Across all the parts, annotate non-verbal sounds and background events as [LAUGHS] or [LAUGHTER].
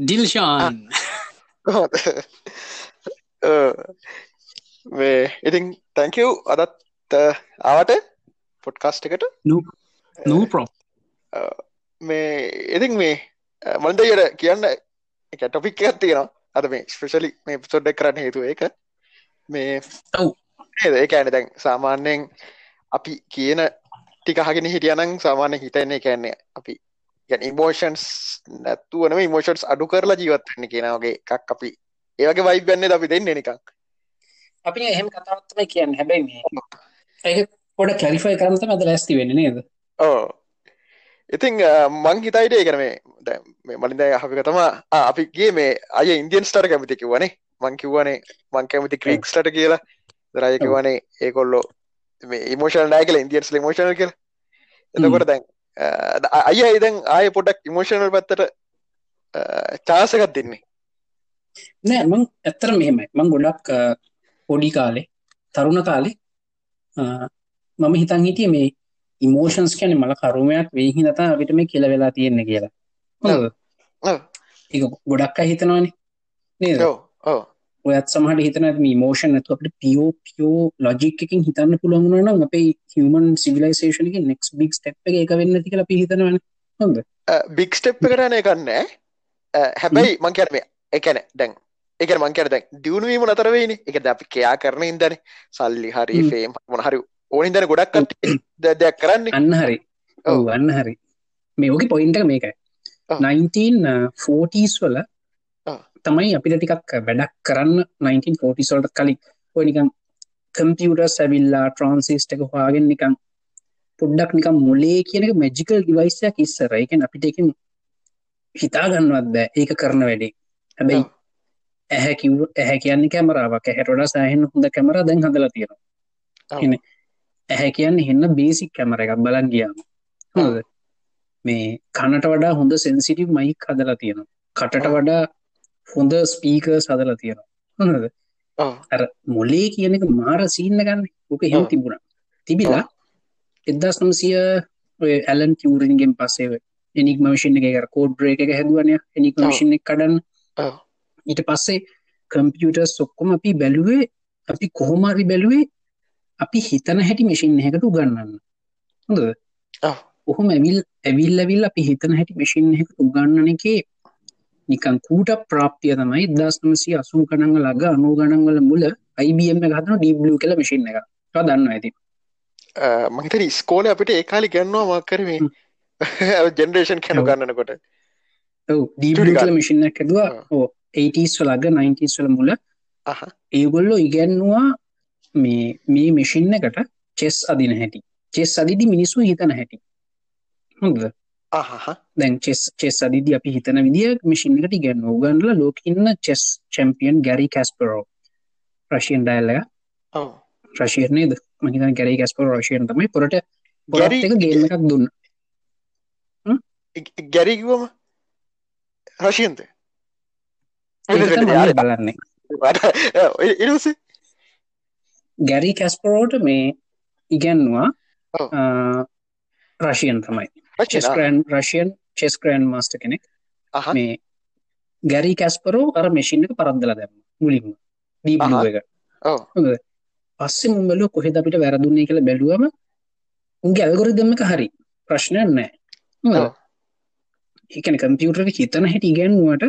ඩිල්ෂාන් මේ ඉතින් තැංකව් අදත් ආවට පොඩ්කාස්ට එකට. නෝ ප්‍රෝ මේ ඉතින් මේ මන්දයට කියන්න එක ටොපික් එකත් තියෙනවා. අද මේ ස්පෙශලි මේ පිසොඩ්ඩක් කරන්න හේතුව එක මේ ඔව් ඒක ඇන දැන් සාමාන්‍යයෙන් අපි කියන ටිකහගෙන හිටියනං සාමාන්‍ය හිතන්නේ කැන්නේ අපි ගැන ඉමෝෂන්ස් නැත්තුවනම ඉමෝෂන්ස් අඩු කරලා ජීවත්වන්න කියනවගේ එකක් අපි ඒවගේ වයිබන්න අපි දෙන්න නිකක් අපි එහෙම කතාවත්තම කියන්න හැබැයි මේ ඒ පොඩ කැලිෆයි කරමත මද ලැස්ති වෙන්න නේද? ඕ ඉතිං මං හිතයිට ඒකනේ මලින්ද අපි තමා අපිගේ මේ අය ඉන්දියන් ස්ටර කැමති කිවනේ මං කිව්වනේ මං කැමති ක්‍රීක්ස්ට කියලා. දරය කිවනේ ඒකොල්ලෝ මේ ඉමෝෂල් නෑ කියල ඉන්දියන්ස් මෝෂණල් කියල. එතකොට දැන් අය ඉදන් ආය පොඩක් ඉමෝෂණල් පත්තට චාසකත් දෙන්නේ. නෑ මං ඇත්තර මෙහෙමයි. මං ගොඩක් පොඩි කාලේ තරුණ කාලේ මම හිතන් හිටිය මේ ඉමෝෂන්ස් කැන මල කරුමයක් වෙහි නතා අපිට මේ කියල වෙලා තියෙන්න කියලා. ඒ ගොඩක් අහිතනවානේ නේද ඔයත් සමහට හිතන මෝෂන් ඇතු අපට පියෝ පියෝ ලොජික් එකින් හිතන්න පුළුවන්ගුණ නම් අපේ හමන් සිවිලයිසේෂනක නෙක්ස් බික් ස්ටප් එක වෙන්න ති කියලා පිහිතනවන හොඳ. බික් ස්ටප් කරන එකන්න හැබැයි මං කරම එකන දැන් එක මංකර දැන් දියුණුවීම නතරවෙයිනි එක ද අපි කයා කරන ඉදන සල්ලි හරි ෆේම් මොනහරි ඕනින් දන ගොඩක් දෙයක් කරන්න. අන්න හරි. ඔව. අන්න හරි. මේ ඕක පොයින්ට මේකයි. 1940ස් වල තමයි අපිට ටිකක් වැඩක් කරන්න 1940 සොල්ට කලින්. ඔය නිකම් කම්පියුටර් සැවිල්ලා ට්‍රන්සිස්ට එක හවාගෙන් නිකම් පොඩ්ඩක් නිකම් මොලේ කියනක මැජිකල් ඩිවයිසයක් ඉස්සර. එකෙන් අපිට එකින් හිතාගන්නවත්ද ඒක කරන වැඩේ. හැබැයි ඇහැ කිව් ඇහැ කියන්නේ කැමරාවක්. හැටොඩ සෑහෙන් හොඳ කැමර දැන් හදල තියෙනවා. ඇහැ කියන්න හෙන්න බේසික් කැමර එකක් බලන් ගියාම. හොද මේ කනට වඩා හොඳ සෙන්සිටිව් මයික් හදලා තියෙනවා. කටට වඩා හොඳ ස්පීකර් සදලා තියෙනවා. හොඳද? අර මොලේ කියන එක මාර සීන්න ගන්න. ඕක හෙම තිබුණ. තිබිලා එදස් නම්සිය ඇලන් කිවරගෙන් පසේ එනික් මවිෂන් එක කෝඩ් බ්‍රේක එක හැදුවනය එනික් මවිෂන් එක කඩන්න. ඊට පස්සේ කම්පියුටර් සොක්කොම අපි බැලුවේ අපි කොහොමරි බැලුවේ අපි හිතන හැටි මෙසින් හැකට උගන්නන්න හොඳ ඔහොම ඇවිල් ඇවිල් ඇවිල් අපි හිතන හැටි මෙසින් හැකට උගන්නන එකේ නිකන් කූට ප්‍රාප්තිය තමයි දස්නමසි අසුම් කනංග ලග අනු ගණන්වල මුල අයිබම් හතන ඩීබ්ලු කල මසින් එක දන්න ඇති මහිතර ස්කෝල අපිට ඒකාලි ගන්නවා මක්කරම ජෙනරේෂන් කැනු ගන්නනකොට ඩීබල මිසින්න ඇදවා ඕ 80ස් වලග 90ස් වල මුල. [LAUGHS] ඒගොල්ලෝ ඉගැන්නවා මේ මේ මෙසින්න එකට චෙස් අදින හැටි. චෙස් අදිදි මිනිස්සු හිතන හැටි. හොඳ දැන් චෙස් චෙස් අදිදි අපි හිතන විදිිය මිසිිනකට ගැන්න ගන්නල ලෝකඉන්න චෙස් චැම්පියන් ගැරි කැස්පරෝ රශයන් ඩයිල්ල රශයනේද මහිතන් ගැරි කැස්පර රශයන් තමයි. පොරට ගොරත් එක ගේම එකක් දුන්න. ගැරිකිවම රශයන්ත බලන්නේ. ගැරි කැස්පරෝට මේ ඉගැන්වා රශයන් තමයි චෙස්කරන් රශයන් චෙස්කරන් මස්ට කෙනෙක්. මේ ගැරි කැස්පරෝ අර මෙසින් එක පරද්දල දැම මුලින්ම. දීබලුව එක. පස්සෙ මුම්බලෝ කොහෙද අපිට වැරදුන්නේ කියල බැලුවම උන්ගේ ඇල්ගොරි දෙමක හරි. ප්‍රශ්නයක් නෑ ඒකන කම්පියුටර හිතන හැට ඉගැන්නුවට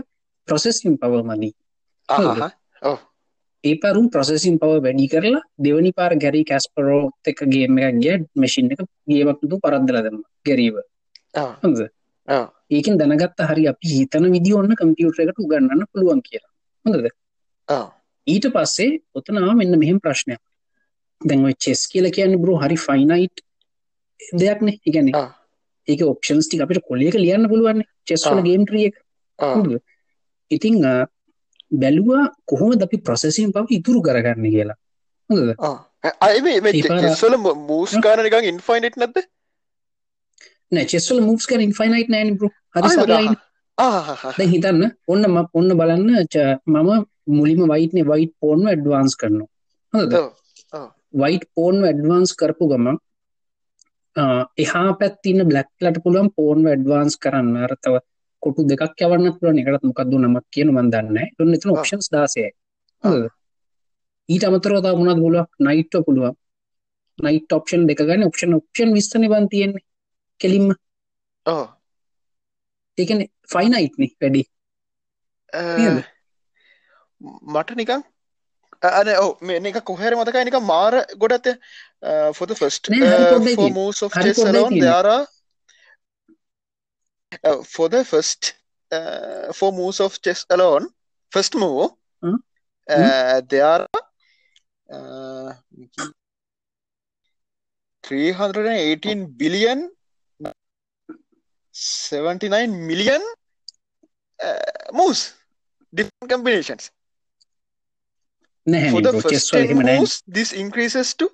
ප්‍රොසෙසිම් පව මදී ඒ පරුම් ප්‍රොසෙසිම් පව වැඩි කරලා දෙවනි පාර ගැරි කැස්පරෝ එක ගේම එකක් ගිය. මැසින් එක ගේමක්තු පරද්දලදම ගැරීව හොඳ ඒකෙන් දැනගත්ත හරි අපි හිතන විදි ඔන්න කම්පියුටර එකට උගන්නන්න පුළුවන් කියලා. හොඳද? ඊට පස්සේ ඔතනා මෙන්න මෙහෙම ප්‍රශ්නයක්. දැන්ව චෙස් කියල කියන්න බරු හරි ෆයිනයිට් දෙයක්නේ. ඉගැන්නේ ආ. ඒක ඔප්ෂන්ස් ටික අපිට කොලියක ලියන්න පුළුවන් චෙස්වල ආ. ගේම්ට්‍රිය එක. ඔව් හොඳද? ඉතිං අ, බැලුවා කොහොම අපි ප්‍රසෙසින් පව ඉතුරු කරගන්න කියලා. හොඳද? ඔව් අය මේ මේ ඒ පාර- චෙස්වල මූස් ගාන නිකන් ඉන්ෆයිනට් නැද්ද නෑ චෙස්වල මුස් කර ඉන්ෆයිනයිට් නෑන බරු හරි ආයෙ සරලයි ආහා. දැන් හිතන්න ඔන්න ම ඔන්න බලන්න මම මුලිම වයිටනේ වයිට් පෝර්න් ඇඩ්වාන්ස් කරනවා. හොඳද? වයිට් පෝර්න් ඇඩ්වාන්ස් කරපු ගමන් අ, එහා පැත්තින්න බ්ලක්ලට පුළුවන් පෝර්න් ඇඩ්වාන්ස් කරන්න. අරතව කොටු දෙකක් යවන්න පුළුවන්. එකටත් මොකක්ද නමක් කියන මන්දන්න තුන්න එතන ආ. ඔප්ෂන්ස් දාසය ඊට අමතරෝතා මුණත් පුළුව නයිට්ට පුළුවන්. නයිට ඔප්ෂන් දෙක ගන්න ඔප්ෂන් ඔප්ෂන් විස්තන වන් තියෙන්නේ කෙලින්ම. ඒකන ෆයිනයිට්නි වැඩි? මට නිකන් අන ඔව මේ එක කොහර මතකයි නික මාර ගොඩත් හරි uh, පොඩ්ඩයි for the first uh, for moves of chess alone first move Hmm. uh, there are uh, 318 billion 79 million uh, moves different combinations. For the නැහැ first චෙස්වල 10 හෙම නෑ moves this increases to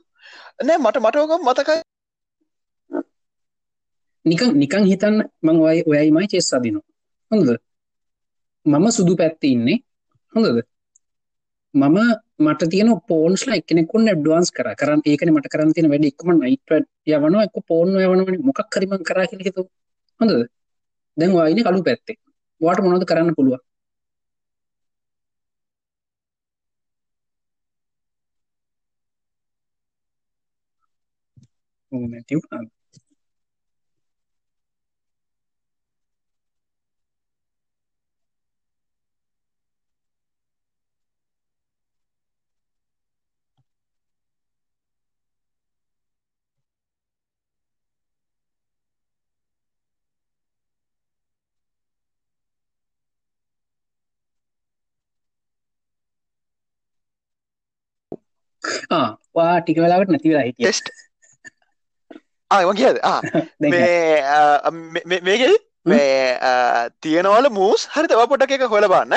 නෑ මට මටෝක මතකයි නිකං නිකං හිතන්න මං ඔය ඔයයිමයි චෙස් අදිනවා හොඳද මම සුදු පැත්ත ඉන්නේ හොඳද මම මට තියන පෝන්ස්ල එකනෙකුන් ඩ්වාන්ස් කර කරන්න ඒකන මට කරන්න තියෙන වැඩ එක්ම නයිට යවන එක පෝර්න් යවනවනි මොකක් කරිමං කරා කියලෙතු හොඳද? දැන් වයින කලු පැත්තේ. වාට මොනොද කරන්න පුළුව නැතිවුණා ආ වා ටික වෙලාවට නැතිවලා හිටිය. ටෙස්ට්. ආම කියද [LAUGHS] මේ මේකෙ මේ තියෙනවල මූස්. හරි තව පොට්ටක් එක හොල බන්න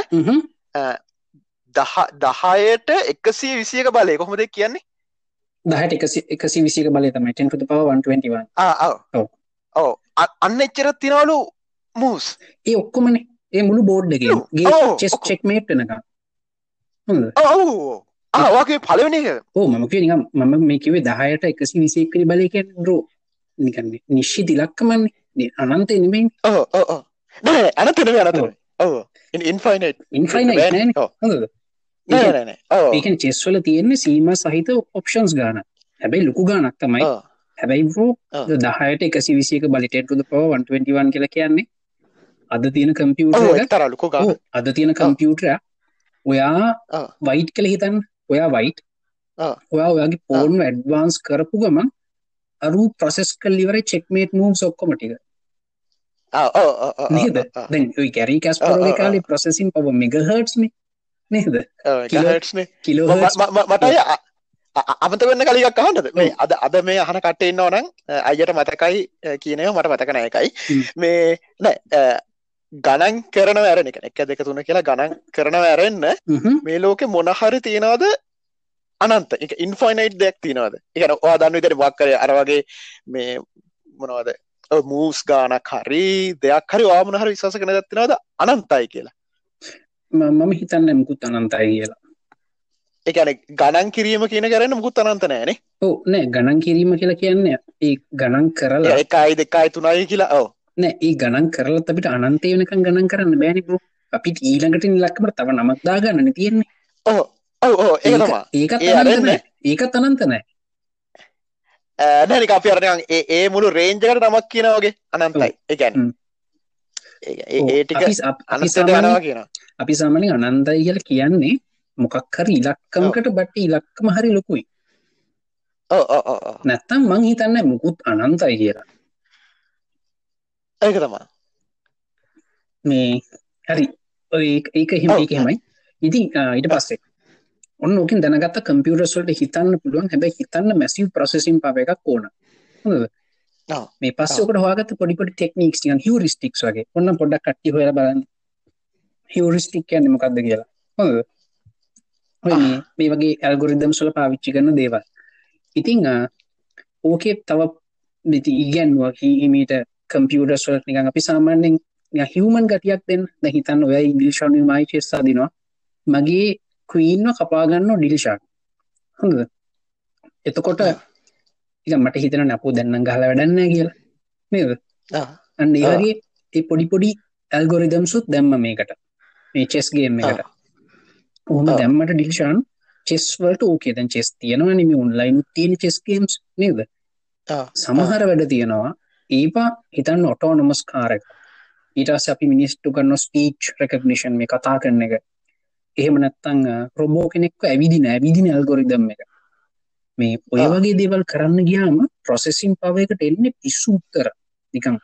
දහ දහයට එකසිය විසියක බලය. කොහොමද කියන්නේ? දහට එකසි එකසි විසික බලය තමයි. 10 පව 121 ආ ඔව්. ඔව. අන්න එච්චරත් තිනවලු මූස්. ඒ ඔක්කොමනේ. ඒ මුළු බෝඩ්ඩගේ ගේ චෙස් ඔක්කොම. චෙක් මේට්නක හොඳ ඔව් ආවාගේ පලවන එක. ඕ මම කිය මම මේ කිවේ දහයට එකසි විසේකරි බලයකෙන් රෝ නිකන්නේ නිශ්ෂි දිලක්කමන්නේ අනන්ත එනෙමෙන් ඕ නෑ අනතන ඔව්. ඉන්ෆයිනට් ඉන්ෆයින ඒකන චෙස්වල තියෙන්නේ සීම සහිත ඔප්ෂන්ස් ගාන හැබැයි ලොකු ගානක් තමයි. හැබැයි රෝ. දහයට එකසි විසියක බලටට පව 121 කියල කියන්නේ අද තියෙන ඔව කම්පියුටර් තරලුකු අද තියෙන කම්පියුටර ඔයා. වයිට් කළ හිතන් ඔයා වයිට්. ඔයා ඔයාගේ පෝර්න් ඇඩ්වාන්ස් කරපු ගමන් අරු ප්‍රසෙස් කල්ලිවර චෙක්මේට් මූම් සොක්කොමටික නේද? දැන් ඔයි කැරී කැස් ඔව්, ඔව්, පරෝග ඔව්. කාලේ ප්‍රසෙසින් පව මෙගහර්ට්න නේද? කිලෝ- මටය අමත වෙන්න කලික් අහන්ටද මේ අද අද මේ අහන කටෙන්න ඕනන් අයට මතකයි අ, කියනය මට මතකන එකයි හ්ම්. මේ නෑ ගණන් කරන වැරණ එක. එක දෙක තුන කියලා ගණන් කරන වැරෙන්න මේ ලෝකෙ මොනහරි තියෙනවද අනන්ත. එක ඉන්ෆයිනයිට් දෙයක් තියෙනවද? එකන වා දන්න විතර වක්කර අරවගේ මේ මොනවද? මූස් ගානක් හරි දෙයක් හරි වාමන හරි විශවාස කන දත්තිනවද අනන්තයි කියලා. මම හිතන්න මුකුත් අනන්තයි කියලා. එකන ගණන් කිරීම කියන කරන්න මුකුත් අනන්ත නෑනේ ඕ නෑ ගණන් කිරීම කියලා කියන්න ඒ ගණන් කරලා එකයි දෙකයි තුනයි කියලා ඔව නෑ ඒ ගණන් කරලත් අපිට අනන්තය වෙනකම් ගණන් කරන්න බෑනිපු අපිට ඊළඟට නිලක්කට තව නමක් දාගන්න තියෙන්නේ. ඔහ ඔව ඕ ඒ ඒකත් ඒකත් අනන්ත නෑ. නැනික අපි අරනයන් ඒ ඒ මුළු රේන්ජකට නමක් කියනවගේ අනන්තයි. එකැන් හ්ම්. ඒ ටික අපි අප- අපි අනත්තට සාමාන්‍ය යනවා කියන අපි සාමාන්‍ය අනන්තයි කියලා කියන්නේ මොකක් හරි ඉලක්කමකට බට ඉලක්කම හරි ලොකුයි. ඕ ඕ ඕ ඕ. නැත්තම් මං හිතන්නේ මුකුත් අනන්තයි කියලා ඒක තමා මේ හරි. ඒක- ඔව්. ඒක එහෙමයි. ඉතින් ඊට පස්සේ. ඔන්න ඕකින් දැනගත්ත කම්පියුටර්ස් වලට හිතන්න පුළුවන්. හැබැයි හිතන්න මැසිව් ප්‍රොසෙසින් පව එකක් ඕන. හොඳද. මේ පස්සේ ඔකට හොයාගත්ත පොඩි පොඩි ටෙක්නික්ස් නිකන් හියුරිස්ටික්ස් වගේ. ඔන්න පොඩ්ඩක් කට්ටිය හොයලා බලන්න. හියුරිස්ටික් කියන්නේ මොකක්ද කියලා. හොඳද? ඔය මේ මේ වගේ ඇල්ගොරිදම්ස් වල පාවිච්චි කරන දේවල්. ඉතින් ඕකේ තව ඉතින් ඉගැන්නුවා හිමීට කම්පියුටර්ස් වලට නිකන් අපි සාමාන්‍යයෙන් හිවමන් ගතියක් දෙන්න. දැන් හිතන්න ඔය ඉංග්‍රීෂන් මයි චෙස්සා දිනවා මගේ ක්වීන්ව කපාගන්න ඩිලිෂාන් හොඳ එතකොට මට හිතන නැපු දැන්නම් ගහල වැඩන්න කියලා. ආ. අන්න ආ. ඒවගේ ඒ පොඩි පොඩි ඇල්ගොරිදම්සුත් දැම්ම මේකට. මේ චෙස්ගේම් එකට. ඔහොම ආ. දැම්මට ඩිලිෂාන් චෙස්වලට ඕකේ දැන් චෙස් තියෙනවා නිම ඔන්ලයින් තියෙන චෙස්ගේම්ස් නේද. සමහර වැඩ තියෙනවා ඒපා හිතන්න ඔටෝ නොමස් කාරක ඊටස් අපි මිනිස්ටු කරන්න ස්පීච් රෙකගනිෂන් මේ කතා කරන එක. එහෙම නැත්තං රොබෝ කෙනෙක්ව ඇවිදින ඇවිදින ඇල්ගොරිදම් එක. මේ ඔය. වගේ දේවල් කරන්න ගියාම ප්‍රොසෙසින් පවයකට එන්නේ පිස්සු උත්තර. නිකං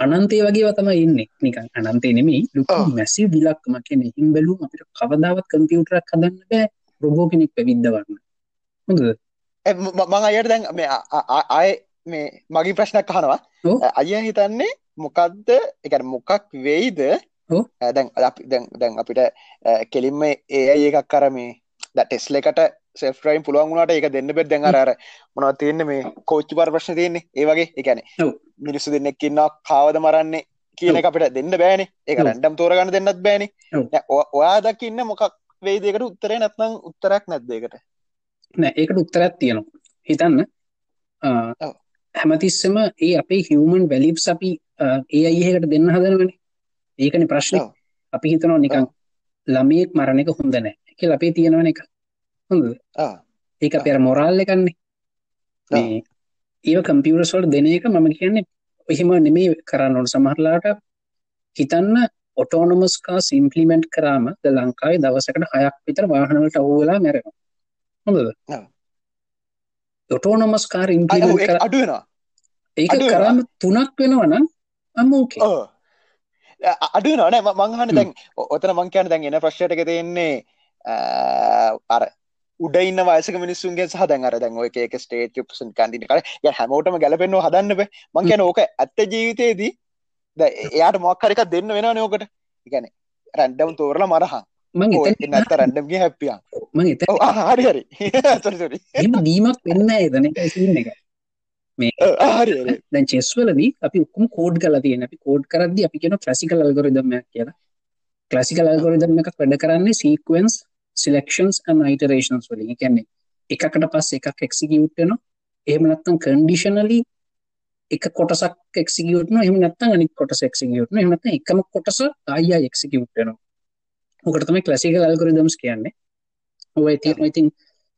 අනන්තේ වගේ වතම ඉන්න නිකන් අනන්තේ නෙමේ ලොකු. මැසි විලක්ම කියන හිම් බැලුම් අපිට කවදාවත් කම්පියුටරක් හදන්න බෑ රොබෝ කෙනෙක් පැවිද්දවන්න හොඳ ඒ ම- අයට දැන් මේ ආයේ මේ මගේ ප්‍රශ්නයක් අහනවා. අය හිතන්නේ මොකක්ද එකන මොකක් වෙයිද? දැන් අපි දැන් දැන් අපිට කෙලින්ම ඒ අයි එකක් කර මේ ද ටෙස්ල එකට සෙෆ්රයිම් පුළුවන් වුණට ඒක දෙන්න බෙත් දැන් අර මොනවද තියෙන්නේ මේ කෝච්චි පර ප්‍රශ්න තියෙන්නේ? ඒ වගේ. ඔව්. මිනිස්සු දෙන්නෙක් ඉන්නවා කාවද මරන්නේ කියන එක අපිට දෙන්න බෑනේ. ඔව්. රැන්ඩම් තෝරගන්න දෙන්නත් බෑනේ. ඔයා දකින්න මොකක් වෙයිද? ඒකට උත්තරේ නැත්නම් උත්තරයක් නැද්ද ඒකට? නෑ ඒකට උත්තරයක් තියෙනවා. හිතන්න. හැමතිස්සම ඒ අපේ හිවමන් වැලිප්ස් අපි ඒ අයිහකට දෙන්න හදනවන. ඒකන ප්‍රශ්න. අපි හිතනවා නිකං. ළමයෙක් මරණ එක හොඳ නෑ කියල අපේ තියෙනවන එක හොඳ ඒක පෙර මොරාල්ල එකන්නේ. මේ ඒව කම්පියරස්වල් දෙන එක මම කියන්නේ එහෙම නෙමේ කරන්න ඕන. සමහරලාට හිතන්න ඔටෝනොමස්කා සිම්පලිමෙන්ට් කරාම ද ලංකායි දවසකට හයක් විතර වාහනවලට අවුවෙලා මැරෙන හොඳද? ඔව්. ඔටෝනොමස් කාර අ- ඔව්, ඉම්පලිමෙන්ට් කර අඩු වෙනවා ඒක. කරාම තුනක් වෙනවනම් අමෝකේ අඩු නනේ මංහන. දැන් ඔතන මං කියන දැන් එන ප්‍රශ්යට එක තියෙන්නේ අර උඩ ඉන්න වයසක මිනිස්සුන්ගේ සහ දැන් අර දැන් ඔය එක ස්ටේට් ප්‍රසන් කන්දින කර ය හැමෝටම ගැලපෙන්නවා හදන්න බෑ. මං කියන ඕක ඇත්ත ජීවිතයේදී ද එයාට මොක්කරික දෙන්න වෙන නෝකට එකන රැන්ඩම් තෝරලා මරහා හැපියන් මං එතන හරි හරි. දීමක් වෙන්න ඒදන එක හරි දැන් චෙස්වලදී අපි ඔක්කොම කෝඩ් කරලා තියෙන අපි කෝඩ් කරද්දී අපි කියන ක්ලාසිකල් ඇල්ගොරිතම් එකක් කියලා. ක්ලාසිකල් ඇල්ගොරිතම් එකක් වැඩ කරන්නේ සීක්වෙන්ස් සිලෙක්ෂන්ස් and iterations වලින්. කියන්නේ එකකට පස්සේ එකක් එක්සිකියුට් වෙනවා. එහෙම නැත්නම් කන්ඩිෂනලි එක කොටසක් එක්සිකියුට් වෙනවා. එහෙම නැත්නම් අනිත් කොටස එක්සිකියුට් වෙනවා. එහෙම නැත්නම් එකම කොටස ආයි එක්සිකියුට් වෙනවා. ඔකට තමයි ක්ලාසිකල් ඇල්ගොරිතම්ස් කියන්නේ? ඔය තියෙන ඉතින්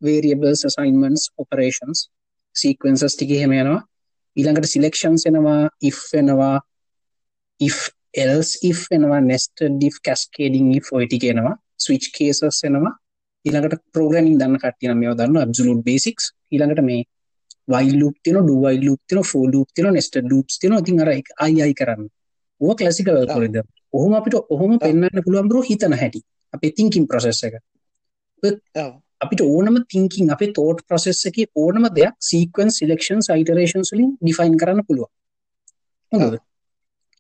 variables assignments operations sequences ටික එහෙම යනවා. ඊළඟට සිලෙක්ෂන්ස් එනවා if වෙනවා if else if වෙනවා nested if cascading if ඔය ටික එනවා. switch cases එනවා. ඊළඟට programming දන්න කට්ටිය නම් මේවා දන්නවා absolute basics. ඊළඟට මේ while loop තියෙනවා do while loop තියෙනවා for loop තියෙනවා nested loops තියෙනවා. ඉතින් අර එක- ආයි ආයි කරන්න. ඕක classical algorithm ඔහොම අපිට ඔහොම පෙන්වන්න පුළුවන් බ්‍රෝ හිතන හැටි. අපේ thinking process එක. ඔව්. අපිට ඕනම thinking අපේ thought process එකේ ඕනම දෙයක් sequence selections iterations වලින් define කරන්න පුළුවන් හොඳද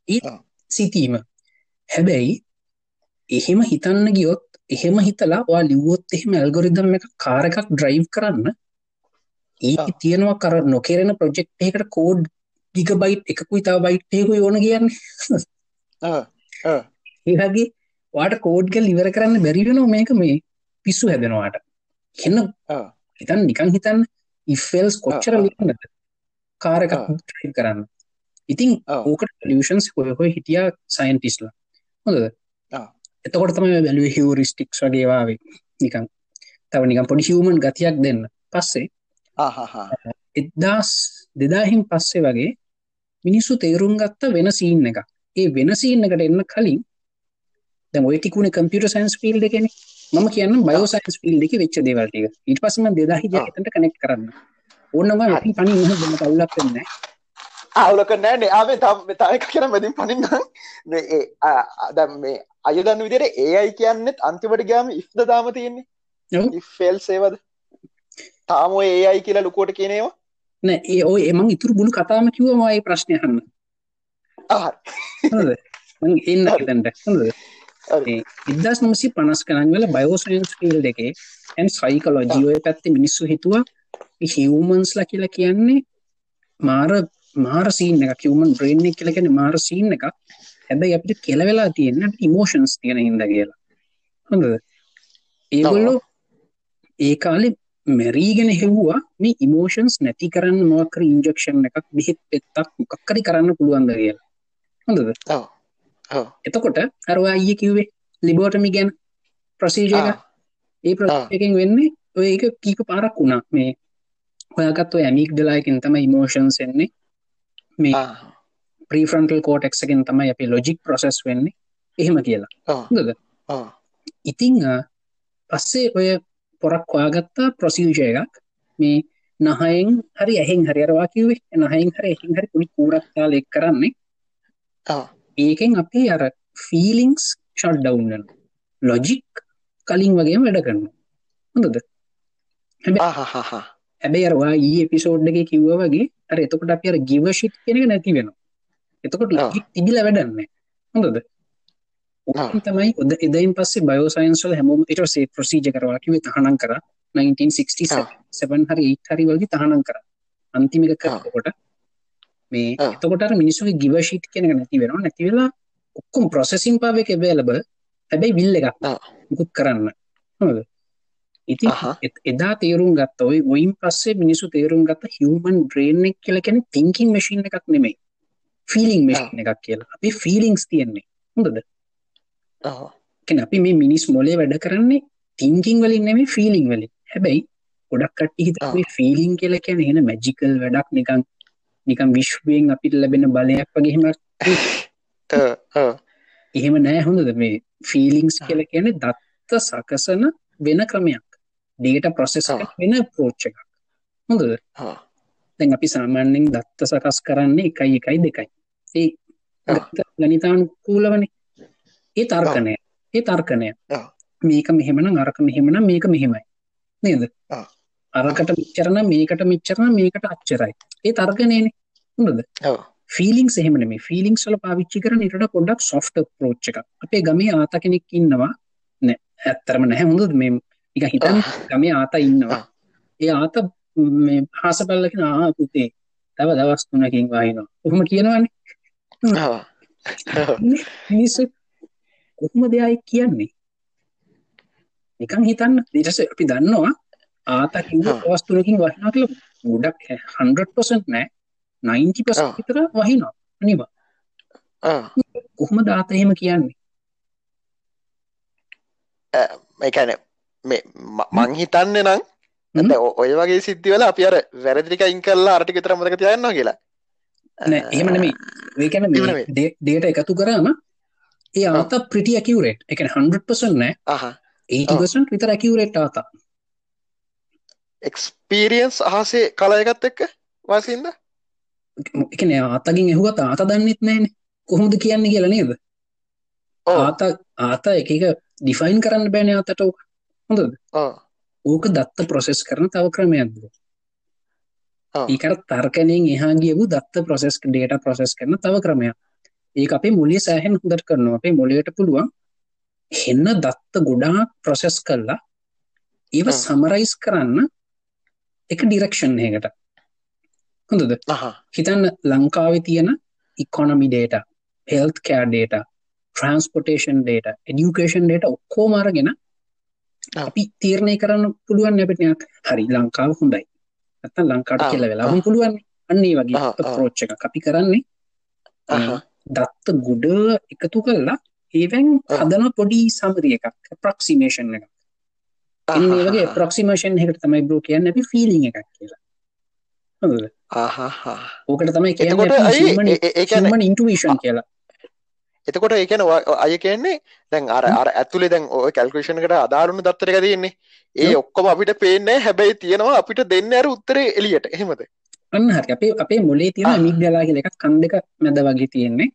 ඒ. සිතීම හැබැයි එහෙම හිතන්න ගියොත් එහෙම හිතලා ඔයා ලිව්වොත් එහෙම ඇල්ගොරිදම් එක කාර් එකක් ඩ්‍රයිව් කරන්න ඒක. තියෙනවා කර නොකරන ප්‍රොජෙක්් එකට කෝඩ් ගිගබයිට් එකකුයි තව බයිට් එකකු ඕන කියන්නේ ආ, ආ. ඒගේ වාට කෝඩ්ගල් ඉවර කරන්න බැරිවෙනවා මේක මේ පිස්සු හැදෙනවාට ආ. හිතන් නිකන් හිතන්න ඉෆෙල්ස් කොච්චර. ලියන්නද කාරක. කරන්න ඉතින්. ඕකට ලියෂන්ස් හොය හිටිය සයින්ටිස්ලා හොඳද. එතකොට තමයි බැලුව හිවරිස්ටික්ස් වගේවාවේ නිකන් තව නිකම් පොඩි හිවමන් ගතියක් දෙන්න පස්සේ. එදදාස් දෙදාහින් පස්සේ වගේ මිනිස්සු තේරුම් ගත්ත වෙන සීන් එක ඒ වෙනසින්නකට එන්න කලින් දැ ඔය ටිකුණ කම්පියට සයින්ස් පිල් එකෙන මම කියන්න බයෝසයින්ස් පිල් එක වෙච්ච දේවල්ටික ඉට පසම දෙදාහි ජතට කනෙක් කරන්න. ඕන්නම අපි පනි හ කවුලක් වෙන්න අවුලක නෑනේ ආවේ තම තායක කියන මැදින් පනින්න දැම් මේ අයදන්න විදිර ඒ අයි කියන්නෙත් අන්තිවට ගෑම ඉස්ද දාම තියෙන්නේ. ෆෙල් සේවද තාම ඒ අයි කියලා ලොකෝට කියනේවා නෑ ඒ ඔය එමං ඉතුරු බුණු කතාම කිවමයි ප්‍රශ්නයහන්න එන්න තැන්ට හොඳ ඉදස් නමසි පනස් කරන්නල බයෝසයන්ස් ෆිල් එකේ ඇන් සයිකලෝජියෝය පැත්ති මිනිස්සු හිතුවා හිවමන්ස්ලා කියලා කියන්නේ මාර මාර සීන එක කිවමන් බ්‍රේන්් කියලගෙන මාර සීන් එක හැබැයි අපිට කෙලවෙලා තියෙන ඉමෝෂන්ස් තියෙන හිද කියලා. හොඳ ඒගොල්ලෝ ඒ කාලෙ මැරීගෙන හෙව්වා මේ ඉමෝෂන්ස් නැති කරන්න මොකර ඉන්ජක්ෂන් එකක් බිහිත් පෙත්තක් මොකක්කරි කරන්න පුළුවන්ද? කියලා. හොඳද එතකොට අරවා අය කිව්වේ ලිබෝටමි ගැන ප්‍රසීජ ඒ ප්‍රකින් වෙන්නේ ඔය එක කීප පාරක් වුණා? මේ ඔයගත් ඔය ඇමික් දලායකින් තම ඉමෝෂන්ස් එන්නේ. මේ ප්‍රීෆ්‍රන්ටල් කෝටක්සකින් තමයි අපි ලොජික් ප්‍රසෙස් වෙන්නේ. එහෙම කියලා. හොඳද? ඉතිං පස්සේ ඔය පොරක් වාගත්තා ප්‍රසිල්ජය එකක්. මේ නහයෙන් හරි ඇහෙන් හරිරවා කිවේ නහයෙන් හර එහින් හරි පුඩි කූරක්තාල එක් කරන්නේ ඒකෙන් අපේ අර ෆීලිංස් ෂඩ් ඩවන්ගන ලොජික් කලින් වගේ වැඩ කරන්න හොඳද? හැබැයි අරවා ඒ එපිසෝඩ්ඩගේ කිව්ව වගේ අර එතකොට අප අර ගිවශිත් කෙනෙක නැති වෙන එතකොට තිබිල වැඩන්න හොඳද? තමයි ඔද එදයින් පස්සේ බයෝසයින්ස්වල හැමෝම ඉටසේ ප්‍රසීජ කරවා කිව තහනම් කර. 1967 හරි හරි වලදි තහනම් කර. අන්තිමික කරකොට මේ එතකොට මිනිස්සුගේ ගිවශීට් කෙනක නැති වෙනවා. නැති වෙලා ඔක්කොම් ප්‍රොසෙසින් පාවක බේලබ හැබැයි විල්ල එකක් මුකුත් කරන්න. ඉති එදා තේරුම් ගත්ත ඔයි ඔයින් පස්සේ මිනිසු තේරුම් ගත්ත හිවමන් බ්‍රේන්ෙක් කියල කැන තිංකින් මශීන් එකක් නෙමෙයි. ෆිලිං මශීන් එකක් කියලා. අපි ෆිලිංස් තියෙන්නේ. හොඳද? අපි මේ මිනිස් මොලේ වැඩ කරන්නේ තිංකින් වලින් නෙමේ ෆිලිං වලින්. හැබැයි ගොඩක් කට්ටි හිත ෆිලිං කියල කියන එන මැජිකල් වැඩක් නිකන් නිකම් විශ්වයෙන් අපිට ලැබෙන බලයක් වගේහෙම [LAUGHS] එහෙම නෑ හොඳද? මේ ෆිලිංස් කියල කියන දත්ත සකසන වෙන ක්‍රමයක්. ඩේට ප්‍රොසෙස් වෙන පෝච්ච එකක්. හොඳද? දැන් අපි සාමාන්‍යෙන් දත්ත සකස් කරන්නේ එකයි එකයි දෙකයි. ඒ ගනිතානුකූලවන ඒ තර්කණය. ඒ තර්කණය. මේක මෙහෙමන අරක මෙහෙමන මේක මෙහෙමයි. නේද අරකට මිච්චරන මේකට මිච්චරන මේකට අච්චරයි. ඒ තර්කනයන හොඳද? ෆිලිින් සෙහමන මේ ෆිලිින් සල පාවිච්චි කර නිට පොඩක් සොෆ්ට ප්‍රෝච්ච එක අපේ ගමේ ආත කෙනෙක් ඉන්නවා. නෑ ඇත්තරම නැහැ. හොඳද? මේ එක හිතන් ගමේ ආත ඉන්නවා. ඒ ආත හාස පල්ලකින ආ පුතේ තව දවස් තුනකින් වහිනවා. ඔහොම කියනවන්නේ මිනිස්සු කොහොම දෙයයි කියන්නේ? නිකන් හිතන්න. ඊටස අපි දන්නවා ආත කිව වස්තුනකින් වහිනා කියල ගොඩක් හන්පසන් නෑ. 90 විතර වහිනවා. අනිවා. කොහොම දාත එහෙම කියන්නේ? එකැන මේ මං හිතන්න නම් ඔය වගේ සිද්ධිවල අපි අර වැරදිික ඉං කල්ලා අරටි විතර මදක තියන්න කියලා. එහෙමනම ඒකැන දේට එකතු කරාම ඒ ආත ප්‍රිටිය කිවරේට් එක 100% නෑ. ඒසන් විතර ඇකිවරේට් ආතා එක්ස්පීරියන්ස් අහසේ කලායගත් එක්ක වාසින්ද? එකන ආතගින් ඇහුවත් ආත දන්නෙත් නෑන. කොහොමද කියන්න කියලා නේද? ආත ආත එක ඩිෆයින් කරන්න බෑන අතට ඕක. හොඳද? ඕක දත්ත ප්‍රොසෙස් කරන තව ක්‍රමයක්ද ඒකර තර්කනයෙන් එහා ගියපු දත්ත ප්‍රොසෙස් ඩේට ප්‍රොසෙස් කරන තව ක්‍රමයක්. ඒ අපේ මුලිය සෑහෙන් හොදට කරනවා. අපේ මොලට පුළුවන් හෙන්න දත්ත ගොඩා ප්‍රොසෙස් කරලා ඒව සමරයිස් කරන්න එක ඩිරක්ෂන් එකට හොඳද? හිතන්න ලංකාව තියෙන economy data health care data transportation data education data ඔක්කෝමාරගෙන අපි තීරණය කරන්න පුළුවන් නැපටයක් හරි ලංකාව හොඳයි. ඇත ලංකාට කියල වෙලාම පුළුවන් අන්නේ වගේ ප්‍රෝච්ච එක අපි කරන්නේ. දත්ත ගුඩ එකතු කරලා ඒවැන් හදන පොඩි සමරිය එකක් ප්‍රක්සිමේෂන් එක වගේ ප්‍රක්සිමේෂන් එකට තමයි බ්‍රෝ කියන්න. අපි ෆිලි එකක් කියලා. ඕකට තමයි කියන්න ඉන්ටවිෂන් කියලා. එතකොට ඒකන අය කියන්නේ දැන් අර අර ඇතුලේ දැන් ඔය කැල්කුලේෂන්කට අදාළුණු දත්තර එක තියෙන්නේ. ඒ ඔක්කොම අපිට පේන්නේ හැබැයි තියෙනවා අපිට දෙන්න අර උත්තරේ එළියට. එහෙමද? අන්න හරි. අපේ අපේ මොලේ තියෙන අමිග්ඩලා කියලා එකක් කන් දෙක මැද වගේ තියෙන්නේ.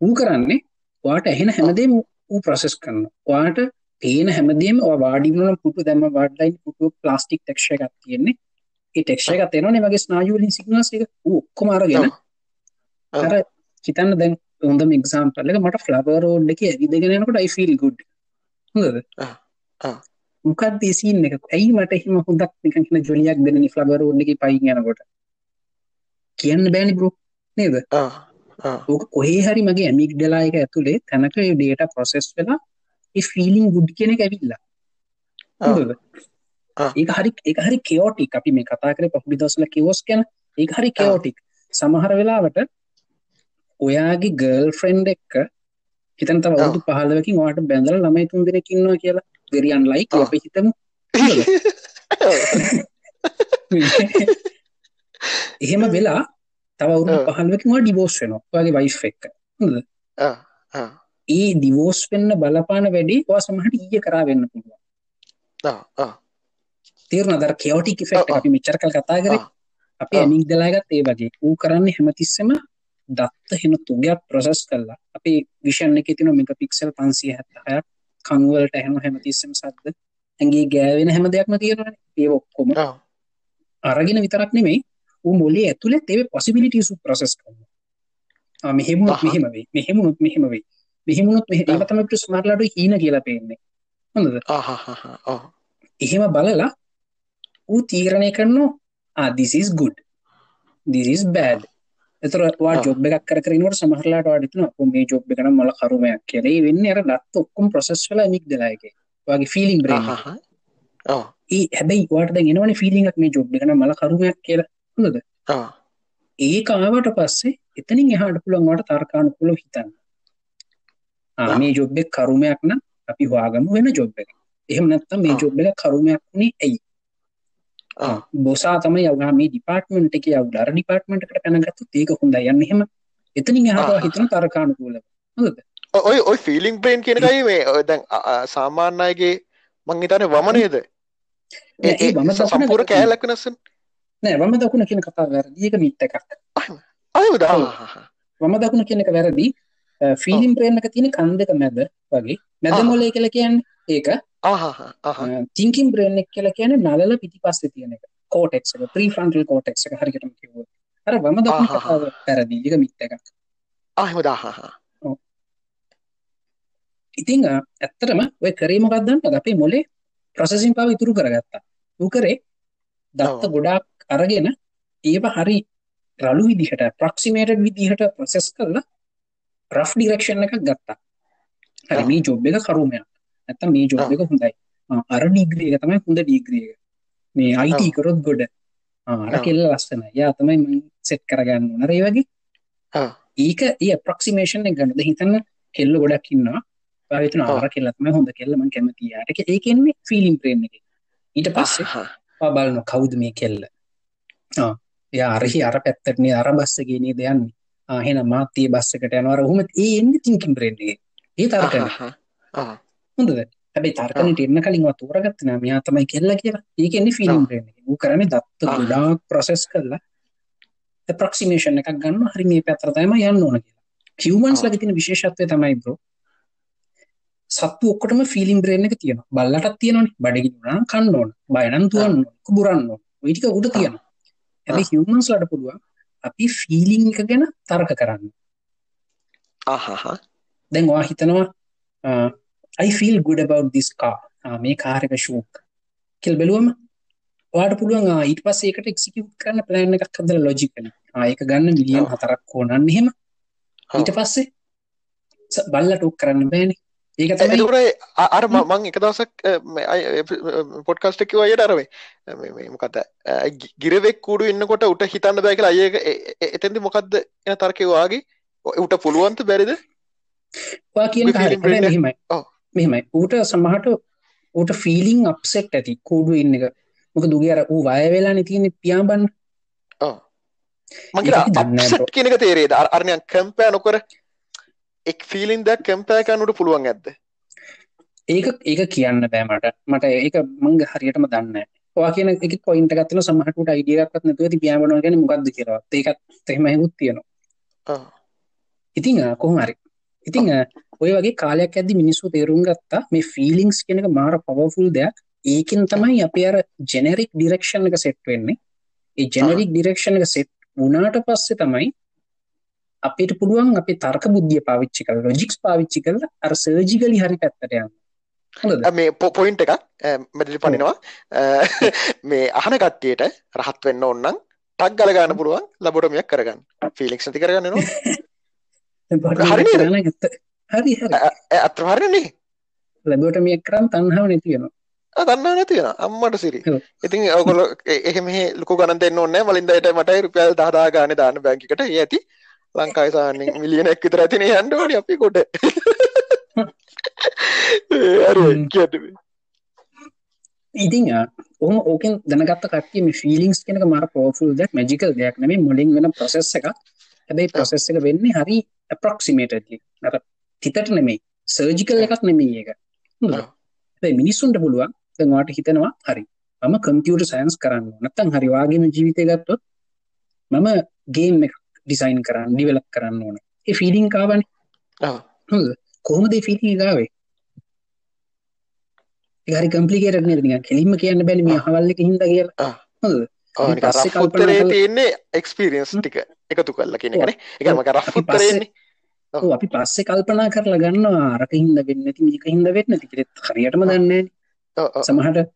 ඌ කරන්නේ ඔයාට ඇහෙන හැමදේම ඌ ප්‍රොසෙස් කරනවා. ඔයාට පේන හැමදේම ඔයා වාඩි වුණාම පුටු දැම්ම වාඩ්ලයින් පුටුව ප්ලාස්ටික් ටෙක්ස්චර් එකක් තියෙන්නේ. ඒ ටෙක්ස්චර් එකක් එනවනේ වගේ ස්නායු වලින් සිග්නල්ස් ටික ඌ ඔක්කොම අරගෙන අර හිතන්න දැන් හොඳම එක්සාම්පල් එක මට ෆ්ලවර් රෝඩ් එකේ ඇවිදගෙන යනකොට I feel good. හොඳද? මොකක්ද සීන් එක? ඇයි මට එහෙම හොඳක් නිකන් ජොලියක් දෙන්නේ ෆ්ලවර් රෝඩ් එකේ පයින් යනකොට? කියන්න බෑනි බ්‍රෝ නේද? ඕක කොහේ හරි මගේ ඇමික් ඩලා එක ඇතුළේ තැනක ඩේට ප්‍රොසෙස් වෙලා ෆිලිං ගුඩ් කෙනෙ ඇවිල්ලා. ඒ හරි ඒ හරි කෝටික් අපි මේ කතා කර පහුඩි දසල කිවෝස් ගැන. ඒ හරි කෝටික් සමහර වෙලාවට ඔයාගේ ගර්ල් ෆ්‍රෙන්ඩ් එක්ක හිතන් තව අවුදු පහලවකින් වාට බැඳල ළමයි තුන් දෙනෙකින්නවා කියලා. වෙරියන් ලයි අප හිතමු. [LAUGHS] එහෙම වෙලා තවවුරු පහල්වකිවා ඩිබෝස් වෙනවා. වගේ වයිෆ් එක්ක ඒ ඩිවෝස් වෙන්න බලපාන වැඩි වා සමහට ඊය කරා වෙන්න පුළුවන්. තේරන දර කෙවටික් ෆෙක්් අපි මිචරකල් කතා කර. අපි ඇමික් දලාගත් ඒ වගේ. ඌ කරන්නේ හැමතිස්සම දත්ත හෙන තුගයක් ප්‍රසස් කරලා අපි විෂන් එක තින මික පික්සල් පන්සිය හැත්තහය කංවලට හැම හැමතිස්සම සද්ද. ඇගේ ගෑවෙන හැම දෙයක්ම තියෙන ඒ ඔක්කොම අරගෙන විතරක් නෙමෙයි ඌ මොලේ ඇතුළේ තේ පොසිබිලිටියසු ප්‍රසෙස් කරනවා. මෙහෙමුණුත් මෙහෙම වෙයි. මෙහෙමුණුත් මෙහෙම වෙයි මෙහෙමුණුත් මෙහෙම තමයි ස්මාර්ට්ලාට හීන කියලා පේන්නේ. හොඳද? එහෙම බලලා ඌ තීරණය කරනවා ආ this is good. This is bad. එතර වා ජොබ් එකක් කර කරනට සමහරලාට වාඩිතුන මේ ජොබ් එකන මල කරුමයක් කියලේ. වෙන්න අර දත් ඔක්කොම් ප්‍රසෙස් වෙලා මික් දලායක වගේ ෆිලිම් බ්‍ර ඒ හැබැයි වාට ගෙනවන ෆිලික් මේ ජොබ් එකන මල කරුමයක් කියලා. හොඳද? ඒ කාවට පස්සේ එතනින් එහාට පුළන්වට තර්කානු පුල හිතන්න මේ ජොබ්බෙක් කරුමයක් නම් අපි වාගම වෙන ජොබ් එක. එහෙම නැත්තම් මේ ජොබ් එක කරුමයක් වුණේ ඇයි? බොසා තම යවනා මේ ඩිපාර්ට්මෙන්ට් එක යවුඩර ඩිපාර්ට්මෙන්ට්කට පැනගත්තු ඒක හොඳ යන්න එහෙම එතනින් හට හිතන තරකානු කූල හොද ඔය ඔයි ෆිලිං බ්‍රේන් කියනකයි මේ ඔය දැන් සාමාන්‍යයගේ මං හිතන වමනේද සම්පූර කෑලක් වෙනස්සන් නෑ වම දකුණ කියන කතා වැරදික මිත්ත එකක්. අයද වම දකුණ කියන එක වැරදි ෆිලිම් ප්‍රේමක තියෙන කන්දක මැද වගේ. මැද මොලේ කියල කියන්න ඒක. තිංකින් බ්‍රෙන්ෙක් කියල කියන නලල පිටි පස්ස තියෙන එක. කෝටෙක් ප්‍රී ෆ්‍රන්ටල් කෝටෙක් එක හරිකටම කිව අර වම දකුණ කතාව පැරදිීක මිත්ත එකක්. අහමදාහා ඉතිං ඇත්තරම ඔය කරේමකක්දන්න අපේ මොලේ ප්‍රසසින් පාව ඉතුරු කරගත්තා. උකරේ දත්ත ගොඩාක් අරගෙන ඒව හරි රලු විදිහට ප්‍රක්සිමේට විදිහට ප්‍රසෙස් කරලා රෆ් ඩිරක්ෂණ එකක් ගත්තා. හරි මේ ජොබ් එක කරුමයක්. ඇත මේ ජොබ් එක හොඳයි. අර ඩිග්‍රියක තමයි හොඳ ඩිග්‍රියක මේ අයිට කරොත් ගොඩ. අර කෙල්ල ලස්සන යා තමයි සෙට් කරගන්න නරේ වගේ. ඒක ඒ ප්‍රක්සිමේෂන් එක ගන්නද හිතන්න කෙල්ල ගොඩක් ඉන්නවා. පාවිතුන ආර කෙල්ලත්ම හොඳ කෙල්ලම කැමතියාට ඒකෙන්නේ ෆිලිම් ප්‍රේම් එක. ඊට පස්සේ බලන කවුද මේ කෙල්ල? ය අරහි අර පැත්තටනේ අර බස්සගේ දෙයන්නේ ආහෙන මාතයේ බස්සකට යනවර හොම ඒ එන්න තිංකින් ප්‍රේන්ගේ ඒ තරකන හොඳද? හැබයි තර්කනට එන්න කලින් තෝරගත්තන මෙයා තමයි කෙල්ල කියලා. ඒකෙන්නේ ෆිල්ම් ප්‍රේම වූ කරන දත්ත ගොඩාක් ප්‍රොසෙස් කරලා ප්‍රක්සිමේෂන් එකක් ගන්න හරි මේ පැත්‍රතම යන්න ඕන කියලා. හිවමන්ස් ලග තින විශේෂත්වය තමයි බ්‍රෝ සත්තු ඔක්කොටම ෆිලිම් බ්‍රේන් එක තියෙන බල්ලටත් තියෙනවන. බඩගි න කන්න ඕන. බයනන් තුවන්න බුරන්න ඔයිටික උඩ තියෙන ඇැ හිවමන්ස් ලට පුළුවන් අපි ෆීලිං එක ගැන තර්ක කරන්න. දැන් වා හිතනවා අයිෆිල් ගුඩ බව් දිස්කා මේ කාරක ශූක් කෙල් බැලුවම වාට පුළුවන් ඊට පස් ඒකට එක්සිකව් කරන්න ප්ලෑන් එකක් හදල ලොජිකන ආයක ගන්න මිලියන් හතරක් කෝනන්න හෙම ඊට පස්සේ බල්ල ටෝක් කරන්න බෑනේ ඒක තමයි අර මං එක දවසක් පොඩ්කස්ට කිව අයට අරවේ මොකත ගිරවෙක් කුඩු ඉන්නකොට උට හිතන්න බෑ කියලා අයක එතැදි මොකක්ද එන තර්කවාගේ උට පුළුවන්ත බැරිද? වා කියන මෙහෙමයි. මෙහෙමයි. ඌට සමහට ඌට ෆිලිං අප්සෙට් ඇති කූඩු ඉන්න එක. මොක දුගේ අර ඌ වය වෙලා නතියන පියාබන්න මගේ කියනක තේරේද අරණයන් කැම්පෑ නොකර එක් ෆිලින් දැක් කම්පෑ කනුට පුළුවන් ඇද්ද? ඒක ඒක කියන්න බෑ මට. ඒක මංග හරියටම දන්න වා කියන එක පොයින්ට ගත්තන සමහට අයිඩියක්ත් නැතුව ති පියාමන ගැන මොකක්ද කියලා. ඒකත් තෙම හෙකුත් තියෙනවා. ඉතිං කොහමරි ඉතිං ඔය වගේ කාලයක් ඇදදි මිනිස්සු තේරුම් ගත්තා මේ ෆිලිංස් කෙනක මාර පවෆුල් දෙයක්. ඒකින් තමයි අප අර ජෙනරික් ඩිරක්ෂණ එක සෙට් වෙන්නේ. ඒ ජෙනරික් ඩිරක්ෂණ එක සෙට් වනාට පස්සේ තමයි අපිට පුළුවන් අපි තර්ක බුද්ධිය පාවිච්චි කල ලොජික්ස් පාවිච්චි කල අර සර්ජිකලි හරි පැත්තටයන්න මේ පොපොයින්ට එකක් මැඩලි පනිනවා. මේ අහන කට්ටියට රහත් වෙන්න ඔන්නම් ටක් ගල ගන්න පුළුවන් ලබොටමයක් කරගන්න. ෆිලික්ස් ති කරගන්න නවා හරි හරි අත්‍රහරන්නේ ලැබෝටමිය කරම් තන්හාව නැතියනවා දන්න නැතියෙන අම්මට සිරි. ඉතින් ඔකොල එහෙම ලොක ගන දෙන්න ඔන්න මලින්දයට මට රුපියල් දහදා ගාන දාන්න බැංකිකට ඇති ලංකායිසාන්නේ මිලියන එක් විතර ඇතින යන්ඩෝනි අපි කොට. [LAUGHS] ඉතිං ඔහම ඕකෙන් දැනගත් කටේ ෆිලිංස් කෙනක මර පෝෆුල් දෙයක් මැජිකල් දෙයක් නෙම මුලින් වෙන ප්‍රසෙස් එක හැබැයි ප්‍රසෙස් එක වෙන්නේ හරි අප්‍රොක්සිමේටලි අර හිතට නෙමෙයි සර්ජිකල් එකක් නෙමෙයි එක මිනිස්සුන්ට පුළුවන් වාට හිතනවා හරි මම කම්පියට සයින්ස් කරන්න නත්තන් හරිවාගේම ජීවිතය ගත්තොත් මම ගේම් එක ඩිසයින් කරන්න ඩිවලක් කරන්න ඕන. ඒ ෆීඩිං කාවන කොහොමද ෆිටි ගාවේ හරි කම්පලිකේට නිරනික කෙලින්ම කියන්න බැලි මේ හවල්ල හිද කියලා. හොඳ උත්තරේ තියන්නේ එක්ස්පිරියන්ස් ටික එකතු කල්ල කියනකන එකමක රෆුත්තරන්නේ අපි පස්සේ කල්පනා කරලා ගන්න ආරක හිද වෙන්න ති මික හිද වෙන්න තිකෙත් හරියටම දන්නේ සමහට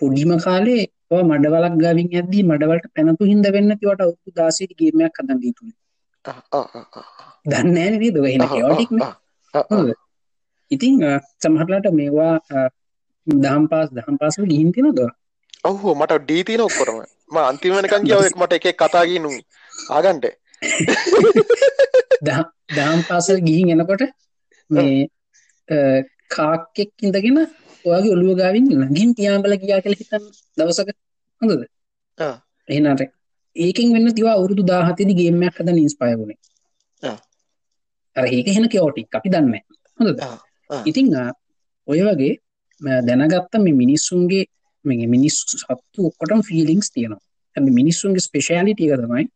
පොඩිම කාලේ මඩවලක් ගවින් ඇද්දී මඩවලට පැනතු හිද වෙන්න තිවට ඔත්තු දාසට ගේමයක් කදන් දීතුළ දන්න නේද? වෙන කෝටික් ඉතිං සමහටලාට මේවා දහම් පාස් දහම් පාසල ගිහින්තින ද ඔහු මට ඩීතින ඔක්කොරම ම අන්තිමනකන් කියවක් මට එක කතාගීනු ආගන්ට. දහම් පාසල් ගිහින් එනකොට මේ කාක්කෙක් ඉඳගෙන ඔයාගේ ඔළුව ගාවින් ලඟින් තියාම්බල කියා කළ හිතන් දවසක. හොඳද? එහනට ඒකින් වෙන්න තිවා අවුරුදු දාහතදි ගේමයක් හද නිස්පය වුණේ. අර ඒක හෙන කෝටික් අපි දන්න හොඳද? ඉතිං ඔය වගේ දැනගත්ත මේ මිනිස්සුන්ගේ මේ මිනිස්සු සත්තු ඔක්කොටම ෆිලිංස් තියෙනවා. හැබ මිනිස්සුන්ගේ ස්පේෂලිටිය තමයි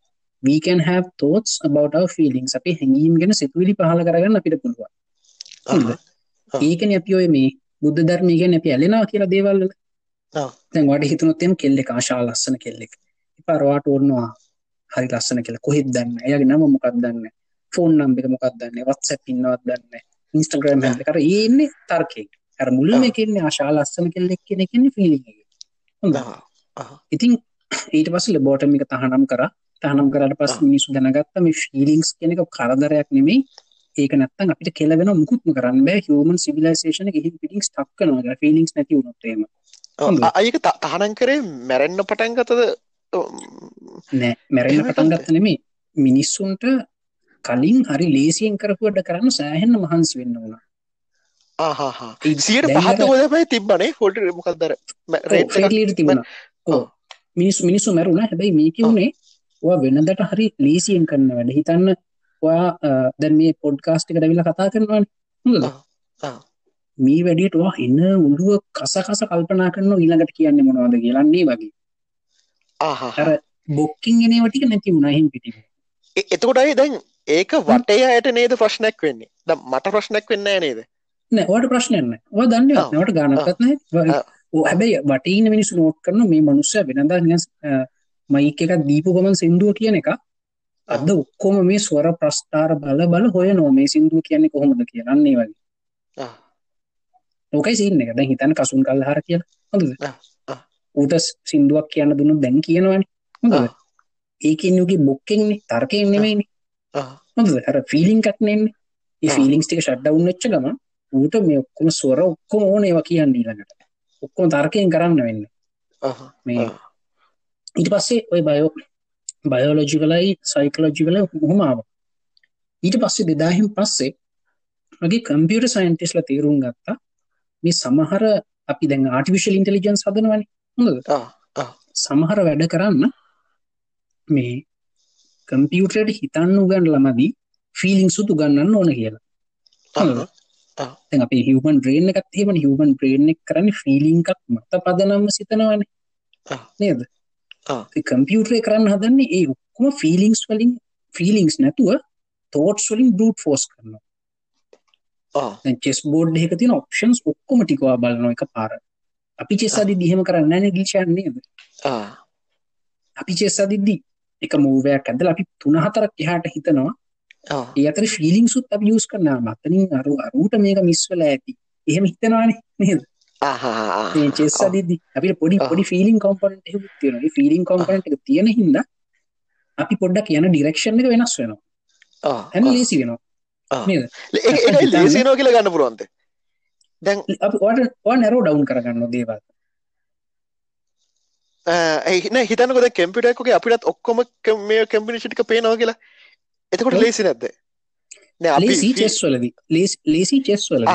we can have thoughts about our feelings. අපි හැඟීම් ගැන සිතුවිලි පහල කරගන්න අපිට පුළුවන්. ඒකන අපි ඔය මේ බුද්ධ ධර්මය ගැන අපි ඇලෙනවා කියලා දේවල්ල දැන් වට හිතනොත්තෙම කෙල්ලෙ ආශා ලස්සන කෙල්ලෙක්. පරවාට ඕන්නවා හරි ලස්සන කියල. කොහෙත් දන්න එයගේ නම මොකක් දන්න ෆෝන් නම්බික මොකක් දන්න වත්ස පින්නවත් දන්න ඉන්ස්ටග්‍රම් හ. කර ඒන්නේ තර්කෙක් ඇර මුල්ලම එකන්නේ ආශා ලස්සන කෙල්ලෙක් කෙන කෙන්නේ ෆිලි හොඳ ඉතින් ඊට පස්ස ලබෝටමික තහනම් කර. තහනම් කරට පස් මිනිසු දැනගත්ත මේ ෆිලිංස් කෙනෙක කරදරයක් නෙමෙයි ඒක නැත්තන් අපිට කෙලවෙන මුකුත්ම කරන්න බෑ. හමන් සිවිලසේෂන ගහි පිටික් ටක්කනවා ෆිලික්ස් නැති වුණොත්තේම අයක තහනන් කරේ මැරෙන්න්න පටන්ගතද නෑ. මැරෙන්න පටන්ගත්ත නෙමේ මිනිස්සුන්ට කලින් හරි ලේසියෙන් කරපුුවට කරන්න සෑහෙන්න මහන්සි වෙන්න වුණ සියට පහත ොදමයි තිබ්බනේ? හොට මොකක්දර රේට තිබුණ. මිනිස් මිනිස්සු මැරුණ. හැබැයි මේක වුණේ වා වෙනදට හරි ලේසියෙන් කරන්න වැඩ. හිතන්න ඔයා දැන් මේ පොඩ්කාස්ටික ඩවිල කතා කරනවාන. මේ වැඩියට වා එන්න උඩුව කස කස කල්පනා කරන්න ඊළඟට කියන්න මොනවාද කියලන්නේ වගේ. අර බොක්කින් ගෙනවටික නැති වුණහින් පිටි එතකොටයි දැන් ඒක වටේ අයට නේද ප්‍රශ්නයක් වෙන්නේ? ද මට ප්‍රශ්නයක් වෙන්න නේද? නෑවට ප්‍රශ්නයන්න වා දන්න නවට ගානකත්න හැබැයි වටීන මිනිස් නෝට් කරන මේ මනුස්ස වෙනදා මයික එකක් දීපු ගමන් සිින්දුව කියන එක අද ඔක්කොම මේ ස්වර ප්‍රස්ථාර බල බල හොය නෝ මේ සිින්දුව කියන්නේ කොහොමද කියන්නේ වගේ. ඕකයි සින්න එක. දැ හිතන කසුන් කල් හර කිය හොඳ ඌට සිින්දුවක් කියන්න දුන්නු දැන් කියනවන. හොඳ ඒකෙන් යුගේ බොක්කෙන්නේ තර්කයෙන් නෙමයිනි. හොඳ හර ෆිලිං කටනෙන්නේ ඒ ෆිලිංස් ටික ශඩ්ඩ උන්නච්ච ගම ඌට මේ ඔක්කොම ස්වර ඔක්කොම ඕන ඒවා කියන්න ඊළඟට. ඔක්කොම තර්කයෙන් කරන්න වෙන්න. මේ ඊට පස්සේ ඔය බයෝ බයෝලෝජිකලයි සයිකලෝජිකල හොමාව ඊට පස්සේ දෙදාහිම් පස්සේ මගේ කම්පියට සයින්ටිස්ල තේරුම් ගත්තා මේ සමහර අපි දැන් ආටිවිශල් ඉන්ටලිජන්ස් හදනවන. සමහර වැඩ කරන්න මේ කම්පියුටරට හිතන්න ගන්න ළමදී ෆිලිං සුතු ගන්නන්න ඕන කියලා. අපි හිවමන් බ්‍රේන් එකත් හෙම හිවමන් බ්‍රේන් එක කරන්න ෆිලිං එකක් මත පදනම්ම සිතනවන. නේද කම්පියුටරේ කරන්න හදන්නේ ඒ ඔක්කොම ෆිලිංස් වලින් ෆිලිංස් නැතුව තෝට්ස් වලින් බරට් ෆෝස් කරනවා. චෙස් බෝඩ් එක තින ඔප්ෂන්ස් ඔක්කොම ටිකවා බලන එක පාර. අපි චෙස්සාදි දිහෙම කරන්න නැ ගිෂන්නේද අපි චෙස්සාදිද්දී එක මූවයක් ඇදල අපි තුනහතරක් එහාට හිතනවා. ඒ අතර ෆිලිං සුත් අප යස් කරන මතනින් අරු අරුට මේක මිස්වල ඇති. එහෙම හිතනවානේ නේද චෙස්සදිදි අපි පොඩි පොඩි ෆිලින් කොම්පනට තියෙන ෆිලින් කොම්පනට තියෙන හිද අපි පොඩ්ඩක් කියන ඩිරක්ෂණ එක වෙනස් වෙනවා. හැම ලේසි වෙනවා. ලේසිනෝ කියල ගන්න පුරුවන්ත දැන් අප නැරෝ ඩවන්් කරගන්න දේවල්. එහින හිතනකොද කෙම්පිටක්ගේ අපිටත් ඔක්කොම මේ කැම්පිනිෂටික පේනවා කියලා. එතකොට ලේසි නැද්ද? ලේසි චෙස්වලද ලේසි චෙස්වල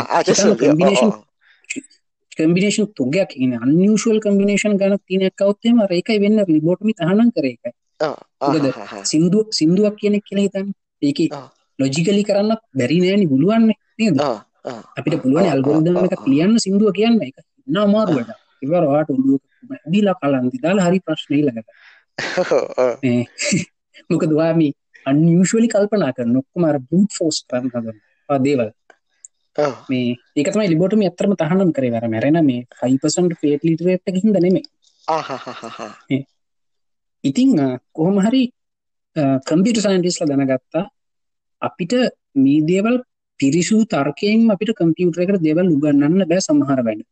කම්බිනේෂන් තුගයක්. ඉන්න අන්ියෂල් කම්බිනේෂන් ගන තින කවත්තේම රේකයි වෙන්න. ලිබෝට්මි තහනම් කරේකයි සිින්දුව සිින්දුවක් කියනෙක් කියලා හිතන් ඒක ලොජිකලි කරන්න බැරි නෑනි පුළුවන්න. අපිට පුළුවන් අල්ගොරදම එක ලියන්න සිින්දුව කියන්න එක නාමාරුවට ඉවරවාට උඩුව දීලා කලන්දි දාලා හරි ප්‍රශ්නය ලකට මොකදවාමි අන්යුෂලි කල්පනා කර නොක්කමර බූට් ෆෝස් කරන්න හද දේවල් මේ ඒකතම ලිබොටම ඇතරම තහනම් කරේ. වර මැරෙන මේ ෆයිපසන්ට පේට ලිටරට හිද නෙමේ ඉතිං කොහොම හරි කම්පිට සයින්ටිස්ල දැනගත්තා. අපිට මේ දේවල් පිරිසු තර්කයෙන් අපිට කම්පියුටර එකට දෙවල් උගන්නන්න බෑ සමහර වැඩ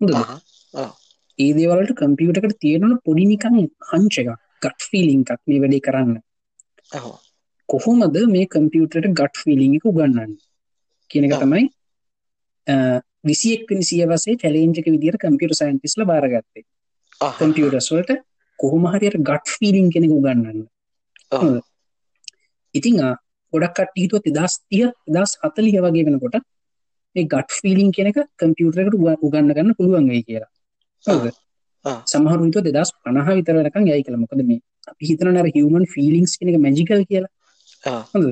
හොඳ ඒ දේවලට කම්පියුටකට තියෙනවන පොඩිනිකං හංච එක ගට් ෆිලිං එකක් මේ වැඩේ කරන්න. කොහොමද මේ කම්පියුටරට ගට් ෆිලිං එක උගන්නන්න කියන එක තමයි විසියෙක් විසිය වසේ චලේන්ජක විදිර කම්පියුට සයින්ටිස්ල බාරගත්තේ. කම්පියුටස්වලට කොහොම හරියට ගට් ෆිලිං කෙනෙක උගන්නන්න ඉතිං ගොඩක් තිදස් තිය දස් හතලිහ වගේ වෙනකොට මේ ගට් ෆිලිං කෙනෙක කම්පියුටරකට උගන්න ගන්න පුළුවන් වෙයි කියලා. සමහරු හිතුව දෙදස් පනහ විතරනකම් යයි කළ මොකද මේ අපි හිතන නර හිවමන් ෆිලිංස් කෙනෙක මැජිකල් කියලා. හොඳ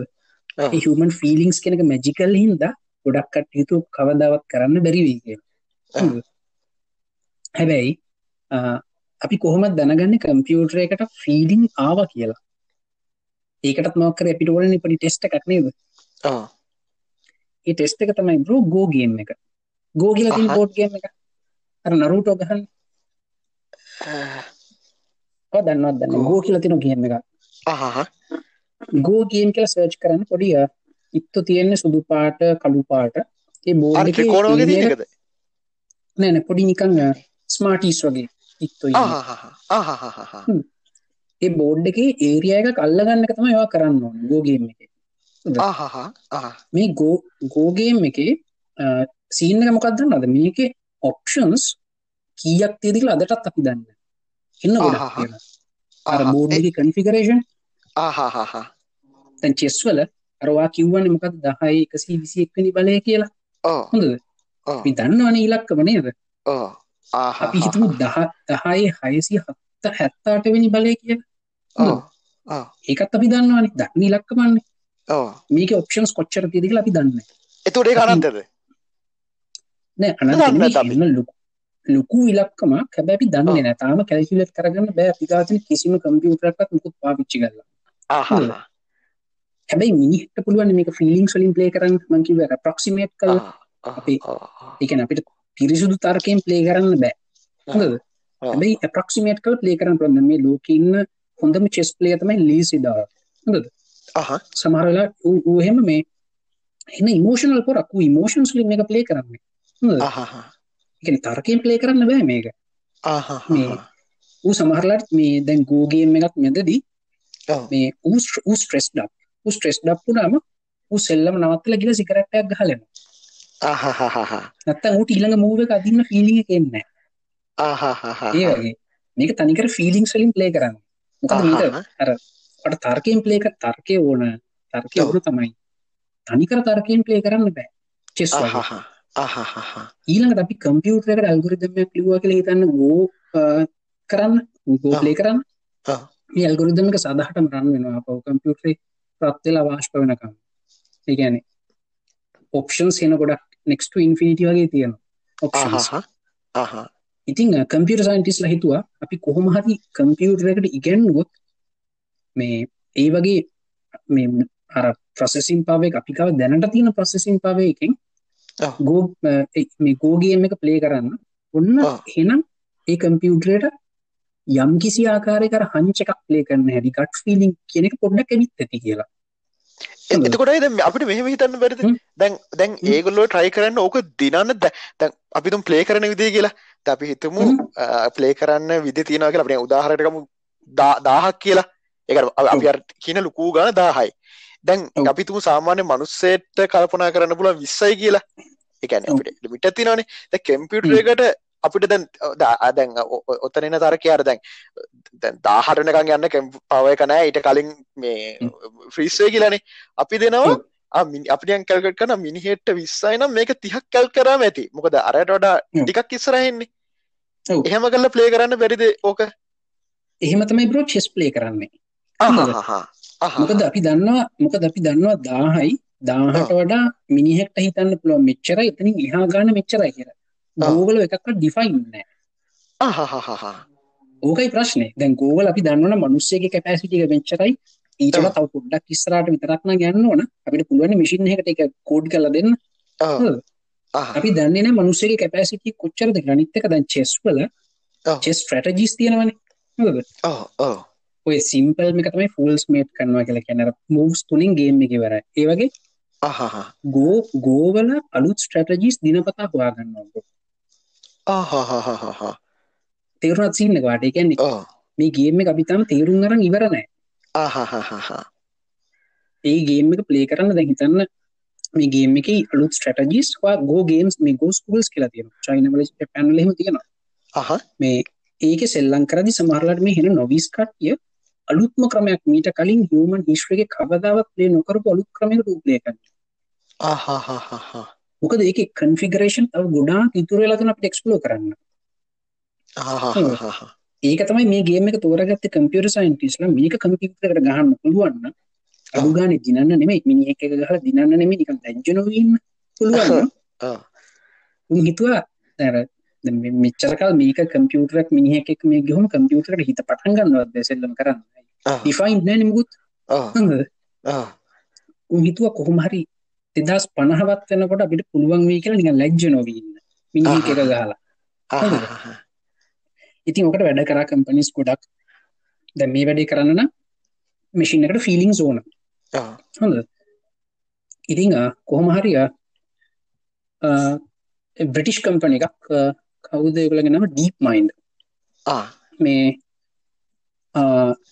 හිවමන් ෆිලිංස් කෙනෙක මැජිකල් හින්ද ගොඩක්කට යුතු කවදාවත් කරන්න බැරිවී කිය හැබැයි අපි කොහොමත් දැනගන්න කම්පියුටර එකට ෆීඩිං ආව කියලා? ඒකටත් මොකර අපිට වලන පඩි ටෙස්ට එකක් නේද? ඒ ටෙස්ට එක තමයි බ්‍රෝ ගෝගේම් එක. ගෝගිල බෝඩ්ගේම් එක. අර නරුටෝ ගහන්න. දන්නවත් දන්න ගෝ කියල තින ගේම එක. ගෝ ගේම් කියල සර්ච් කරන්න පොඩිය ඉත්තු තියෙන්නේ සුදු පාට කළු පාට. ඒ බෝඩ කෝනගද නෑන පොඩි නිකං ස්මාටීස් වගේ ඉත්තු ඒ බෝඩ් එක ඒරිය එක කල්ලගන්න එක තම ඒවා කරන්න ඕන ගෝගේම් එක. මේ ගෝ ගෝගේම් එක සීන්න මොකක්දන්න අද මේක ඔප්ෂන්ස් කීයක් තියදිල අදටත් අපි දන්න එන්න ගොඩක් අර බෝඩ්ගේ කන්ෆිකරේෂන් තැන් චෙස්වල අරවා කිව්වන මොකක් දහයි එකසි විසි එක්වනි බලය කියලා. හොඳද? අපි දන්නවන ඉලක්ක වනේද අපි හිතමු දහ දහයි හයසි හත්ත හැත්තාට වෙනි බලය කියලා. ඒකත් අපි දන්නවන. දන්න ඉලක්කමන්නේ. මේක ඔප්ෂන්ස් කොච්චර තිදිල අපි දන්න එතුඩේ කරන්නද නෑ අන ලොකු ලොකු ඉලක්කම කැබැපි දන්න නෑතාම කැල්කිලට කරගන්න බෑ. පිකාතින කිසිම කම්පියුටරක්ත් මුකුත් පාවිච්චි කරලා හැබැයි මිනිහට පුළුවන් මේක ෆිලිං සලින් ප්ලේ කරන්න. මංකිව ප්‍රක්සිමේට් කල. අපේ ඒකන අපිට පිරිසුදු තර්කයෙන් ප්ලේ කරන්න බෑ. හොඳද? හැබයි ප්‍රක්සිමේට් කල් ප්ලේ කරන්න පොන්න මේ ලෝකඉන්න හොඳම චෙස් ප්ලේ තමයි ලීසිදා හොඳද? සමහරලා ඌහෙම මේ එන්න ඉමෝෂනල් පොරක්. ඉමෝෂන් සලින් එක ප්ලේ කරන්නේ. එකන තර්කයෙන් ප්ලේ කරන්න බෑ මේක. ඌ සමහරලට මේ දැන් ගෝගේම් එකක් මෙදදී මේ ඌ ස්ට්‍රෙස් ඩක් ඌ ස්ට්‍රෙස් ඩක්පුනාම ඌ සෙල්ලම නවත්තල ගිල සිකරට්ටයක් ගහලෙන නැත්තම් ඌට ඊළඟ මූව එක අදින්න ෆීලිං එක එන්නේ ඒ වගේ. මේක තනිකර ෆීලිං වලින් ප්ලේ කරන්න. මොකද මේක අර අට තර්කයෙන් ප්ලේ කර තර්කය ඕන. තර්කය ඕන තමයි. තනිකර තර්කයෙන් ප්ලේ කරන්න බෑ. චෙස් ඊළඟට අපි කම්පියුටරකට ඇල්ගොරිදමයක් ලිවා කළ හිතන්න ගෝ කරන්න. ගෝ ප්ලේ කරන්න. මේ ඇල්ගොරිදමක සදහටම රන් වෙනවා. පව කම්පියුටරේ ප්‍රත්වෙලා වාශ්ප වෙනකම්. ඒගැන ඔප්ෂන්ස් එන ගොඩක් නෙක්ස්ට ඉන්ෆිනිටි වගේ තියෙන ඔප්ෂන්ස් ආහා. ආහා. ඉතිං කම්පියට සයින්ටිස් හිතුවා අපි කොහොම හරි කම්පියුටරකට ඉගැන්ුවොත් මේ ඒ වගේ මේ අර ප්‍රසෙසින් පාවේ අපිකාව දැනට තියෙන ප්‍රසෙසින් පාවයකින් ඔව්. ගෝ මේ ගෝගේම එක ප්ලේ කරන්න. ඔන්න ඔව්. හෙනම් ඒ කම්පියුටරයට යම් කිසි ආකාරයකර හංච එකක් ප්ලේ කරන්න හැඩි ගට් ෆිලිින් කෙනෙක පොඩ්ඩක් ඇවිත් ඇති කියලා එ- එතකොට දැන් අපිට මෙහෙම හිතන්න බැරිද. දැන් දැන්. ඒගොල්ලෝ try කරන්න ඕක දිනන්න දැන් අපි තුන් ප්ලේ කරන විදිය කියලා දැන් අපි හිතමු. ප්ලේ කරන්න විදි තියෙනවා කියලා අපිට උදාහරණයක් ගමු 1000ක් කියලා ඒක අර- අපි අර කියන ලুকু ගාන 1000යි දැන්. අපි තුමු සාමාන්‍ය මිනිස්සෙට කල්පනා කරන්න පුළුවන් 20යි කියලා ඒ කියන්නේ. අපිට ලිමිට් එකක් තියෙනවානේ දැන් කම්පියුටර් එකට අපිට දැන් දැන් ඔ- ඔ- ඔතන එන තරකේ අර දැන් දැන් 18 වෙනකන් යන්න පව එක නැහැ ඊට කලින් මේ හ්ම්. ෆ්‍රීස් වෙයි කියලානේ. අපි දෙනවා දැන් කැල්කුලේට් කරන මිනිහෙට්ට 20යි නම් මේක 30ක් කැල්ක් කරාම ඇති. මොකද අරයට වඩා. ටිකක් ඉස්සරහින් ඉන්නේ. ඔව්. එහෙම කරලා ප්ලේ කරන්න බැරිද ඕක? එහෙම තමයි බ්‍රෝ චෙස් ප්ලේ කරන්නේ. මොකද? අපි දන්නවා මොකද අපි දන්නවා දාහයි දාහට වඩා මිනිහෙක්ට හිතන්න පුළුවන් මෙච්චරයි එතනින් එහා ගන්න මෙච්චරයි කියලා. ගෝගල එකක්ව ඩිෆයින්නෑ ආහහහා ඕකයි ප්‍රශ්නය දැන් ගෝවල අපි දන්නවන මනුස්සේගේ කැපෑසිටික වෙච්චරයි ඊටල තව පොඩ්ඩක් ඉස්සරට විතරක්න ගන්න ඕන. අපිට පුළුවන් මිසින් එකට එක කෝඩ් කල දෙන්න. අපි දන්නන මනුස්සේ කැපෑසිටි කොච්චරද ගනිත්තක දැන් චෙස්වල චෙස් ට්‍රටජිස් තියෙනවන. ඔය සිම්පල් එකතම ෆල්ස් මේට් කන්නවා කියලා කැනර මූස් තුනින් ගේම් එක වර ඒවගේ ගෝ ගෝවල අලුත් ස්ට්‍රටජිස් දිනපතා හොයාගන්නවා. තේරුණත් සීන් එක වාට. කියන්නේ මේ ගේම් එක අපි තාම තේරුම් අරන් ඉවර නැහැ. ආහාහාහා. ඒ ගේම් එක ප්ලේ කරන්න දැන් හිතන්න මේ ගේම් එකේ අලුත් ස්ට්‍රටජිස් වා ගෝ ගේම්ස් මේ ගෝ ස්කූල්ස් කියලා තියෙනවා. චයිනා වල ජපාන් වල එහෙම තියෙනවා. ආහා මේ ඒකේ සෙල්ලම් කරදි සමහරලාට මේ හෙන නොවිස් කට්ටිය අලුත්ම ක්‍රමයක් මීට කලින් හියුමන් හිස්ටරි එකේ කවදාවත් ප්ලේ නොකරපු අලුත් ක්‍රමයකට ප්ලේ කරනවා. ආහාහාහා මොකද ඒකේ කන්ෆිගරේෂන් ගොඩාක් ඉතුරු වෙලා තියෙනවා අපිට එක්ස්ප්ලෝර් කරන්න. ඒක තමයි මේ ගේම් එක තෝරගත්තේ කම්පියුටර් සයන්ටිස්ලා මේක කම්පියුටර් එකට ගහන්න පුළුවන් නම් අඩු ගානේ දිනන්න නෙමෙයි. මිනිහෙක් එක ගහලා දිනන්න නෙමෙයි. නිකන් දැජ්ජ නොවී ඉන්න පුළුවන් නම්. [LAUGHS] උන් හිතුවා අර මෙච්චර කල් මේක කම්පියුටරයක් මිනිහෙක් එක්ක මේ ගිහුම කම්පියුටර් එකට හිත පටන් ගන්නවත් බැ සෙල්ලම් කරන්න. ආ. ඩිෆයින්ඩ් නෑ නේ මුකුත්. හරිද ඔව් උන් හිතුවා කොහොම හරි 2050වත් වෙනකොට අපිට පුළුවන් වෙයි කියලා නිකන් ලැජ්ජ නොවී ඉන්න. මිනිහෙක් එක ගහලා ඉතින් ඔකට වැඩ කරා කම්පනිස් ගොඩක්. දැන් මේ වැඩේ කරන්න මැෂින් එකට ෆීලිංස් ඕන. හොඳ ඉතිං කොහොම හරි බ්‍රටිෂ් කම්පන එකක් අ, කවුද ඒගොල්ලගේ නම ඩීප් මයින්් මේ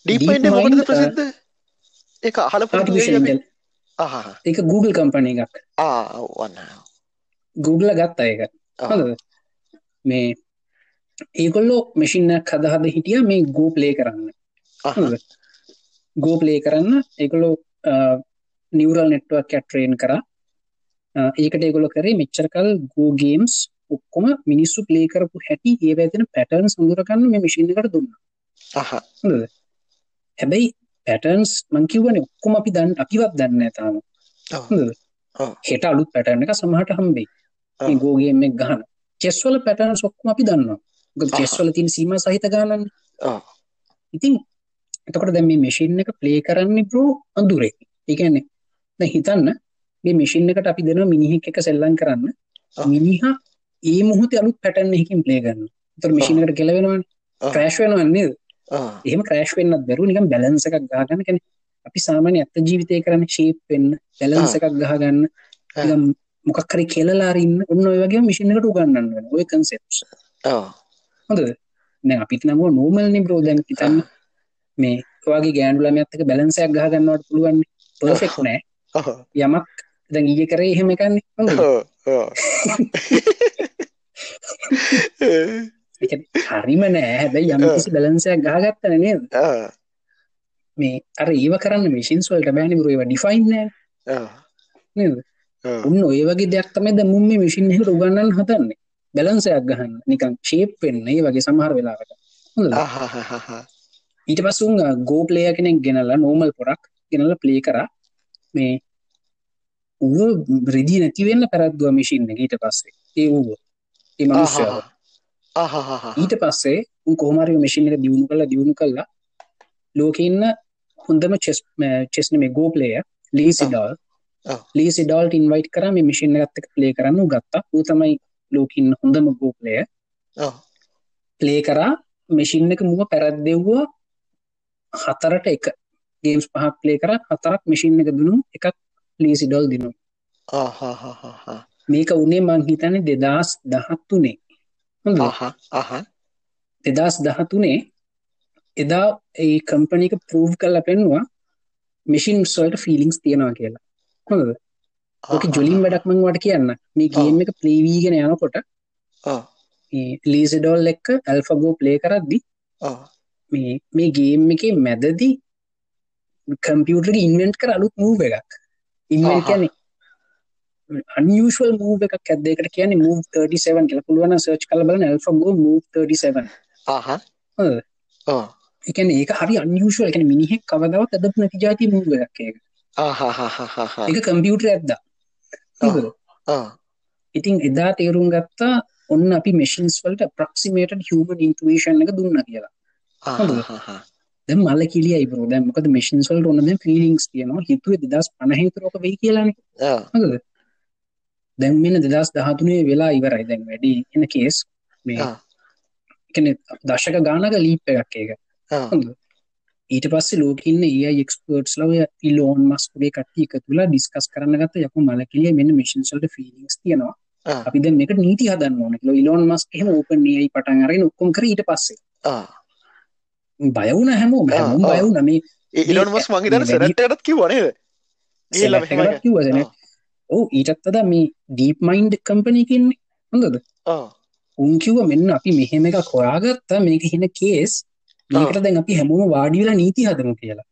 ඩීප් ප්‍රසිද්ධ? ඒක අහලා පුරුදු එක Google කම්පන එකක්. ආ ඔව් වන්න. Google ගත්ත එක. හොඳද? මේ ඒගොල්ලෝ මැසිින්නක් හදහද හිටිය මේ ගෝ ප්ලේ කරන්න. ආහා. හොඳද? ගෝ ප්ලේ කරන්න. ඒගොලෝ නිවරල් නෙට්වක් ඇට්‍රේන් කර. ඒකට ඒගොල කරේ මෙච්චරකල් ගෝ ගේම්ස් ඔක්කොම මිනිස්සු ප්ලේ කරපු හැටි ඒ ඇතින පැටර්න් සඳුරගන්න මේ එකට දුන්න. හැබැයි පැටර්න්ස් මංකිවන ඔක්කොම අපි දන්න අපිවත් දන්න ඇතාම. හෙට අලුත් පැටර්න එක සමහට හම්බේ. ගෝගේම ගහන. චෙස්වල පැටර්න් සොක්කම අපි දන්නවා. චෙස්වල තින් සීම සහිත ගානන්න ඉතින් එතකොට දැ මේ මෙසින් එක ප්ලේ කරන්න ප්‍රෝ අඳුරේ. ඒකන්නේ හිතන්න මේ මෙසින් එකට අපි දෙන මිනිහෙක් එක සෙල්ලන් කරන්න. මිනිහා ඒ මුහත අලුත් පැටන් එකින් ප්ලේ ගන්න තර මෙසිනකට කෙලවෙනවාන. ඔව්. ක්‍රෑශ් වෙනවන්නේ එහෙම ක්‍රෑශ් වෙන්නත් බැරු නිකම් බැලන්ස එකක් ගාගන්න කැන අපි සාමානය ඇත්ත ජීවිතය කරන්න ශේප් වෙන්න බැලන්ස එකක් ගහගන්න. මොකක්කරි කෙලලාරන්න ඔන්න ඔය වගේ මිසිනකට උගන්නන්න ඔය කන්සෙප් හොඳ දැන් අපිත් නම නෝමල්නි බ්‍රෝදැන් හිතන්න මේ ඔයාගේ ගෑන්ඩුලම ඇත්තක බැලන්සයක් ගහගන්නවට පුළුවන් පර්ෆෙක් නෑ. යමක් දැන් ඊය කරේ එහෙම එකන්නේ [LAUGHS] [LAUGHS] හොඳ ඒ හරිම නෑ. හැබැයි යම් [LAUGHS] කිසි බැලන්සයක් ගහගත්තන නේද? [LAUGHS] මේ අර ඒව කරන්න මිසින්ස් වලට බෑනි බරු. ඒවා ඩිෆයින් නෑ. ඔව් නේද? උන්න ඔය වගේ දෙයක් තමයි දැන් මුන් මේ මැෂින් එකට උගන්වන්න හදන්නේ. බැලන්සයක් ගහන්න. නිකන් ෂේප් වෙන්න. ඒ වගේ සමහර වෙලාවට ආහාහාහා ඊට පස්සේ උන් ගෝ ප්ලේයර් කෙනෙක් ගෙනල්ලා නෝමල් පොරක් ගෙනල්ලා ප්ලේ කරා. මේ ඌ රෙදී නැතිවෙන්න පැරද්දුව මිසින්න ඊට පස්සේ. ඒ වූ ඒ මනුෂ්‍යාව ඊට පස්සේ උ කෝමරය මිසින් එක දියුණු කළ දියුණු කල්ලා ලෝකඉන්න හොඳම චෙස් චෙස්න මේ ගෝපලය ලීසිඩල් ලීසි ඩල්ට ඉන්වයිට් කර මේ මිසින් ගත්තක ප්ලේ කරන්න. ගත්තා. තමයි ලෝකඉන්න හොඳම ගෝපලය ප්ලේ කරා. මෙසින් එක මුව පැරද්දෙව්වා හතරට එක. ගේම්ස් පහක් ප්ලේ කර. හතරක් මෙසින් එක දුනු එකක් ලීසිඩල් දිනු මේක උනේ මං හිතන්නේ දෙදස් දහත්තුනේ දෙදස් දහතුනේ එදා ඒ කම්පනික ප්‍රූව් කල්ල පෙන්වා මිසින් සල්ට ෆිලිංස් තියෙනවා කියලා. හොඳද? ඕක ජොලින් වැඩක්මං වට කියන්න. මේ ගේම් එක ප්‍රීවීගෙන යනකොට ලීසිඩෝල් එක්ක ඇල්ෆගෝ ප්ලේ කරද්දි මේ මේ ගේම් එක මැදදී කම්පියුටර් ඉන්වෙන්ට් කර අලුත් මූව එකක්. ඉන්න කියන අනියුෂල් මූව එකක් ඇදේකට කියන මූ 37 කියල. පුළුවන් සර්ච් කල බලන ඇල්ෆගෝ මූ 37 එකන ඒක හරි අනියුෂල් එකන මිනිහෙක් කවදවත් අදප නැති ජාති මූව එකක් එක එක කම්පියුටර් ඇද්දා? ඉතින් එදා තේරුම් ගත්තා ඔන්න අපි මෙසින්ස් වලට ප්‍රක්සිමේට හමන් ඉන්ටවේෂන් එක දුන්න කියලා. ද මල කිලිය ඉබර දැ මොකද මෙසින් වලට ඔන්න ෆිලිංස් තියනවා. හිතුව දෙදස් පනහිතරක වෙයි කියලාන දැම් මෙන දෙදස් දහතුනේ වෙලා ඉවරයි දැන් වැඩි එන කේස් මේ දශක ගානක ලීප් එකක් එක ඊට පස්සේ ලෝකන්න ඒ එක්ස්පර්ටස් ලව ඉලෝන් මස්කුගේ කට්ටි එක තුලා ඩිස්කස් කරන්න ගත යකු මලකිලිය මෙන්න මිසින්සල්ට ෆිලිස් තියෙනවා. අපි දැ මේක නීති හදන්න ඕන. ල ඉලෝන් මස් එහම ඕපන් නියයි පටන් අරගෙන ඔක්කොම් කර ඊට පස්සේ. බයවුන හැමෝ හැම බයවු නමේ ඉලොන් මස් මගේ දන සැරටත් කිවනේ කිවන ඕ ඊටත් අද මේ ඩීප් මයින්ඩ් කම්පනයකින්නේ හොඳද? උන්කිව මෙන්න අපි මෙහෙම එක කොයාගත්තා මේක හින කේස් මේකට දැන් අපි හැමෝම වාඩිවෙලා නීති හදමු කියලා.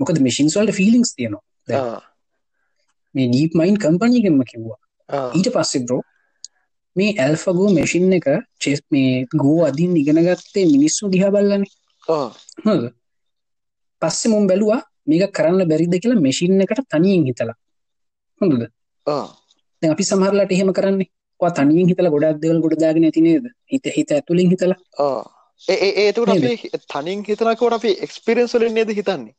මොකද මිසින්ස්වල්ට ෆිලිංස් තියෙනවා. මේ ඩීප් මයින් කම්පනීගෙන්ම කිව්වා. ඊට පස්සේ බ්‍රෝ මේ ඇල්ෆගෝ මෙසින් එක චෙස් මේ ගෝ අදින් ඉගෙනගත්තේ මිනිස්සු දිහාබල්ලන හොද පස්සෙ මුම් බැලවා මේක කරන්න බැරිද කියලා මෙසින් එකට තනියෙන් හිතලා. හොඳද? අපි සමහරලාට එහෙම කරන්නේ. තනියෙන් හිතල ගොඩක් දෙවල් ගොඩදාගෙන ඇතිනේද හිත හිත ඇතුලින් හිතලා. ඒ ඒතුට තනින් හිතනකොට අපි එක්ස්පිරෙන්ස්වලින් නේද හිතන්නේ?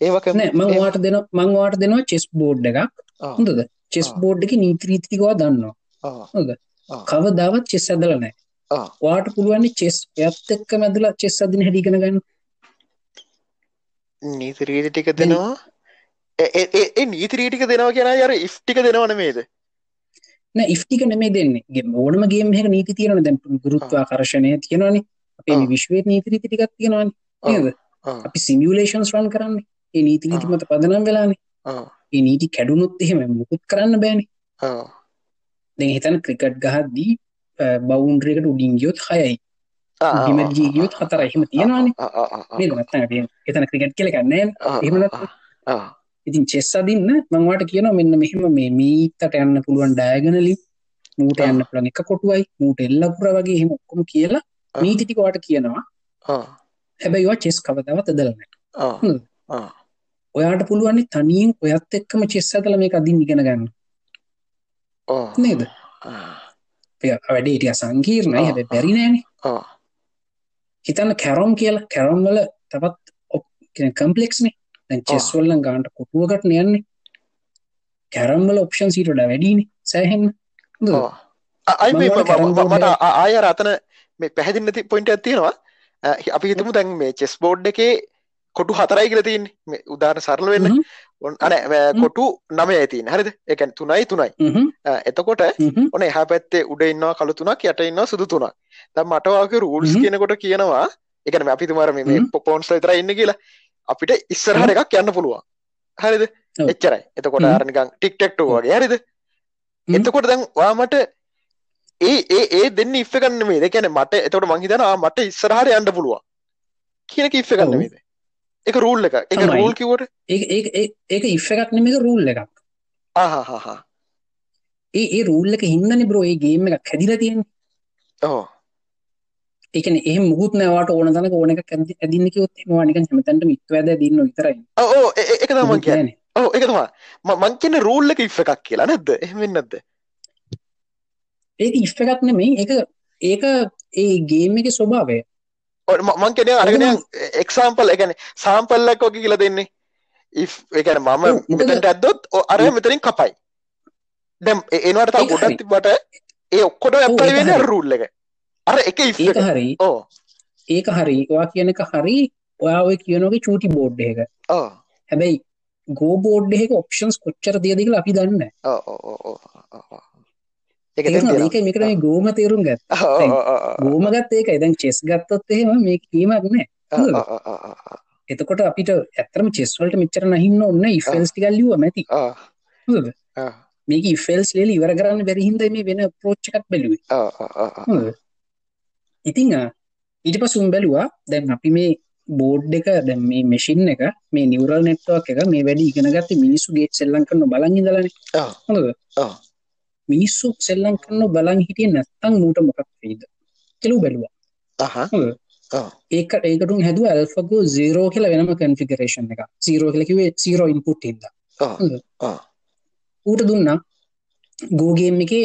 ඒවක මංවාට දෙන මංවාට දෙනවා චෙස් බෝඩ් එකක්. හොඳද? චෙස් බෝඩ් එක නීත්‍රීතිකවා දන්නවා. හොද කවදාවත් චෙස් ඇදල නෑ. වාට පුළුවන්නේ චෙස් යත් එක්ක මැදලා චෙස් අදින හැඩිගෙන ගන්න නීතිරීති ටික දෙනවා. ඒ නීතිරීටික දෙනවා කියෙන යර ඉෆ්ටික දෙනවන මේද ඉෆ්ටික නෙමේ දෙන්නේ. ඕනම ගේම එක නීති තියෙන දැන් ගුරුත්වා කරශණය තියෙනවානේ. අපේ විශ්වේත් නීතිරීති ටිකක් තියෙනවාන. නේද? අපි සිමියලේෂන්ස් රන් කරන්නේ. ඒ නීති නීති මත පදනම් වෙලානේ. ඒ නීති කැඩුණුත් එහෙම මුකුත් කරන්න බෑනේ. දැන් හිතන ක්‍රිකට් ගහද්දී බවුන්ඩරේකට උඩින් ගියොත් හයයි බිමජී ගියොත් හතර එහෙම තියෙනවානේ. නේද? නැත්නම් එතන ක්‍රිකට් කියලා ගන්නෑ එහෙම නැත්නම් ඉතින් චෙස් අදින්න මංවාට කියන මෙන්න මෙහෙම මේ මීතට යන්න පුළුවන් ඩෑගනලි මූට යන්න පුළන් එක කොටුවයි. මූට එල්ලපුර වගේ හෙම ඔක්කොම කියලා නීතිටිකවාට කියනවා. හැබැයිවා චෙස් කවදාවත් දලන ඔයාට පුළුවන්නේ තනියෙන් ඔයත් එක්කම චෙස් ඇතල මේ අදින් ඉගෙන ගන්න. නේද? වැඩේටිය සංකීර්ණයි හැබ පැරිනෑන හිතන්න කැරොම් කියලා. කැරොම්වල තවත් කම්පලෙක්ස්නේ දැන් චෙස්වල්ලන් ගාන්ට කොටුවකට යන්නේ. කැරම්වල ඔප්ෂන් සීටට වැඩීන. සෑහෙන් මට ආය රතන මේ පැහැදින්නති පොයින්ට ඇත්තියෙනවා අපි හිතමු දැන් මේ චෙස් බෝඩ් එකේ කොටු හතරයි කියල තින් උදාන සරල වෙන්න අන කොටු නම ඇතින් හරිද? එකන් තුනයි තුනයි. එතකොට ඕන එහ පැත්තේ උඩ ඉන්නවා කළු තුනක් යට ඉන්න සුදු තුනක්. ද මටවාක රූල්ස් කියනකොට කියනවා එකන අපි තුමාර මේ පොපෝන්ස් තර ඉන්න කියලා. අපිට ඉස්සරහට එකක් යන්න පුළුවන්. හරිද? එච්චරයි. එතකොට ආරනිකං ටික්ටෙක්ටෝ වගේ. හරිද? එතකොට දැන් වාමට ඒ ඒ ඒ දෙන්න ඉෆ කන්න මේ දෙකැන මට එතකොට මංහිතනවා මට ඉස්සරහට යන්න පුළුවන්. කියනක ඉෆ කන්න මේද එක රූල් එක එක රූල් කිවට ඒක ඉෆ එකක් නෙමක රූල් එකක්. ආහාහා ඒ ඒ රූල් එක හින්දනි බ්‍රෝ ඒ ගේම එකක් හැදිල තියෙන ඕ එකන එහ මුත් නවට ඕන තනක ඕනක ඇදින්න කිවොත් මවානික හැමතැන්ට මිත්වද දින්න විතරයි. ඕ එක තමන් කියන ඕ එකතුමා මං කියන රූල් එක ඉෆ් එකක් කියලා නැද්ද එහෙම නැද්ද? ඒක ඉෆ් එකක් නෙමෙයි ඒක ඒක ඒ ගේම් එකේ ස්වභාවය ම- කියන්නේ අරගෙන එක්සාම්පල් ඒ කියන්නේ සාම්පල් එකක් වගේ කියලා දෙන්නේ. If ඒ කියන්නේ මම මෙතනට ඇද්දොත් අර මෙතනින් කපයි. ඒ- ඒනවට ඒක ගොඩක් හරි. තිබ්බට ඒ වෙන්නේ අර හරි. රූල් එක. අර එක ඒක හරි. ඕ ඒක හරි. ඔයා කියන එක හරි. ඔයා ඔය කියනගේ චූටි බෝඩ් එක. හැබැයි ගෝ බෝඩ් එක ඔප්ෂන්ස් කොච්චර තියද කියලා අපි දන්න ඕ ඕ, ඕ. ඒක මේකට මේ ගෝම තේරුම් ගත් තියෙනවා. ඕ, ඕ, ඕ, ඕ, ගෝම ගත් ඒකයි. දැන් චෙස් ගත්තොත් එහෙම මේ කීමක් නෑ එතකොට අපිට ඇත්තරම චෙස් වලට මෙච්චර නැහින්න ඕන ඉෆෙල්ස් ටිකක් ලියුවා මැති ඕ, හොඳද? ඕ, මේක ඉෆෙල්ස් ලියලා ඉවර කරන්න බැරි හින්දා මේ වෙන අප්‍රෝච් එකක් බැලුවේ. ඉතින් ඊට පස්සේ උන් බැලුවා දැන් අපි මේ බෝඩ් එක දැන් මේ මැෂින් එක මේ නියුරල් නෙට්වර්ක් එක මේ වැඩි ඉගෙන ගත්තේ මිනිස්සු ගේට් සෙල්ලම් කරන බලන් ඉඳලානේ. ඔව්. මිනිස්සු සෙල්ලම් කරන බලන් හිටියේ නැත්තම් ඌට මොකක් වෙයිද කියලා ඌ බැලුවා. ඒක ඒකට උන් හැදුවා AlphaGo 0 කියලා වෙනම කන්ෆිගරේෂන් එක 0 කියලා කිව්වේ 0 ඉන්පුට් හින්දා ඔව්. හොඳද ඔව්. ඌට දුන්නා game එකේ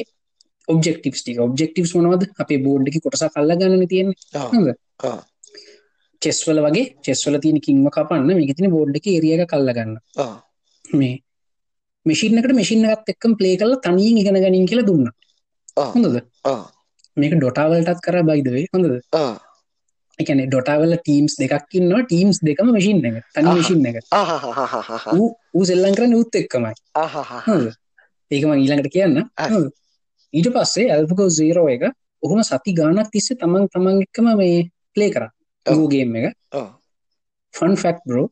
ඔබ්ජෙක්ටිව්ස් ටික ඔබ්ජෙක්ටිව්ස් මොනවද අපේ බෝඩ් එකේ කොටසක් අල්ලගන්නනේ තියෙන්නේ ඔව්. හොඳද ඔව්. චෙස් වල වගේ චෙස් වල තියෙන කින්ව කපන්න මේකේ තියෙන බෝඩ් එකේ ඒරියා ඔව්. මේ මැෂින් එකට මැෂින් එකත් එක්කම ප්ලේ කරලා තනියෙන් ඉගෙන ගනින් කියලා දුන්නා. හොඳද. මේක ඩොටා වලටත් කරා way. හොඳද? ඔව්. ඒ කියන්නේ ඩොටා වල ටීම්ස් දෙකක් ඉන්නවා. ටීම්ස් දෙකම මැෂින් එක තනි. මැෂින් එක. ඌ සෙල්ලම් කරන්නේ ඌත් එක්කමයි. අහහහ. හොඳද? ඒක මම ඊළඟට කියන්න. ඊට පස්සේ AlphaGo 0 එක ඔහොම සති ගාණක් තිස්සේ තමන් තමන් එක්කම මේ ප්ලේ කරා. game එක. ෆන් ෆැක්් බ්‍රෝ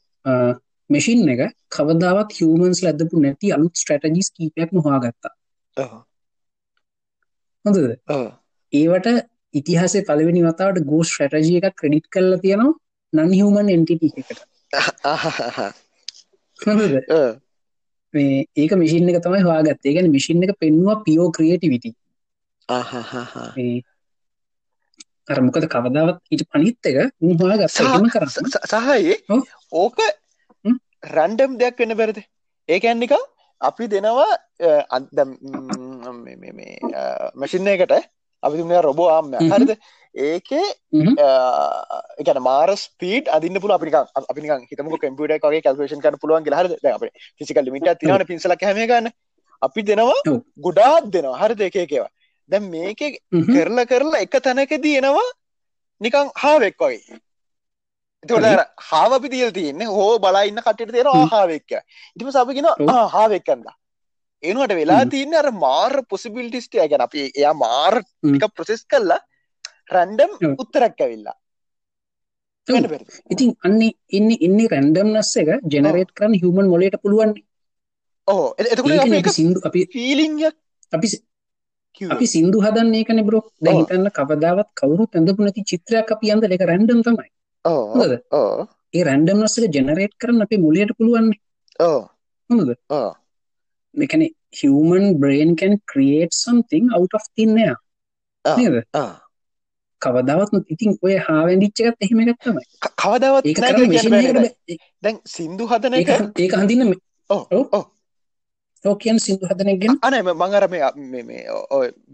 මෙෂින් එක කවදාවත් හිවමන්ස් ලැදපු නැති අලුත් ස්ට්‍රටජිස් කීපයක් හොයාගත්තා ඔව්. හොඳද. ඒවට ඉතිහාසේ පළවෙනි වතාවට ගෝ ස්ට්‍රටජිය එකක් ක්‍රඩිට් කරලා තියෙනවා නන් හිවමන් එන්ටිට එකට. මේ ඒක මිසින් එක තමයි හවාගත්තේ ගැන මිසින් එක පෙන්වා පියෝ ක්‍රියටිවිටි අහහහ. මේ අර මොකද කවදාවත් ඊට පනිත් එක ගත්ත කරන්න ස- ස- සහයේ. ඕක. රැන්ඩම් දෙයක් වෙන්න බැරිද? ඒකැන්නික අපි දෙනවා මැසින්න එකට අපි තුන රොබෝ ආම්ම. හරිද? ඒකේ. එකන මාර ස්පීට් අදින්න පුල අපික අපික හිතමක කම්පියට එකගේ කල්පේෂන් කන පුළුවන් අපේ ෆිසිකල් ලිමිට් තියෙනවනේ පින්සලක් හැම ගන්න. අපි දෙනවා. ගොඩාක් දෙනවා. හරිද? එක එකේවා දැන් මේකේ. කරලා කරලා එක තැනකදී එනවා නිකං හාවෙක් වගේ එතකොට හරි. අර හාව අපි තියලා තියෙන්නේ හෝ බලා ඉන්න කට්ටියට තේරෙනවා හ්ම්. ආ හාවෙක් කියලා ඊට පස්සේ අපි කියනවා ඔව්. ආ හාවෙක් කන්දා එනවට වෙලා හ්ම්. තියන්නේ අර මාර පොසිබිලිටිස් ටික يعني අපි එයා මාර හ්ම්. ටික ප්‍රොසෙස් කරලා රැන්ඩම් ඔව්. උත්තරයක් ඇවිල්ලා ඔව්. වෙන්න බැරිද ඉතින් අන්නේ ඉන්න ඉන්න රැන්ඩම්නස් එක ජෙනරේට් කරන්න හිවමන් මොලට පුළුවන් ඕ එතකොට ඒක අපි අපි සිින්දු අපි ෆීලිංයක් අපි කිව්වේ අපි සිින්දු හදන්න ඒකන බ්‍රෝ දැ ඔව්. හිතන්න කවදාවත් කවරු ඇඳපු නැති චිත්‍රයක් අපි අන්ද එක රැන්ඩම් තමයි ඕ හොඳද? ඕ ඒ රැන්ඩම්නස් එක ජෙනරේට් කරන්න අපේ මුලට පුළුවන් ඕ හොඳද? ඕ මෙකන human brain can create something out of thin air. ආ. නේද? ආ කවදාවත් ඉතින් ඔය හාවැඩිච්ච එකත් එහෙම එකක් තමයි. ක- කවදාවත් එකට දැන්. සින්දු හදන එක ඒක හඳින්න. ඔව් ඕ කියන සිින්දු හදන එක ගැන අනේ අර මේ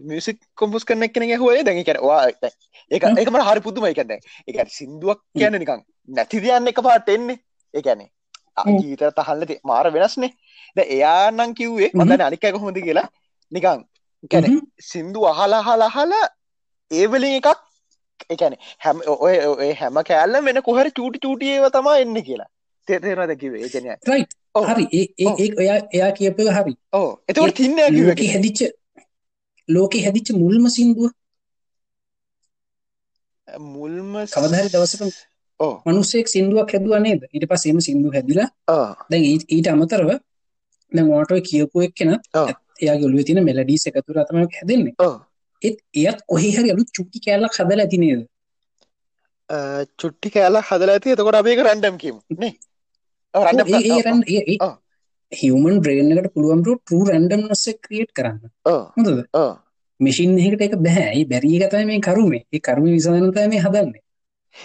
මියුසික් කොම්පෝස් කරන එක්කෙනෙක් ඇහුවේ දැන් ඒ හ්ම්. ඒක මට හරි දැන් ඒ කියන්නේ සින්දුවක් කියන්නේ නිකන් නැති දෙයක් එකපාරට එන්නේ ඒ කියන්නේ ආ, හ්ම්. ජීවිතයට අහන්න තියෙ මාර වෙනස්නේ දැන් එයා නම් කිව්වේ මම හ්ම්. දන්නේ අනික් අය කොහොමද කියලා කියන්නේ හ්ම්. සින්දු අහලා අහලා අහලා ඒ වලින් එකක් ඒ කියන්නේ හැම ඔය හැම කෑල්ලම වෙන කොහරි චූටි චූටි ඒවා තමයි එන්නේ කියලා තේරෙනවද කිව්වේ? ඒ කියන්නේ රයිට්. හරි. ඒ ඒ ඔයා එයා කියප එක හරි. ඔව්. එතකොට තින්නේ කිව්වේ ලෝක හැදිච්ච ලෝක හැදිච්ච මුල්ම සිින්දුව? මුල්ම කවදහරි දවසක ඔව්. මනුස්සෙක් සිින්දුවක් හැදුව නේද? ඊට පස්සේම සිින්දු හැදිලා. ආ දැන් ඊට- අමතරව දැන් ඕටෝ කියපු එක්කෙන ඔව්. එයාගේ ඔළුවේ තියෙන මෙලඩීස් එකතුර තමයි හැදෙන්නේ. ඔව්. ඒත් එයත් කොහේ හරි අලුත් චුටි කෑල්ලක් හදලා ඇති නේද? චුට්ටි කෑල්ලක් හදලා ඇති. එතකොට අපි ඒක රැන්ඩම් කියමු නේ හිවමන් බ්‍රේන් එකට පුළුවන් බ්‍රෝ ට්‍රූ රැන්ඩම්නස් එක ක්‍රියේට් කරන්න. හොඳද? ඔව්. මැෂින් එකකට ඒක බෑ. ඒ බැරි එක තමයි මේ කරුමේ. ඒ කරුමේ විසඳන තමයි මේ හදන්නේ.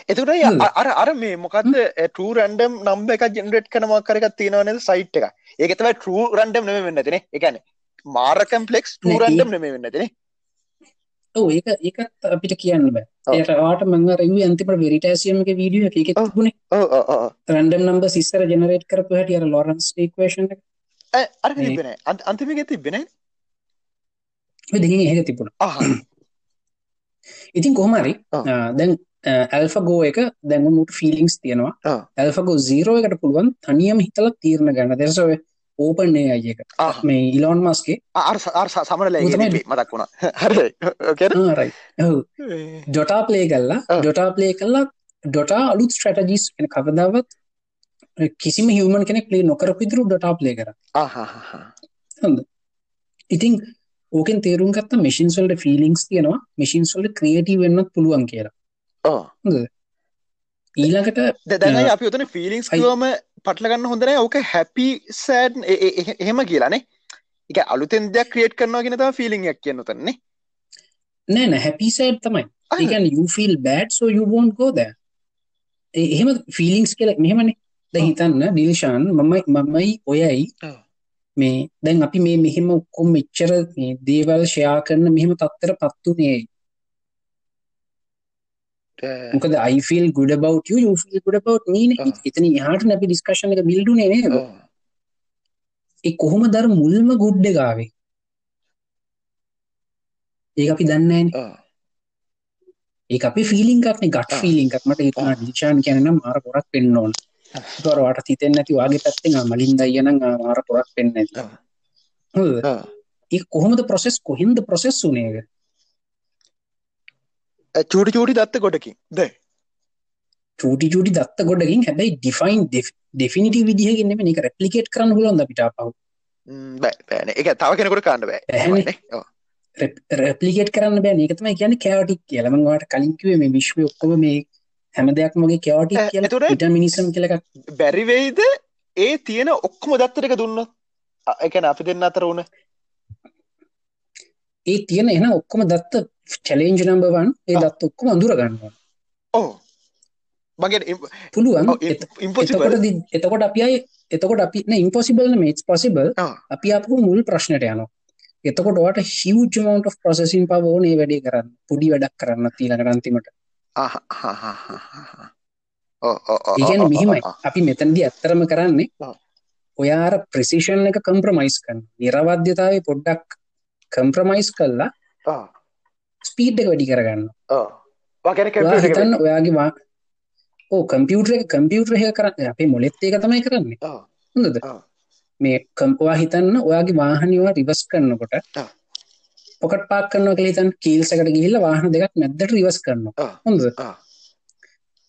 එතුට. අර අර මේ මොකක්ද ටූ රන්ඩම් නම්බ එක ජෙනරේට් කනමක් කරක තියෙනවනද සයිට් එක ඒකතව ටූ රන්ඩම් නම වෙන්න තින එකන මාර කම්පලෙක්ස් ටූ රන්ඩම් නම වෙන්න තින ඔව් ඒක ඒකත් අපිට කියන්න බෑ. ඔව්. ඒට වාට මං රව අන්තිමට වෙරිටසියම එක වීඩියෝ එක. එකෙත් ඔව්. තිබුණේ ඕ රන්ඩම් නම්බ සිස්සර ජනරේට් කරපු හැටිය අර ලොරන්ස් ඊක්වේෂන් එක. අර මේ- තිබෙන අන්තිමක තිබෙන ඔය දෙකෙන් එහෙක තිබුණා. [CLEARS THROAT] ඉතින් කොහමරි ඔව්. දැන් ඇල්ෆගෝ එක දැන්මුට ෆිලිංස් තියෙනවා. ඔව්. ඇල්ෆගෝ සීරෝ එකට පුළුවන් තනියම හිතල තීරණ ගන්න. දෙසව ඕපන්නේ අයක ආහ. මේ ඉලොන් මස්ගේ අර අර සමන ඌ තමයි- ලැගේ මතක් වුණා. [LAUGHS] හරි. ඩොටා ප්ලේ කල්ලා. ඩොටා ප්ලේ කල්ලා ඩොටා අලුත් ස්ට්‍රටජිස් එන කවදාවත් කිසිම හිවමන් කෙනෙක් ප්ලේ නොකර පිදුරු ඩොටා ප්ලේ කර. හොඳ. ඉතින් ඕකෙන් තේරුම් ගත්ත මිසින්ස්වල්ට ෆිලිංස් තියෙනවා. මිසින්ස්වල්ට ක්‍රියටී වෙන්නත් පුළුවන් කියලා. ඊළඟට ද- දැන්. අපි උතන ෆිලිංස්. කිවම පටලගන්න හොඳන ඕක හැපි සෑඩ් එහෙම කියලානේ එක අලුතෙන් දෙයක් ක්‍රියට් කරනවා ගෙන තම ෆිලිංයක් කියන්න තන්නේ නෑ. නෑ හැපිසයිඩ් තමයි. ඒකන් යෆිල් බෑඩ් සෝ යුබෝන් ගෝද එහෙම ෆිලිංස් කියල මෙහෙමනේ. ද. හිතන්න ඩිල්ෂාන් මමයි මමයි ඔයයි. මේ දැන් අපි මේ මෙහෙම ඔක්කොම් මෙච්චර මේ දේවල් ෂයා කරන මෙහෙම තත්තර පත්තුනේ මොකද අයිෆිල් ගුඩ බව් ෆිල් ගුඩ බව් නීන. එතන යාට අපි ඩිස්කශන එක බිල්ඩුනේ ඔව්. ඒ කොහොම දර මුල්ම ගුඩ්ඩ ගාවේ ඒ අපි දන්නෑන. ඒ අපි ෆිලිංකක්න ගට ආ. ෆිලිංකක් මට හිතනා දිශාන් කියනම් මාර පොරක් පෙන්න්න ඕන. තුරවාට තිතෙන් නැති වගේ පැත්තෙන් මලින් දයන මාර පොරක් පෙන්න්න. ඒ කොහොමද ප්‍රොසෙස් කොහින්ද ප්‍රොසෙස් වනේක චූටි චූටි දත්ත ගොඩකින්. ද චූටි චූටි දත්ත ගොඩකින්. හැබැයි ඩිෆයින් ඩෙෆිනිට විදිහගෙන්ම එක රැපලිකේට් කරන්න හුලොන්ද පිට පව බෑන එක තව කෙනෙකුට කාන්න බෑ. රැපලිකේට් කරන්න බෑ. ඒකතම කියන කෑවටික් කියලමවාට කලින්කිවේ මේ විශ්ව ඔක්කොම මේ හැම දෙයක් මගේ කෑවටික් ඈ, කියල. පිට මිනිසම් කියලක් බැරිවෙයිද ඒ තියෙන ඔක්කොම දත්තට එක දුන්න එකන අපි දෙන්න අතර වුණ ඒ තියෙන එන ඔක්කොම දත්ත චලෙන්ජ් නම්බවන් ඒ ආ. දත්ත ඔක්කොම අඳුර ගන්නවා. ඕ මගේ පුළුවන්. එතකොට එතකොට අපි අයි එතකොට අපි ඉම්පොසිබල් මේස් පොසිබල්. අපි අපපු මුල් ප්‍රශ්නයට යනවා. එතකොට හිවජ මount of ප්‍රසසින් පවෝනේ වැඩේ කරන්න පුඩි වැඩක් කරන්න තිීලක අන්තිමට. ඒගැන මෙහෙමයි. අපි මෙතැන්දි ඇත්තරම කරන්නේ. ඔයාර ප්‍රසිෂන් එක කම්ප්‍රමයිස් කන්න නිරවද්‍යතාව පොඩ්ඩක් කම්ප්‍රමයිස් කල්ලා ස්පීඩ් එක වැඩි කරගන්න. හිතන්න ඔයාගේ වා ඕ කම්පියුටර එක කම්පියුටර හ කරන්න අපේ මොලෙත් ඒක තමයි කරන්නේ. හොඳද. මේ කම්පවා හිතන්න ඔයාගේ වාහනිවා රිවස් කරන්නකොට. පොකට පාක් කරන්න කලිතන් කීල්සකට ගිහිල්ල වාහන දෙකක් මැද්දට රිවස් කරන්න ආ. හොඳ ආ.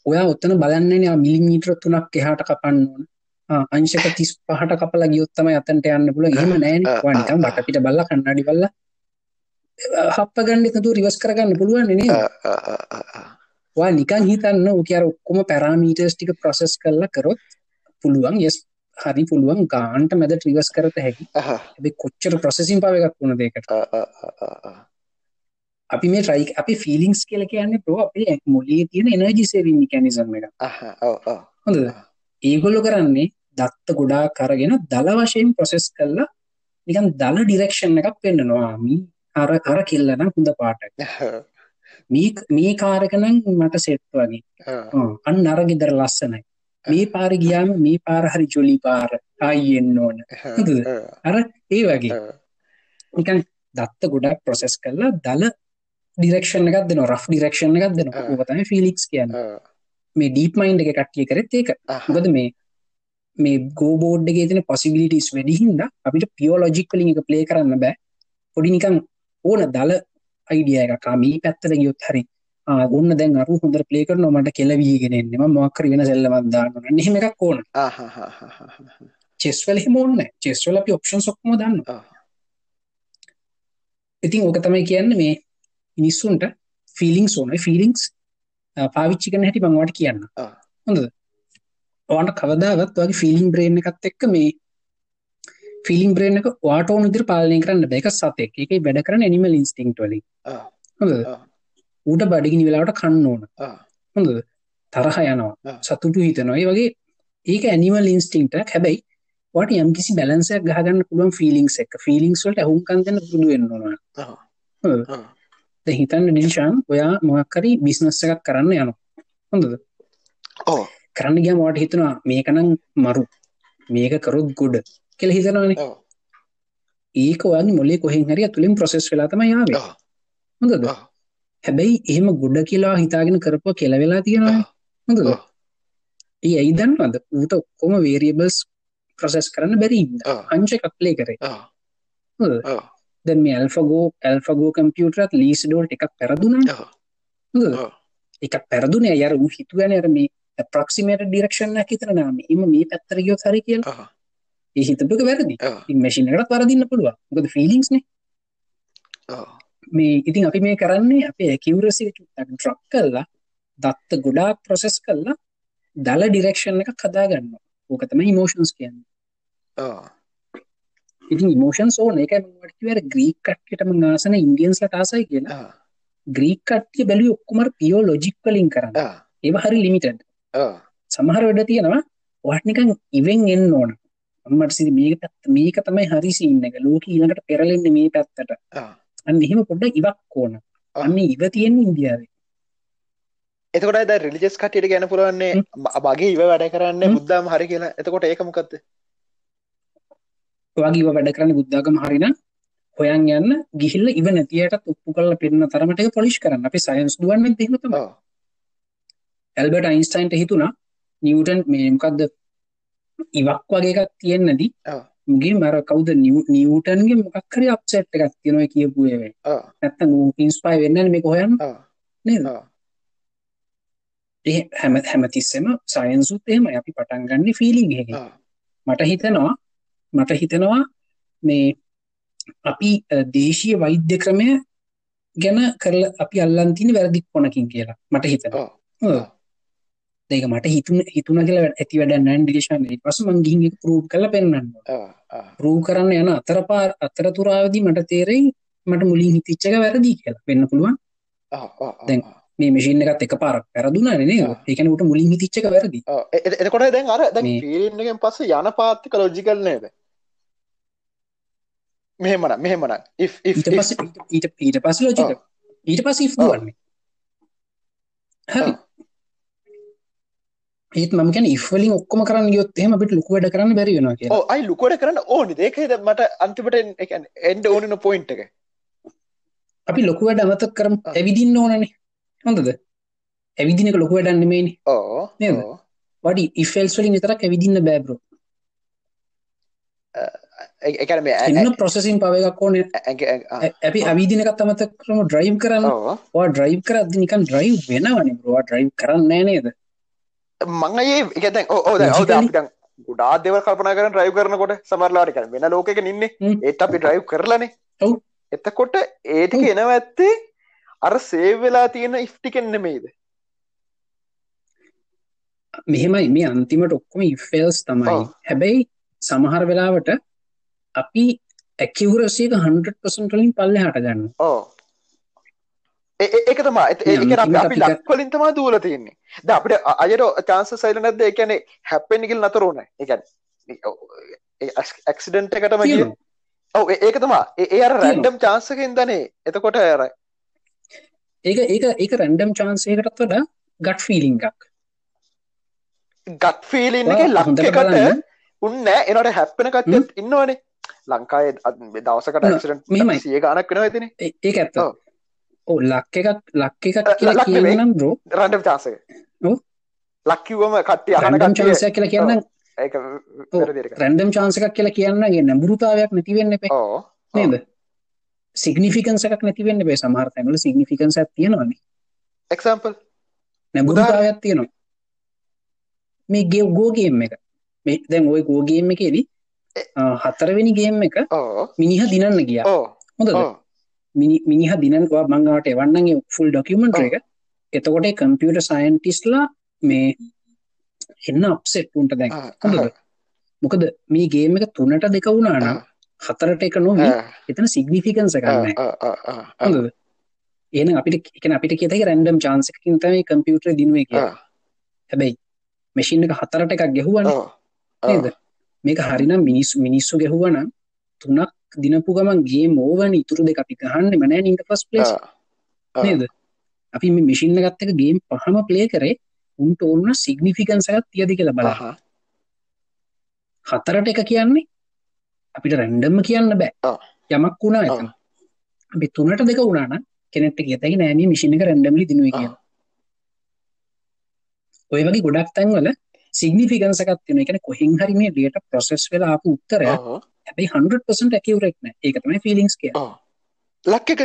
ඔයා ඔත්තන බලන්නේ මිලිමීටර තුනක් එහාට කපන්න ඕන අංශක තිස් පහට කපල ගියොත්තම අතන්ට යන්න පුල එහෙම නෑන නිකම් ආ. බට පිට බල්ල කන්නඩි බල්ල. හප්ප ගන්න එකතු රිවස් කරගන්න පුළුවන් නේ වා නිකන් හිතන්න ඕකයාර ඔක්කොම පැරාමීටර්ස් ටික ප්‍රොසෙස් කරලා කරොත් පුළුවන්. යස් හරි පුළුවන්. ගාන්ට මැද ට්‍රිවස් කරත හැකි. ඇබ කොච්චර ප්‍රසෙසින් පව එකක් වුණ දෙකට අපි මේ ට්‍රයි අපි ෆිලිංස් කියල කියන්න පෝ අපේ මුලේ තියෙන එනජි සේවින් කැනිසම් එක හොඳ ඒගොල්ලො කරන්නේ දත්ත ගොඩා කරගෙන දල වශයෙන් ප්‍රොසෙස් කරලා නිකන් දල ඩිරෙක්ෂන් එකක් පෙන්න්නනවාමි අර අර කෙල්ලනම් හොඳ පාට මේ මේ කාරකනම් මට සෙට් වගේ. අන්න අර ගෙදර ලස්සනයි. මේ පාර ගියාම මේ පාර හරි ජොලි පාර ආයෙන්න්න ඕන. අර ඒ වගේ. නිකන් දත්ත ගොඩක් ප්‍රොසෙස් කරලා දල ඩිරක්ෂණ එකක් දෙන රෆ් ඩිරක්ෂණ එකක් දෙන. ඕකතම ෆිලික්ස් කියන්න. මේ ඩීප් මයින්් එක කට්ටිය කරත් ඒක. ගොද මේ මේ ගෝබෝඩ්ගේ තින පොසිබිලිටස් වැඩිහින්ද අපිට පියෝලොජික් කලින් එක ප්ලේ කරන්න බෑ පොඩි නිකං ඕන දල අයිඩිය එක මී පැත්තර ගියොත් හරි ආ, ඔන්න දැන් අරු හොඳ ප්ලේ කරන මට කෙලවීගෙනෙන්ම මොක්කර වෙන සෙල්ලවන්දාන්න නෙහෙම එකක් ඕන චෙස්වල හිමෝන්න චෙස්වල අපි ඔප්ෂන් සොක්ම දන්න ආ. ඉතින් ඕක තමයි කියන්න මේ මිනිස්සුන්ට ෆිලිංස් ඕන ෆිලිංස් පාවිච්චි කන හැටි මංවට කියන්න ආ. හොඳ ඕට කවදාවත් වගේ ෆිලිම් බ්‍රේන් එකත් එක්ක මේ ෆිලිම් බ්‍රේන් එක වාටෝන ඉදිර පාලනය කරන්න බැක සතෙක්. එක වැඩ කරන නිමල් ඉන්ස්ටිංක්ට වලින්. හොඳ. ඌට බඩිගිනි වෙලාවට කන්න ඕන. ආ. හොඳද? තරහ යනවා. සතුටු හිතනවා. ඒ වගේ ඒක ඇනිවල් ඉන්ස්ටිංටක් හැබැයි වට යම් කිසි බැලන්සයක් ගහගන්න පුළුවන් ෆිලිංස් එක ෆිලිංස් වලට ඇහුම්කන් දෙන්න පුරුදු වෙන්න ඕන. ආ. හොඳද? ආ. දැන් හිතන්න ඩිල්ෂාන් ඔයා මොකක් හරි බිස්නස් එකක් කරන්න යනවා. හොඳද? ඔව් කරන්න ගියාම ඔයාට හිතෙනවා මේකනම් මරු. මේක කරොත් ගොඩ කියලා හිතනවානේ. ඒක ඔයාගේ මොලේ කොහෙන් හරි ඇතුලෙන් ප්‍රොසෙස් වෙලා තමයි ආවේ. හොඳද? හැබැයි එහෙම ගොඩ කියලා හිතාගෙන කරපුවා කෙල වෙලා තියෙනවා හොඳද. ඒ ඇයි දන්නවද? ඌට ඔක්කොම වේරියබල්ස් ප්‍රොසෙස් කරන්න බැරි අංශ එකක් ප්ලේ කරේ. දැන් මේ ඇල්ෆගෝ ඇල්ෆගෝ කම්පියුටරත් ලීස් ඩෝල්ට එකක් පැරදුනා. එකක් පැරදුනේ. අර ඌ හිතුවනේ අර මේ ප්‍රොක්සිමේටඩ් ඩිරෙක්ෂන් එකක් හිතන නාම. එම මේ පැත්තට ගියොත් හරි කියලා. ඒ හිතපු එක වැරදි. ඉතින් මැෂින් එකටත් වරදින්න පුළුවන්. මොකද ෆීලිංස් නේ. මේ ඉතින් අපි මේ කරන්නේ අපේ ඇකිවරසි චුට්ටක් ඩ්‍රොප් කරලා දත්ත ගොඩාක් ප්‍රොසෙස් කරලා දල ඩිරෙක්ෂන් එකක් හදාගන්න ඕක තමයි ඉමෝෂන්ස් කියන්නේ. ඉතින් ඉමෝෂන්ස් ඕන. ඒක මට කිව්ව ග්‍රීක් කට්ටියටම ආසන ඉන්දියන්ස්ලට ආසයි කියලා. ග්‍රීක් කට්ටිය බැලුවේ ඔක්කොම පියෝ ලොජික් වලින් කරන්නේ. ඒව හරි ලිමිටඩ් සමහර වැඩ තියෙනවා ඔයාට නිකන් ඉවෙන් එන්න ඕන. අම්මට සිරි මේක පැත්ත මේක තමයි හරි සීන් එක. ලෝකෙ ඊළඟට පෙරලෙන්නේ මේ පැත්තට. අන්න එහෙම පොඩ්ඩක් ඉවක් ඕන. අන්න ඉව තියෙන්නේ ඉන්දියාවේ. එතකොට ද රිලිජස් කටියට ගැන පුරුවන්නේ බගේ ඉව වැඩ කරන්න. බුද්ධම හරි කියලා. එතකොට ඒක මොකක්ද වගේ වැඩ කරන්න බුද්ධාගම හරිනම් හොයන් යන්න ගිහිල්ල ඉව නැතියට ඔප්පු කරලා පෙන්න තරමට පොලිෂ් කරන්න. අපි සයන්ස් දුවන්නේ එහෙම තමයි ඔව් ඇල්බර්ට් අයින්ස්ටයින්ට හිතුණා නිව්ටන් මේ මොකද්ද ඉවක් වගේ එකක් තියෙන්නේ නැති ඔව් මුගේ මර කවුද නිව්- නිව්ටන්ගේ මොකක් හරි අප්සෙට් එකක් තියෙනවා කියපු ඌ ඉන්ස්පයර් වෙන්නේ නැහැ මේක හොයන්න? ඔව් නේද? ඒ හැම හැමතිස්සෙම සයන්සුත් එහෙමයි. අපි පටන් ගන්න ෆීලිං ඔව් මට හිතෙනවා මට හිතෙනවා මේ අපි දේශීය වෛද්‍ය ක්‍රමය ගැන කරලා අපි අල්ලන් තියෙන වැරදි කොනකින් කියලා. මට හිතෙනවා. ඒක මට හිතුන හිතුන කියලා ඇති වැඩ නැහැ ඩිලේෂන් ඊට පස්සේ මං ගිහින් ඒක ප්‍රූව් කරලා පෙන්නන්න ප්‍රූව් කරන්න යන අතරපාර අතරතුරාවදී මට තේරෙයි මට මුලින් හිතිච්ච එක වැරදි කියලා. වෙන්න පුළුවන්? දැන් මේ මැෂින් එකත් එකපාරක් වැරදුනානේ නේද? ආ. ඒ කියන්නේ උට මුලින් හිතිච්ච එක වැරදි ඔව් එතකොට දැන් අර දැන් ෆීලින් එකෙන් පස්සේ යන පාත්තික ලොජිකල් නේද? මෙහෙමනම් මෙහෙමනම්. If if ඊට පස්සේ ඊට- ඊට පස්සේ ලොජික ඔව්. ඊට පස්සේ if. දුවන්නේ. හරි. ඒත් මම කියන්නේ if වලින් ඔක්කොම කරන්න ගියොත් එහෙම අපිට ලොකු වැඩ කරන්න බැරි වෙනවා කියලා. ඕ අයි ලුකොට කරන්න ඕනි. ඒකද මට අන්තිමට එන්ඩ ඕනන පොයින්් එක. අපි ලොකු වැඩ අමතක කරමු. ඇවිදින්න ඕනනේ. හොඳද? ඇවිදින එක ලොකු වැඩක් නෙමෙයිනේ. ඕ නේද? වඩි ඉෆෙල්ස් වලින් විතරක් ඇවිදින්න බෑ බ්‍රෝ එකන මේ ඉන්න ප්‍රොසෙසින් පව එකක් ඕනේ. අපි ඇවිදින එකත් අමතක කරමු ඩ්‍රයිව් කරන්න. ඕ ඔයා ඩ්‍රයිව් කරද්දි නිකන් ඩ්‍රයිව් වෙනවනේ බ්‍රෝ ඔයා ඩ්‍රයිව් කරන්නේ නෑ නේද මං ඒ එකතැන් ඕ ඕ ඔද Logically- අපිටන් ගුඩා දෙව කල්පන කරන ්‍රයිව් කරනකොට සමරලාට කර වෙන ලෝකක නින්නේ හ්ම්. ඒත් අපි ඩ්‍රයිව් කරලනේ ඔව්. එතකොට ඒටික එනව ඇත්තේ අර සේව් වෙලා තියෙන ඉෆ්ටිකෙන්නෙමේද මෙහෙමයි මේ අන්තිමට ඔක්කොම ඉෆෙල්ස් තමයි ඔව්. හැබැයි සමහර වෙලාවට අපි ඇකිවරසියක 100% වලින් පල්ලෙහාට ගන්න ඕ ඒක තමා මේ ඒක අපි ලක්වලින් තමා දූල තියන්නේ. ද අපිට අයට චාන්ස සයිල නැද එකන හැපෙන්නිගල් නතරුණ එකන් ඇක්සිඩන්ට එකටම. ඔව ඒක තමා ඒ අර. රැන්ඩම් චාන්සකින් දනේ එතකොට අර ඒක ඒක ඒක රැන්ඩම් එකකටත් වඩා ගට් ෆීලිං එකක්. ගත් ෆීලින් එක ලක්කට. උන්න එනට හැප්පෙන කටත් ඉන්නවනේ. ලංකාය දවසකට ඇක්සිඩන්ට් මෙහෙමයි. සිය ගනක් වෙන ඇතින ඒ- ඒක ඇත්ත. ඔව්. ඕ ලක් එකක් ලක් එකක් කියලා ලක්. කියන්නම් බ්‍රෝ රන්ඩම් චාසක ඔව්. ලක්කිවම කට්ටිය අහන රැන්ඩම් chance එකක් කියලා කියන්නම් ඒක රැන්ඩම් chance එකක් කියලා කියන්න ගේ නැඹුරුතාවයක් නැති වෙන්න එපා. ඕ නේද? සිග්නිෆිකන්ස් එකක් නැති වෙන්න බෑ සමහර තැන්වල සිග්නිෆිකන්ස් එකක් තියෙනවානේ එක්සම්පල් නැඹුරුතාවයක් තියෙනවා. මේ ගේ ගෝ ගේම් එක. මේ දැන් ওই ගෝ ගේම් එකේදී හතරවෙනි ගේම් එක මිනිහ දිනන්න ගියා. හොඳද මිනිහ දිනනවා මංගාවට එවන්නගේ ෆුල් ඩොකියමෙන්ට් එක. එතකොට කම්පියුටර් සයන්ටිස්ලා මේ එන්න අප්සෙට් උන්ට හොඳද? මොකද මේ ගේම් එක තුනට දෙක වුණා නම් හතරට එක නොවී. එතන සිග්නිෆිකන්ස කරන්න එහෙනම් අපිට එකන අපිට කියතක රැන්ඩම් එකකින් තමයි කම්පියුටර් දිනුවේ කියලා. හැබැයි මෙසින් එක හතරට එකක් ගැහුවන නේද? මේක හරිනම් මිනිස් මිනිස්සු ගැහුවනම් තුනක් දිනපු ගමන් ගේ මෝවන ඉතුරු දෙක අපි ගහන්න මනෑ ඉට ෆස් පලස් නේද? අපි මේ මිසින්න ගත්තක ගේම් පහම ප්ලේ කරේ උන්ට ඔන්න සිගනිිෆිකන්සයත් තියදි කියලා බල හතරට එක කියන්නේ අපිට රැන්ඩම්ම කියන්න බෑ. යමක් වුණා එතන. අපි තුනට දෙක වුණාන කෙනෙට කියතයි නෑම මිසින එක රැන්ඩම්ලි දිනුව කිය ඔය වගේ ගොඩක් තැන්වල සිගනිිෆිකන්සකත් තින එකන කොහෙන් හරි මේ ඩියට ප්‍රොසෙස් වෙලා ආපු උත්තරය හැබයි 100% ඇකිවරෙක්න ඒක තමයි ෆිලිංස් කිය ලක් එක?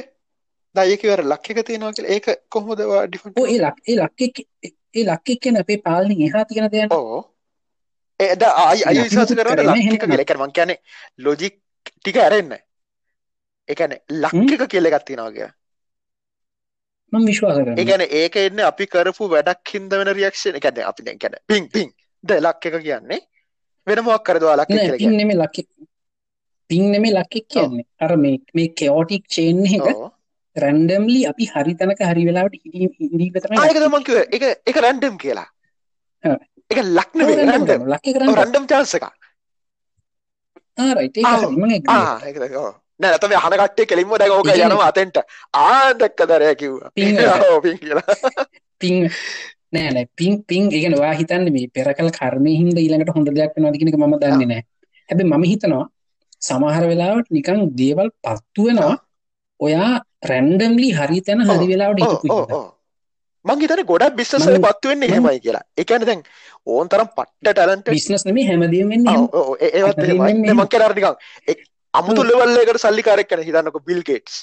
දයකවර ලක් එක තියෙනවා කියල ඒක කොහොමදවා ඩිෆ ඒ ලක් ඒ ලක් ඒ ලක්කෙක් කියන අපේ පාලනින් එහා තියෙන දෙයක්. ඕ එද අයි අය විශවාස කරන ලක්ක කියලකරමං කියන ලොජික් ටික ඇරෙන්න. එකන ලක්ක කියල ගත්තිනවාගේ මම විශ්වාස කරනවා ඒගැන ඒක එන්න අපි කරපු වැඩක් හින්ද වෙන රියක්ෂණ එකද අපි දැන් පින් පින් ද ලක් එක කියන්නේ වෙන මොක් කරදවා ලක් පින් නෙමෙ ලක් පින් නෙමේ ලක්කෙක් කියන්නේ. අර මේ මේ කෙෝටික් චේන් එක රැන්ඩම්ලි අපි හරි තැනක හරි වෙලාවට හිදී ඒක මංකිව එක එක රැන්ඩම් කියලා එක ලක්න ලක්ක කරන්න රැන්ඩම් චාන්සක නැතම හනකටේ කෙලින්ම දැක ඕක යනවා අතෙන්ට. ආදක්ක දරය කිව් පින් [LAUGHS] කියලා. පින් නෑන පින් පින් ඉගෙන වා හිතන්න මේ පෙරකල් කර්මය හින්ද ඊළඟට හොඳ දෙයක් නොදිකනක ම දන්නේ නෑ. හැබ මම හිතනවා සමහර වෙලාවට නිකං දේවල් පත්තු වෙනවා. ඔයා රැන්ඩම්ලි හරි තැන හරි වෙලාවට හිටපු මං හිතන ගොඩක් බිස්සස පත්තුවෙන්නේ හෙමයි කියලා. එකන දැන් ඕන් තරම් පට්ට ටලන්ට බිස්නස් නෙම හැමදීම ඒත් මං කරටිකක් අමුතු ලෙවල්ලකට සල්ලිකාරක් කන හිතන්නක බිල් ගේටස්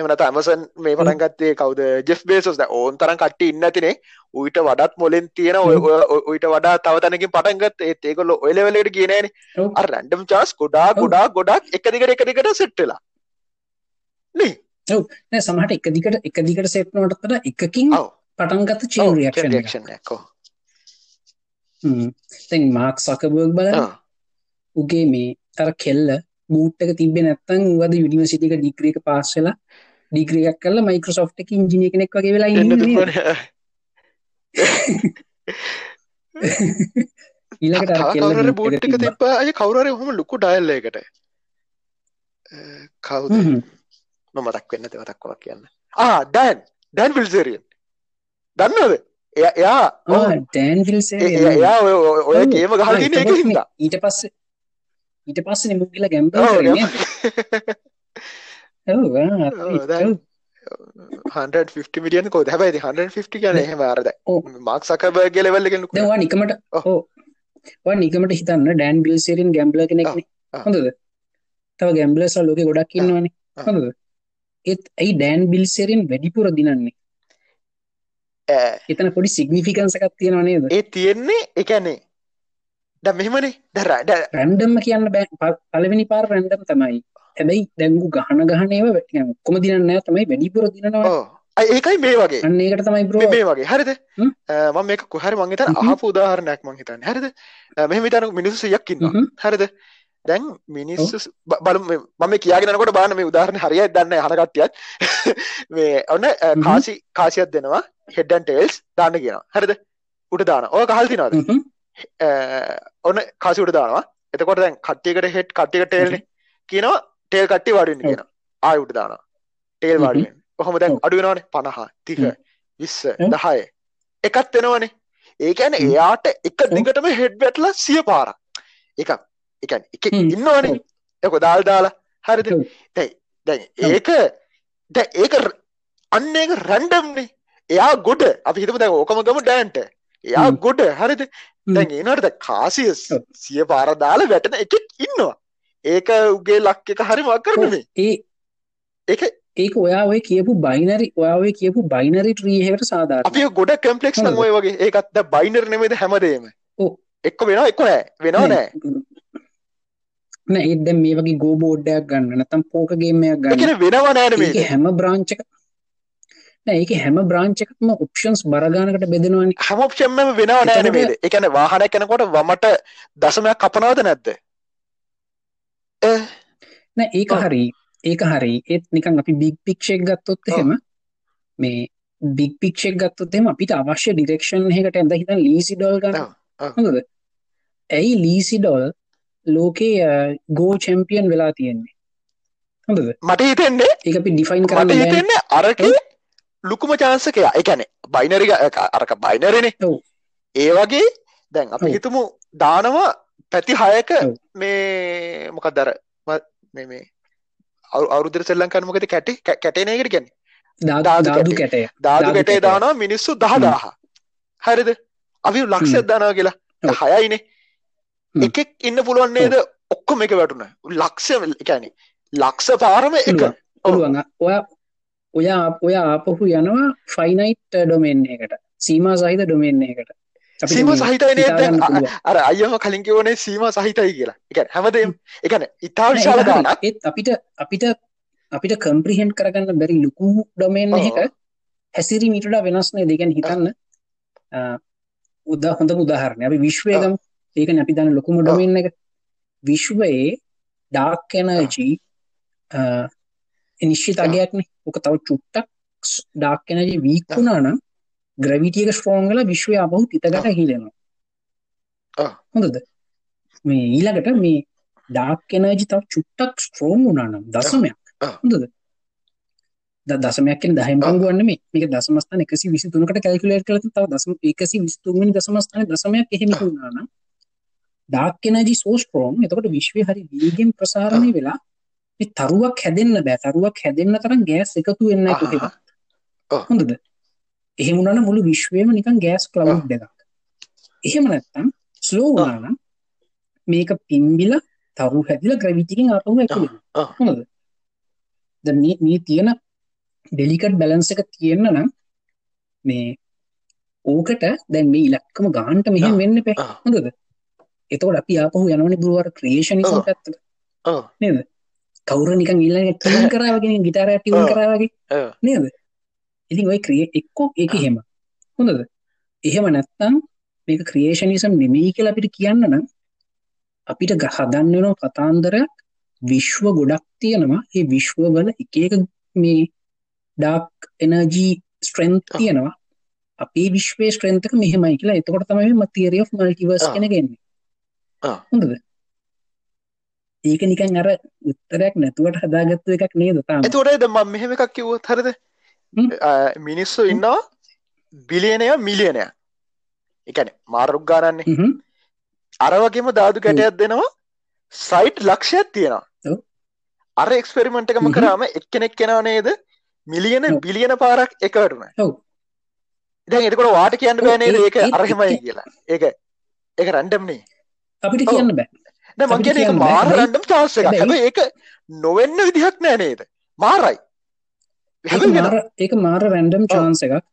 එමනත ඇමසන් මේ පටන්ගත්තේ කවද? ජෙස් බේසස් ඕන් තරම් කට ඉන්න තිනේ උයිට වඩත් මොලෙන් තියෙන ඔයිට වඩා තවතනකින් පටන්ගත් ඒත් ඒකොල්ල ඔයලවෙලට කියනන අ රැන්ඩම් චාස් ගොඩා ගොඩා ගොඩක් එකදිකට එකදිකට සෙට්ටලා නේ? සමහට එක දිකට එක දිකට සෙට්නටතර එකකින් පටන්ගත චේන් රියක්ෂන් තැන් මාක් සකබර්ග බල උගේ මේ තර කෙල්ල බූට්ක තිබෙන නැත්තන් වද යුනිවසිටික ඩික්‍රියක පාස්සලා ඩික්‍රියක් කල මයිකෝසෝ් එක ඉංජිනිය කෙනෙක් වගේ වෙලා කවර බෝට්ක තිබ අය කවුරර හොම ලොකු ඩයිල්ලකට කවුද? නොමතක් වෙන්න දෙවතක්වා කියන්න. ආ ඩැන් ඩැන් විල්සරියෙන් දන්නද එයා ඩෑන් එයා ඔය ගේම ගහලන එක හිද ඊට පස්ස ඊට පස්සන මුගල [LAUGHS] ගැම්ප මිියන් කෝ? හැබයි 150 කියන එහෙම අරද මක් සකබ ගෙලවල්ලගෙන වා නිකමට ඕ නිකමට හිතන්න ඩෑන් බිල්සේරින් ගැම්බල කෙනෙක් හොඳද? තව ගැම්බලස ලෝක ගොඩක් ඉන්නවනේ. හොඳද? ඒත් ඇයි ඩෑන් බිල්සේරෙන් වැඩිපුර දිනන්නේ? එතන පොඩි සිගනිිෆිකන්සකක් තියෙනවනේද ඒ තියෙන්නේ එකනේ ද මෙහෙමනේ. දරඩ රැන්ඩම්ම කියන්න බෑ. පලවෙනි පාර රැන්ඩම් තමයි හැබැයි දැංගු ගහන ගහනේව කොම දිනන්න තමයි වැඩිපුර දිනවා ඒකයි මේ වගේ. අන්නේකට තමයි බ්‍රෝ මේ වගේ. හරිද? මම මේක කොහරි මංගේත අහපු උදාහරණයක් මං හිතන්න. හරිද? මෙහෙම තන මිනිස්සු යක්කින්න හරිද? දැන් මිනිස්සු බලු මම කියගෙනකොට බාන මේ උදාහරණ හරිය දන්න හනකට්ටියත් [LAUGHS] මේ ඔන්න කාසි කාසියක් දෙනවා. හෙඩ්ඩන් ටේල්ස් දාන්න කියනවා. හරිද? උට දාන ඕ කහල් තිනවාද ඔන්න කාසිට දානවා. එතකොට දැන් කට්ටියකට හෙට් කට්ටික ටේල්න කියනවා ටේල් කට්ටි වඩින්න කියන ආයුට දානවා. ටේල් වඩියෙන් කොහොම දැන්? අඩුවෙනවානේ පණහා තික විස්ස දහය. එකත් වෙනවනේ. ඒකැන එයාට එක දිගටම හෙඩ් වැටලා සිය පාරක්. එකක්. එකන් එක ඉන්නවනේ. එක දාල් දාලා හරිද? දැයි දැන් ඒක දැ ඒක අන්න එක රැන්ඩම්නේ එයා ගොඩ අපි හිතම දැ ඕකම ගම ඩෑන්ට. එයා ගොඩ හරිද? දැන් ඒනට කාසිය සිය පාරදාල වැටන එකෙක් ඉන්නවා ඒක උගේ ලක් එක හරි මක් කරනේ ඒ ඒක ඒක ඔයා ඔය කියපු බයිනරි ඔයාවේ කියපු බයිනරි ට්‍රීහට සාධාර අපි ගොඩ කම්පලෙක්ස් ඔය වගේ. ඒකත්ද බයිනර් නෙමේද හැමදේම? එක්ක වෙන එක්ක නෑ. වෙනව නෑ. නෑ. ඒද මේ වගේ ගෝබෝඩ්ඩයක් ගන්න නතම් පෝකගේමයක් ගන්න. වෙනවා නෑන හැම බ්‍රාංචක ඒක හැම බ්‍රාංචකත්ම ඔප්ෂන්ස් බරගානකට බෙදෙනවානි. හැම ඔප්ෂන්ම වෙනව නෑනමේද එකන වාහන කෙනකොට වමට දසමයක් කපනවද නැද්ද නෑ ඒක හරි. ඒක හරි. ඒත් නිකන් අපි බික් පික්ෂෙක් ගත්තොත් එහෙම මේ බික් පික්ෂක් ගත්තොත්තෙම අපිට අවශ්‍ය ඩිරෙක්ෂන් එකට ඇද හිත ලීසි ඩොල් ගන්න. හොඳද? ඇයි ලීසි ඩොල් ලෝකේ ගෝ චැම්පියන් වෙලා තියෙන්නේ? හොඳද? මට හිතෙන්නේ ඒ අපි ඩිෆයින් කරන්න. හිතෙන්නේ අරකේ ලුකුම චාන්සකයා එකැනෙ බයිනරි අරක බයිනරනේ. ඒ වගේ දැන් අපි. හිතමු දානවා පැති හයක. මේ මොකක් දර මේ අවුරුදර සෙල්ලංකන්න මොකද කැටි කැටේනයකට ගැන ධාතු ධාතු ධාතු කැටය. කැටය දාදු ධාතු ගැටේ කැටය. දානවා මිනිස්සු දහදාහ හරිද? අපි ලක්ෂයක් දානවා කියලා. හයයිනේ. එකෙක් ඉන්න පුළුවන් නේද? ඔක්කොම එක වැටුන ලක්ෂ එකැන ලක්ෂ පාරම එක. පුළුවන්. ඔය ඔය ඔය ආපහු යනවා ෆයිනයිට් ඩොමෙන් එකට. සීමා සහිත ඩොමෙන් එකට සීම මේ සහිතයි නේද හිතාගන්න දැන්. අර අයම කලින් කිව්වනේ සීම සහිතයි කියලා. ඒ කියන්නේ හැමදේම ඒ කියන්නේ ඉතා විශාල නෑ, ඒක. ගාණක් ඒත් අපිට අපිට අපිට කම්ප්‍රිහෙන්ඩ් කරගන්න බැරි ලොකු ඩොමේන් ඔව්. එකක හැසිරි මීටට වෙනස් නේ දෙකන් හිතන්න උදා හොඳ උදාහරණය අපි විශ්වය. ගමු ඒකනේ අපි දන්න ලොකුම. ඩොමේන් එක විශ්වයේ ඩාර්ක් එනර්ජි නිශ්චිත ඔව්. අගයක්නේ ඕක තව චුට්ටක් ඩාර්ක් එනර්ජි වීක් වුණා නම් ග්‍රැවිටි එක ස්ට්‍රෝං වෙලා විශ්වය ආපහු තිතකට හිලෙනවා. හොඳද? මේ ඊළඟට මේ ඩාර්ක් එනර්ජි තව චුට්ටක් ස්ට්‍රෝං වුණා නම් දශමයක්. ඔව්. හොඳද? ද- දශමයක් කියන්නේ 10න් පංගුවක් නෙමෙයි. මේක දශමස්ථාන 123කට කැල්කියුලේට් කරලා තියෙන තව දශම 123 වෙනි දශමස්ථානේ දශමයක් එහෙම වුණා නම් ඩාර්ක් එනර්ජි සෝ ස්ට්‍රෝං එතකොට විශ්වය හරි වේගෙන් ප්‍රසාරණය වෙලා මේ තරුවක් හැදෙන්න බෑ. තරුවක් හැදෙන්න තරම් ගෑස් එකතු වෙන්නේ. හොඳද එහෙම වුණා නම් මුළු විශ්වයම නිකන් ගෑස් ක්ලවුඩ් එකක් එහෙම නැත්තම් ස්ලෝ වුණා නම් මේක පිම්බිලා තරු හැදිලා ග්‍රැවිටි එකෙන් ආපහු ඇතුල් වෙනවා. හොඳද දැන් මේ මේ තියෙන ඩෙලිකට් බැලන්ස් එක තියෙන්න නම් මේ ඕකට දැන් මේ ඉලක්කම ගානට මෙහෙම. වෙන්න ඔව්. හොඳද එතකොට අපි ආපහු යනවනේ බ්‍රෝ අර ක්‍රියේෂනිසම්. පැත්තට ඔව්. නේද කවුරු නිකන් ඊළඟ ටියුන් කරා වගේ නිකන් ගිටාරයක් ටියුන්. කරා වගේ. නේද ඉතින් ඔය ක්‍රියේ එක්කෝ ඒක එහෙම. හොඳද? එහෙම නැත්තම් මේක ක්‍රියේෂනිසම් නෙමෙයි කියලා අපිට කියන්න නම් අපිට හදන්න වෙන කතාන්දරයක් විශ්ව ගොඩක් තියෙනවා. ඒ විශ්වවල එක එක මේ ඩාක් එනර්ජි ස්ට්‍රෙන්ත්. තියෙනවා. අපේ විශ්වයේ ස්ට්‍රෙන්ත් එක මෙහෙමයි කියලා. එතකොට තමයි මේ of multiverse ඔව්. කියන එක එන්නේ. හොඳද? ඒක නිකන් අර උත්තරයක් නැතුවට හදාගත්තු එකක් නේද තාම? එතකොට මම මෙහෙම එකක් කිව්වොත් හරිද මිනිස්සු ඉන්නවා බිලියනය මිලියනය. එකන මාරුක් ගානන්නේ. හ්ම්. අර වගේම දාදු ගැටයක් දෙනවා. සයිට් ලක්ෂයක් තියෙනවා. අර එක්ස්පෙරිමෙන්ට් එකම. කරාම එක්කෙනෙක් කෙනා නේද? මිලියන. බිලියන පාරක් ඔව්. දැන් එතකොට වාට කියන්න ඔව්, බෑ නේද ඒ- ඒක අරහෙමයි කියලා. ඒක ඒක රැන්ඩම්නේ අපිට. කියන්න බෑ. මං කියන්න බෑ. මාර රැන්ඩම් chance එකක්. හැබැයි ඒක නොවෙන්න විදිහක් නෑ නේද? මාරයි ඒක මාර රැන්ඩම් chance එකක්.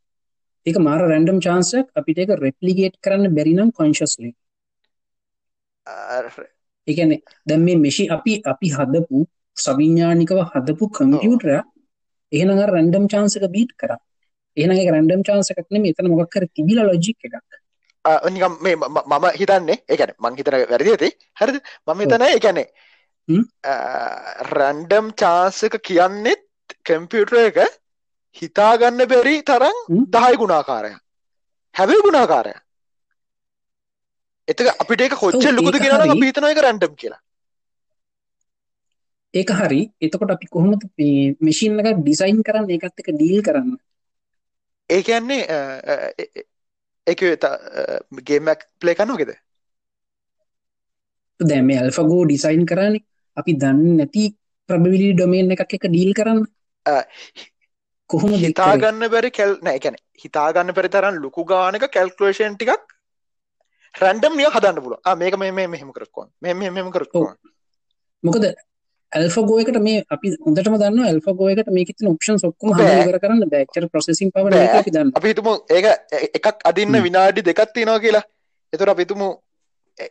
ඒක මාර රැන්ඩම් එකක්. අපිට ඒක replicate කරන්න බැරි නම් consciously. වෙන- ඒ කියන්නේ දැන් මේ machine අපි අපි හදපු සවිඥානිකව හදපු කම්පියුටරයක් එහෙනම් අර රැන්ඩම් chance එක beat කරා. එහෙනම් ඒක රැන්ඩම් chance එකක් නෙමෙයි. එතන මොකක් හරි තිබිලා logic එකක්. නිකම් මේ මම හිතන්නේ ඒ කියන්නේ මං හිතන වැරදි ඇති. හරිද? මම කියන්නේ හ්ම්. රැන්ඩම් එක කියන්නෙත් කම්පියුටර් එක හිතාගන්න බැරි තරම් හ්ම්. 10 ගුණාකාරයක්. හැබැයි ගුණාකාරයක් එතක අපිට ඒක කොච්චර ඔව්, ලොකුද. අපි හිතනවා ඒක රැන්ඩම් කියලා. ඒක හරි. එතකොට අපි කොහොමද මේ machine එකක් design කරන්න ඒකත් එක්ක deal කරන්න? ඒ කියන්නේ අ, අ, ඒ- ඒ- ඒක ගේම් එකක් ප්ලේ කරනවද දැන් මේ AlphaGo design කරන්නේ අපි දන්නේ නැති probability domain එකක් එක්ක deal කරන්න කරේ? හිතාගන්න බැරි කැල් නෑ කියන්නේ හිතාගන්න බැරි තරම් ලොකු ගානක කැල්කුලේෂන් ටිකක් රැන්ඩම් නිය හදන්න ආ මේක මේ මේ මෙහෙම මෙහෙම කරත් ඔව්. කොහොමද මොකද එකට මේ අපි හොඳටම AlphaGo එකට මේකේ තියෙන options ඔක්කොම ඉවර කරන්න බෑ. ඇත්තට processing power බෑ. නැහැ අපි දන්නවා. අපි හිතමු ඒක එකක් අදින්න. විනාඩි දෙකක් තියෙනවා කියලා එතකොට අපි හිතමු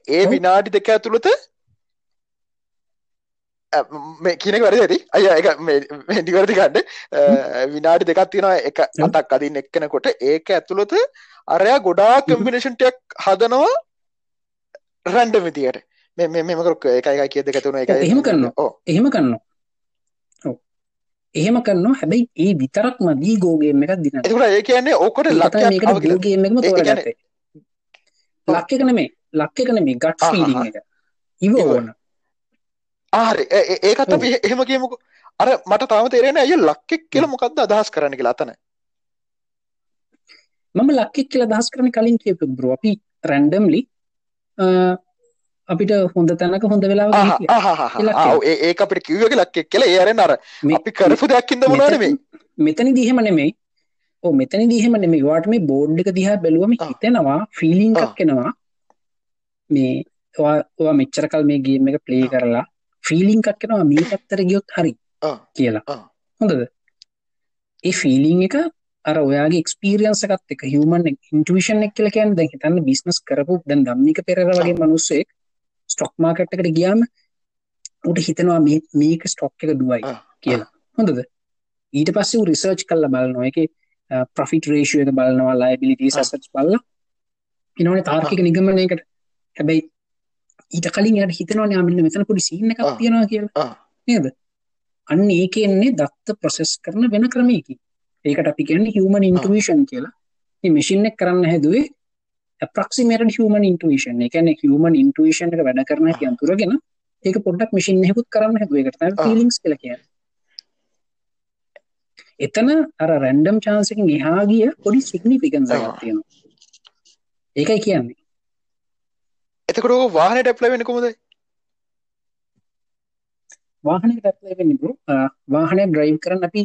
ඒ-. විනාඩි දෙක ඇතුළත අ, මේ කියන එක වැරදි ඇති අයියා ඒක මේ මේ නිවැරදි ගන්න අ, විනාඩි දෙකක් තියෙනවා එක. අතක් අදින්න එක්කෙනෙකුට ඒක ඇතුළත අරයා. කම්බිනේෂන් ටිකක් හදනවා රැන්ඩම් විදියට මේ මේ මෙම කරු එක එකයි කිය දෙක තුන එකයි එහෙම කරනවා. ඕ එහෙම කරනවා. ඔව්. එහෙම කරනවා හැබැයි ඒ විතරක්ම දී ගෝගේම එකක් දින එතකට ඒ කියන්නේ ඕකොට ලක්කයක් මේකට ගෝගේම ඒ කියන්නේ- තෝරගත්තේ ලක් එක නෙමේ ලක් එක නෙමේ ගට් ආහ්. එක ඉව. ඕන ඒ- ඒකත් අපි එහෙම කියමුකෝ. අර මට තාම තේරෙන්නේ ඇයි ලක්කෙක් කියලා මොකක්ද අදහස් කරන්න කියලා අතන. මම ලක්කෙක් කියලා දහස් කරන කලින් කියපු බ්‍රෝ. අපි රැන්ඩම්ලි අපිට හොඳ තැනක හොඳ ඒ- ඒක අපිට කිව්වේ ලක්කෙක් කියලා. ඒ අරෙන් අර අපි කරපු දෙයක් ඉඳ මොනවා නෙමෙයි? මෙතනි දිහෙම නෙමෙයි. ඕ මෙතනි දිහෙම නෙමෙයි. වාට මේ බෝඩ් එක දිහා බැලුවම. හිතෙනවා ෆීලිං. එකක් එනවා. මේ ඔයා මෙච්චර කල් මේ ගේම් එක ප්ලේ. කරලා ෆීලිං එකක් එනවා මේ පැත්තට ගියොත් හරි. කියලා. හොඳද? ඒ ෆීලිං එක අර ඔයාගේ එක්ස්පීරියන්ස් එකත් එක හියුමන් ඉන්ටුවිෂන් එක කියලා කියන්නේ දැන් හිතන්න බිස්නස් කරපු දැන් ධම්මික පෙරේර වගේ මිනිස්සෙක් ස්ටොක් මාකට් එකට ගියාම උට හිතනවා මේ මේක ස්ටොක් එක දුවයි. කියලා. හොඳද? ඊට පස්සේ රිසර්ච් කරලා බලනවා. ඒකේ ප්‍රොෆිට් රේෂියෝ එක බලනවා ලයබිලිටීස් ආ. ඇසට්ස් බලලා. ඊනෝනේ තාර්කික නිගමනයකට. හැබැයි ඊට කලින් යාට හිතනවානේ ආ මෙන්න මෙතන පොඩි සීන් එකක්. තියෙනවා කියලා. නේද? අන්න ඒක එන්නේ දත්ත ප්‍රොසෙස් කරන වෙන ක්‍රමයකින්. ඒකට අපි කියන්නේ human intuition කියලා. මේ machine එක කරන්න හැදුවේ approximated human intuition. ඒ කියන්නේ human intuition එක වැඩ කරන හැටි අඳුරගෙන ඒක පොඩ්ඩක් machine එකකුත් කරන්න හැදුවේ. ඒකට තමයි feelings කියලා කියන්නේ. එතන අර රැන්ඩම් chance එකකින් එහා ගිය පොඩි significance එකක්. තියෙනවා. ඒකයි කියන්නේ එතකොට ඕක වාහනයට ඇප්ලයි වෙන්නේ කොහොමද වාහනයකට ඇප්ලයි වෙන්නේ බ්‍රෝ වාහනයක් ඩ්‍රයිව් කරන්න අපි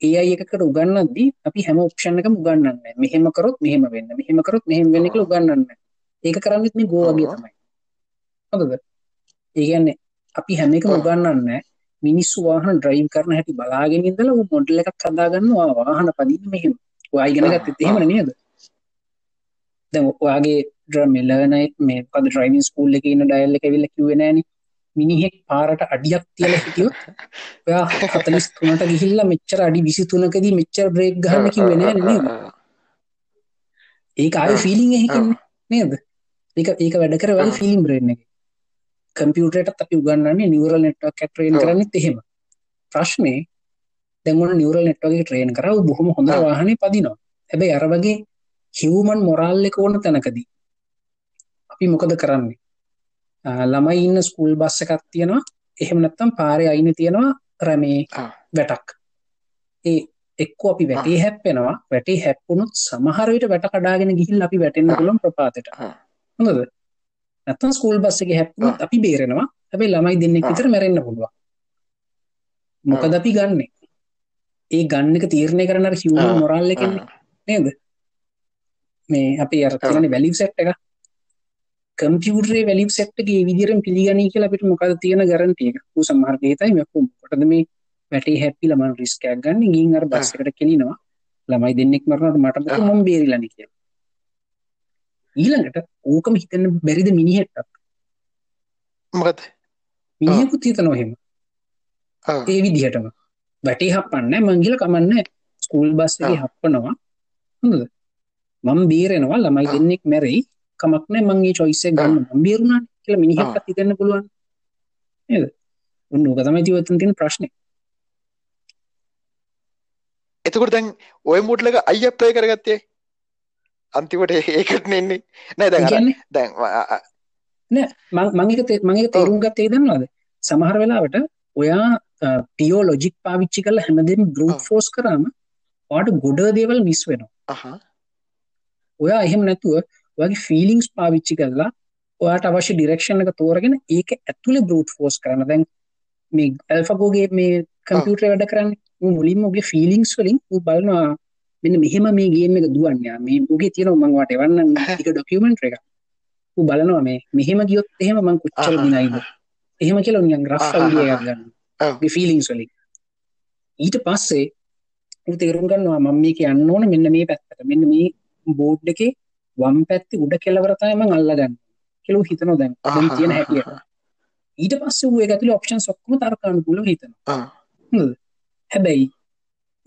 AI එකකට උගන්වද්දී අපි හැම ඔප්ෂන් එකම උගන්වන්නේ නැහැ. මෙහෙම කරොත් මෙහෙම වෙන්න. මෙහෙම කරොත් මෙහෙම වෙන්න කියලා උගන්වන්නේ නැහැ. ඒක කරන්නේත් මේ Go වගේ ආ. තමයි. හරිද? ඒ කියන්නේ අපි හැම එකම ආ. උගන්වන්නේ නැහැ. මිනිස්සු වාහන ඩ්‍රයිව් කරන හැටි බලාගෙන ඉඳලා ඌ මොඩල් එකක් හදාගන්නවා වාහන පදින්න මෙහෙම. ඔයා ඉගෙන ආ. ගත්තෙත් එහෙමනේ නේද? දැන් ඔයාගේ ලර්න මේ මොකද ඩ්‍රයිවිං ස්කූල් එකේ ඉන්න ඩයල් එක ඇවිල්ලා කිව්වේ නෑනේ. මිනිහෙක් පාරට අඩියක් තියලා හිටියොත් ඔයා 43ට ගිහිල්ලා මෙච්චර අඩි 23කදී මෙච්චර බ්‍රේක් ගහන්න නේද? ඒක ආ. ෆීලිං. එකකින් නේද? ඒක ඒක වැඩ කර වගේ ආ. ෆීලිං බ්‍රේන් එකේ. කම්පියුටරයටත් අපි උගන්වන්නේ නියුරල් නෙට්වර්ක් එක ට්‍රේන් ආ. කරන්නෙත් එහෙම. ප්‍රශ්නේ නියුරල් නෙට්වර්ක් එක ට්‍රේන් කරා ඌ බොහොම හොඳට ආ. වාහනේ පදිනවා. හැබැයි අර වගේ හියුමන් මොරාල් එක ඕන තැනකදී අපි මොකද කරන්නේ? ළමයි ඉන්න ස්කූල් බස් එකක් තියෙනවා. එහෙම නැත්නම් පාරේ අයිනේ තියෙනවා රැමේ. වැටක්. ඒ එක්කෝ අපි වැටේ හැප්පෙනවා. වැටේ හැප්පුණොත් සමහර විට කඩාගෙන ගිහිල්ලා අපි වැටෙන්න ආ. පුළුවන් ප්‍රපාතයට. හොඳද? නැත්නම් ස්කූල් බස් එකේ හැප්පුණොත් අපි බේරෙනවා. හැබැයි ළමයි දෙන්නෙක්. විතර මැරෙන්න පුළුවන්. මොකද. අපි ගන්නෙ? ඒ ගන්න එක තීරණය කරන අර හියුමන් ආ. මොරාල් එකෙන්නේ නේද? මේ අපි අර තියෙන වැලියු සෙට් එක කම්පියුටරේ වැලියු සෙට් එකේ ඒ විදිහටම පිළිගනී කියලා අපිට මොකද තියෙන ගැරන්ටි එක? ඌ සමහර දෙයතයි මේ වැටේ හැප්පිලා මම රිස්ක් එකක් ගන්න ගින් අර බස් එකට කෙලිනවා. ළමයි දෙන්නෙක් මරනකොට මට. මම බේරිලානේ කියලා. ඊළඟට ඕකම හිතන්න බැරිද මිනිහෙක්ට? මොකද මිනිහෙකුත් හිතනවා එහෙම. ආ. ඒ විදිහටම වැටේ හප්පන්නේ මං ගිහලා කමන්නේ ස්කූල් බස් එකේ ආ. හප්පනවා හොඳද මම බේරෙනවා ළමයි. දෙන්නෙක් මැරෙයි කමක් නැහැ මං මේ choice එක ගන්න. මම බේරුණානේ කියලා මිනිහෙක්ට හිතන්න පුළුවන්. නේද? උන් ඕක තමයි ජීවිතෙන් තියෙන ප්‍රශ්නේ. එතකොට දැන් ඔය මුඩ්ල එක අයි ඇප්ලයි කරගත්තේ? අන්තිමට ඒකට එන්නේ නෑ ඒ දැන් අර දැන් නෑ. මං මං එක තේ- මං එක තේරුම් ගත්තේ දන්නවද? සමහර වෙලාවට ඔයා පියෝ ලොජික් පාවිච්චි කරලා හැමදේම ආ. ෆෝස් කරාම ඔයාට ගොඩ දේවල් මිස් වෙනවා. ඔයා එහෙම නැතුව ඔයාගේ ෆීලිංස් පාවිච්චි කරලා ඔයාට අවශ්‍ය ඩිරෙක්ෂන් එක තෝරගෙන ඒක ඇතුලේ බෲට් ෆෝස් කරන දැන් මේ ඇල්ෆාගෝගේ මේ කම්පියුටරේ වැඩ කරන්නේ මුලින්ම ඔගේ ෆීලිංස් වලින් ඌ බලනවා මෙන්න මෙහෙම මේ ගේම් එක දුවන්නේ. ආ, මේ ඌගේ තියෙනවා මම වාට එවන්නම් ටික ඩොකියුමන්ටරි එක ඌ බලනවා මේ මෙහෙම ගියොත් එහෙම මං කොච්චර දිනයිද එහෙම කියලා නිකන් රෆ්. අයිඩියා එකක් ගන්න ඔව්. මේ ෆීලිංස් වලින්. ඊට පස්සේ ඌ තේරුම් ගන්නවා මම මේක යන්න ඕන මෙන්න මේ පැත්තට. මෙන්න මේ බෝඩ් එකේ වම් පැත්තේ උඩ කෙළවර තමයි මම අල්ලගන්නේ කියලා හිතනවා දැන්. දැන් තියෙන හැටියට. ඊට පස්සේ ඌ ඒක ඇතුලේ ඔප්ෂන්ස් ඔක්කොම තර්කානුකූලව හිතනවා. හොඳද හැබැයි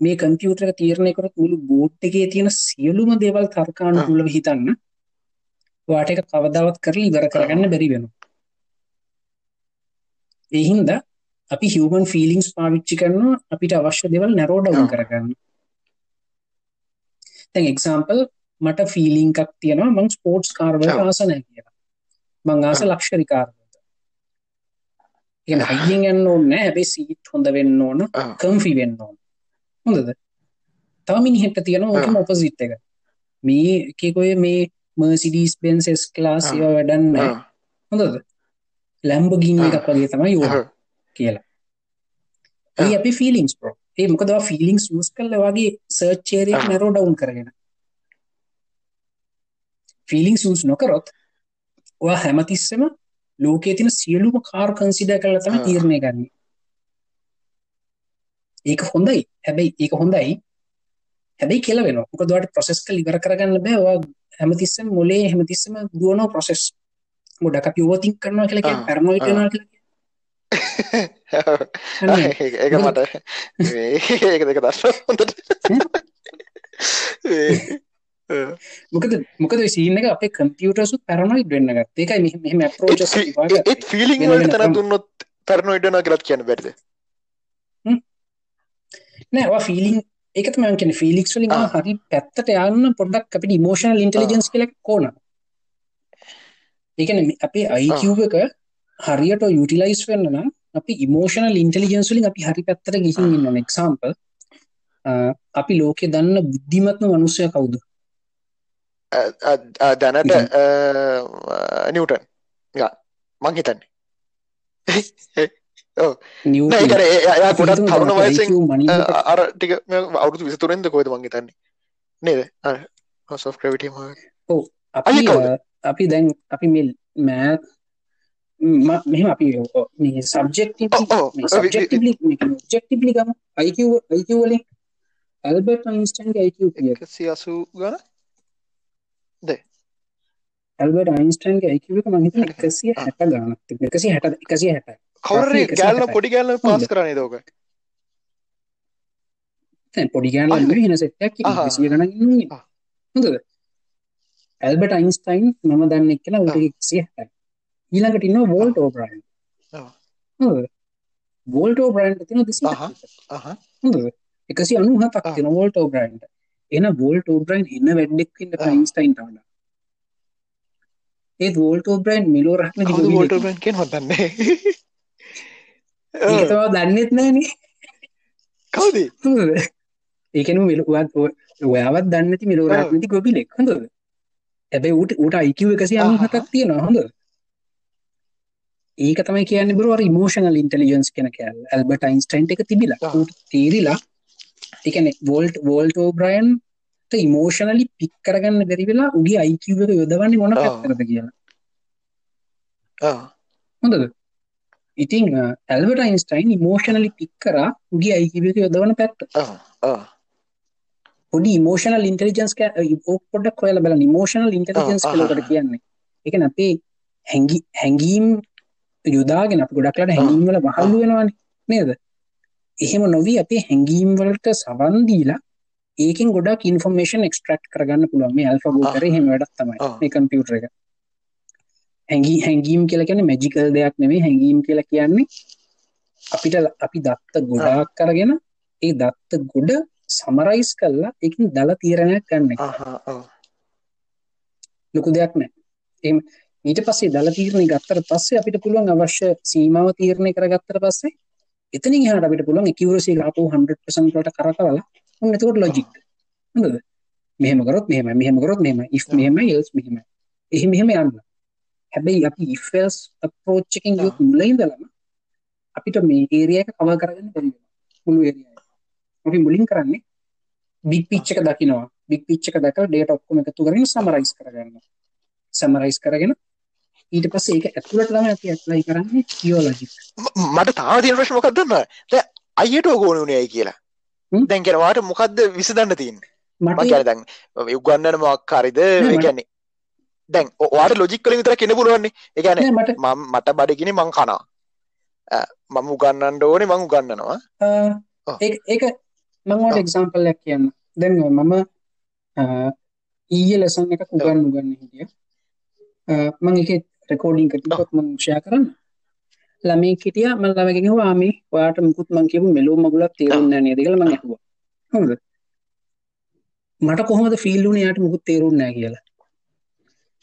මේ කම්පියුටර් එක තීරණය කරොත් මුළු බෝඩ් එකේ තියෙන සියලුම දේවල් තර්කානුකූලව හිතන්න. ඔයාට ඒක කවදාවත් කරලා ඉවර කරගන්න බැරි වෙනවා. ඒ හින්දා අපි හිවමන් ෆිලිංස් පාවිච්චි කරනවා අපිට අවශ්‍ය දෙවල් නැරෝඩවන් ඔව්. කරගන්න. තැන් එක්සාම්පල් මට ෆිලිංකක් තියෙනවා මං ස්පෝර්ට්ස් කාර්වල ඔව්. ආසනය කියලා මං ආස. ලක්ෂරි කාර්වලට එ හයිියෙන් යන්න ඕන්න හැබැයි සීට් හොඳ වෙන්න ඕන. කම්ෆි වෙන්න ඕන හොඳද තව මිනිහෙට තියෙන ඕකම. ඔපසිට් එක මේ එකකොය මේ මර්සිඩීස් බෙන්සෙස් ක්ලාස් ඔව්. ඒවා වැඩන්න ඔව්. හොඳද ලැම්බ ගින්න ඔව්. එකක් වගේ තමයි ඔව්. කියලා. ඒ අපි ෆිලිංස් ප්‍රෝ ඒ මොකද ෆිලිංස් යස් කල්ල වගේ සර්ච්චේරයක් ඔව්. නැරෝ ඩවුන් කරගෙන ෆිලිං සස් නොකරොත් ඔය හැමතිස්සම ලෝකේ තින සියලුම කාර් කන්සිඩ කරල තම. තීරණය ගන්න ඒක හොඳයි හැබැයි ඒක හොඳයි හැබැයි කියල වෙන මොක දවට ප්‍රසෙස් කල් ඉවර කරගන්න බෑවා හැමතිස්සම මොලේ හැමතිස්සම දුවනෝ ප්‍රසෙස් ගොඩක් අපි ඕතින් කරනවා කියලක ඔව්. පැරනොයි කරනවා කියල ඒක. මට [LAUGHS] ඒක දෙක දන්න හොඳට. [LAUGHS] මොකද මොකද සිීන එක අපේ කම්පියුටසු පැරනොයිඩ් වෙන්න ගත් ඒකයි මෙ- මෙහෙම ඒ- ඒත් ෆිලිං වලට ක්‍රම. දුන්නොත් පැරනොයිඩ්නවා කියලත් කියන්න බැරිද? නෑවා ෆිලිං එකත මංකන ෆිලික්ස් වලින්. හරි පැත්තට යන්න පොඩ්ඩක් අපිට ඉමෝෂනල් ඉන්ටලිජන්ස් කියල කෝන ඒකන අපේ අයිකව් එක හරියට යුටිලයිස් වෙන්න නම් අපි ඉමෝෂනල් ඉන්ටලිජන්ස් වලින් අපි හරි පැත්තට ගිහින් ඉන්න එක්සාම්පල් අපි ලෝකෙ දන්න බුද්ධිමත්ම මනුස්සය කවුද දැනට. නිවටන්. මං හිතන්නේ. [LAUGHS] ඒකර එයා ගොඩක් තරුණ වයසෙන් අර ටික අවුරුදු විසිතුරෙන්ද කොයිද මං හිතන්නේ? නේද? සොෆ් ක්‍රවිටම? අ, අපි දැන් අපි මිල් මෑ මෙහම අපි මේ සබ්ෙක්් ඔව්, ඔව්. ජෙක්ටිබලි ගම. අයිවලින් ඇල්බර්ට අයින්ස්ටන්ගේ අයික අසු ගන ඇල්බර්ට අයින්ස්ටන්ගේ අයික එක මහිත. එකසිය. හැට ගානක් එකසි හැට එකසිය හැට කවර ගෑල්ල. පොඩි ගෑල්ල. පාස් කරන්නේ දෝක පොඩි ගෑන අහ්. හෙන අහ්. සිය ගන. හොඳද ඇල්බට අයින්ස්ටයින් මම දන්න උට ආ. එක්සිය හැට ඊළඟට ඉන්න වෝල්ට ඕබ්‍රයින් ආ. වෝල්ට ඕබ්‍රයින්ට තින දෙසි හොඳ එකසි අනුහතක්. තින වෝල්ට ඕබ්‍රයින්ට එන වෝල්ට ඕබ්‍රයින් එන්න වැඩ්ඩෙක්න්න ආ. යින්ස්ටයින් වඩ ඒත් වෝල්ට ඕබ්‍රයින් මිලෝ රහම කවුද වෝල්ට බන් කියෙන් හොදන්නේ ඒතවා දන්නෙත් නෑන කවුද? ඒකන මිලුවත් ඔයාවත් දන්නති මිලෝ ආ. රත්නති ගොපිලෙක් හොඳ ඇබැයි ට උට අයිකව එකසි ආහා. අනුහතක් තියෙන හොඳ ඒක තමයි කියන්න බර ඉමෝෂනල් ඉන්ටලිජන්ස් කෙන කෑල් ඇල්බට යින්ස්ටයින්ට එක තිබිලා. ඌට තේරිලා එකන Walt Walter O'Brien emotionally pick කරගන්න බැරි වෙලා උගේ අයිකව යොදවන්නේ මොන. පැත්තරද කියලා. හොඳද? ඉතිං ඇල්බට අයින්ස්ටයින් ඉමෝෂනලි පික් කර උගේ අයිකව එක යොදවන පැත්ත. පොඩි මෝෂනල් ඉන්ටලිජන්ස් පොඩක් කොයල බල මෝෂනල් ඉන්ටලිජන්ස් කලකට. කියන්නේ එක අපේ හැඟි හැඟීම් යුදාගෙන අප ගොඩක්ලට හැඟීම්වල වහල්ලු වෙනවාන. නේද එහෙම නොවී අපේ හැඟීම්වලට සවන්දීලා ඒකෙන් ගොඩක් ඉන්ෆර්මේෂන් එක්ස්ට්‍රක්් කරගන්න පුළුවන් මේ අල්ෆගෝ ආ. කර හෙම වැඩක් තමයි. මේ කම්පියුටර එක හැඟී හැඟීම් කියල කියන මැජිකල් දෙයක් නෙවේ හැඟීම් කියලා කියන්නේ අපිට අපි දත්ත ගොඩාක් කරගෙන ඒ දත්ත ගොඩ සමරයිස් කල්ලා එකින් දල තීරණයක් ගන්න. ලොකු දෙයක් නෑ එම ඊට පස්සේ දල තීරණය ගත්තර පස්සේ අපිට පුළුවන් අවශ්‍ය සීමාව තීරණය කරගත්තර පස්සේ එතනින් හට අපිට පුළුවන් කිවරසේ අපපු 100%ට කරකවලා උන්න එතකොට ලොජික් හොඳද? මෙහම කරොත් මෙහම මෙහම කරොත් මෙම ඉ මෙහම යස් මෙහම එහි මෙහෙම යන්න. හැබැයි අපි ඉෆල්ස් අපෝච්චකින් යුත් මුලයිදලම අපිට මේ ඒරියක කව කරගන්න බැරි මුළු ඒරිය අපි මුලින් කරන්නේ බික් පිච්චක දකිනවා. බික් පිච්චක දක ඩේට ඔක්කොම එකතු කරන සමරයිස් කරගන්න සමරයිස් කරගෙන ඊට පස්සේ ඒක ඇතුළට තම අපි ඇත්ලයි කරන්නේ කියෝලජික් මට තාම තියෙන ප්‍රශ්න මොකක්ද දන්නවද? දැන් අයියට ඕගෝන උනේයි කියලා. හ්ම්? දැන් කියන වාට මොකද්ද විසඳන්න තියෙන්නේ? මම කියන්නේ දැන් උගන්නන මොකක් හරිද? ඒ කියන්නේ දැන් ඔයාට ලොජික් වලින් විතර කියන්න පුළුවන්නේ. ඒ කියන්නේ මම මට බඩගිනි මං කනවා. මම උගන්නන්න ඕනේ මං උගන්නනවා. ඔව්. ඒ ඒක මංවට ඔව්. එක්සාම්පල්ලයක් කියන්න දැන් මම ඊය ලෙසන් එක උගන්න උගන්න හිටිය මං එක රෙකෝඩිං කටිපත් මං ෂය කරන්න. ළමේ කිටිය මල් ළමගෙන වාමේ ඔයාට මුකුත් මං කියපු මෙලෝ මගුලක් තේරුම් නෑ නේද? කියලා මං ඇහුවා. හොඳ මට කොහොමද ෆීල් වුණේ යාට මුකුත් තේරුම් නෑ කියලා?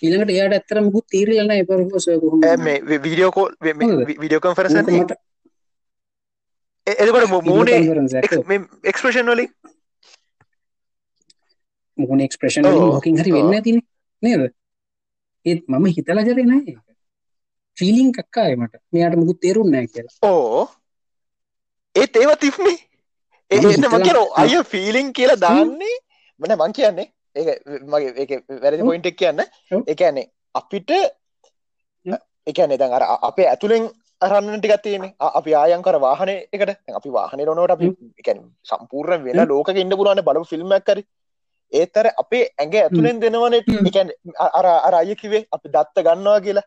ඊළඟට එයාට ඇත්තට මුකුත් තේරිලා නෑ පර්පස් ඔය කොහොමද? මේ වීඩියෝ මට එතකොට මූනේ. එක්ස්ප්‍රේෂන් වලින්? මොකන එක්ස්ප්‍රේෂන්. මොකින් හරි වෙන්න ඇතින නේද ඒත් මම හිතලා ජරේ නෑ ෆිලිං කක්කාය මට. මෙයාට මුකුත් තේරුම් නෑ කියලා. ඕ. ඒත් ඒව තිබ්නේ ඒ මම එන්න මං හිතලා- කියන අය ෆීලිං කියලා දාන්නේ? මන මං කියන්නේ. ඒක මගේ ඒක වැරදි. පොයින්ට් එක කියන්න. ඒ කියන්නේ අපිට ඒ කියන්නේ දැන් අර අපේ ඇතුලෙන් රන්න ටිකක් තියෙන්නේ. අපි ආයන් කර වාහනේ එකට. දැන් අපි වාහනේ රොනවට අපි කියන්නේ සම්පූර්ණ වෙන. ලෝකෙක ඉන්න පුළුවන් බලපු ෆිල්ම් එකක් හරි ඒත් අර අපේ ඇඟ ඇතුලෙන් දෙනවනේ. හ්ම්. ඒ කියන්නේ අ- අර අර අය කිව්වේ අපි දත්ත ගන්නවා කියලා.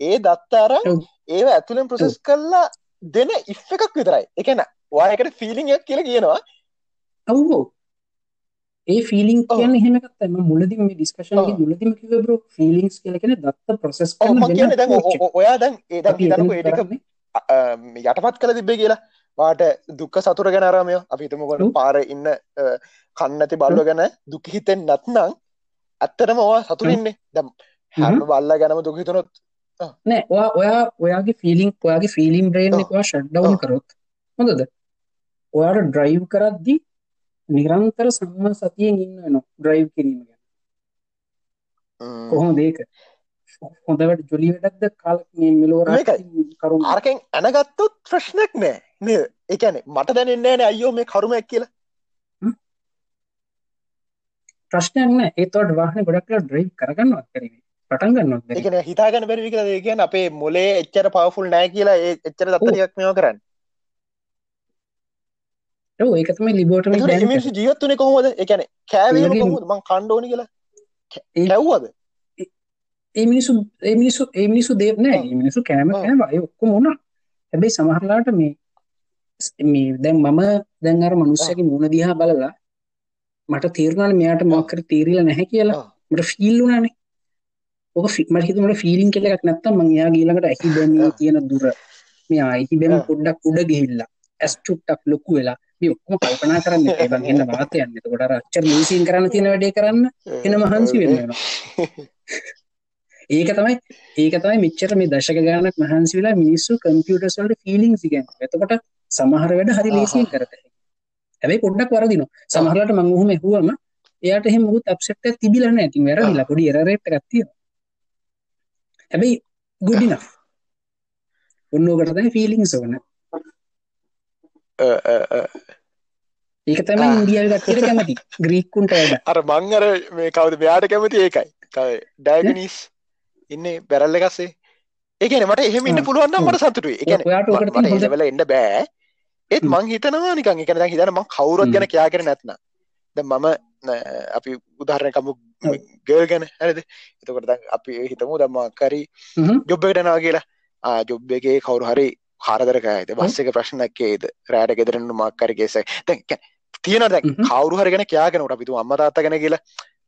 ඒ දත්ත ඔව්. ඒව ඇතුලෙන් ප්‍රොසෙස් කරලා දෙන ඉෆ් එකක් විතරයි. ඒ කියන්නේ ඔයාලකට ෆීලිං එකක් කියලා කියනවා. ඔව්ෝ. ඒ ෆිලිං ඔව්. කියන්න එහෙමකත්තම මුලදිම ඩිස්කශන්. මුලදිම කිවබර ෆිලිංස් කියලකෙන දත්ත ප්‍රසෙස් ඔයා දැන් ඒ යටපත් කළ තිබ්බේ කියලා වාට දුක්ක සතුර ගැන අරමය අපි හිතමුකොට ඔව්. පාර ඉන්න කන්නති බල්ල ගැන දුක් හිතෙන් නැත්නං ඇත්තටම ඔවා සතුරන්නේ දැම් හැම. බල්ල ගැනම දුක හිතනොත්. නෑ ඔයා ඔයා ඔයාගේ ෆිලිං ඔයාගේ ෆිලිම් ඔව්. එකවා ෂඩ්ඩවන්. කරොත් හොඳද? ඔයාට ඩ්‍රයිව් කරද්දි නිරන්තර සම්ම සතියෙන් ඉන්න න ඩ්‍රයිව් කිරීම ගැන. කොහොම දේක හොඳවට ජොලි වැඩක්ද? කාල මෙලෝර මේකයි. කරුම් අරකෙන් ඇනගත්තොත් ප්‍රශ්නයක් නෑ. නය එකන මට දැනන්නේ නෑ අයෝ මේ කරුමයක් කියලා. ප්‍රශ්නයක් නෑ. ඒතවට වාහන ගොඩක්ලා ඩ්‍රයිව් කරගන්නවත් කරීම පටන් බැරි. එකන හිතාගන බැරි කියලා කියන්න අපේ මොලේ එච්චර පවෆුල් නෑ කියලා ඒ එච්චර දත්තනයක් මෙෝ කරන්න. ඔව් ඒක තමයි ලිබෝටම මිනිසු ජීවත්තුනේ කොහොමද? එකන කෑවීම කොහොමද? මං කණ්ඩෝනි කියලා. කැව්වද ඒ මිනිසු ඒ මිනිසු ඒ මිනිසු දේව නෑ. ඒ මිනිසු කෑම. කෑම අය ඔක්කොම වුණා. හැබැයි සමහරලාට මේ මේ දැන් මම දැන් අර මනුස්සයගේ මූණ දිහා බලලා මට තේරුණානේ මෙයාට මොකක් හරි තේරිලා නැහැ කියලා. මට ෆීල් වුණානේ. ඔක මට හිතුණා මට ෆීලිං කියලා එකක් නැත්තම් මං එයාගේ ඊළඟට ඇහි බැමේ. තියෙන දුර. මෙයා ඇහි බැම. පොඩ්ඩක් උඩ ගිහිල්ලා ඇස් චුට්ටක් ලොකු වෙලා. මේ ඔක්කොම කල්පනා කරන්න එපා. බං එන්න වාත යන්න එතකොට අර අච්චර ලීසින් කරන්න තියෙන වැඩේ කරන්න එන මහන්සි වෙන්න වෙනවා ඒක තමයි ඒක තමයි මෙච්චර මේ දශක ගානක් මහන්සි වෙලා මිනිස්සු කම්පියුටර්ස් වලට ෆීලිංස් ඉගෙනනවා. එතකොට සමහර වැඩ හරි ලේසියෙන් කරත. හැබැයි පොඩ්ඩක් වරදිනවා. සමහරලාට මම ඔහොම ඇහුවම එයාට එහෙම මොකුත් අප්සෙට් එකක් තිබිලා නැහැ. ඉතින් වැරදිලා පොඩි එරර් එකක් තියෙනවා. හැබැයි good enough. ඔන්න ඕකට තමයි ෆීලිංස් ඕන. ඒක තමයි ආ. ඉන්දියාවේ කට්ටියට කැමති. [LAUGHS] ග්‍රීකුන්ට වඩා. අර මං අර මේ කවුද මෙයාට කැමති ඒකයි ඩයගනිස් ඉන්න බැරල්ල එකස්සේ ඒකන මට එහෙම ඉන්න. පුළුවන්. මට සතුටුයි එකන මට එන්න බෑ ඒත්. මං හිතනවා නිකන් එකන හිතන මං කවුරුත්. ගැන කයා කර නැත්න ද මම අපි උදාහරණකමු. ගල් ගැන හරිද එතකොට අපි හිතමු දම්ම කරි හ්ම්. ජොබ්බකටනවා කියලා ජොබ් එකේ කවුරු හරි කාරදරකයද බස් එක ප්‍රශ්නක්කේද රෑට ගෙදරන්න මක්කරගේසයි දැන් තියෙන හ්ම්. කවුරු හරි ගැන කයාගෙනට අපිතු අම්මතාත්ත ගැන කියලා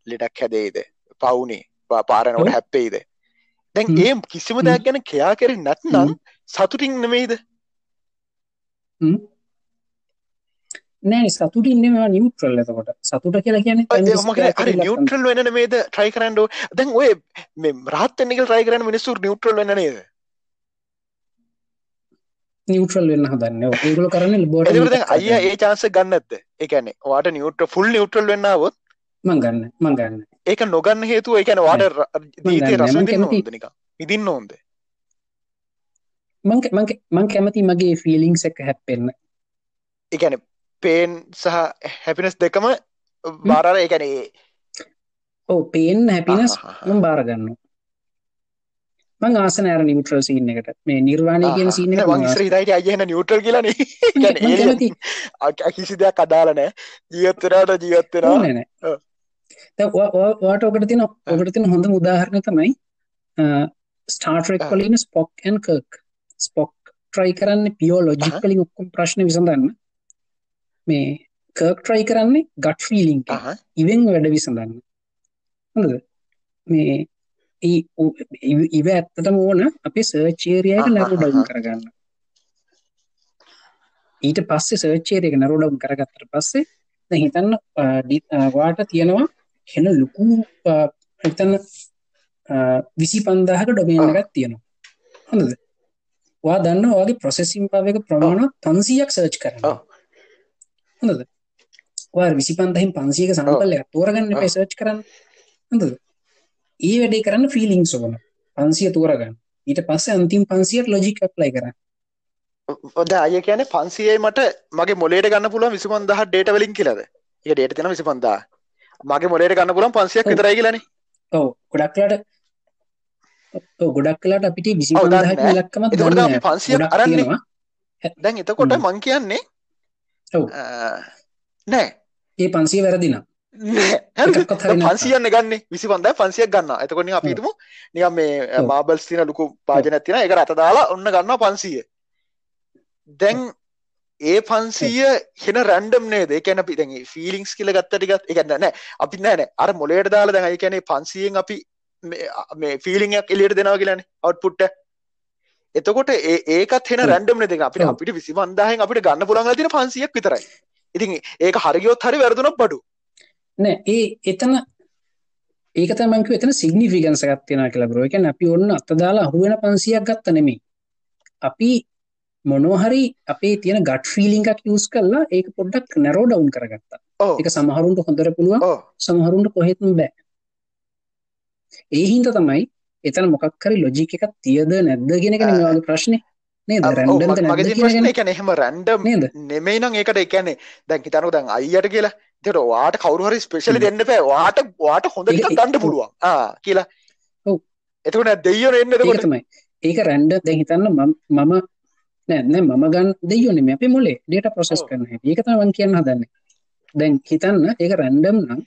ලෙඩක් හැදේද පවුනේ පාරනවට ඔව්. දැන්. ඒ කිසිම දෙයක් ගැන කයා කර නැත්නම්. සතුටින් නෙමෙයිද නෑ සතුටින් නෙමෙයි නියුට්‍රල් එතකොට. සතුට කියලා කියන්නේ හරි කියලා නිියුට්‍රල් වෙන මේද ට්‍රයි කරන්නඩෝ දැන් ඔය රහත්තෙන්නික ට්‍රයි කරන මිනිස්සු නිියුට්‍රල් වෙන නේද නිියුට්‍රල් වෙන්න හදන්නේ. ඒගොල්ලෝ කරන්නේ ලැබෝරටරි එතකොට දැන් අයියා ඒ chance ගන්න නැද්ද ඒ කියන්නේ ඔයාට නිියුට්‍රල් ෆුල් නිියුට්‍රල් වෙන්න આવොත් මං ගන්න. මං ගන්න. ඒක නොගන්න හේතුව ර- ජීවිතේ ගන්න. රස මං විඳින්න කැමති- ඕනද? මං මං මං කැමති මගේ ෆීලිංස් එක හැප්පෙන්න. ඒ කියන්නේ පේන් සහ හැපිනස් දෙකම බාරර කියන්නේ ඔව් පේන් හැපිනස් ආහ් ආහ්. මම බාර ගන්නවා. මං ආස නෑ අර නියුට්‍රල් සීන් එකට. මේ නිර්වාණය කියන සීන් මං අයියා එන නියුට්‍රල් කියලානේ මං [LAUGHS] [LAUGHS] කිසි දෙයක් අදාළ නැහැ ජීවත් වෙනාට ජීවත් නෑ. දැන් ඔයා- ඔයා- ඔයාට ඔකට තියෙන ඔකට තියෙන හොඳම උදාහරණ තමයි ස්ටාර් ට්‍රෙක්. වල ඉන්න Spock and Kirk. Spock try කරන්නේ පියෝ ලොජික්. වලින් ඔක්කොම ප්‍රශ්න විසඳන්න. මේ කර්ක් try කරන්නේ gut feeling එක. ඉවෙන් වැඩ විසඳන්න. හොඳද? මේ ඉව ඇත්තටම ඕන අපේ සර්ච් ඒරියා එක. නැරෝ ඩවුන් කරගන්න. ඊට පස්සේ සර්ච්චේරක නරෝඩම් කරගත්තර පස්සේ දැන් හිතන්න අ, ඩි- අ, වාට තියෙනවා හෙන ලොකු අ, හිතන්න විසි පන්දාහක ඩොමේන් එකක් තියෙනවා. හොඳද වා දන්න වගේ ප්‍රොසෙසිම් පාවක ප්‍රමාණ පන්සියක් සර්ච් කරන්න. ඔව්. හොඳද වා විසි පන්දහින් පන්සියක සම්පල්ලයක් තෝරගන්න ඔව්. පේ සර්ච් කරන්න. හොඳද ඒ වැඩේ කරන්න ෆිලිං සෝන පන්සිය තෝරගන්න. ඊට පස්සේ අන්තිම් පන්සියට ලොජික් ප්ලයි කර ඔද අය කියන පන්සියේ මට මගේ මොලේට ගන්න පුළුවන් විසිපන්දහ ඩේට වලින් කියලද? ඒ ඩේට තින විසිපන්දා මගේ මොලේට ගන්න පුලන් පන්සියක්. විතරයි කියලන ඔව ගොඩක්ලාට ගොඩක් කලාට අපිට විසි ඔව්, දන්නේ පන්දහක නෑ. ලක්කමත් එතකොට අපි දන්න 500ක් ගොඩක් අරන්නේ. තියෙනවා දැන් එතකොට. මං කියන්නේ නෑ ඒ පන්සිය නැත්තම්. පන්සියන්න ගන්න විසි පන්දයි පන්සියක් ගන්න එතකොට අපි ඔව්. හිතමු නිකම් මේ. මාබල්ස් තින ලොකු පාජනයක් තියෙන එක රත දාලා ඔන්න ගන්න පන්සිය දැන් ඒ පන්සිය හෙන රැන්ඩම් නේද? ඒකැන අපි දැන් ෆිලිංස් කියල ගත්තටිගත් එකන්න නෑ අපි නෑන අර මොලේට දාලා දැන් අයි කැනේ පන්සියෙන් අපි මේ- ෆිලිංයක් එලියට දෙනවා කියලන අවට්පුට්ට එතකොට ඒකත් හෙන. රැන්ඩම් නෙද? අපිට. අපිට විසිමන්දාහෙන් අපිට ගන්න පුළන් තින පන්සියක් විතරයි. ඉතින් ඒක හරිගියොත් හරි වැරදුනක් බඩු. නෑ ඒ එතන ඒක තමන්ක එතන සිගනිිෆිගන්ස ගත්තියෙන කියලා බරෝ. එකැන අපි ඔන්න අත්තදාලා අහුවෙන පන්සියක් ගත්ත නෙමේ අපි මොනෝහරි අපේ තියෙන ගට් ෆිලිංකක් යස් කරලා ඒක පොඩ්ඩක් නැරෝ ඩවුන් කරගත්තා. එක සමහරුන්ට හොඳර පුළුවන් ඕ සමහරුන්ට කොහෙත්ම බෑ. ඒ හින්ද තමයි එතන මොකක්කරි ලොජික එකක් තියද නැද්ද ගෙනගෙන මේවාගේ ප්‍රශ්නය එකන එහෙම රැන්ඩම් නෙමෙයි නම් ඒකට එකන්නේ දැන් හිතනු දැන් අයියට කියලා. තෙට වාට කවරුහරි ස්පේශලි හ්ම්. දෙන්න පෑ වාට වාට හොඳ ඔව්. පුළුවන්. කියලා. එතකට දෙයන එන්න තමයි. ඒක රැන්ඩ දැ හිතන්න මම නෑ නෑ මම ගන්න දෙයෝනෙ මේ අපේ මොලේ ඩේට ප්‍රොසෙස් ඔව්. කරන හැටි ඒක තමයි මම කියන්න හදන්නේ දැන් හිතන්න ඒක රැන්ඩම් නම්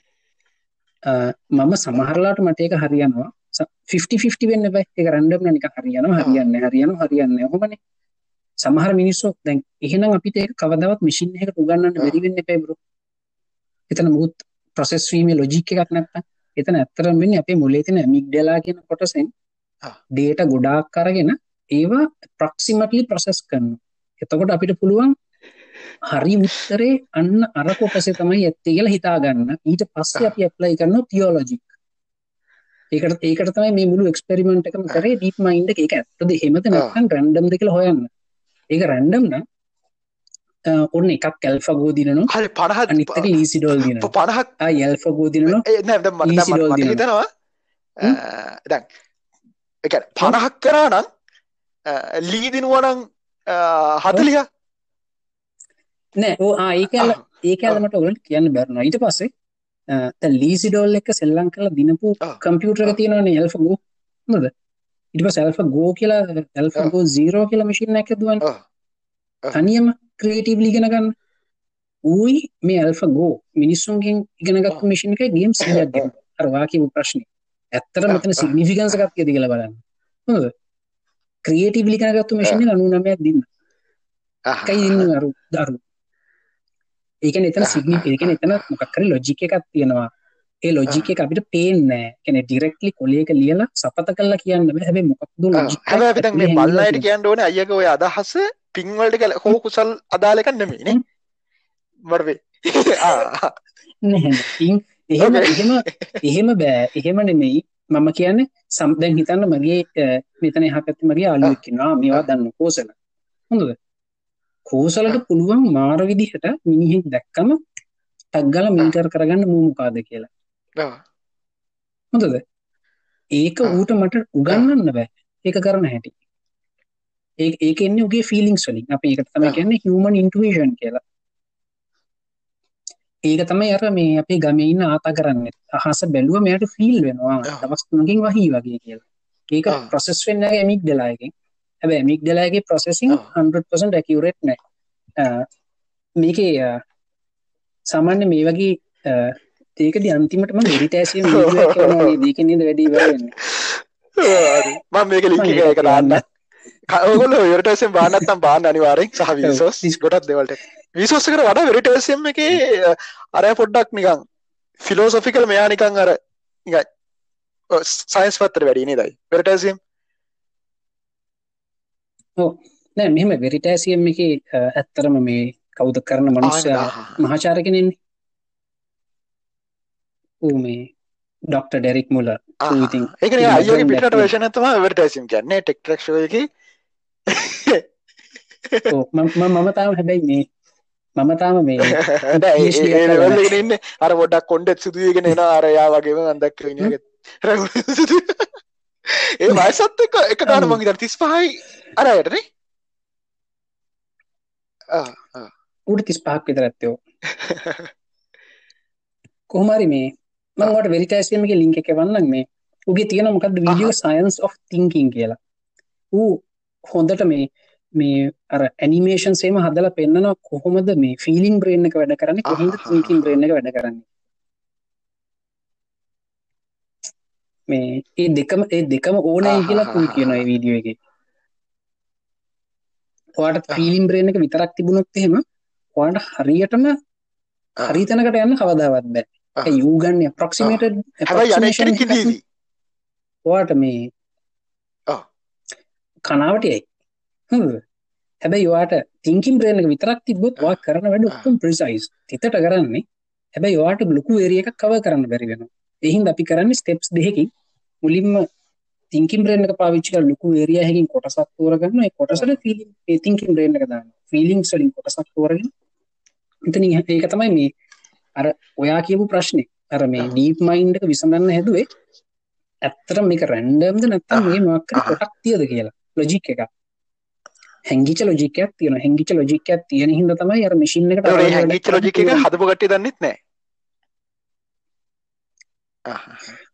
මම සමහරලාට මට ඒක හරියනවා 50 වෙන්න බෑ ඒක රැන්ඩම් නික හරියනවා ඔව්. හරියන්න හරියන හරියන්න හොමනේ සමහර මිනිස්සු දැන් එහෙනම් අපිට ඒක කවදාවත් මැෂින් එකකට උගන්නන්න ඔව්. බැරි වෙන්න එපා බ්‍රෝ එතන මුත් ප්‍රොසෙස් වීමේ ලොජික් එකක් නැත්තම් එතන ඇත්තටම වෙන්නේ අපේ මොලේ තියෙන ඇමිග්ඩලා කියන කොටසෙන් ආ. ඩේටා ගොඩාක් අරගෙන ඒවා ප්‍රොක්සිමට්ලි ප්‍රොසෙස් කරනවා. එතකොට අපිට පුළුවන් හරි උත්තරේ අන්න අර කොටසේ තමයි ඇත්තේ කියලා හිතාගන්න. ඊට පස්සේ අපි ඇප්ලයි කරනවා තියෝලොජික් ඒකට ඒකට තමයි මේ මුළු එක්ස්පෙරිමන්ට් එකම කරේ ඩීප් මයින්ඩ් එක. ඒක ඇත්තද එහෙමද නැත්නම් රැන්ඩම්ද කියලා හොයන්න. ඒක රැන්ඩම් නම් ඔන්න එකක් ඇල්ෆගෝ දිනනවා. හරි පණහත් අනිත් එක ලීසිඩෝල් දිනනවා. පණහක් ආ ඇල්ෆගෝ දිනනවා. Easy doll මට. හිතනවා. දැන් එක පණහක් කරා නම් ලී දිනුවනං හතලිය නෑ ඕ ආ ඒක ඇල්ල ඒක ඇල්ල මට ඔලට කියන්න බැරනවා ඊට පස්සේ ලීසිඩෝල් එක සෙල්ලං කරලා දිනපු. කම්පියුටර එක තියෙනවනේ ඊට පස්සේ ඇල්ෆගෝ කියලා ඇල්ෆගෝ 0 කියලා මැෂින් එකක් හදුවනේ ආ. ආ. තනියම ක්‍රියේටිව්ලි ඉගෙන ගන්න ඌයි මේ ඇල්ෆගෝ මිනිස්සුන්ගෙන් ඉගෙනගත්තු ආ. මැෂින් එකයි ගේම් 100ක් ගෙවුවා අර වා කියපු ප්‍රශ්නේ ඇත්තට. මෙතන. සිග්නිෆිකන්ස් එකක් තියෙද කියලා බලන්න හොඳද ක්‍රියේටිව්ලි ඉගෙනගත්තු මැෂින් එක 99ක් දින්න. එකයි දින්න අරු දරු ඒකන එතන සිගනි ඒකන එතන මොකක්කර ලොජික එකක් තියෙනවා. ඒ ලොජික එක අපිට පේනෑ කෙන ඩිරෙක්ලි කොලේක ලියලා සපත කල්ලා කියන්න බෑ. හැබැයි මොකක්ද ලොජික් හැබැයි අපි දැන් මේ බල්ලයිට කියන්න ඕනේ අයියක ඔය අදහස පින්වලට කල හෝ කුසල් අදාළ එකක් නෙමෙයි නේ. මට වේ [LAUGHS] එහෙම එහෙම එහෙම බෑ. එහෙම නෙමෙයි මම කියන්නේ සම්දැන් හිතන්න මගේ මෙතන එහා පැත්තේ මගේ ඉන්නවා. මේවා දන්න කෝසල. හොඳද? කෝසලට පුළුවන් මාර විදිහට මිනිහෙක් දැක්කම ටග්ගල මීටර් කරගන්න මූ මොකාද කියලා. හොඳද? ඒක. ඌට මට උගන්නන්න බෑ. ඒක කරන හැටි. ඒ ඒක එන්නේ උගේ ෆිලිංස් වලින්. අපි ඒකට තමයි ආ. කියන්නේ හියුමන් ඉන්ටුවිෂන් කියලා ඒක තමයි අර මේ අපේ ගමේ ඉන්න ආතා කරන්නේ. අහස බැලුව මෙයාට ෆීල් වෙනවා. ආ. දවස් තුනකින් වහී වගේ කියලා. ඒක. ප්‍රොසෙස් වෙන්නේ ඇමිග්ඩලා එකෙන් හැබැයි ඇමිග්ඩලා එකේ ප්‍රොසෙසින් ආ. 100% ඇකියුරේට් නැහැ. අ, මේකේ සාමාන්‍ය මේ වගේ ඒකදී අන්තිමට මම මෙඩිටේෂන් වීඩියෝ එකක් කරනවා නේද? ඒකෙන් නේද වැඩි වෙන්නේ? මම මේක ලින්ක් මම කියන්න. ඔයගොල්ලෝ වෙරිටේසියෙන් බාන්න අනිවාර්යෙන් සහ. වීසෝස් ගොඩක් දේවල්ට වීසෝස් එකට වඩා වෙරිටේසියම් එකේ අර පොඩ්ඩක් නිකන් ෆිලෝසොෆිකල් මෙයා නිකන් අර සයින්ස් පත්තර වැඩි නේදයි වෙරිටේසියම් නෑ මෙහෙම වෙරිටෑසියම් එක ඇත්තරම මේ කවුද කරන මනුස්්‍යයා මහාචාර කෙනෙන්නේ ඌ මේ ඩොක්ට ඩෙරික් මුල ඉතින් ඒක අයගේ පිට වේශන තම වර්ටසිම් කියන්නේ. ටෙක්ටරක්ෂයක මම තාම හැබැයි මේ මම තාම මේ ඉන්න අර ොඩක් කොන්ඩෙත් සුදුවගෙන එන අරයා වගේම අන්දක් ඒ වයසත් එක එක ගාන මගේ තිස් පහයි අරයටනේ උට තිස් පහක් විතර ඇත්තයෝ කොහමරි මේ මංවට වෙරිටයිස්මගේ ලිංක එක වන්නක් මේ උගේ තියෙන මොකක්ද වීඩියෝ සයින්ස් of තිංකින් කියලා ඌ හොඳට මේ මේ අර ඇනිමේෂන් සේම හදල පෙන්න්නන කොහොමද මේ ෆිලිම් බ්‍රේන් එක වැඩ කරන්න? කොහොද තිකින් බ්‍රේන් එක වැඩ කරන්න? මේ ඒ දෙකම ඒ දෙකම ඕනෑ කියලා පුල් කියන වීඩියෝ එක. ඔයාට ෆිලිම් බ්‍රේන් එක විතරක් තිබුණොත් එහෙම ඔයාට හරියටම හරිතනකට යන්න කවදාවත් බෑ. යූගන්න ප්‍රක්සිමට ඔයාට මේ කනාවටයයි හැබැයි වාට තිංකින් බ්‍රේනක විතරක් තිබොත් වා කරන වැඩ ඔක්තුම් ප්‍රසයිස් තිතට කරන්නේ. හැබැයි වාට ලොකු ඒරිය එකක් කව කරන්න බැරි වෙන එහින් අපි කරන්න ස්ටෙප්ස් දෙහකින් මුලින්ම තිංකින් බ්‍රේන එක පාවිච්චි ලොකු ඒරිය හැකින් කොටසක් තෝරගන්න. කොටසට ෆිලිම් තිංකින් එක දාන්න ෆිලිම් සලින් කොටසක් තෝරගෙන. ඉතන ඒක තමයි මේ අර ඔයා කියපු ප්‍රශ්නය අර මේ ඩීප් මයින්ඩ එක විසඳන්න හැදුවේ ඇත්තට මේක රැන්ඩම්ද නැත්තම් මේ මක්කර කොටක් තියද කියලා ලොජික් එක හැංගිච ලොජිකයක් තියෙන හැංගිච ලොජිකයක් තියෙන හිද තමයි අර මසින් එකට හැංගිච ලොජික හදපු ගට්ටි දන්නෙත් නෑ.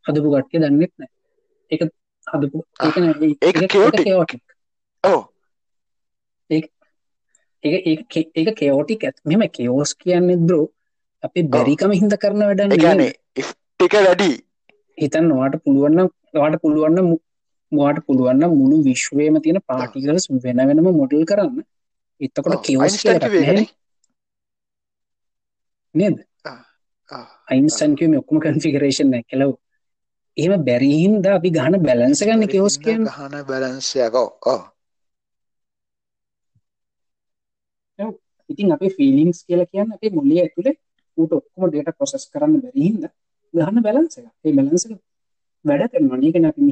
හදපු ගට්ටිය දන්නෙත් නෑ. එක හදපු ඕ ඒ කේෝටික් ඇත්. මෙම කේෝස් කියන්න දරෝ අපි බැරිකම හිද කරන වැඩන්න ගනේ ටික වැඩි. හිතන් වාට පුළුවන්න වාට පුළුවන්න මවාට පුළුවන්න මුළු විශ්වයම තියෙන පාටිකලස් වෙන වෙනම මොඩල් කරන්න. එත්තකොට කියවස් නේද? අයින්සන්කම ඔක්කම කන්ෆිගරේෂන් කෙලව් එහෙම බැරිහින්ද අපි ගහන බැලන්ස ගන්න කෙවස් කියන්න. ගහන බැලන්සයකෝ ඉතින් අපේ ෆිලිංස් කියලා කියන්න අපේ මුල්ලිය ඇතුළේ ඌට ඔක්කොම ඩේට පොසෙස් කරන්න බැරිහින්ද ගහන බැලන්ස එක ඒ බැලන්ස වැඩ කරනවා නීකන අපි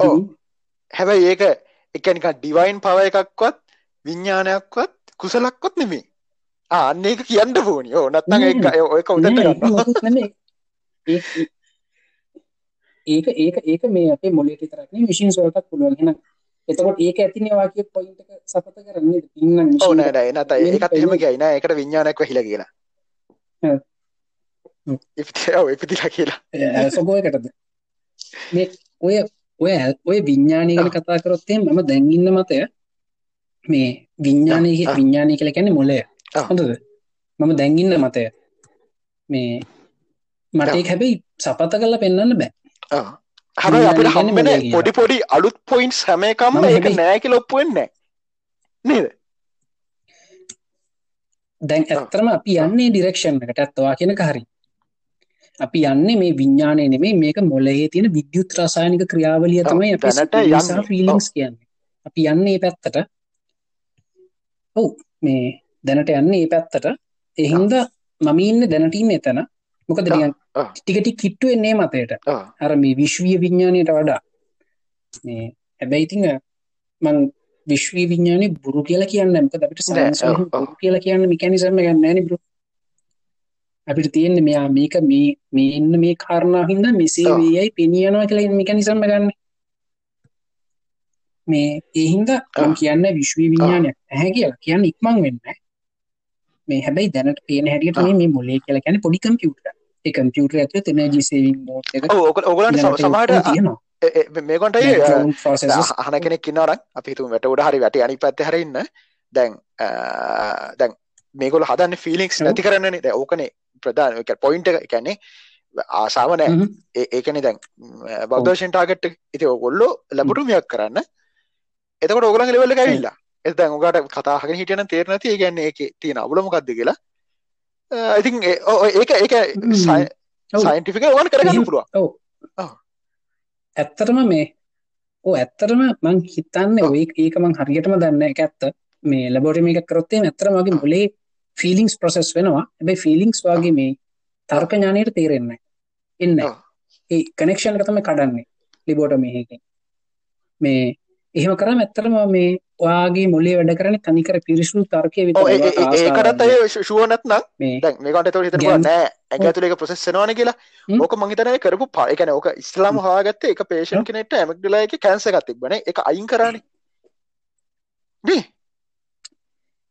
හැබැයි ඒක එකනික ඩිවයින් පව එකක්වත් විඤ්ඥානයක්වත් කුසලක්කොත් නෙමේ අන්න ඒක කියන්න පෝනි ඕ නත්තන් ඔයක උදට ඒක ඒක ඒක මේ අපේ මොලට තරක්න විශෂන් සොලටක් පුළුවන්. එතකොට ඒක ඇතිනවා කිය පොයින්ට සපත කරන්නේ ඉන්න ඕනට එනත ඒකත් එහෙම ගයින එකට විඤ්ඥානක් හිල කියලා. ඉපතිලා කියලා. සොබෝයකටද මේ ඔය ඔය ඔය විඤ්ඥානීගන කතා කරොත්තේ මම දැන්ගන්න මතය මේ විඤ්ඥානය විඤ්ඥානය කළ කැනෙ මොලය හොඳද? මම දැන්ගන්න මතය. මේ මටේ හැබැයි සපත කල්ල පෙන්න්න බෑ. හර අපට හම්බෙන පොඩි පොඩි අලුත් පොයින්ස් හැමකම්ම ඒක නෑකි ලොප්පුවෙන්නේ නේද? දැන් ඇත්තරම අපි යන්නේ ඩිරක්ෂන් එකට ඇත්වා කියෙන හරි අපි යන්නේ මේ විඤ්ඥානය නෙමේ මේක මොලේ තියෙන විද්‍යුත් රසායනික ක්‍රියාවලිය තමයි අප ෆිලිංස් කියන්නේ. අපි යන්නේ ඒ පැත්තට. ඔවු මේ දැනට යන්නේ ඒ පැත්තට එහින්ද මම ඉන්න දැනටීම එතන. මොකද ටිකටි කිට්ටු එන්නේ මතයට. අර මේ විශ්වීය විඤ්ඥානයට වඩා. මේ හැබැයිතිං මං විශ්වී විඤ්ඥානය බුරු කියලා කියන්න මක අපිට සයින්ස කියලා කියන්න මිකැනිසම ගන්න නිබරු අපිට තියෙන්නේ මෙයා මේක මේ මේ එන්න මේ කාරණා හින්දා මෙසේ වේයයි පෙනියනවා කියලා මෙකැනිසම් ගන්න. මේ ඒ හින්දා මම කියන්නේ විශ්ව විඥානයක් නැහැ කියලා. කියන්නේ ඉක්මන් වෙන්නේ මේ හැබැයි දැනට පේන හැටියට මේ මේ මොලේ කියලා කියන්නේ පොඩි කම්පියුටර් ඒ කම්පියුටර් ඇතුලේ එනර්ජි සේවිං මෝඩ් එක ඔව් ඔයගොල්ලන්ට සමහරට තියෙනවා. මේකොට අහන කෙනෙක් ඉන්නවනම් අපි හිතමු වැට උඩ හරි වැටි අනිත් පැත්තේ හරි ඉන්න. දැන් දැන් මේගොල්ල හදන්න ෆිලික්ස් නැති කරන්නනේ දැන් ඕකනේ ප්‍රධාන පොයින්ට එකැන්නේ ආසාාව නෑ. ඒකන දැන් බෞදර්ශන් ටාගට් ඉති ඔගොල්ලෝ ලැබුටුමියක් කරන්න. එතකට ඔගලන් ලෙවල්ල ඇවිල්ලා. එතැන් ඔගට කතාහක හිටන තේරනති ගැන්න එක තියෙන අවුලමකක්ද කියලා. ඉතින් ඒක ඒක සයින්ටිෆික ඕන කරගන්න පුළුව ඇත්තටම මේ ඕ ඇත්තරම මං හිතන්න ඔය ඒක මං හරියටම දන්න එක ඇත්ත. මේ ලැබෝටම එක කරොත්තේ ඇතර මගේ මොලේ ෆිලිංස් ප්‍රසෙස් වෙනවා. හැබැයි ෆිලිංස් වගේ මේ තර්ක ඥානයට තේරෙන්න එන්න. ඒ කනෙක්ෂන් තම කඩන්නේ ලිබෝට මේහකින් මේ එහෙම කරම ඇත්තරම මේ වාගේ මොලේ වැඩ කරන තනිකර පිරිසුදු තර්කය විත ඔව් ඒ- ඒ- ඒ- ඒකටත් අය ෂුව නැත්නම් දැන් මේකට එතකොට හිතනවා නෑ ඇඟ ඇතුලේ ඒක ප්‍රොසෙස් වෙනවනේ කියලා. ඕක මං හිතන්නේ කරපු ඒ කියන්නේ ඕක ඉස්ලාම හොයාගත්තේ එක පේෂන්ට්. කෙනෙක්ට ඇමග්ඩලා එකේ කැන්සර් එකක් තිබ්බනේ ඒක අයින් කරානේ. නේ?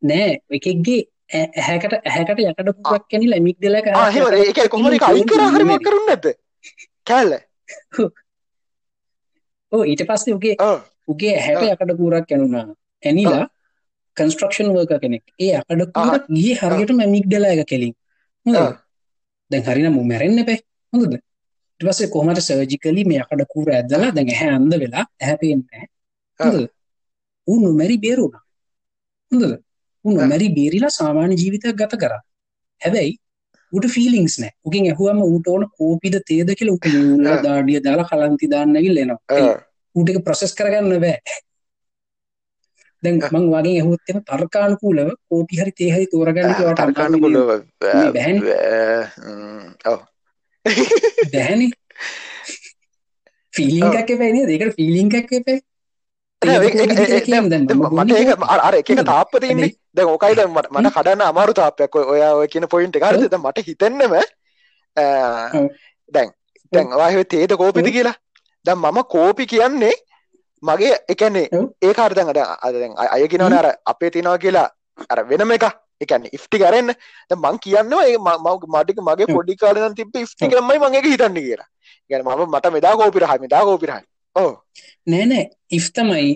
නෑ එකෙක්ගේ ඇහැකට ඇහැකට යකට පුවක් කැනි ලැමික් දෙල ආ එහෙම ඒ කියන්නේ කොහොමද ඒක අයින් කරා හරි මොකක් කරුන්නේ නැද්ද? කෑල්ල. ඕ ඊට පස්සේ උගේ ඔව් උගේ ඇහැට යකට කූරක් කැනුනා ඇනිලා කන්ස්ට්‍රක්ෂන් වර්ක කෙනෙක්. ඒ අකඩ කූරක් ගිය හරියට මැමික් දෙලා එක කෙලින්. හොඳ ආ. දැන් හරින මු මැරෙන්න්න පැ හොඳද? ටපසේ කොහමට සර්ජිකලි මේ අකඩ කූර ඇදලා දැන් හැ අන්ද වෙලා ඇහැපෙන්න්න හොඳ ඌ නොමැරි බේරුණා. හොඳද. නොමැරි බේරිලා සාමාන්‍ය ජීවිතයක් ගත කර. හැබැයි උට ෆිලිංස් නෑ. උකින් ඇහුවම ඌට ඕන කෝපිද තේද කියල උට ල. දාඩිය දාලා කලන්ති දාන්නගිල් එනවා. ආ. ඌටක ප්‍රසෙස් කරගන්න බෑ. දැන්. මං වගේ ඇහුත්තම තර්කානුකූලව කෝපි හරි තේහරි තෝරගන්න වට තර්කානුකූලව මේ බැහැනේ. ඔව්. බැහැනි ෆිලිං [LAUGHS] ඔව්. එකක් පැනේ දෙකට ෆිලිං එකක් මට ඒක අර- එක එක. තාප්ප තියෙන්නේ දැන් ඕකයි දැන් මට කඩන්න අමාරු තාප්පයක් ඔය ඔයා කියන පොයින්ට් එක දැන් මට හිතෙන්නෙම. දැන් දැන් හිතුවේ තේද ඔව්. කියලා දැන් මම කෝපි කියන්නේ මගේ ඒ කියන්නේ ඔව්. ඒක හරිය දැන් අර- අර දැන් අය- කියනවනේ අර අපේ තියනවා කියලා අර වෙනම එකක් ඒ කියන්නේ ඉෆ් ටික අරෙන්න දැන් මං කියන්නවා ඒ ම- ම- මට මගේ. පොඩි කාලේ නම් තිබ්බ ඉෆ් ටික ඔව්. තමයි මම ඒක හිතන්නේ කියලා. ඒ කියන්නේ මම මට මෙදා කෝපි රහයි මෙදා කෝපි රහයි. ඔව්. නෑ නෑ. ඉෆ් තමයි.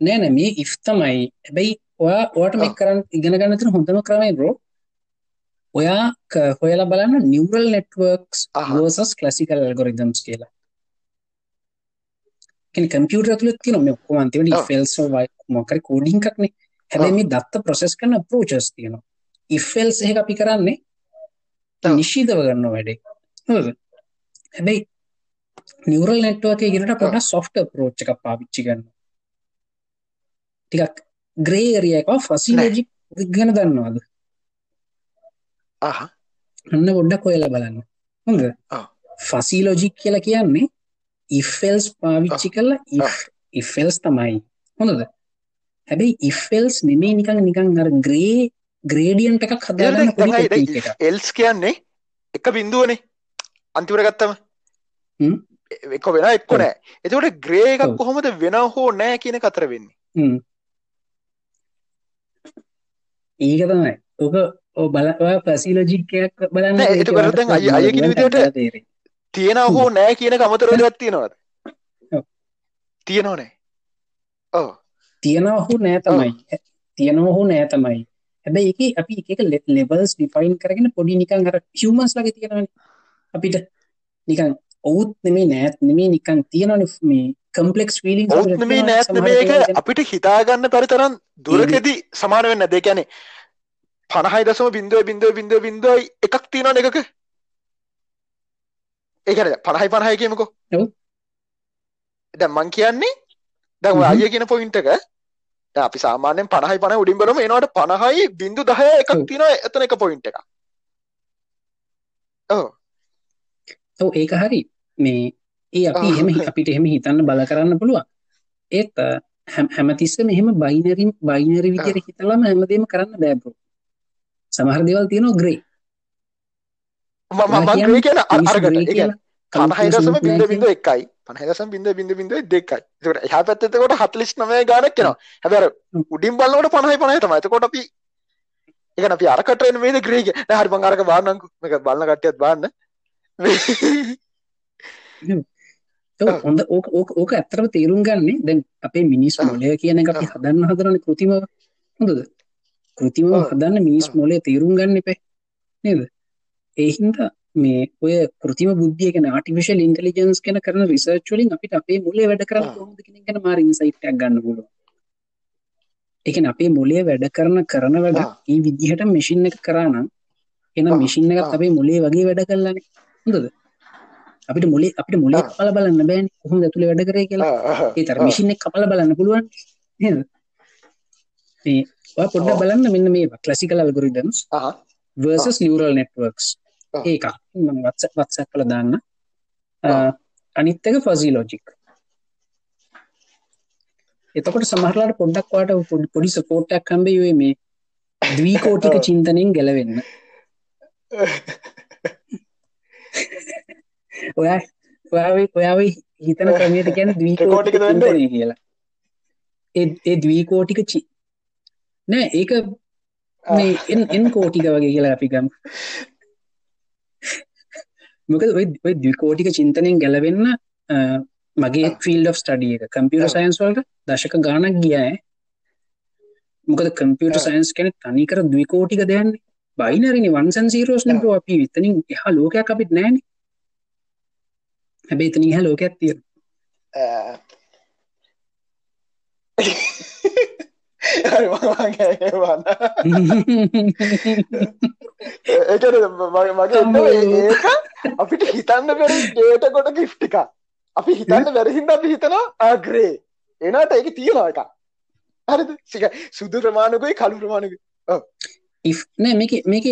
නෑ නෑ. මේ ඉෆ් තමයි. හැබැයි ඔයා ඔයාට මේ ඔව්. කරන්න ඉගෙන ගන්න තියෙන හොඳම ක්‍රමය බ්‍රෝ ඔයා හොයලා බලන්න නෙට්වර්ක්ස් අහහ. versus classical algorithms කියලා. කියන්නේ කම්පියුටර් ඇතුළේ තියෙන මේ ඔක්කොම අන්තිමට if else මොකක් හරි කෝඩින් එකක් නේ. හැබැයි. මේ දත්ත ප්‍රොසෙස් කරන approaches තියෙනවා. if else එක අපි කරන්නේ. නිශ්චිතව ගන්නවා වැඩේ. හරිද? හැබැයි නිවරල් නෙට්වර්ක් එකේ ගෙනට soft approach එකක් පාවිච්චි කරනවා ටිකක් ග්‍රේ ඒරියා එක ෆසි නෑ. ලොජික් ගැන දන්නවද. අන්න පොඩ්ඩක් හොයලා බලන්න. හොඳ ඔව්. ෆසි ලොජික් කියලා කියන්නේ else පාවිච්චි කරලා else තමයි. හොඳද? හැබැයි else නෙමෙයි නිකන් නිකන් අර ග්‍රේ ග්‍රේඩියන්ට් එකක් එකක්. එල්ස් කියන්නේ එක බිඳුවනේ. අන්තිමට ගත්තම. එක වෙන එක්ක. නෑ. එතකොට ග්‍රේ එකක්. කොහොමද වෙන හෝ නෑ කියන කතර වෙන්නේ. ඒක තමයි. ඔය බලවා ෆසි ලොජික් එකක් බලන්න නෑ, එතකොට දැන් අය- අය කියන විදිහට තේරෙයි. තියෙනව හෝ නෑ කියන දෙයක් තියෙනවද. තියෙනව නෑ. ඔව්. තියෙනවා හෝ නෑ තමයි. තියෙනවා හෝ නෑ තමයි. හැබැයි එක අපි එක ලෙබල්ස් ඩිෆයින් කරගෙන පොඩි නිකන් අර හියමන්ස් ලගේ තියෙනවනේ අපිට. නිකන් ඔවුත් නෙමේ නෑත් නෙමේ නිකන් තියෙනවනේ මේ කම්පලෙක්ස් ෆීලිං ඔවුත් නෙමේ නෑත් නෙමේ එක අපිට හිතාගන්න පරි තරම් දුරකෙදී සමාන වෙන්න දෙ කියන්නේ පණහයි දසම බින්දුව බින්දුව බින්දුව බින්දුවයි එකක් තියෙනවන එකක ඒකන පණහයි පණහය කියමකෝ. දැන් මං කියන්නේ දැන්. අයිය කියන පොයින්ට් එක දැන් අපි සාමාන්‍යයෙන් 50යි 50 උඩින් බලමු එනකොට 50යි බිංදු 10 එකක්. තියෙනවා එතන එක පොයින්ට්. ඔව්. ඔව් ඒක හරි මේ ඒ අපි. එහෙම අපිට එහෙම හිතන්න බල කරන්න පුළුවන් ඒත් අ, හැම හැමතිස්සෙම එහෙම බයිනරි විදියට හිතලාම හැමදේම කරන්න බෑ බ්‍රෝ සමහර දේවල් තියෙනවා ග්‍රේ මම මම මං කියන්නේ කියන අර- අරකට ඒ කියන්නේ කියලා 50 දශම calculation බිංදු නෑ බිංදු එකයි 50 දශම බිංදු බිංදු බිංදු දෙකයි. ඒකට එහා පැත්තේ එතකොට 49 ගානක් අර හ්ම්. උඩින් බලනකොට 50යි 50යි තමයි. එතකොට අපි කියන්නේ අපි අරකට එන මේද ග්‍රේ කිය. නෑ හරි මං අරක බලන්නම්කෝ. මේක බලන කට්ටියත් බලන්න. ඔව්, ඔව්. හොඳ. ඕක ඕක ඕක ඇත්තරම තේරුම් ගන්නේ. දැන් අපේ මිනිස් මොලය කියන එක අපි හදන්න හදරන කෘතිම හොඳද? කෘතිම හදන්න මිනිස් මොලය තේරුම් ගන්න එපේ. නේද? ඒහින්ද මේ ඔය කෘතිම බුද්ධිය ගැන ආටිෆිෂල් ඉන්ටෙලිජන්ස් ගැන කරන රිසර්ච් වලින් අපිට අපේ මොලේ වැඩ කරන්න කොහොමද කියන එක ගැන මාර ඉන්සයිට් එකක් ගන්න පුළුවන්. ඒ කියන්නේ අපේ මොලේ වැඩ කරන කරන වැඩ මේ විදිහට මැෂින් එක කරා නම් එහෙනම් මැෂින් එකත් අපේ මොලේ වගේ වැඩ කළානේ හොඳද? අපිට මොලේ අපිට මොලේ. කපලා බලන්න බෑනේ කොහොමද ඇතුලේ වැඩ කරේ කියලා ඒ තර. මිෂින් එක කපලා බලන්න පුළුවන් නේද මේ ඔය පොඩ්ඩක්. බලන්න මෙන්න මේ classical algorithms versus neural networks. ඒක මම WhatsApp WhatsApp කරලා දාන්න. අනිත් එක fuzzy logic එතකොට සමහරලාට පොඩ්ඩක් වාට පොඩි සපෝට් එකක් හම්බෙයි ඔය මේ ද්විකෝටික. චින්තනයෙන් ගැලවෙන්න [LAUGHS] ඔයා ඔයා ඔයා ඔය හිතන ක්‍රමයට වෙන්න ඕනේ? චින්තනය කියලා ඒ ද්විකෝටික චි නෑ ඒක මේ එන් එන් කෝටික වගේ කියලා අපි ගම් මොකද ඔය ද්විකෝටික චින්තනයෙන් ගැලවෙන්න මගේ ආ. ෆිල්ඩ් of ස්ටඩිය එක කම්පියුටර් ආ. සයින්ස් වලට දශක ගානක් ගියෑ මොකද කම්පියුටර් ආ. සයින්ස් කෙනෙ තනිකර ද්විකෝටික දෙයන්නේ බයිනරිනි වන්සන් සීරෝස්න ආ. අපි විතනින් එහා ලෝකයක් අපිත් නෑන හැබැයි තනි හ ලෝකයක් තිය හරි මම ගෑවන්න ඒකන මගේ අපිට හිතන්න බැරි ඩේට කොට ගිෆ්ටික අපි හිතන්න බැරිහින්ද අපි හිතනවා ආග්‍රේ එනට ඒක තියෙනවා එක හරිද සික සුදු ප්‍රමාණකුයි කළු ප්‍රමාණක නෑ මේක මේක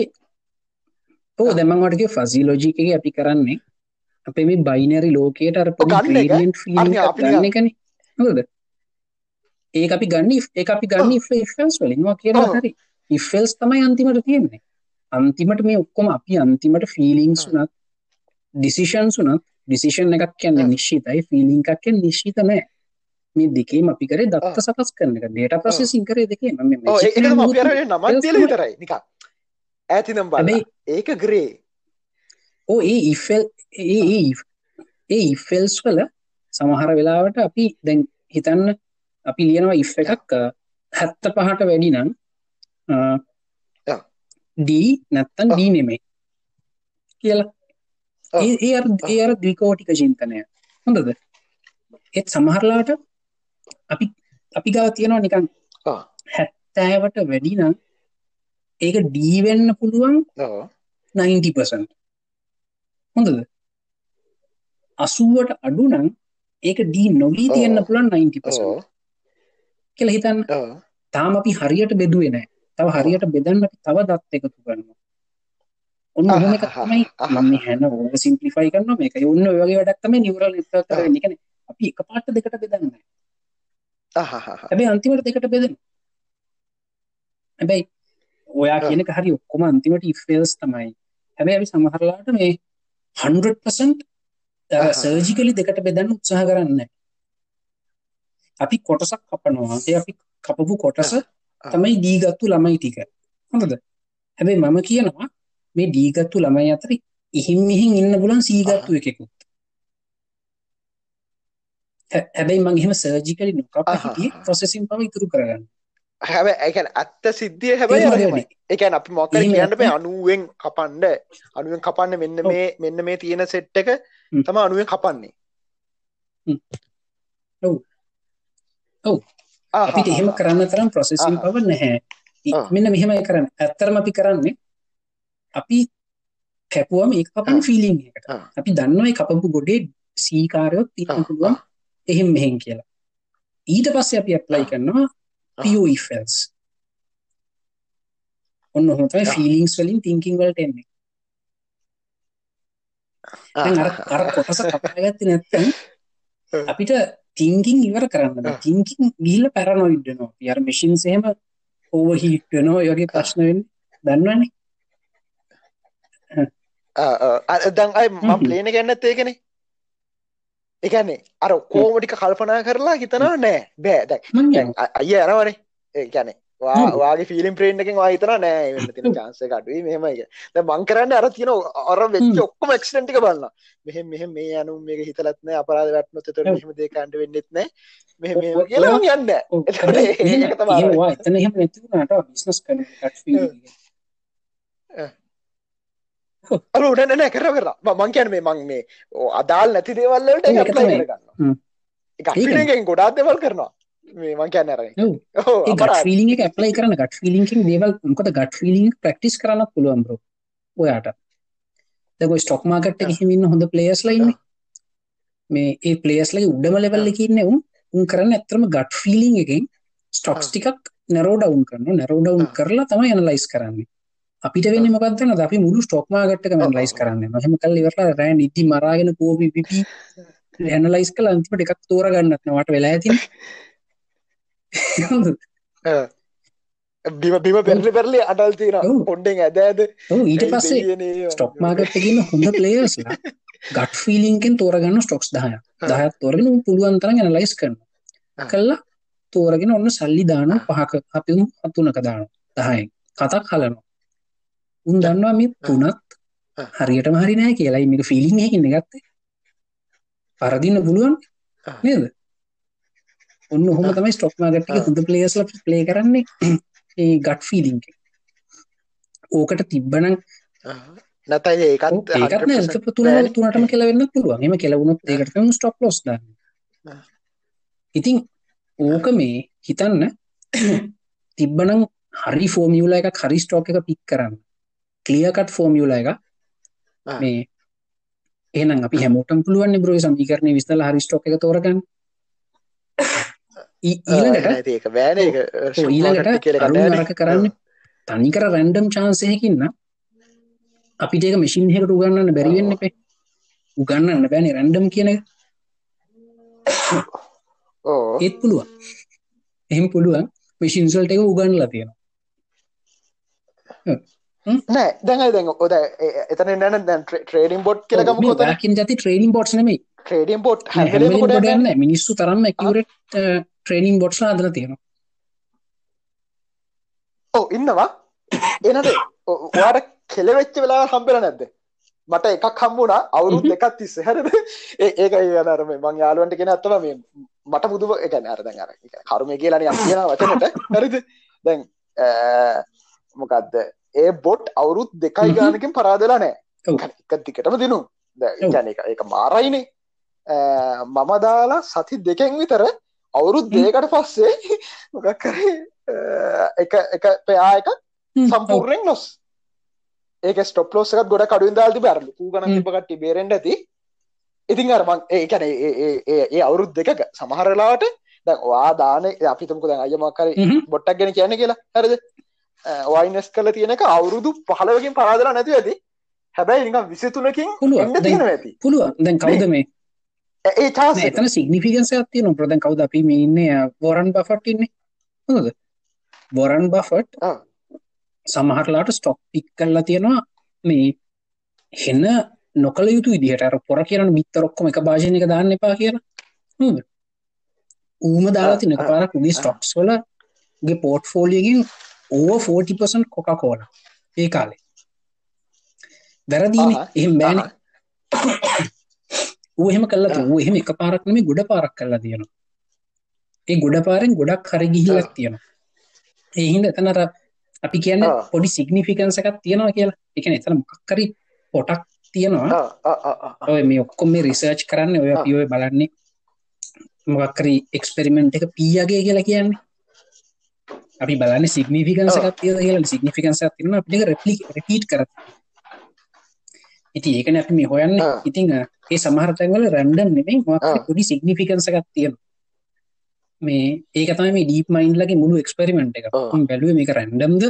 ඕ දැමන්වටගේ ෆසි ලෝජිකගේ අපි කරන්නේ අපේ මේ බයිනරි ලෝකයට අර පොඩි ගන්න එක? gradient feeling අන්න එකක් අපි ගන්න එකනේ. හොද ඒ අපි ගන්න ඒ අපි ගන්න ෆල්ස් වලින්වා කියලා. හරි. ඉෆල්ස් තමයි අන්තිමට තියෙන්නේ. අන්තිමට මේ ඔක්කොම අපි අන්තිමට ෆිලිංස් ඔව්. වනත් ඩිසිෂන් සුනත් ඩිසිෂන් එකක් කියන්න. නිශ්ෂිතයි ෆිලිං එකක් කියන්න නිශ්ෂිත නෑ. මේ දෙකේම අපි කරේ දත්ත. සකස් කරන එක. ඩේට ප්‍රසෙසින් කරේ දෙකේ ම ඕ ඒකම අපි අර නමත් දියල විතරයි. නික ඇතිනම් බල හැබැයි ඒක ග්‍රේ ඕ ඒ ඉෆල් ඒ ඒ ඉෆෙල්ස් වල සමහර වෙලාවට අපි දැන් හිතන්න අපි ලියනවා ඉෆ් එකක් හැත්ත පහට වැඩි නම්. ඩී නැත්තන්. ඩී නෙමේ කියලා. ඒ ඒ අර ද්විකෝටික චින්තනය හොඳද ඒත් සමහරලාට අපි අපි ගව තියෙනවා නිකන්. හැත්තෑවට වැඩි නම් ඒක ඩීවෙන්න පුළුවන් ඕ 90% හොඳද අසුවට අඩු නම් ඒක ඩී නොවී ඔව්. තියෙන්න්න පුළන් 90% ඕ කියලා හිතන්න. තාම අපි හරියට බෙදුවේ නෑ තව හරියට බෙදන්න තව දත් එකතු කරනවා. ඔන්න ඔහොම එකක් තමයි. මම හැන ඕව සිම්පලිෆයි කරන මේක ඔන්න ඔය වගේ වැඩක් තමයි නිවරල් නෙට්වර්ක් කරන්නේ. කියන්නේ අපි එක පාට දෙකට බෙදන්න අහහ. හැබැයි අන්තිමට දෙකට බෙදෙන හැබැයි ඔයා. කියනක හරි ඔක්කොම අන්තිමට ඉෆෙල්ස් තමයි. හැබැයි අපි සමහරලාට මේ 100% ආහා. සර්ජිකලි දෙකට බෙදන්න උත්සාහ කරන්න අපි කොටසක් කපනවා ඒ අපි කපපු කොටස. තමයි දීගත්තු ළමයි ටික හොඳද හැබැයි මම කියනවා මේ දීගත්තු ළමයි අතර ඉහින් මිහින් ඉන්න පුලන් සීගත්තු එකෙකුත් හැබැයි මං එහෙම සර්ජිකලි නොකප. හිටියේ ප්‍රොසෙසින් පව ඉතුරු කරගන්න හැබැ ඇකැන ඇත්ත සිද්ධිය හැබැයි වැඩි? එකැන අපි එහෙම කියන්න බෑ නැත්නම්- අනුවෙන් කපන්ඩ අනුවෙන් කපන්න මෙන්න. මේ මෙන්න මේ තියෙන සෙට් එක. තම අනුවෙන් කපන්නේ ඔව්. ඔව්. අපිට එහෙම කරන්න තරම් ප්‍රොසෙසින්. පව නැහැ. මෙන්න මෙහෙමයි කරන්න ඇත්තරම අපි කරන්නේ අපි කැපුවම ඒ කපන. ෆිලිං එකට. අපි දන්නවයි කපපු ගොඩේ සීකාරයොත් තින්න ආ. පුළුවන් එහෙම මෙහෙන් කියලා ඊට පස්සේ අපි ඇප්ලයි. කරනවා ආ. පිෆල්ස් ඔන්න හොතයි ආ. ෆිලිංස් වලින් තිංකින් වලට එන්නේ අර කොටස කපාගත්තේ ආ. අපිට තිංකින් ඉවර කරන්න. තිංකින් ගිහිල්ලා පැරනොයිඩ් වෙනවා. අපි අර මැෂින්ස් එහෙම ඕවර්හීට් වෙනවා. ඒ වගේ ප්‍රශ්න වෙන්නේ. දන්නවනේ. ආ, ආ. අ- දැන් අයි මම. ප්ලේන ගන්නත් ඒකනේ. එකන්නේ අර කෝමටික කල්පනා කරලා හිතනවා නෑ. බෑ. දැන් මං දැන් යනවා හ්ම්. වාගේ ෆිලිම් ප්‍රේන්් එකෙන් වා හිතනවා නෑ වෙන්න තියෙන හ්ම්. chance එක අඩුයි මෙහෙමයි කියලා. දැන් මං කරන්නේ අර තියෙන අර වෙච්ච හ්ම්. ඔක්කොම ඇක්සිඩන්ට් ටික බලනවා මෙහෙම මෙහෙම මේ අනු මේක හිතලත් නෑ අපරාධ වැටුනොත් එතකොට ඔව්. මෙහෙම දෙයක් කන්න වෙන්නෙත් නෑ මෙහෙම ඔව්. මෙහෙම ඔව්. කියලා. මං යන්නේ එතන එහෙම නැති වුණාට බිස්නස් අර උඩ නෑ නෑ කරලා කරලා මං- මං මේ මං මේ අදාල් නැති දේවල් වලට ඔව්, ඒක ඒක ඇප්ලයි තමයි. කරගන්නවා හ්ම්. ඒක ෆීලිං එකෙන් ගොඩාක් දේවල් කරනවා මේ මං කියන්නේ අර ගට් අපරාධ. ෆීලිං එක ඇප්ලයි කරන ගට් ෆීලිං එකෙන් දේවල් මොකද ගට් ෆීලිං එක ප්‍රැක්ටිස් කරන්නත් පුළුවන් බ්‍රෝ ඔයාට. ඔය ස්ටොක් මාකට් එකේ හිමින් ඉන්න හොඳ ප්ලේයර්ස්ලා ඉන්නේ. මේ ඒ ප්ලේයර්ස්ලාගේ උඩම ලෙවල් එකේ ඉන්නේ උන්. කරන්නේ ඇත්තටම ගට් ෆීලිං එකෙන් ස්ටොක්ස්. ටිකක් නැරෝඩවුන් කරන නැරෝඩවුන් කරලා තමයි ඇනලයිස් කරන්නේ. අපිට වෙන්න මොකක්දන අපි මුළු ස්ටොක්මාගට්ක ලයිස් කරන්න. මහම කල් ඉවරලා රෑ නිති මරාගෙන කෝපි පිපි ඇනලයිස් කල අන්තිමට එකක් තෝර ගන්නත් වට වෙලා ඇති [LAUGHS] බිම බිම පෙරලි පෙරලි අටල් තීර පොඩ්ඩෙන් ඇද ඇද ඊට පස්සේ ස්ටොක් මාගට්ටකින්න හොඳ පලේස්ලා ගට් ෆිලිංකෙන් තෝරගන්න ස්ටොක්ස් දහය දහත් තෝරගෙන පුළුවන්තරන් ඇනලයිස් කරන කල්ලා තෝරගෙන ඔන්න සල්ලි දාන පහක. අපිම හතුනක දාන දහයෙන්. කතක් හලනවා. උන් දන්නවා මේ තුනත් හරියටම හරි නෑ කියලායි මේක ෆිලිං හැකින්න ගත්තේ පරදින්න පුළුවන් නේද ඔන්න හොම තමයි ස්ටොක් මාගට්ටික හොඳ පලේස්ල ප්ලේ කරන්නේ [CLEARS THROAT] ඒ ගට් ෆීලිං ඕකට තිබ්බනං නැතයි ඒකත් ඒකත් නෑ තුන තුනටම කෙලවෙන්න පුළුවන්. එම කෙලවුණොත් ඒකට ස්ටොප් ලොස් දන්න. ඉතින් ඕක මේ හිතන්න [CLEARS THROAT] තිබ්බනං හරි ෆෝමියුල එක හරි ස්ටෝක එක පික් කරන්න. කලියකට් ෆෝමියුල එක. මේ එනම් අපි හැමෝටම් පුළුවන් බ්‍රෝ සමීකරණය විස්තල හරි ස්ටෝක එක තෝරගන්න ඊළඟට ඒක බෑන. ඊළඟට අරුරක කරන්න තනිකර රැන්ඩම් චාන්සයකින්න අපිට ඒක මසින් හකට උගන්නන්න බැරිවෙන්න එපේ. උගන්නන්න බෑනි රැන්ඩම් කියන ඒත් පුළුවන්. එහෙම පුළුවන් මසින්සල්ට එක උගන්නලා තියෙනවා. නෑ දැඟ දැන් ඔද එතන නන දැන් ට්‍රේඩින් බොඩ් කියලකම කින් ජති ට්‍රේඩින් බොට් නෙමයි. ට්‍රේඩින් බොඩ් ගන්න මිනිස්සු තරන්න ඇකවරට ට්‍රේනිින් බොට්ස් අදල තියෙනවා. ඕ ඉන්නවා. එනද? ඔයාට කෙලවෙච්ච වෙලා හම්බෙල නැද්ද? මට එකක් හම්බුණා අවුරුත් එකක් තිස්ස. හැරද? ඒක අනරම මං යාලුවන්ට කෙන ඇත්තම මේ මට බුදුව එක අර දැන් අර කරුම කියලන කියන වචනට. හරිද? දැන් මොකක්ද ඒ බොට් අවුරුත් දෙකයි ගානකින් පරාදලා නෑ එක දිකටම දිනු. එක එක මාරයිනේ. මම දාලා සති දෙකෙන් විතර අවුරුත් දෙකට පස්සේ [LAUGHS] මොකක් කරේ? එක එක පයා එක සම්පූර්ණයෙන් නොස් ඒක ස්ටොප් ලෝස් එකත් ගොඩ කඩුවෙන් දාලා තිබේ අර ලොකු ගණන් තිබ්බ කට්ටිය බේරෙන්න ඇති. ඉතින් අර මං ඒ කියන්නේ ඒ ඒ ඒ අවුරුදු දෙකක සමහර වෙලාවට දැන් ඔයා දාන අපි තුමුකෝ දැන් අයියා මොකක් හරි බොට්ටක් ගැන කියන්නේ කියලා. හරිද? ඔයා ඉන්වෙස්ට් කරලා තියෙන එක අවුරුදු 15කින් පරාදලා නැති ඇති. හැබැයි නිකන් 23කින් එන්න තියෙනවා ඇති. පුළුවන්. දැන් කවුද මේ ඒ එතන සිග්නිෆිකන්ස් එකක් තියෙනවා. ප්‍රධාන කවුද අපි මේ ඉන්නේ? වොරන් බෆට් ඉන්නේ. හොඳද? වොරන් බෆට් සමහරලාට ස්ටොක් පික් කරලා තියෙනවා. මේ හෙන්න නොකළ යුතු විදිහට අර පොර කියන බිත්තර ඔක්කොම එක භාජනයක දාන්න එපා කියලා. ඌම දාලා තියෙන එකපාරක් උගේ ස්ටොක්ස් වල ගේ පෝර්ට්ෆෝලියෝකින් ඕවර් 40% කොකා කෝලා ඒ කාලේ. වැරදීනේ. එහෙම බෑනේ ඌ එහෙම කළා තියෙනවා ඌ එහෙම එක පාරක් නෙමෙයි ගොඩ පාරක් කළා තියෙනවා ඒ ගොඩ පාරෙන් ගොඩක් හරි ගිහිල්ලා තියෙනවා. ඒ හින්දා එතන අර අපි කියන්න පොඩි සිගනිිෆිකන්ස එකක් තියෙනවා කියලා. එකන එතන මොකක්කරි පොටක් තියෙනවා. ඔය මේ ඔක්කොම මේ රිසර්ච් කරන්න ඔය පියෝය බලන්නේ මොකක්කරි එක්ස්පෙරිමෙන්ට් එක පියගේ කියලා කියන්නේ. අපි බලන්න සිගනිිෆිකන්ස එකක් තිය කියලා. සිගනිිෆිකන්ස තිරන අපිට රෙපලි රපීට් කර ඉති ඒකන අපි මේ හොයන්න. ඉතිං ඒ සමහරතැන්වල රැන්ඩම් නෙමේ මොක් පොඩි සිගනිිෆිකන්ස එකක් තියෙනවා. මේ ඒක තමයි මේ ඩීප් මයින්ඩ්ලගේ මුළු එක්ස්පෙරිමෙන්ට් එක. බැලුව මේක රැන්ඩම්ද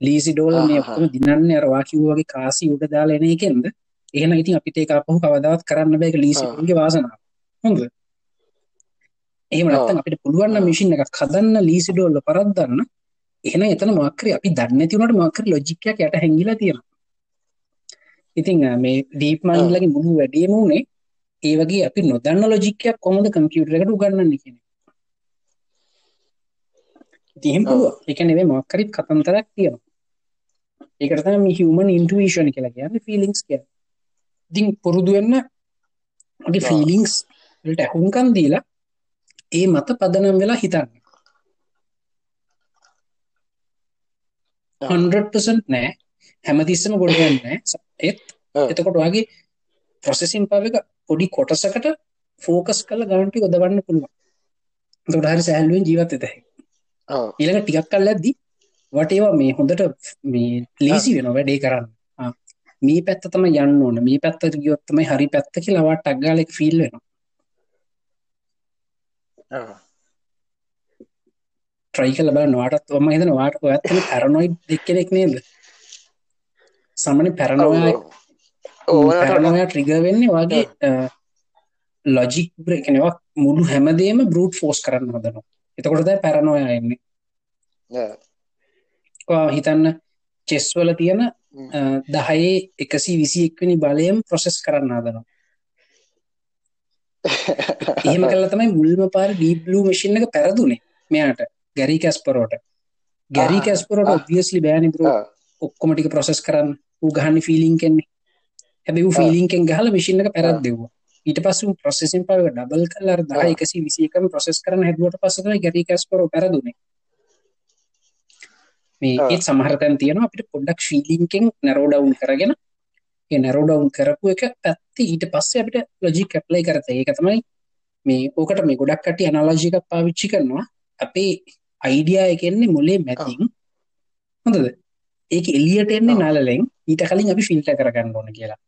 ලීසි ඩෝල් මේ ඔක්කොම දිනන්න අර වාකිව් වගේ කාසි උඩ දාලා එන එකෙන්ද? එහෙනම් ඉතින් අපිට ඒක අපහු කවදාවත් කරන්න බෑ. ඒක ලීසිගේ වාසනාව. හොඳද? එහෙම නැත්නම් අපිට පුළුවන් නම් මැෂින් එකක් හදන්න ලීසි ඩෝල් පරද්දන්න. එහෙනම් එතන මොකක් හරි අපි දන්නේ නැති උනට මොකක් හරි ලොජික් එකක් යට හැංගිලා තියෙනවා ඉතින් මේ ඩීප් මයින්ඩ්ලගේ මුළු වැඩේම උනේ ඒ වගේ අපි නොදන්න ලොජික් එකක් කොහොමද කම්පියුටර් එකට උගන්වන්නේ කියන තිහෙම පුළුව එක නෙවේ මොක්කරිත් කතන්තරක් තියෙනවා. ඒකරතම මේ හිවමන් ඉන්ටුවේෂණ කියලා කියන්න ෆිලිංස් කිය දිං පුරුදුවෙන්න ගේ ෆිලිංස් ට ඇහුන්කන් දීලා ඒ මත පදනම් වෙලා හිතන්න. 100% නෑ හැමතිස්සම ගොඩගන්න ඒත් එතකොට වගේ ප්‍රොසෙසින් පව එක පොඩි කොටසකට ෆෝකස් කල ගන්ටි ගොදවන්න පුළුවන්. තොඩහරි සැහල්ුවෙන් ජීවත් එතැයි ඊළඟ ටිකක් කල් ඇද්දි වටේවා මේ හොඳට මේ ලේසි වෙන වැඩේ කරන්න. මේ පැත්ත තම යන්න ඕන. මේ පැත්තට ගියොත්තමයි හරි පැත්ත කියලාවට අක්ගාලෙක් ෆිල් වෙන ට්‍රයි කල බල නොටත් ොම හිතන වාට ඇත්තන පැරනොයි දෙක්කෙනෙක් නේද සමන පැරනොය පැරනොය ට්‍රිග වෙන්නේ වගේ ලොජික් බ්‍රේකනවා මුළු හැමදේම බරුට් ෆෝස් කරන්න හදනවා. එතකොටද පැරනොය එන්නේ. හිතන්න චෙස්වල තියෙන දහයේ එකසි විසි එක්වනි බලයම් ප්‍රොසෙස් කරන්න හදනවා. [LAUGHS] එහෙම කල තමයි මුල්ම පාර ඩීබ්ලූ මශින් එක පැරදුනේ මෙයාට. ගැරි කැස්පරෝට ගැරි කැස්පරෝට ඔබියස්ලි බෑනි බර ඔක්කොමටික ප්‍රොසෙස් කරන්න. ගහන්න ෆිලිං කෙන්නේ හැබැ ෆිලිංකෙන් ගහල එක පැරත් දෙවවා ඊට පස්සු ප්‍රසෙසින් පව ඩබල් කල්ලර් දා එකසි විසිකම ප්‍රසෙස් කරන හැදුවට පසක ගැරි කැස්පර පැරදුනේ. මේ ඒත් සමහරතැන් තියෙනවා අපිට පොඩ්ඩක් ශීලිංකෙන් නැරෝඩවුන් කරගෙන. නැරෝඩවුන් කරපු එක පැත්ති ඊට පස්සේ අපිට ලොජික් කැප්ලයි කරත. ඒක තමයි මේ ඕකට මේ ගොඩක් කට අනලාජික පාවිච්චි කරනවා. අපේ අයිඩියා එකෙන්නේ මොලේ මැතින්. හොඳද ඒක එලියට එන්නේ නලලෙන්. ඊට කලින් අපි ෆිල්ට කරගන්න ඕන කියලා.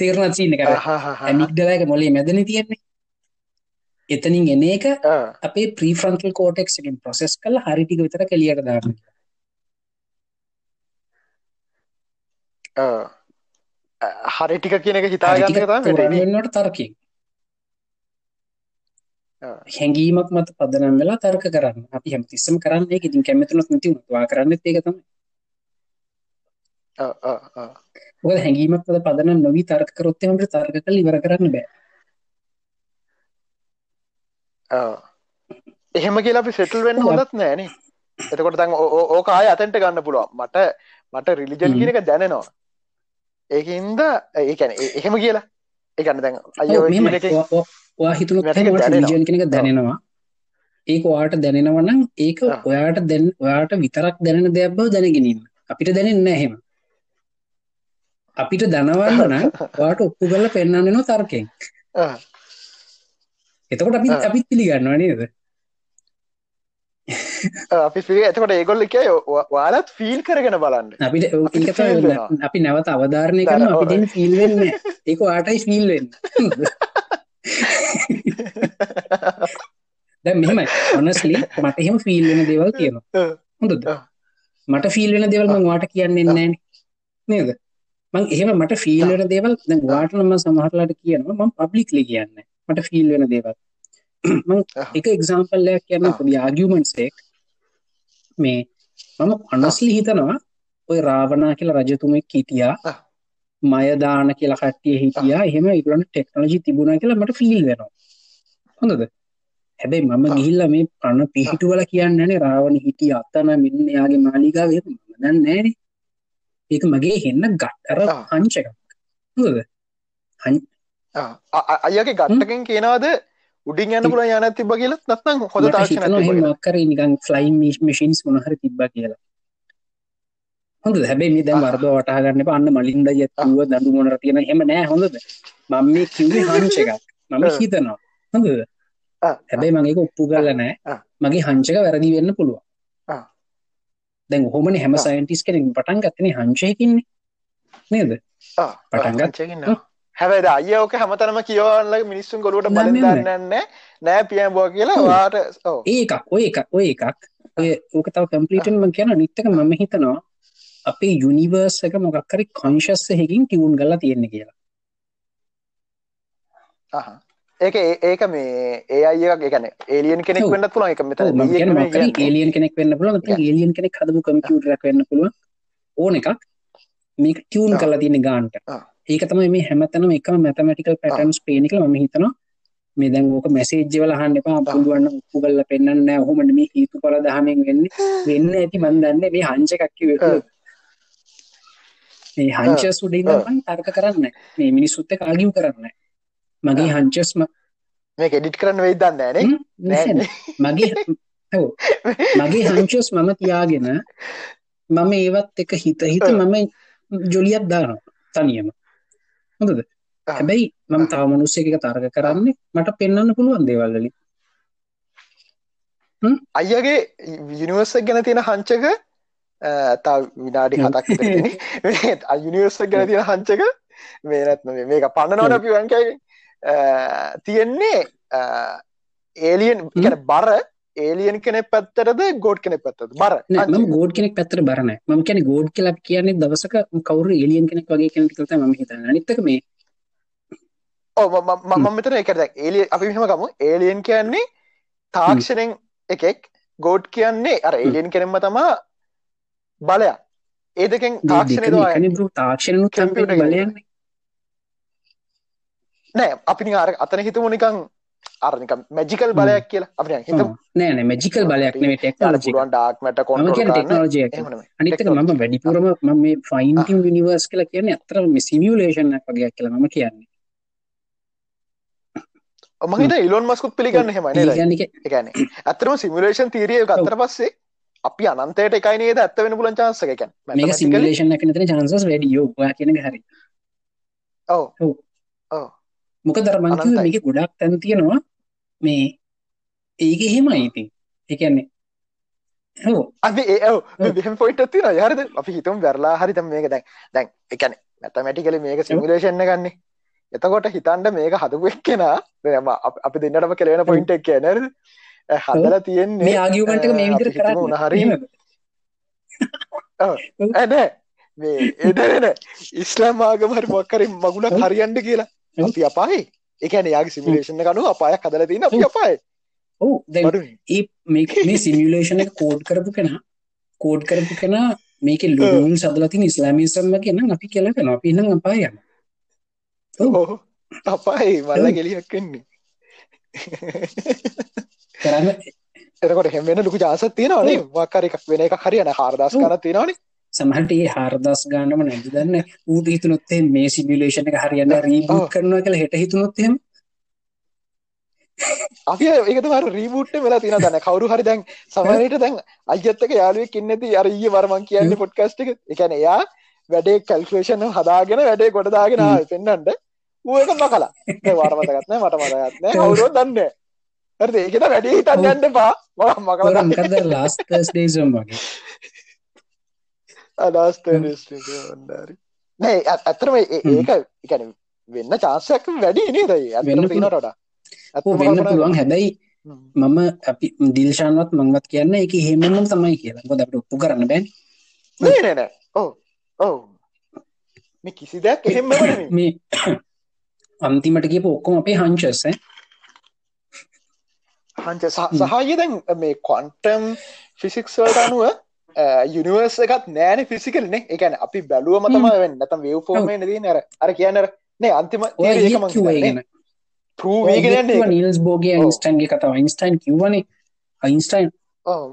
තේරණ චීන කර ඇමික්ඩලක මොලේ මැදන තියෙන්නේ. එතනින් එන එක අපේ ප්‍රීෆ්‍රන්ටල් කෝටෙක් එකින් ප්‍රොසෙස් කල හරිටික විතර කලියට දාන්න. හරි ටික කියන එක හිතාගන්නට තර්කය හැඟීමක් මත පදනම් වෙලා තර්ක කරන්න. අපි හැම තිස්සම කරන්න එක ඉතින් කැමතුනත් නැති වා කරන්න ඒක තමයි. ඔය හැඟීමක් මත පදනම් නොවී තර්ක කරොත් එහෙම තර්ක කරලා ඉවර කරන්න බෑ. එහෙම කියලා අපි සෙටල් වෙන්න හොඳත් නෑනේ එතකොට දැන් ඕක ආය අතෙන්ට ගන්න පුළුවන්. මට මට රිලිජන් කියන එක දැනෙනවා. ඒකින්ද ඒකැන එහෙම කියලා. ඒකන්න දැන් අයවා හිතුන රිජන් කෙනෙක දැනෙනවා. ඒක වාට දැනෙනවනම් ඒක ඔයාට දැන් ඔයාට විතරක් දැනෙන දෙයක් බව දැනගෙනීම අපිට දැනෙන්න එහෙම. අපිට දනවන්න නම් වාට ඔප්පු කරල පෙන්න්නන්න නො තර්කෙන් එතකොට අපි අපිත් පිළිගන්නවා නේද? අපි පිරි එතකොට ඒගොල්ල එකය වාලත් ෆිල් කරගෙන බලන්න. අපිට අපි නැවත අවධාරණය කරන අපිට ෆිල් වෙන්න ඒක ආටයි ෆිල් වෙන්න [LAUGHS] දැ මෙහෙමයි. ඔනස්ලි මට එහෙම ෆිල් වෙන දේවල් කියනවා. හොඳද? මට ෆිල් වෙන දෙවල් මං වාට කියන්නේ නෑන නේද? මං එහෙම මට ෆිල් වෙන දේවල් දැ වාටනම සමහරලාට කියනවා. මං පබ්ලික්ලි කියන්න. මට ෆිල් වෙන දේවල්. [CLEARS THROAT] එක එක්සාම්පල්ලයක් කියන්න පොඩි ආගියමන්සෙක් මේ මම අනස්ලි හිතනවා ඔය රාවනා කියලා රජතුමෙක් හිටියා මයදාන කියලා කට්ටිය හිටියා. එහෙම ඉගලන්න ටෙක්නෝජි තිබුණ කියලා මට ෆිල් වෙනවා. හොඳද? හැබැයි මම ගිහිල්ල මේ පණ පිහිටුවල කියන්නනේ රාවණ හිටිය අත්තන මෙන්න යාගේ මාලිකාව දන්න නෑනේ ඒක මගේ හෙන්න ගට්ටර හංචක හොද අයගේ ගට්ටකින් කියනවාද? උඩින් යන්න පුළ යන තිබ කියලත් නත්නම් හොඳ තාක්ෂනකර නිකන් ෆ්ලයිම් මිෂන්ස් මොනහර තිබ්බ කියලා හොඳ හැබැයි මේ දැන් වර්ද වටහගන්න පන්න මලින්ද යත්තුව දඩු මොනර තියෙන හෙම නෑ. හොඳද? මම මේ කිව්වේ [LAUGHS] හංච එකක්. මම හිතනවා. හොඳද? හැබැයි මගේක ඔප්පු කරල නෑ. මගේ හංචක වැරදි වෙන්න පුළුවන්. දැන් හොමන හැම සයින්ටිස් කෙනෙක් පටන් ගත්තන හංචයකින්නේ නේද? පටන්ගත් හැබැද අය ඕක හැමතනම කියවල්ල මිනිස්සුන් ගොලුට බල දන්නන්න නෑ පියම් බෝ කියලා වාට ඒකක් ඔය එකක් ඔය එකක්. ඔය ඕක තව කම්පලිටන්ම කියන නිත්තක මම හිතනවා අපේ යුනිවර්ස එක මොකක්කරි කොංශස්ස හෙකින් ටියවුන් ගල්ලා තියෙන්න කියලා. ඒක ඒක මේ ඒ අය එකන ඒලියන් කෙනෙක් වන්න පුළුවන්. එක මෙත ඒලියන් කෙනෙක් වෙන්න පුළුවන්. ඒලියන් කෙනෙක් හදපු කම්පියුටරක් වෙන්න පුළුවන්. ඕන එකක්. මේක ටියවුන් කලා තියන්න ගාන්ට. ඒක තමයි මේ හැමතනම එකම මැතමටිකල් පැටන්ස් පේනික ම හිතනවා. මේ දැන් ඕක මැසේජ්වල හන්න එපා. පුළුවන්න උප්පු කල්ල පෙන්න්න හොමට මේ හිතු පල දහමෙන් වෙන්න? [SIGHS] වෙන්න ඇති මන්දන්න මේ හංචකක්කි වෙ මේ හංචස් උඩින් තර්ක කරන්න මේ මිනිස්සුත්ත කාගිව් කරන්න මගේ හංචස්ම මේ ෙඩිට් කරන්න වෙයි දන්න න? මගේ මගේ හංචස් මම තියාගෙන මම ඒවත් එක හිත හිත මම ජොලියත් දානවා තනියම. හොඳද? හැබැයි මම තව මනුස්්‍ය එක තර්ග කරන්නේ මට පෙන්න්න පුළුවන් දේවල්ලලි අයියගේ යුනිවර්සක් ගැන තියෙන හංචක තා විනාඩි හතක් යුනිවර්සක් [LAUGHS] ගැන තියෙන හංචක මේනත් මේක පන්නනවන පිවන්කයි තියෙන්නේ ඒලියන් ගැන බර ඒලියන් කෙනෙ පැත්තරද ගෝඩ් කෙනෙ පැත්තද බර. ම ගෝඩ් කෙනෙක් පැත්තර බරන ම කියන ගෝඩ් කියලා කියන්නේ දවසක කවරු එලියන් කෙනෙක් වගේ කෙනෙක් කත ම හිත නිතක මේ මම මෙතන එකද ඒලිය අපි මෙහම ගමු. ඒලියන් කියන්නේ තාක්ෂණෙන් එකෙක් ගෝඩ් කියන්නේ අර ඒලියන් කෙනෙම තමා බලයක්. ඒ දෙකෙන් තාක්ෂණය තාක්ෂණනු කැම්පිට බලයන්නේ. නෑ අපි අර අතන හිතමු නිකං අරනික මැජිකල් බලයක් කියලා. අප හිත නෑන මැජිකල් බලයක් නේ ටෙක්නෝජි ඩක්මට කොන් ටෙක්නෝජය අනිතක මම වැඩිපුරම ම මේ ෆයින්ටම් විනිවර්ස් කියලා කියන්නේ අතර සිමියලේෂන් වගේ කියලා ම කියන්නේ මහිත ඉලොන් මස්කුත් පිළිගන්න හෙම ගැන ඇතරම සිමිලේෂන් තීරිය ගත්තර පස්සේ අපි අනන්තයට එකයි නේද ඇත්ත වෙන පුලන් චාන්සක එක. මේ සිමිලේෂන් එකනතන චන්සස් වැඩියෝ කියන හරි. ඔව. මොක දරමංක මේක ගොඩක් තැන් තියෙනවා මේ ඒක එහෙම අයිති එකන්නේ පොයිට තින යහරද අපි හිතුම් වැරලා හරි තම මේක. දැන් දැන් එකන මැතමැටිකල මේක සිමිලේෂන්න ගන්නේ. එතකොට හිතන්ඩ මේක හදපුක් කෙනා අපි දෙන්නටම කෙලෙන පොයින්ට එක් නරද හදල තියෙන්නේ මේ ආගියමට මේ විදිර කරන්න. හරි ඇන [LAUGHS] මේ එදරෙන ඉස්ලාම් ආගමහරි මොක්කරින් මගුණ හරියන්ඩ කියලා. අපි අපායි. එකන යාගේ සිමිලේෂන කනු අපායක් හදල තින අපි අපායි. ඕ ඒ මේ සිමිලේෂන එක කෝඩ් කරපු කෙනා කෝඩ් කරපු කෙනා මේක ලුල් සදලතින් ඉස්ලාමිසම්ම කියන අපි කියලකන අපි ඉන්න අපායන්න අපායි මල්ල ගෙලියක් වෙන්නේ [LAUGHS] කරන්න. එතකොට හෙමෙන ලොකු ජාසත් තියෙනවනේ වක්කර එකක් වෙන එක හරියන හාරදස් කන තියෙනවානේ සමහට ඒ හාරදස් ගානම නැති දන්න. ඌට හිතුනොත්තේ මේ සිමිලේෂන එක හරියන්න රීබූට් කරනවා කළ හෙට හිතුනොත්තෙම අපි ඒකත මර රීබුට් වෙලා තින දන්න. කවරු හරි දැන් සමහරට දැන් අජත්තක යාලුවෙක් ඉන්නති අරඊය වරමන් කියන්න පොඩ්කස්ට එක. එකන එයා වැඩේ කල්කලේෂන් හදාගෙන වැඩේ ගොඩදාගෙන පෙන්න්නට ඌක මකලා. වාරමතගත්න මට මතගත්න කවුරුව දන්න හරි ඒකත වැඩේ හිතන්න යන්න පා මකල මකද ලාස් ඩේසම් වගේ. අදස්ත ොන්ඩරි නෑ ඇතරම ඒක එකන වෙන්න චාසයක් වැඩි නේදයි වෙන්න පිනටට වෙන්න පුළුවන්. හැබැයි මම අපි දිල්ශානවත් මංවත් කියන්න එක හෙමම තමයි කියලා. ගොද අපට ඔප්පු කරන්න බැන්. නෑ ඕ ඔව මේ කිසි දෙයක් එහෙම මේ අන්තිමට කියපු ඔක්කොම අපේ හංචස්ස හංච සහය දැන් මේ කොන්ටම් ෆිසික්ස්වලට අනුව යුනිවර්ස එකත් නෑන ෆිසිකල්නේ එකන අපි බැලුවම තම වෙන්න. නැතම් වව ෆෝර්ම දී නර අර කියන්නර නේ අන්තිම ඒගෙන නිල්ස් බෝගේ අයින්ස්ටන්ගේ කතාව. අයින්ස්ටයින් කිව්වනේ. අයින්ස්ටයින්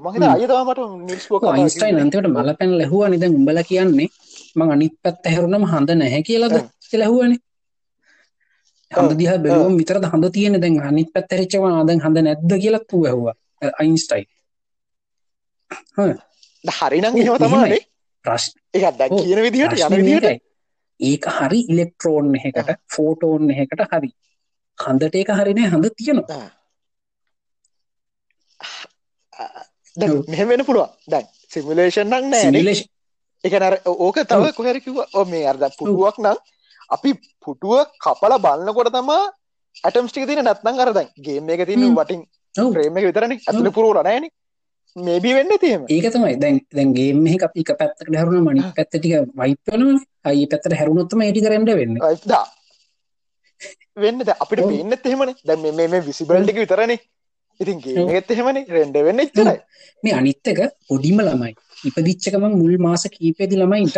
මහිත අයතාමට නිස්බෝක අයින්ස්ටයින් අන්තිවට මල පැන් ලැහුව නිද උඹල කියන්නේ මං අනිත් පැත් ඇහරුණම හඳ නැහැ කියලද ලැහුවනේ හඳ දිහ බැලුවම් විතරද හඳ තියෙන දැන් අනිත් පැත්තරච්චවා ආදැන් හඳ නැද්ද කියලත් වූ ඇහවා. අයින්ස්ටයින්. හරිනම් එහෙම තමානේ ප්‍රශ් එක දැ කියන විදිහට යන විදිහට. ඒක හරි ඉලෙක්ට්‍රෝන් එකට ෆෝටෝන් එකට හරි. හඳට ඒක හරිනෑ හඳ තියෙනවා. මෙහෙමෙන පුළුවන්. දැන් සිමිලේෂන් නක් නෑ එකනර ඕක තව කොහැර කිව ඕ මේ අර්ද පුටුවක් නම් අපි පුටුව කපල බලන්නකොට තමා ඇටම්ස්ටික තින නැත්නම් අරදැන් ගේම එක තින වටින් එක විතරන. ඇතුල පුරුවල නෑන මේබී වෙන්න තියම ඒක තමයි. දැන් දැන්ගේ මෙහ අපි එක පැත්තකට හැරුණ මනි පැත්තටික වයිපන අයි පැත්තට හැරුණොත්තම ඒටි කරන්න වෙන්න. දා වෙන්න අපිට පේන්නත් එහෙමන. දැ මේ විසිබල්ටික විතරනේ. ඉතින් ඒත් එහෙමනි. රෙන්ඩ වෙන්න ඉතරයි මේ අනිත්තක පොඩිම ළමයි. ඉපදිච්චකම මුල් මාස කීපයදි ළමයින්ට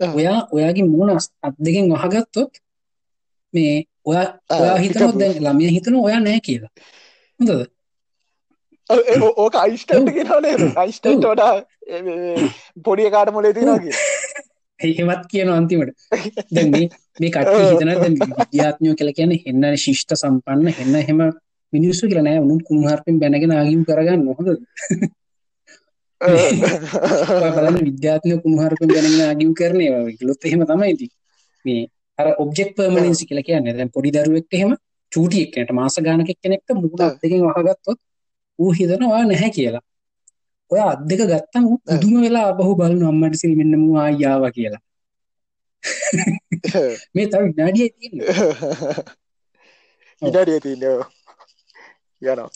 ඔයා ඔයාගේ මුණ අත් දෙකෙන් වහගත්තොත් මේ ඔයා ඔයා හිතනොත් දැන් ළමය හිතන ඔයා නෑ කියලා. හොඳද? ඕක අයිස්ටන්ට කියනේ අයිස්ටන්ට වඩා පොඩිය කාට මොලේ තිනගේ එහෙමත් කියන අන්තිමට. දැ මේ කට හිතන විද්‍යාත්ඥෝ කල කියන එන්න ශිෂ්ට සම්පන්න එන්න හෙම මිනිස්සු කියලනෑ උනුම් කුණහරපෙන් බැනගෙන ආගිම් කරගන්න. නොහොද [LAUGHS] බලන්න විද්‍යාත්නය කුණහරපෙන් බැනගෙන ආගිම් කරනය ලොත් එහෙම තමයිති මේ අර ඔබ්ෙක් පර්මණන්සි කියල කියන්න. දැන් පොඩි දරුවෙක් එහෙම චූටියෙක්නට මාස ගානක කෙනෙක්ට මුද දෙකින් වහගත්තොත් ඌ හිතනවා නැහැ කියලා. ඔය අදක ගත්තම පුදුම වෙලා බහු බලු අම්මට සිල් මෙන්නම ආයාව කියලා. [LAUGHS] මේ තව විනාඩිය ඉඩඩිය තින්නවා යනවා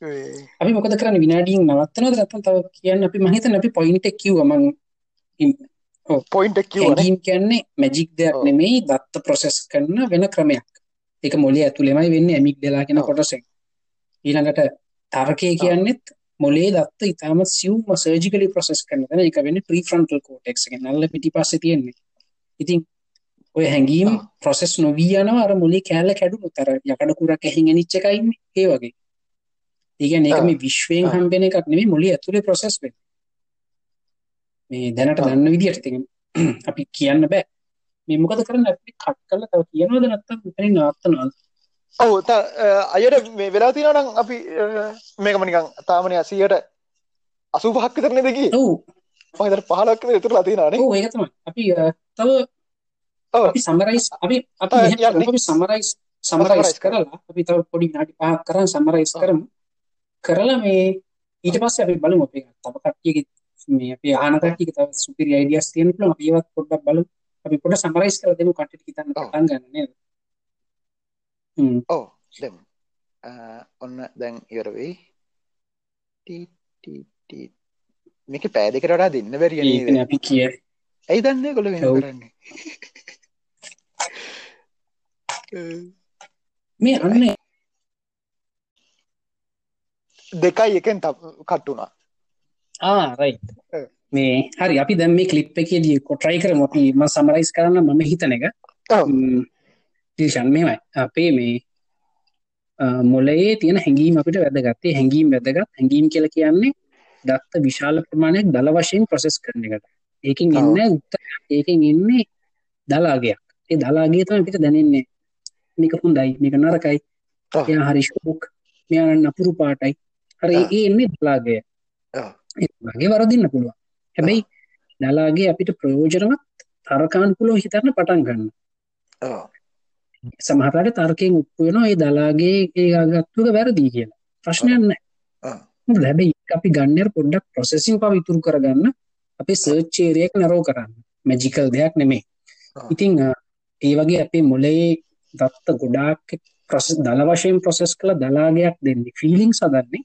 අපි මොකද කරන්න? විනාඩීන් නවත්තනද නැත්නම් තව කියන්න අපි මම හිතන්නේ අපි පොයින්ට් එක කිව්වා. මම පොයින්ට් එක කිව්වනේ හැඟීම් කියන්නේ මැජික් දෙයක් ඔව්. නෙමෙයි දත්ත ප්‍රොසෙස් කරන වෙන ක්‍රමයක්. ඒක මොලේ ඇතුළෙමයි වෙන්නේ ඇමිග්ඩලා කියන ඔව්. කොටසෙන්. ඊළඟට තර්කය කියන්නෙත් මොලේ දත්ත ඉතාමත් සියුම් සර්ජිකලි ප්‍රොසෙස් කරන තැන. ඒක වෙන්නේ ප්‍රීෆ්‍රන්ටල් කෝටෙක්ස් එකෙන්. නල්ල පිටිපස්සේ තියෙන්නේ. ඉතින් ඔය හැඟීම් ඔව්. ප්‍රොසෙස් නොවී යනවා. අර මොලේ කෑල්ල කැඩුනොත් අර යකඩ කුරක් ඇහින් එනිච්ච එකයි ඉන්නේ. ඒ වගේ ඒ කියන්නේ ඒක. මේ විශ්වයෙන්. හම්බෙන එකක් නෙමෙයි මොලේ ඇතුලේ ප්‍රොසෙස් වෙන්නේ මේ දැනට. දන්න විදිහට ඉතින් [CLEARS THROAT] අපි කියන්න බෑ මේ මොකද කරන්නේ අපි කට් කරලා තව කියනවද නැත්නම් මෙතනින් නවත්තනවද ඔව් ත- අ, අයට මේ වෙලා තියෙනවා නම් අපි මේකම නිකන් තාමනේ 100ට 85ක් විතර නේද ගියේ ඔව් මම හිතන්නේ 15ක් විතර ඉතුරුලා තියෙනවා නේ ඔව් ඒක තමයි අපි තව ඔව් අපි සමරයිස් අපි අපි. අපි සමරයිස් සමරයිස්. කරලා අපි තව පොඩි විනාඩි 5ක් කරන් සමරයිස්. කරමු කරලා මේ ඊට පස්සේ අපි බලමු අපි තව කට්ටියගේ මේ අපි ආහන කට්ටියගේ තව සුපිරි අයිඩියාස් තියෙන පුළුවන්. අපි ඒවත් පොඩ්ඩක් බලමු. අපි පොඩ්ඩක් සමරයිස් කරලා දෙමු කට්ටියට හිතන්න. පටන් ගන්න නේද? හ්ම්. ඔව්. දෙමු. ඔන්න දැන් ඉවර වෙයි. T T T. මේකේ පෑ දෙකට වඩා දෙන්න බැරිය නේද? අපි කිය. ඇයි දන්නේ මෙහෙම ඔව්. කරන්නේ? මේ අන්න දෙකයි එකෙන් කට් වුණා. ආ රයිට් ඔව්. මේ හරි. අපි දැන් මේ ක්ලිප් එකේදී කොට්‍රයි කරමු. අපි මම සමරයිස් කරන්න මම හිතන එක. ම්, දිල්ෂන් මෙහෙමයි. අපේ මේ අ, මොළයේ තියෙන හැඟීම් අපිට වැදගත්. ඒ හැඟීම් වැදගත්. හැඟීම් කියලා කියන්නේ දත්ත විශාල ප්‍රමාණයක් දල වශයෙන් ප්‍රොසෙස් කරන එකට. ඒකෙන්. එන්නේ උත්තරයක්. ඒකෙන් එන්නේ දලාගයක්. ඒ දලාගය තමයි අපිට දැනෙන්නේ. මේක හොඳයි. මේක නරකයි. එයා හරි ෂෝක් මෙයා නම් නපුරු පාටයි හරි. ඒ එන්නේ දලාගේ වරදින්න පුළුවන්. හැබැයි දලාගේ අපිට ප්‍රයෝජනවත් තර්කානුකූලව හිතන්න පටන් ගන්න. සමහරට තර්කයෙන් උත්පු වෙනවා ඒ දලාගේ ඒ ගත්තුක වැරදි කියලා. හැබැයි ඒක අපි ගන්න ප්‍රොඩක්ට් ප්‍රොසෙසින් පව ඉතුරු කරගන්න අපේ සර්ච් ඒරියා එක නරෝ කරන්න. මැජිකල් දෙයක්. ඉතින් අ, ඒ වගේ අපේ මොලේ දත්ත ගොඩාක් ප්‍රොසෙස් දල වශයෙන් ප්‍රොසෙස් කළ දලාගයක් දෙන්නේ. ෆීලිංස් හදන්නේ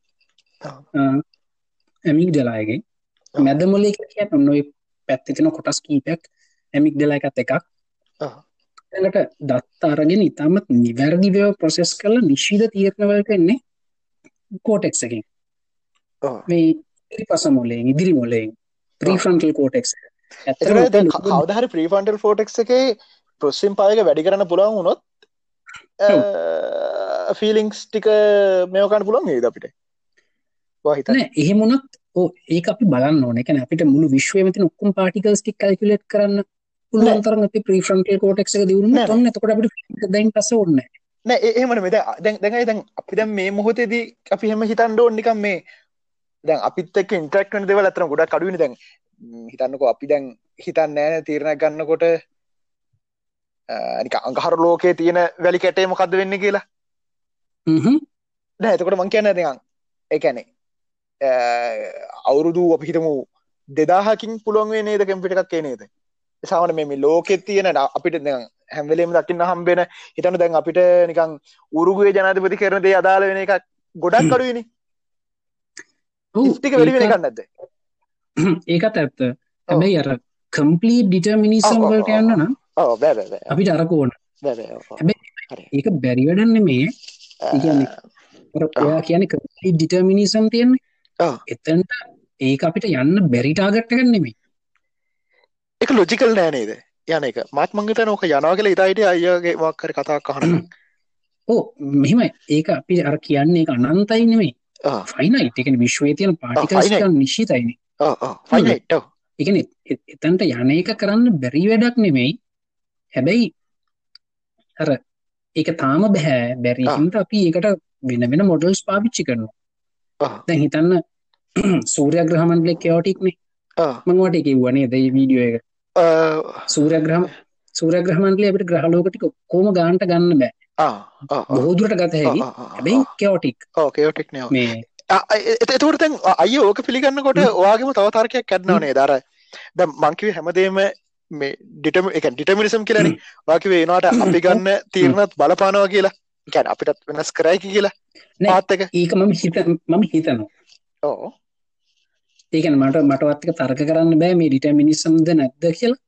ඇමිග්ඩලායගෙන් ඔව්. මැද මොලේ කියලා කියන්නේ ඔන්න ඔය පැත්තේ තියෙන කොටස් කීපයක්. ඇමිග්ඩලා එකත් එකක්. ඊළඟට දත්ත අරගෙන ඉතාමත් නිවැරදිව ප්‍රොසෙස් කරලා නිශ්චිත තීරණ වලට එන්නේ කෝටෙක්ස් එකෙන්. ඔව්. මේ ඉදිරිපස මොලයෙන් ඉදිරි මොලයෙන් ප්‍රීෆ්‍රන්ටල් කෝටෙක්ස් එතකොට දැන් ක- කවදා හරි ප්‍රීෆ්‍රන්ටල් කෝටෙක්ස් එකේ ප්‍රොසෙසින් පාවක වැඩි කරන්න පුළුවන් වුණොත් ෆීලිංස් ටික මේව ගන්න පුළුවන් නේද අපිට නෑ එහෙමුණත් ඕ ඒක අපි බලන්න ඕන. එකන අපිට මුළු විශ්වයම තියෙන ඔක්කොම පාටිකල්ස් ටික කැල්කියුලේට් කරන්න පුළුවන් තරම් අපි ප්‍රීෆ්‍රන්ටල් කෝටෙක්ස් එක දියුණු නෑ, වුණොත් ඔන්න එතකොට අපිට දැන් පස්සේ ඕනේ නෑ. ඒ- එහෙම නෙමෙයි. දැන් දැන් දැන් අය දැන් අපි දැන් මේ මොහොතේදී අපි හැම හිතන්න ඕන නිකන් මේ දැන් අපිත් එක්ක ඉන්ටරැක්ට් වෙන දේවල් අතන ගොඩක් අඩු වෙනේ දැන් හිතන්නකෝ අපි දැන් හිතන්නේ නේ තීරණයක් ගන්නකොට නිකන් අඟහරු ලෝකයේ තියෙන වැලි කැටේ මොකද්ද වෙන්නේ කියලා. නැහැ හ්ම්. නෑ එතකොට මං කියන්නේ නිකන් ඒ කියන්නේ අවුරුදු අපි හිතමු 2000කින් පුළුවන් නේද කම්පියුටර් එකක් නේද? සාමාන්‍ය මේ මේ ලෝකෙ තියෙන අපිට දැන් හැම වෙලේම දකින්න හම්බෙන හිතන්න දැන් අපිට නිකන් උරුගුවේ ජනාධිපති කරන දේ අදාළ වෙන එකක් ගොඩක් ඔව් ටික වැඩි වෙන නැද්ද? ඒකත් ඇත්ත. හැබැයි අර කම්පලීට් ඩිටර්මිනිසම් වලට යන්න. නම් අපිට අරක ඕන. ඒක බැරි වැඩක් නෙමේ ඒ කියන්නේ අර ඔයා කියන්නේ කම්පලීට් ඩිටර්මිනිසම් තියෙන්නේ. එතනට ඒක අපිට යන්න බැරි ටාගට් එකක් නෙමෙයි. ඒක ලොජිකල් නෑ නේද? යන එක. මාත් මං හිතන්නේ ඕක යනවා කියලා ඉතා හිටිය අයියාගේ මොකක් හරි කතාවක් අහනවා ඕ මෙහෙමයි ඒක අපි අර කියන්නේ ඒක අනන්තයි නෙමෙයි. ඔව් ෆයිනයිට් ඒ කියන්නේ විශ්වයේ තියෙන පාටිකල්ස්. ටික නිශ්චිතයිනේ. ඔව් ඔව් ෆයිනයිට් ඔව්. ඒ කියන්නේ එතනට යන එක කරන්න බැරි වැඩක් නෙමෙයි. හැබැයි අර ඒක තාම බෑ. බැරි. හින්දා අපි ඒකට වෙන වෙන මොඩල්ස් පාවිච්චි කරනවා. ඔව් දැන් හිතන්න [CLEARS THROAT] සූර්යග්‍රහ මණ්ඩලයේ කැෝටික් නේ ඔව් මම ඔයාලට කිව්වා නේද? මේ වීඩියෝ එක. අ, සූර්යග්‍රහ සූර්යග්‍රහ මණ්ඩලයේ අපිට ග්‍රහ ලෝක ටික ඔක්කොම ගානට ගන්න බෑ. ආ ඔව් ඔව් බොහෝ දුරට ගත හැකි. හැබැයි නේ ඔව්. මේ ආ, එ- එත- එතකොට දැන් අයිය ඕක පිළිගන්නකොට ඔයාගේම තව තර්කයක් ඇත්නව නේද? අර දැන් මං කිව්වේ හැමදේම මේ ඩිටර්මි ඒ කියන්නේ ඩිටර්මිනිසම් කියලානේ කිව්වේ ඒනවාට අපි ගන්න තීරණත් බලපානවා කියලා. ගැන අපිටත් වෙනස් කරයි කියලා නෑ. පාත්තක ඒක මම හිත මම හිතනවා. ඕ ඒකන මට මටවත්ක තර්ක කරන්න බෑ මේ ඩිටමිනිසම්ද නැද්ද කියලා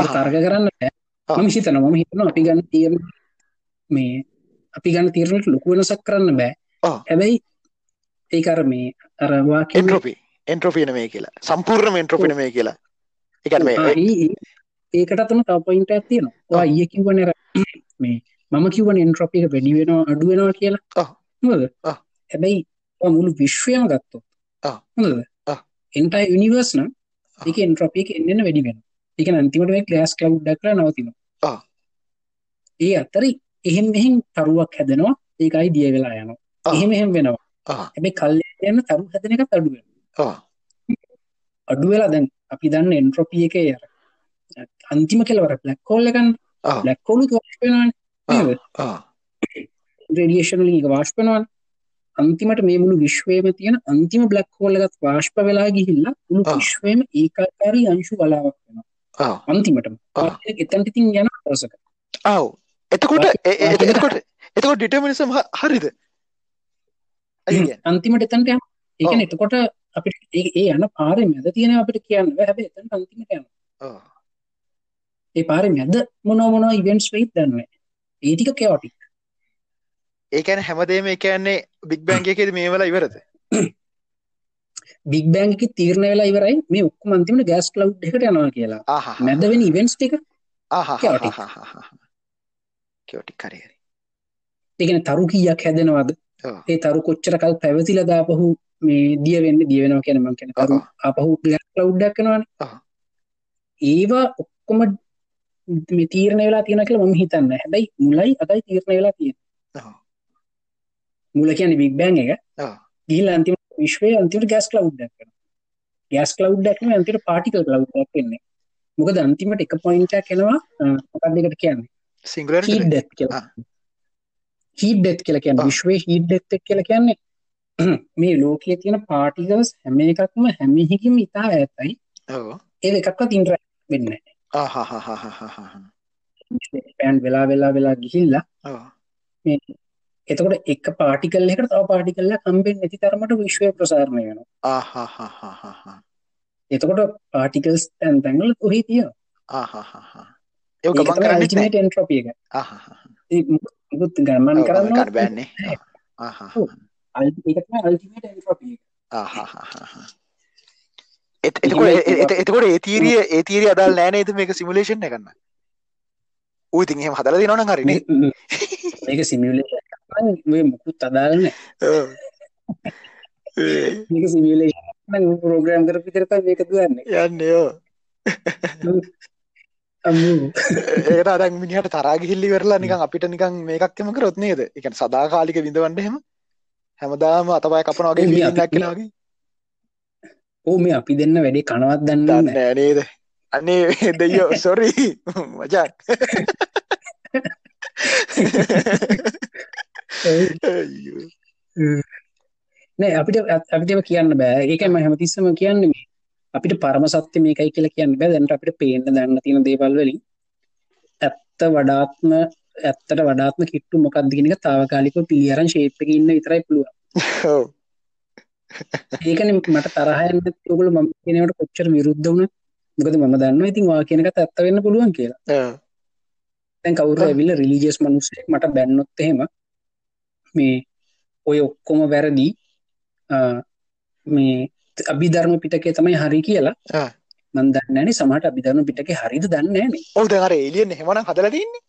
මට තර්ක කරන්න බෑ. මම හිතනවා මම හිතනවා අපි ගන්න තීරණ මේ අපි ගන්න තීරණයට ලොකු වෙනසක් කරන්න බෑ. හැබැයි ඒක අර මේ අර වාක්‍ය එන්ට්‍රොපි එන්ට්‍රොපින මේ කියලා සම්පූර්ණම එන්ට්‍රොපින මේ කියලා මේ ඒ- ඒ- ඒකට අතම තව පොයින්ට් එකක් තියෙනවා. ඔයා ඊයේ කිව්වනේ අර මේ මම කිව්වනේ එන්ට්‍රොපි එක වැඩි වෙනවා අඩු වෙනවා කියලා. ඔව්. හොඳද? ඔව්. හැබැයි මුළු විශ්වයම ගත්තොත්. ඔව්. හොඳද? ඔව්. එන්ටයර් යුනිවර්ස් නම් එක එන්න එන්න වැඩි වෙනවා. ඒ කියන්නේ අන්තිමට මේ ක්ලවුඩ් එකක් කරලා නවතිනවා. ඒ අතරේ එහෙම මෙහෙම තරුවක් හැදෙනවා. ඒකයි දිය වෙලා යනවා. එහෙම එහෙම වෙනවා. ආ. හැබැයි කල්යන යන තරු හැදෙන එකත් අඩු වෙනවා. ආ. අඩු වෙලා දැන් අපි දන්න එන්ට්‍රොපි එකේ අර අන්තිම කෙලවර බ්ලැක් හෝල් එකක් ආ. බ්ලැක් හෝලුත් වාෂ්ප වෙනවනේ නේද? ආ. රේඩියේෂන් [COUGHS] වලින් ඒක වාෂ්ප වෙනවනේ. අන්තිමට මේ මුළු විශ්වයේම තියෙන අන්තිම බ්ලැක් හෝල් එකත් වාෂ්ප වෙලා ගිහිල්ලා මුළු. විශ්වයේම ඒකාකාරී අංශු වලාවක් වෙනවා. අන්තිමටම. එතනට ඉතින් යන දවසක. ආව් එතකොට එතකොට එතකොට ඩිටර්මිනිසම් හරිද? අන්තිමට එතනට යනවා. ඒ කියන්නේ එතකොට අපිට ඒ යන පාරේ මැද තියෙන අපිට කියන්න බෑ. හැබැයි එතනට අන්තිමට යනවා. ඒ පාරේ මැද මොන මොන ඉවෙන්ට්ස් වෙයිද දන්නේ. ඒ ටික chaotic. ඒ කියන්නේ හැමදේම ඒ කියන්නේ බිග් බෑන්ග් එකේදී මේ වෙලා ඉවරද බිග් බෑන්ග් එකේ තීරණය වෙලා ඉවරයි මේ ඔක්කොම අන්තිමට ගෑස් ක්ලවුඩ් එකට යනවා කියලා. මැද වෙන ඉවෙන්ට්ස් ටික chaotic. කියෝටික් හරි හරි ඒ කියන්නේ තරු කීයක් හැදෙනවද? ඒ තරු කොච්චර කල් පැවතිලා දාපහු මේ දිය වෙන්නේ දිය වෙනවා කියන්නේ මම කියන්නේ තරු. ආපහු ගෑස් ක්ලවුඩ් එකක්. ඔව්. ඒවා ඔක්කොම මේ තීරණය වෙලා තියෙනවා කියලා මම හිතන්නේ. හැබැයි මුලයි අදයි තීරණය වෙලා තියෙන්නේ. මුල කියන්නේ බිග් බෑන්ග් එක. ඔව්. ගිහිල්ලා අන්තිම විශ්වයේ අන්තිමට ගෑස් ක්ලවුඩ් එකක් වෙනවා. ගෑස් ක්ලවුඩ් එකක් නෙමෙයි අන්තිමට පාටිකල් ක්ලවුඩ් එකක් වෙන්නේ. මොකද අන්තිමට එක පොයින්ට් එකක් එනවා මොකක්ද ඒකට කියන්නේ? සිංගුලරිටි හීට් ඩෙත් කියලා. ආ. හීට් ඩෙත් කියලා කියන්නේ ආ. විශ්වයේ හීට් ඩෙත් එක කියලා කියන්නේ [CLEARS THROAT] මේ ලෝකයේ තියෙන පාටිකල්ස් හැම එකක්ම හැම එකකින්ම ඉතා ඈතයි. ඔව් ඒ එකක්වත් ඉන්ටරැක්ට් වෙන්නේ නැහැ. ආහාහාහාහා එක්ස්පෑන්ඩ් වෙලා වෙලා වෙලා ගිහිල්ලා ඔව් එතකොට එක පාටිකල් එකකට තව පාටිකල් එකක් හම්බෙන්නේ නැති තරමට විශ්වය ප්‍රසාරණය වෙනවා. ආහාහාහාහා එතකොට පාටිකල්ස් තැන් තැන්වල ඔහි තියෙනවා. ආහාහාහා ඒක ඒක ගමන් කරන්නේ අල්ටිමේට් එන්ට්‍රොපි එක. ආහාහා ඒ මොක- මොකුත් ගමන් කරන්න බෑනේ ආහාහා ඒක තමයි අල්ටිමේට් එන්ට්‍රොපි එක. ආහාහාහා එත- එතකොට එතකොට ඒ තීරිය ඒ තීරිය අදාළ නෑ නේද මේක සිමුලේෂන් එකක් ගන්න? ඌ ඉතින් එහෙම හදලා දෙනවනම් හරිනේ මේක නම් මේ මොකුත් අදාළ නැහැ. ඔව්. මේක සිමියුලේෂන් නම් ප්‍රෝග්‍රෑම් කරපු විතර තමයි මේක දුවන්නේ. යන්නේ ඔව්. ඒකට අර මිනිහට තරහා ගිහිල්ල ඉවරලා නිකන් අපිට නිකන් මේකක් එම කරොත් නේද? ඒ කියන්නේ සදාකාලික විඳවන්න එහෙම හැමදාම අතපය කපනවා වගේ ඔව්, එකක් එනවා වගේ. ඕ මේ අපි දෙන්න වැඩේ කනවත් දන්නේ නැහැ. නේද? අනේ දෙයියෝ සෝරි [LAUGHS] මචං. [LAUGHS] නෑ අපිට අපිට ඒව කියන්න බෑ. ඒකයි මම හැමතිස්සෙම කියන්නේ මේ අපිට පරම සත්‍ය මේකයි කියලා කියන්න බෑ. දැනට අපිට පේන්න දැනන තියෙන දේවල් වලින් ඇත්ත වඩාත්ම ඇත්තට වඩාත්ම කිට්ටු මොකක්ද කියන එක తాවකාලිකව පිළිඅරන් ෂේප් එකේ ඉන්න විතරයි පුළුවන්. ඔව්. ඒකනේ මට තරහ යන්නේ ඔයගොල්ලෝ මම කියනවට කොච්චර විරුද්ධ වුණත් මොකද මම දන්නවා ඉතින් වා කියන එකත් ඇත්ත වෙන්න පුළුවන් කියලා. දැන් කවුරු ඇවිල්ලා රිලිජියස් මිනිස්සෙක් මට බැන්නොත් එහෙම මේ ඔය ඔක්කොම වැරදි මේ අභිධර්ම පිටකේ තමයි හරි කියලා ආ. මම දන්නේ නැනේ සමහරට අභිධර්ම පිටකේ හරිද දන්නේ නැනේ. ඔව් දැන් අර ඒලියන් එහෙමනම් හදලා තින්නේ.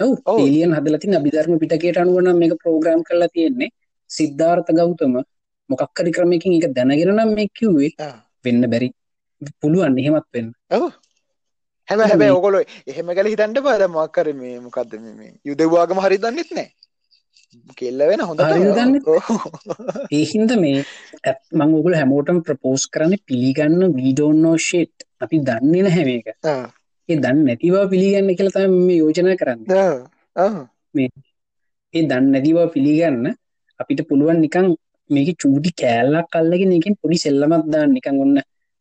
ඔව්. ඒලියන් හදලා තියෙන අභිධර්ම පිටකයට අනුව නම් මේක ප්‍රෝග්‍රෑම් කරලා තියෙන්නේ. සිද්ධාර්ථ ගෞතම මොකක් හරි ක්‍රමයකින් ඒක දැනගෙන නම් මේ කිව්වේ. වෙන්න බැරි පුළුවන් එහෙමත් වෙන්න. හැබැයි හැබැයි ඕගොල්ලෝ එහෙම ගැල හිතන්න බෑ දැන් මොකක් හරි මේ මොකද්ද මේ මේ යුදෙව්වාගම හරි දන්නෙත් නෑ. කෙල්ල වෙන හොඳට. හරිද දන්නෙත් ඔව්. ඒ හින්දා මේ ඔයගොල්ලෝ හැමෝටම ප්‍රපෝස් කරන්නේ පිළිගන්න know shit. අපි දන්නේ නැහැ මේක. ඒ දන්නේ නැති බව පිළිගන්න කියලා මේ යෝජනා කරන්නේ. ආ. ඒ දන්නේ නැති බව පිළිගන්න අපිට පුළුවන් නිකන් මේකේ චූටි කෑල්ලක් අල්ලගෙන එකෙන් පොඩි සෙල්ලමක් දාන්න නිකන් ඔන්න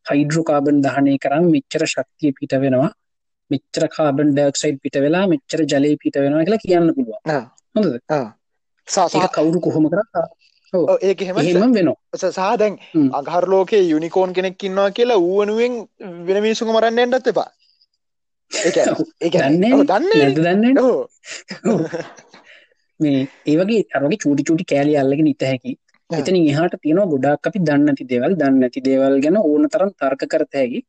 හයිඩ්‍රෝකාබන් දහනය කරාම මෙච්චර ශක්තිය පිට වෙනවා. මෙච්චර කාබන් ඩයොක්සයිඩ් පිට වෙලා මෙච්චර ජලය පිට වෙනවා කියලා කියන්න පුළුවන්. හොඳද ඒක කවුරු කොහොම කර ඒක හෙම එහෙම වෙනවා. සහ දැන් අගහර ලෝකේ යුනිකෝන් කෙනෙක් ඉන්නවා කියලා ඌවනුවෙන් වෙන මිනිසුක මරන්න එන්නත් එපා. දන්න දන්න මේ ඒවගේ අරගේ චූටි චුටි කෑලි අල්ලගෙන ඉත හැකි. එතන එහාට තියෙනවා ගොඩක් අපි දන්නති දේවල් දන්නති දේවල් ගැන ඕන තරම් තර්ක කරත හැකි.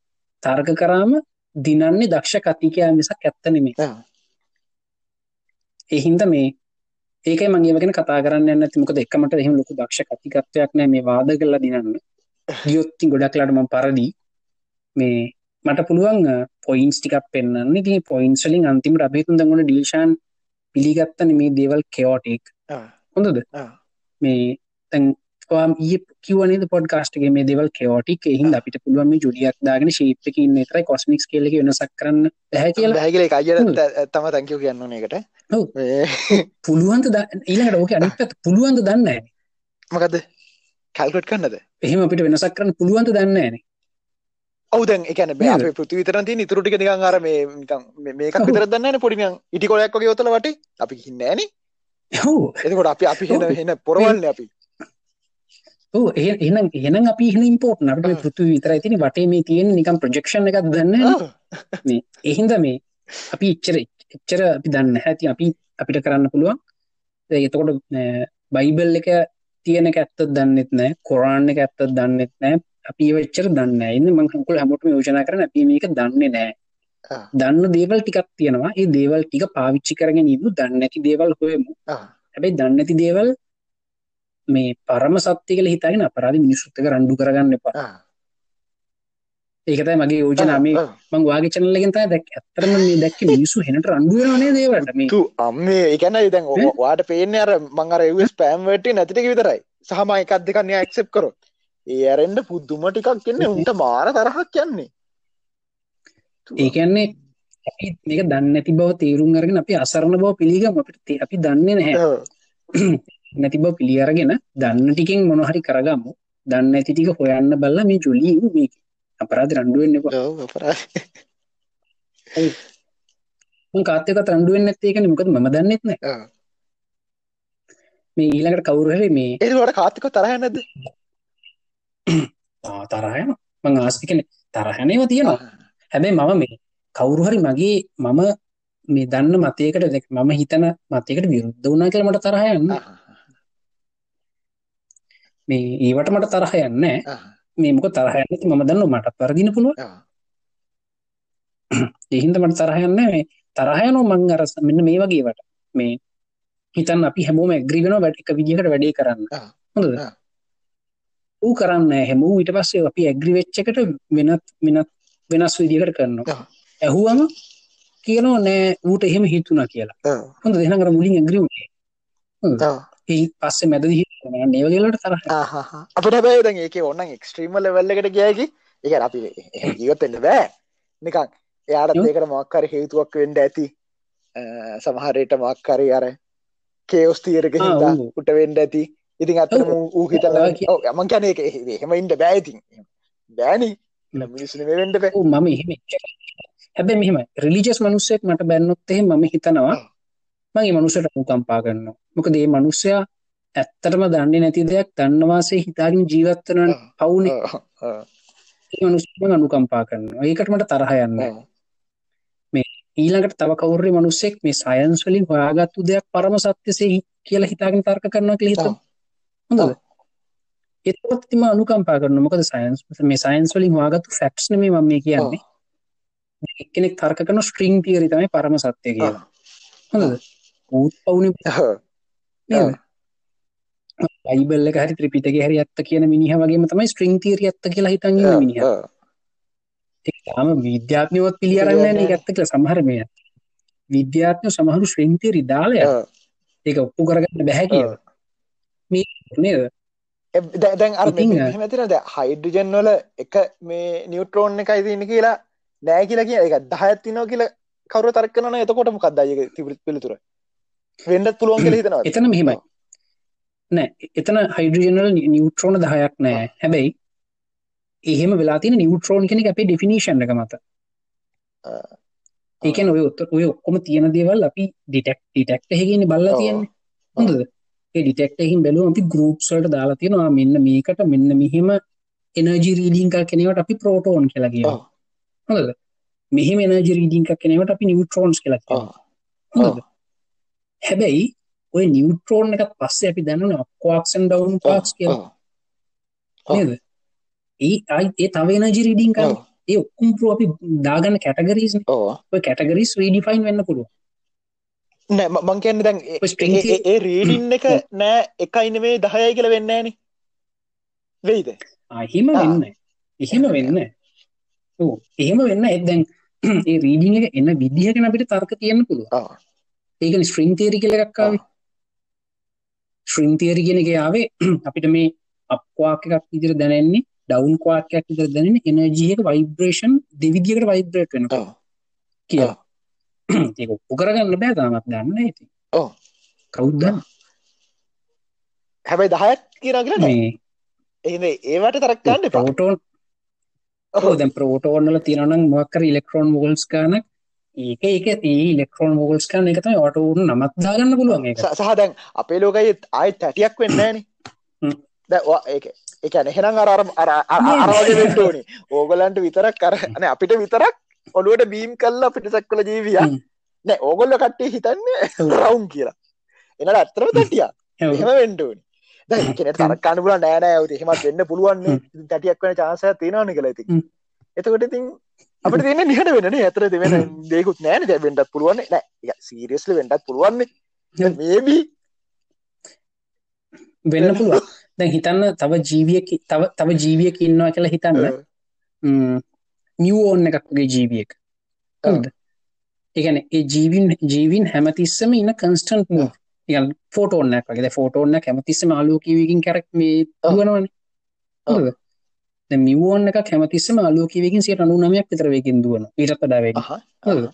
තර්ක කරාම දිනන්නේ දක්ෂ කතිකයා මිසක් ඇත්ත නෙමේ එහින්ද මේ ඒකයි මගේ වගෙන කතා කරන්න ඇති මොකද එකමට එහෙම ලොකු දක්ෂ කතිකත්වයක් නෑ මේ වාද කරලා දිනන්න ගියොත්ති ගොඩක්ලාට මම පරදී. මේ මට පුළුවන් පොයින්ස් ටිකක් පෙන්න්න ති පොයින්ස්ලින් අන්තිම රබේතුන් දගුණ ඩිල්ෂන් පිළිගත්තන මේ දේවල් කෙෝටෙක් හොඳද? මේ තැන් ඒ කිවනේ පොඩ් කාස්ටගේ මේ දෙවල් කෙෝටික් එහින් අපිට පුළුවන් මේ ජුඩියක් දාගෙන ශීප්ක තර කොස්මික්ස් කෙල්ල වෙනසක් කරන්න හැ කියලා. හැගල අය තම තැංකව කියන්න එකට පුළුවන්ත ඊලට ඕක අනිත් පුළුවන්ද දන්න මකද කල්කට කන්නද එහෙම අපිට වෙනසක් කරන්න පුළුවන්ත දන්න න. ඔවදන් එකන බ පෘති විතරති නිතුරටික නිකන් අර මේ මේක විතර දන්න පොඩිියන් ඉටි කොලයක් වගේ යොතල වට. අපි හින්නෑන එතකොට අපි අපි හෙන හෙන පොරවල්න්න අපි එහනම් එහනම් අපි හන ඉම්පෝට් නට පෘතු විතර තින වටේ මේ තියෙන නිකම් ප්‍රජෙක්ෂණ එකක් දන්න එහින්ද මේ අපි ඉච්චර එච්චර අපි දන්න හැති අපි අපිට කරන්න පුළුවන්. එතකොට බයිබල් එක තියෙන ඇත්තත් දන්නෙත් නෑ කොරාන්න එක ඇත්තත් දන්නෙත් නෑ අපි වෙච්චර දන්න ඉන්න මංහකුල් හැමෝටම යෝජනා කරන අපි මේක දන්නේ නෑ දන්න දේවල් ටිකක් තියෙනවා. ඒ දේවල් ටික පාවිච්චි කරගෙන ඉදු දන්න ඇති දේවල් හොයමු. හැබැයි දන්න ඇති දේවල් මේ පරම සත්‍ය කල හිතගෙන අපරාධ මිනිස්සුත්තක රණ්ඩු කරගන්න එපා. ඒකතයි මගේ යෝජනාමේ මං වාගේ චනලගෙන් තයි දැක් ඇතරම මේ දැක්ක මිනිසු හෙනට රණ්ඩුවනේ දේවට මේ අම්මේ එකන දැන් වාට පේන අර මං අර එවස් පෑම්වට නැතික විතරයි. සහම එකක් දෙකන්න ඇක්සෙප් කරොත්. ඒ ඇරෙන්ඩ පුද්දුම ටිකක් කියන්නේ උන්ට මාර තරහක් කියන්නේ ඒකන්නේ අපි මේක දන්න ඇති බව තේරුම් අරගෙන අපි අසරණ බව පිළිගම. අපිට අපි දන්නේ නැහැ [CLEARS THROAT] නැති බව පිළියරගෙන දන්න ටිකෙන් මොනහරි කරගම්මු දන්න ඇති ටික හොයන්න බල්ල මේ ජොලී මේ අපරාධ රණ්ඩුවෙන්න කාත්තක රණ්ඩුවෙන් ඇත්තේකන මොකද ම දන්නෙත් නෑ. මේ ඊළඟට කවුරහරි මේ ඒවට කාතික තරහ නැද තරහයන මං ආස්තිකන තරහනයව තියෙනවා. හැබැයි මම මේ කවුරුහරි මගේ මම මේ දන්න මතයකට මම හිතන මතයකට විරුද්ධ වුණා කියලා මට තරහයන්න මේ ඒවට මට තරහයන්න මේ මොක තරහයන්න මම දන්න මට පරදින පුළුව එහින්ද මට තරහයන්න මේ තරහයනෝ මං අරස මෙන්න මේ වගේවට මේ හිතන් අපි හැමෝම ඇග්‍රිවෙන වැඩ එක විදිහට වැඩේ කරන්න. හොඳද? ඌ කරන්න හැමූ ඊට පස්සේ අපි ඇග්‍රිවෙච්චකට වෙනත් වෙනත් වෙනස් විදිකට කරනවා. ඇහුවම කියනවා නෑ ඌට එහෙම හිතුනා කියලා. හොඳ දෙන කර මුලින් ඇග්‍රිවුණේ ඒ පස්සේ මැද නේවගලට තර අපට බෑ දැන් ඒක ඔන්න එක්ස්ට්‍රීම ලෙවල්ලකට ගයකි එක අපි ජීවත්තෙන්න බෑ. නිකන් එයාට ඒකට මක්කර හේතුවක් වෙන්ඩ ඇති. සමහරයට මක්කරි අර කේෝස් තීරක හිතා උට වෙන්ඩ ඇති. ඉතින් අතර ඌ හිතලා යමන් කැන එක එහෙම ඉන්ට බෑඉතින් බෑනි. මිනිසුන වෙන්ඩ පැ මම එහෙම. හැබැ මෙහෙම රිලිජස් මනුස්සෙක් මට බැන්නොත්තෙහ මම හිතනවා මගේ මනුසට මුකම්පා කරන්න මොකදේ මනුස්සයා ඇත්තටම දන්නේ නැති දෙයක් දන්නවාසේ හිතාගෙන ජීවත්වන පවුන මනුස්ම අනුකම්පා කරන්න ඒකට මට තරහයන්න මේ ඊළඟට තව කවුරේ මනුස්සෙක් මේ සයන්ස් වලින් හොයාගත්තු දෙයක් පරම සත්‍යසේ කියලා හිතාගෙන තර්ක කරනවා කියලා හිතමු. හොඳද? එතකොට තිම අනුකම්පා කරන මොකද සයින්ස් මේ සයින්ස් වලින් හොයාගත්තු ෆැක්ට්ස් නෙමෙයි මම මේ කියන්නේ. කෙනෙක් තර්ක කරන ස්ට්‍රිං තියරි තමයි පරම සත්‍ය කියලා. හොඳද පවුනේ [LAUGHS] එක හරි ත්‍රිපිටකේ හරි ඇත්ත කියන මිනිහා වගේම තමයි ස්ට්‍රිං තියරි ඇත්ත කියලා හිතන් මිනිහා. පිළිඅරන්නේ නැහැ මේක ඇත්ත කියලා සමහර මේ විද්‍යාඥයෝ සමහරු ස්ට්‍රිං තියරි දාලා ඒක ඔප්පු කරගන්න බැහැ කියලා. මේ දැන් අර මෙතිනද හයිඩජන් වල එක මේ නිියවට්‍රෝන් එකයි තින්න කියලා නෑ කියලා කිය එක දහයත්තිනෝ කියල කවර තර්කන එතකොට මොකක්දයක තිබරි පිළිතුර වෙන්ඩත් පුළුවන් කියල හිතනවා එතන මෙහෙමයි. නෑ එතන හයිඩජනල් නිියවට්‍රෝන දහයක් නෑ. හැබැයි එහෙම වෙලාතින නිියවට්‍රෝන් කෙනෙ අපේ ඩිෆිනිශන් එක මත. ඒකන ඔය ඔත්ත ඔය ඔක්කොම තියෙන දේවල් අපි ඩිටෙක් ඩිටෙක්ට හැගෙන බල්ල තියෙන්නේ. හොඳද? ඒ ඩිටෙක්ටහිම් බැලුව අපි ගරුප්සල්ට දාලා තියෙනවා. මෙන්න මේකට මෙන්න මෙහෙම එනජි රීඩිංක කෙනවට අපි ප්‍රෝටෝන් කියලා කිය ඔව්. හොඳද? මෙහෙම එනජි රීඩිංක කෙනවට අපි නිවට්‍රෝන්ස් කියලා. කියනවා. හොඳද හැබැයි ඔය නිවට්‍රෝන් එකත් පස්සේ අපි දැනන අක්වාක්සන් ඩවන් පාක්ස් කියලා. ඒ අයි ඒ තව එනජි රීඩිං ඔව්. ඒ ඔක්කුම් පරු අපි දාගන්න කැටගරීස් කැටගරිස් රීඩිෆයින් වෙන්න පුළුව නෑ ම- මං කියන්නේ දැන් ඒ- රීඩින් එක. නෑ එකයි නෙමේ දහයයි කියලා වෙන්න ෑන වෙයිද? එහෙම ආ. වෙන්න එහෙම වෙන්න එහෙම වෙන්න එදැන් [CLEARS THROAT] ඒ රීඩිං එක එන්න විදිහගෙන අපිට තර්ක තියන්න පුළුව. ඒකන ස්ට්‍රිං තේරි කලක්කාව ශ්‍රිං තේරි ගෙන එක යාවේ අපිට මේ අපවාක එකක් ඉදිර දැනෙන්නේ ඩවන් කවාකයක් ඉදිර දැනෙන එනජියක වයිබ්‍රේෂන් දෙවිදිකට වයිබ්‍රේට් වෙන ඔව්. කිය ඒක ඔප්පු කරගන්න බෑ තාමත් දන්න ඇති ඔව්. කවුද්දන්න හැබැයි දහයක් කියන කියලා නෑ. මේ එහෙම ඒවට තරක්කන්න එපා. ප්‍රෝටෝන් ඔව්. දැන් ප්‍රෝටෝන්ල තිරනම් මොක්කර ඉලෙක්ට්‍රෝන් වෝල්ස් කාන ඒක ඒක ඒ ඉලෙක්ට්‍රෝන් වෝල්ස් කාන එක තමයි ඔටෝන් නමත් දාගන්න පුළුවන් ඒක. සහ දැන් අපේ ලෝකයි ආය තැටියක් වෙන්න ෑන. හ්ම්. ඒක එකන එහෙනම් අර අර අර අර- අර වගේ වෙන්න ඕනේ. ඕගලන්ට විතරක් කර අන අපිට විතරක් ඔළුවට බීම් කල්ලා අපිට සක්කල ජීවිය. නෑ ඕගොල්ල කට්ටේ හිතන්නේ රවුන් කියලා. එනට අත්තරම තැටිය ඔව්. එහෙම වෙන්ඩෝනි දැකන තරක්කාන්න පුල නෑනෑ ඇති හෙමත් වෙන්න පුළුවන්නේ තැටියක් වන චාසය තියෙනවාන කළ ඇති හ්ම්. එතකොට ඉතින් අපට තියන්න නිහට වෙන [LAUGHS] ඇතර දෙවෙන දෙකුත් නෑන වෙන්ඩත් පුළුවන් නෑ. සීරියස්ල වෙන්ඩත් පුළුවන්නේ හ්ම්. මේබී වෙන්න පුළුවන්. දැන් හිතන්න තව ජීවියක තව තව ජීවියක ඉන්නවා කියලා හිතන්න. නිියෝෝන් එකක්ගේ ජීවියෙක්. ඒගැන ඒ ජීවින් ජීවින් හැමතිස්සම ඉන්න කන්ස්ටන්ට් මූ ඉගන් ෆෝටෝන්නක් වගේ. ෆෝටෝන්න කැමතිස්සම ආලෝකීවකින් කරක් මේ දුවනවන ඔව්. මිවෝන්න එක කැමතිස්සම ආලෝකීවකින් සියට අනු නමයක් විතරවකින් දුවන පඩාවක හොඳද?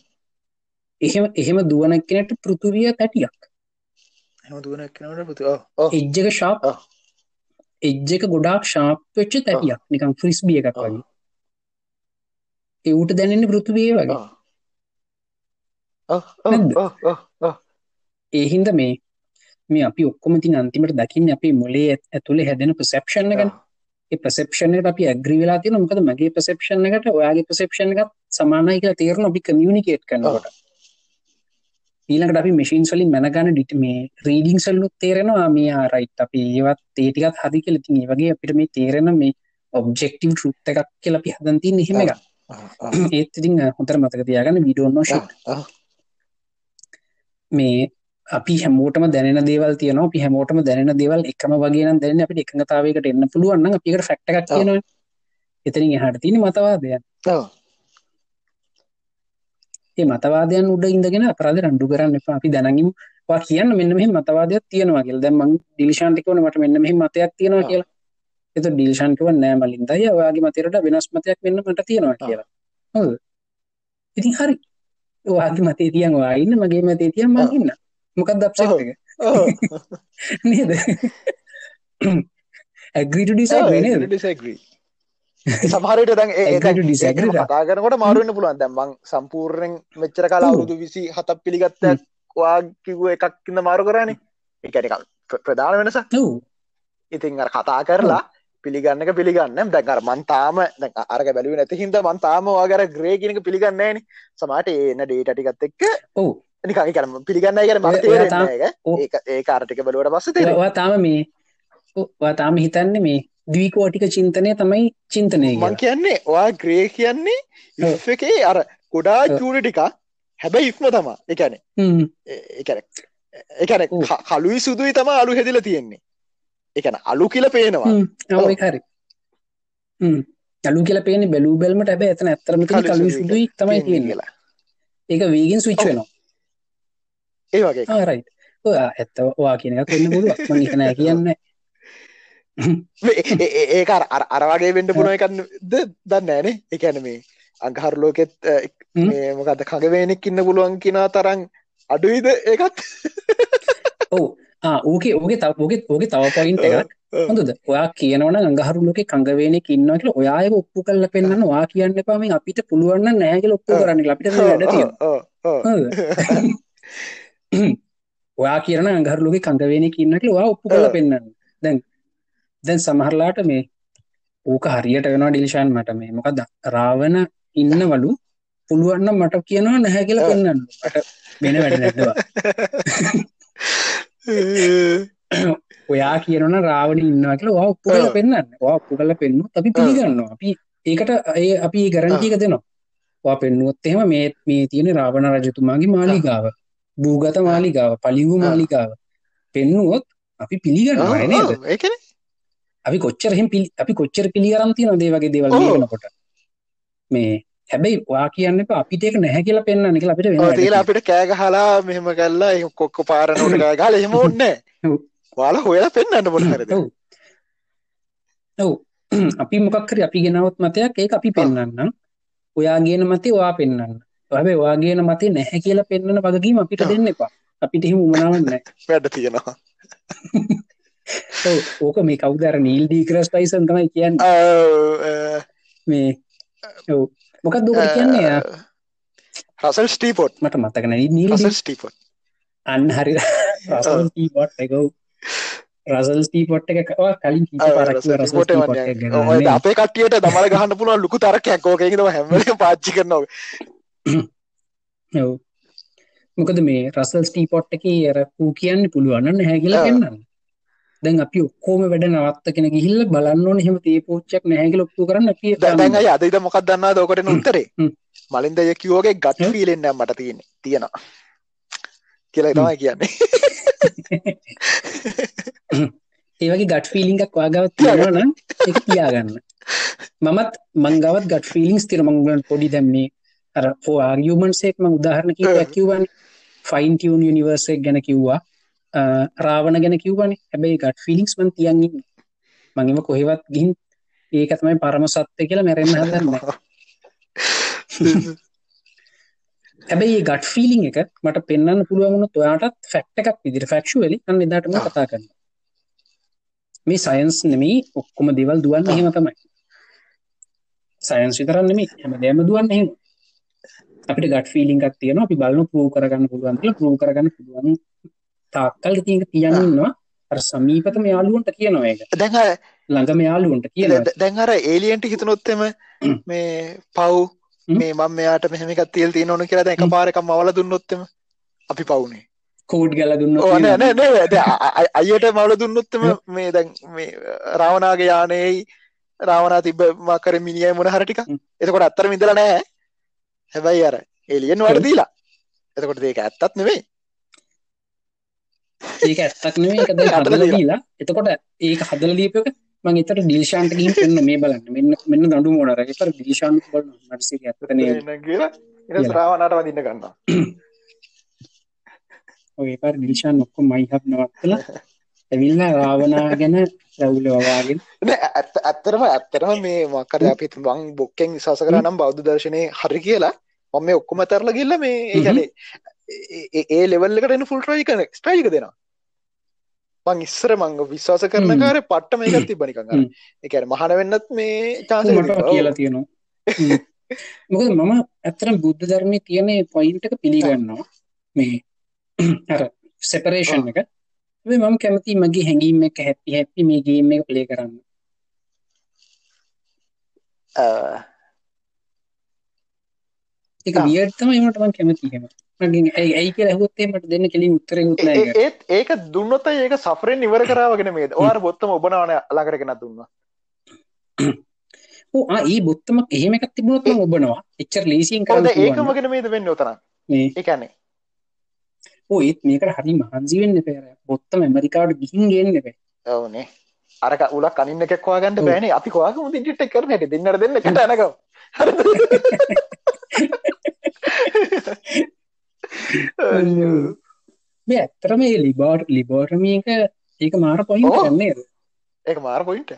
එහෙම එහෙම දුවන කෙනට පෘතුවිය තැටියක්. එජ්ජක ශාප්. එජ්ජක ගොඩාක් ශාප් වෙච්ච තැටියක්. නිකම් ෆ්‍රිස්බිය එකක්. වගේ. එවුට දැනෙන්න පෘතුවිය වගේ? ඒහින්ද මේ මේ අපි ඔක්කොමති අන්තිමට දකින්න අපි මොලේ ඇතුළේ හැදෙන ප්‍රසප්ෂණ ගැන ප්‍රසප්ෂන අපි ඇග්‍රි වෙලා තින මොකද මගේ ප්‍රසප්ෂණ එකට ඔයාගේ ප්‍රසප්ෂණ එකත් සමානයි කියලා තේරන අපි කමියනිකේට් කරනකොට. ඊළඟට අපි මෙසින් සලින් මැනගන ඩිට මේ රීඩිං සල්ලුත් තේරෙනවා. මේ ආරයිට් අපි ඒවත් තේටිකත් හදි කියල. තින් වගේ අපිට මේ තේරෙන මේ ඔබ්ෙක්ටව ෘත් එකක් කියල අපි හදන්ති එහෙම එක ඒත් ඉතින් හොතර මතක තියාගන්න විඩෝනෝෂ මේ අපි හැමෝටම දැන දේවල් තියන අපි හැමෝටම දැන දේවල් එකම වගේ දැන අපිට එකඟතාවයකට එන්න පුළුවන් අපිකට ෆක්ට එකක් තියෙනවා එතනින් එහට තින මතවාදය ඒ මතවාදයන් උඩ ඉඳගෙන අපරාධ රණ්ඩු කරන්න එපා. අපි දැනගින් වා කියන්න මෙන්න මෙහි මතවාදයක් තියෙනවා කියල. දැම දිලිශාන්ටිකවන මට මෙන්න මෙහි මතයක් තියෙනවා කියලා. එත ඩිල්ශාන්කව නෑ මලින්දය. ඔයාගේ මතයට වෙනස් මතයක් වෙන්න මට තියෙනවා කියලා. හොද ඉතින් හරි. වාගේ මතේ තියන් වාඉන්න මගේ මතේ තියන් මගන්න මොකක් දක්ෂ නේද? [COUGHS] ඇග්‍රීට ඩිසයි නේද? ඩිසග්‍රී සමහරට දැන් ඒ disagree ද? කතා කරනකොට මාරුවන්න පුළුවන්. දැම්මං සම්පූර්ණයෙන් මෙච්චර කාලා. අවුරුදු විසි හතක් පිළිගත්තයක් වා කිව්ව එකක්කින්න මාරු කරන්නේ එකනික ප්‍රධාන වෙනස. ඔව්. ඉතින් අර කතා කරලා පිළිගන්න එක පිළිගන්න දැන්කර මන්තාම දැන් අරක බැලුව නැති හිද මන්තාම වාගර ග්‍රේ කියනක පිළිගන්නේන සමට ඒන ඩේට ටිකත් එක්ක ඔව් නිකන් කරම පිළිගන්න කර මතේ. ඒ කාරටික බලුවට පස්ස තේ ඔයා තාම මේ තාම හිතන්නේ මේ දවීකෝටික චින්තනය තමයි චින්තනය මං කියන්නේ ඔයා ග්‍රේ කියන්නේ එකේ අර ඔව්. චූඩ ටික හැබැයි ඉක්ම තමා එකන. එකන ඔව්. කලුයි සුදුයි තම අලු හෙදිල තියෙන්නේ එකන අලු කියල පේනවා හරි. අලු කියලා පේන්නේ බැලූ බැලමට ඇත්තටම තියෙන කළු කළු සුදුයි තමයි තියෙන්නේ කියලා ඒක වීගෙන් ස්විච් ඔව්. වෙනවා ඒ වගේ ආ රයිට් ඔයා ඇත්ත ඔයා කියන එකක් වෙන්න පුළුවන්. මම ඒක නෑ කියන්නේ. ඒ- ඒ- ඒ- ඒක අර- අර- වගේ වෙන්න එකන්න ද දන්න ෑනේ එකන මේ අංහර ලෝකෙත්. මේ මොකද කගවේනෙක් ඉන්න පුළුවන් කිනා තරන් අඩුයිද ඒකත්? ඔව්. ආ ඕකේ ඕකේ තව ඕකේ ඕකේ තව පොයින්ට් එකක්. හොඳද? ඔයා කියනවන අඟහරු ලෝකේ කංගවේනෙක් ඉන්නවා කියලා ඔයායක ඔප්පු කරලා පෙන්වන්න ඔයා කියන්න එපා. මේ අපිට පුළුවන් නම් නැහැ කියලා ඔප්පු. කරන්න කියලා අපිට වැඩ තියෙනවා [LAUGHS] ඔයා කියන අඟහරලුගේ කඟවෙන ඉන්නට වා ඔප්පු කල පෙන්න්න දැන් දැන් සමහරලාට මේ ඕක හරියට වෙනවා ඩිල්ෂාන් මට මේ. මොකද රාවණ ඉන්නවලු පුළුවන්න මට කියනවා නැහැ කියලා පෙන්න්න ට වෙන වැඩ නැටවා [LAUGHS] ඔයා කියනන රාවණ ඉන්නවා කියලා වා ඔප්පු කල පෙන්න්න වා ඔප්පු කල පෙන්නු අපි පිළිගන්නවා. අපි ඒකට ඒ අපි ගරන්ටික දෙනවා. වා පෙන්නුවොත් එහෙම මේ මේ තියෙන රාවණ රජතුමාගේ මාලිගාව භූගත මාලිගාව පලිවු මාලිකාව පෙන්නුවොත් අපි පිළිගන්නවා නේද? ඒකන. අපි කොච්චරහෙම පිළි අපි කොච්චර පිළිගරන්ති නොදේ වගේ දේවල් ලියනකොට මේ හැබැයි වා කියන්න අපිට එක නැහැ කියලා පෙන්න්න නිකල අපිට තිල අපිට කෑගහලා මෙහෙම කල්ලා එ කොක්ක පාරනට කෑගල එහෙම ඔන්න වාලා හොයලා පෙන්න්නට මොනහරද ඔව්. [CLEARS THROAT] අපි මොකක්කර අපි ගෙනවත් මතයක් ඒ අපි පෙන්න්නම් ඔයා ගේන මතේ වා පෙන්න්න හැබේ වාගේන මතේ නැහැ කියලා පෙන්න්නන වගකීම අපිට දෙන්න එපා. අපිට එහෙම උමනාවන්න වැඩ තියෙනවා. [LAUGHS] ඕක මේ කවදර නීල් ඩීකරස් ටයිසන් තමයි කියන්න. මේ ඔව. මොකක් දුකට කියන්නේ? රසල් ස්ටීපොට් මට මතකන නීල් ස්ටීපොට් අන්න හරි. පොට් එකව රසල් ස්ටීපොට් එක කලින් පොට අපේ කටියට දමල ගහන්න පුළුව ලොකු තරකයක් ෝකෙකම හැම පාච්චි කරනවා [COUGHS] ඔව. මොකද මේ රසල් ස්ටීපොට් එක ඇර වූ කියන්න පුළුවන්න හැකිලා පෙන්න්න දැන් අපි ඔක්කෝම වැඩ නවත්ත කෙන ගිහිල්ල බලන්න ඕන හෙම තේ පෝච්චක් නැහැකි ලොක්තු කරන්න අප දැයි අදයිද මොකක් දන්නා දෝකට උත්තරේ? මලින්දය කිවෝගේ ගට ෆිලෙන්න්න මට තියෙන තියෙනවා. කියලා තමයි කියන්නේ. [LAUGHS] ඒවගේ ගට ෆිලිංගක් වාගවත් තියෙනවන එක තියාගන්න. [LAUGHS] මමත් මංගවත් ගට ෆිලිංස් තිර මංගලන් පොඩි දැම්න්නේ අර ෝ ආගියමන්සේක් ම උදාහරණ කිවයක් කිව්වන්. ෆයින් ටියන් යනිවර්සෙක් ගැන කිව්වා. රාවණ ගැන කිව්වන. හැබැයි ගට ෆිලික්ස් මන් තියන්ගන්න මංගේම කොහෙවත් ගිහින් ඒක තමයි පරම සත්්‍ය කියලා මැරෙන්න්න හදන්න. හැබැයි ගට ෆිලිං එක මට පෙන්න්න පුළුවන්ුණ ඔයාටත් ෆැක්ට එකක් විදිර ෆක්ෂුවලි අන්න එදාටම කතා කරන්න මේ සයන්ස් නෙමේ ඔක්කොම දෙවල් දුවන්න හෙම තමයි. සයන්ස් විතරන්නෙමේ හැම දෑම දුවන්න එහෙම අපිට ගට ෆිලිංගක් තියෙන අපි බලන පරූ කරගන්න පුළුවන් පරූ කරගන්න පුළුවන් තාක්කල් තියක තියන්නවා අර සමීපතම යාලුවන්ට කියනවා එක දැහ ළඟම යාලුවන්ට කියන දැන්හර ඒලියන්ට හිතනොත්තෙම මේ පව් මේ මම මෙයාට මෙහමික තියල් තිය ඕන කියලා දැක පාරකම් මවල දුන්නොත්තම අපි පවුනේ. කෝඩ් ගල දුන්න අයට මවල දුන්නොත්තම මේ දැන් මේ රාවනාගේ යානයයි රාවනා තිබ මකර මිනිිය මොන හරටික එතකොට අත්තර මිදල නෑ හැබැයි අර එලියෙන් වඩ දීලා. එතකොට ඒක ඇත්තත් නෙවෙයි ඒක ඇත්තක් නෙවෙයි එක හදල දීලා. එතකොට ඒක හදල දීපක මං එතට ඩිල්ෂාන්ට ගින් පෙන්න්න මේ බලන්න. මෙන්න මෙන්න දඩු මෝඩර එතර ඩිල්ෂාන් බල මටසි ඇත්තන රාවනට වදින්න ගන්න ඔය පර ඩිල්ෂාන් ඔක්කො මයිහක් නවත්තල [LAUGHS] ඇවිල්ල රාවනා ගැන රැවුල වවාගෙන. ඇත්ත ඇත්තරම ඇත්තරම මේ මක්කර අපිත් බං බොක්කෙන් විශස කර නම් බෞද්ධ දර්ශනය හරි කියලා. මම මේ ඔක්කොම තරල ගිල්ල මේ ඒකනේ ඒ ලෙවල්ලකට එන ෆුල් ට්‍රයි කන ස්ට්‍රයික දෙනවා. මං ඉස්සර මංග විශ්වාස කරන කාර පට්ට මේකත් තිබනිකඟ එකන මහන වෙන්නත් මේ චාස කියලා තියෙනවා. මොක මම ඇත්තරම් බුද්ධ ධර්මය තියනේ පොයින්ටක පිළිගන්නවා. මේ සෙපරේෂන් එක මම කැමති මගේ හැඟීම එක හැපි හැපි මේ ගේම එක ප්ලේ කරන්න. එක වියට්තම එමට මං කැමතිහෙම ඇයි ඇයි කියලා ඇහුවොත් මට දෙන්න කෙලින් උත්තරේ උත්තරේ ඒත් ඒක දුන්නොත් ඒක සෆරෙන් ඉවර කරාවගෙන මේ ඔයාර බොත්තම ඔබනවන ළඟරගෙන දුන්නා. ඕ ඒ බොත්තමක් එහෙම එකක් තිබුණොත් මම ඔබනවා. එච්චර ලේසියෙන් කරන්න ඒකම ගෙන මේද වෙන්න උතන මේ. ඒකන්නේ ඕ ඒත් මේකට හරි මහන්සි වෙන්න පෙර බොත්තම ඇමරිකාවට ගිහින් ගේන්න බෑ ඔවුනේ. අරක උලක් කනින්න එකක්වා ගන්න බෑනේ. අපි කොවාක මුදිට කරන හැට. දෙන්නට දෙන්න කට නක මේ ඇත්තර මේ ලිබාට් ලිබෝටමියක ඒක මාර පොයින් කරන්නේ ඒක මාර පොයින්ට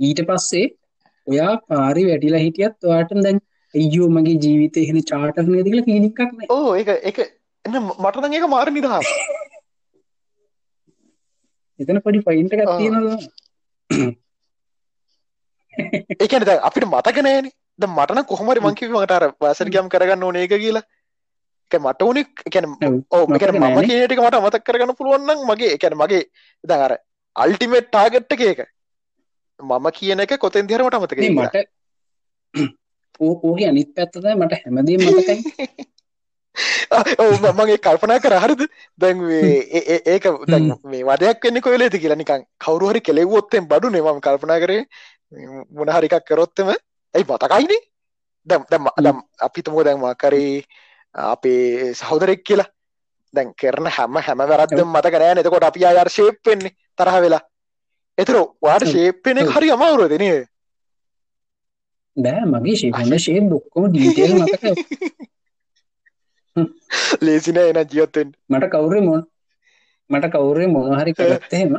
ඊට පස්සේ ඔයා පාරි වැටිලා හිටියත් ඔයාට දැන් එයෝ මගේ ජීවිතය එහෙන චාටරනය දිල පිනික්ක්න ඕ එක එක එන්න මටන ඒක මාර නිදහා එතන පඩි පයින්ට එකක් තියෙනවා ඒකන අපිට මතකනෑන ද මටන කොහමරි මංකිව මට අර වාසරගම් කරගන්න ඕන ඒක කියලා. මට උනි කැන ඔව්, ඕ මතක මම නෑනේ. කියනටික මට මතක් කරගන්න පුළුවන්නම් මගේ එකැන මගේ ද අර අල්ටිමේට් ටාගට්ට එක මම කියන එක කොතෙන් දිහරමට අමතක නේ. මට ඕගේ අනිත් පැත්තද මට හැමදේ මතකයි. [LAUGHS] මගේ කල්පනා කර. හරිද? දැන් ඒක දැන් මේ වදයක් වෙන්න කොලේති කියලා නිකන් කවරුහරි කෙලෙව්වොත්තෙන් බඩු නෙමම් කල්පනා කරේ. මොනහරිකක් කරොත්තම ඇයි මතකයිනේ? දැම් දැම් දම් අපිතමෝ දැන්ම කරේ අපේ සහෝදරෙක් කියලා. දැන් කරන හැම හැම වැරද්දම මතක නෑ එතකොට අපි අයාර ශේප් වෙන්නේ තරහ වෙලා. එතර වාට ඔව්. ශේප්පෙන ඔව්. හරි අමාරුවද නේද බෑ මගේ ශේපන්න ශේ බොක්කොම ඩීටේල් මතක ලේසින එන ජීවත්තෙන් මට [LAUGHS] කවුරේ මොන මට කවුරේ මොනහරි කරත්තහෙම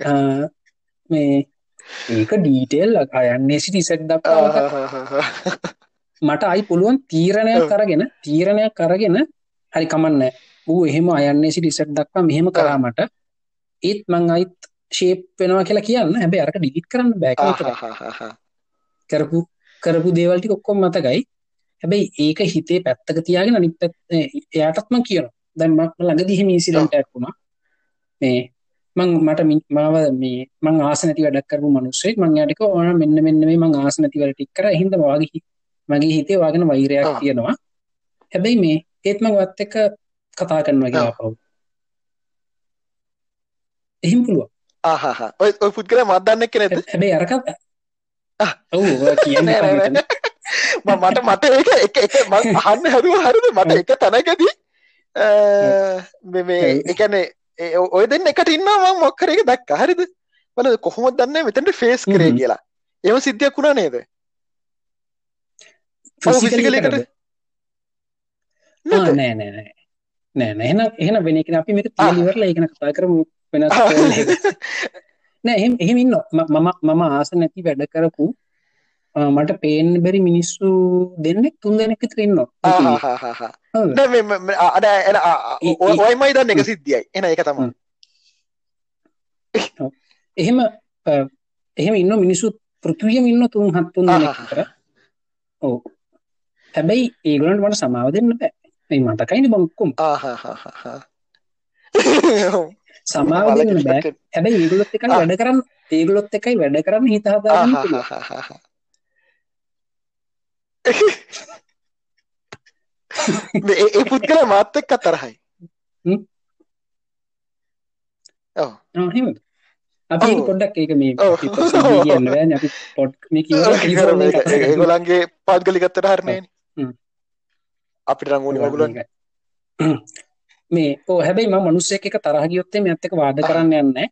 [LAUGHS] මේ ඒක ඩීටේල් අයන්නේ සිටි සැක් දක්වා මට. අයි පුළුවන් තීරණයක්. කරගෙන තීරණයක් කරගෙන හරි කමන්න ඌ එහෙම අයන්නේ සිටි සැක් දක්වා මෙහෙම කරාමට ඒත් මං අයිත් ශේප් වෙනවා කියලා කියන්න. හැබැ අරක ඩිලිට් කරන්න බෑක කරපු කරපු දේවල්ටි ඔක්කොම් මතකයි. හැබැයි ඒක හිතේ පැත්තක තියාගෙන අනිත් පැත් එයාටත්ම කියන දැන්ම ළඟ දිහෙම ඉසිලට ඇක්ුණා මේ මං මට මාව මේ මං ආසනති වැඩක් කරපු මනුස්සෙක්. මං යාටික ඕන මෙන්න මෙන්න මේ මං ආසනති වල ටික් කර. හින්ද වාගේ මගේ හිතේ වාගෙන වෛරයක්. තියෙනවා. හැබැයි මේ ඒත් මං වත් එක කතා කරනවා කියලා පව් එහෙම පුළුවන්. ආහහ ඔය ඔය පුද්ගල මත්දන්න කෙනෙද හැබැයි අරක ම- මට මට ඒක එක එක අහන්න හැදුව හරිද? මට එක තැනකදී. අ, මේ මේ ඔව්. එකනේ ඔය දෙන්න එකට ඉන්නවා මොක්කර එක දැක්ක. හරිද? බල කොහොමද දන්නේ? මෙතැන්ට ෆේස් කරේ. කියලා. එම සිද්ධියක් වුණා නේද? නැත? නෑ නෑ නෑ. නෑ නෑ. එහෙනම් එහෙනම් වෙන එක අපි මේක ආ. තියලා ඉවරලා ඒක කතා කරමු. වෙනස්. [LAUGHS] නෑ එහෙම ම- මම මම ආස නැති වැඩ කරපු මට පේන්න බැරි මිනිස්සු දෙන්නෙක් තුන් දෙනෙක් විතර ඉන්නවා. ඉතින් ආහහහහ. හරිද? නෑ මේ- මේ- මේ- අ- අ- එන- අ- අ- ඊ- ඔය- ඊ- ඔයමයි දන්න එක සිද්ධියයි. එන එක තමයි. එහෙම එහෙම ඉන්න මිනිස්සු පෘථිවියම ඉන්න තුන් හත් තුන් දෙනෙක් ආහහහ. විතර. ඔව්. හැබැයි ඒගොල්ලන්ට මට සමාව දෙන්න බෑ. මේ මතකයිනේ බං ඔක්කොම. ආහහහහ. සමාව දෙන්න බෑ හැබැයි ඒගොල්ලොත් එකයි. වැඩ කරන්න ඒගොල්ලොත් එකයි වැඩ කරන්න හිත හදාගන්න පුළුවන්. [LAUGHS] මේ- ඒ- ඒ පුද්ගල මාත් එක්ක තරහයි. ඔව් එහෙමද? අපි. පොඩ්ඩක් ඒක මේ කියන්න [LAUGHS] බෑනේ අපි පොඩ් මේ. ඒගොලන්ගේ පාද්ගලිකත්තට හරණයන හ්ම්. අපිට ඔව්, මගුලන් මේකයි. මේ ඕ හැබැයි මම මිනිස්සෙක් එක තරහ ගියොත් එමේ ඇත්ත එක වාද. කරන්න යන්නේ.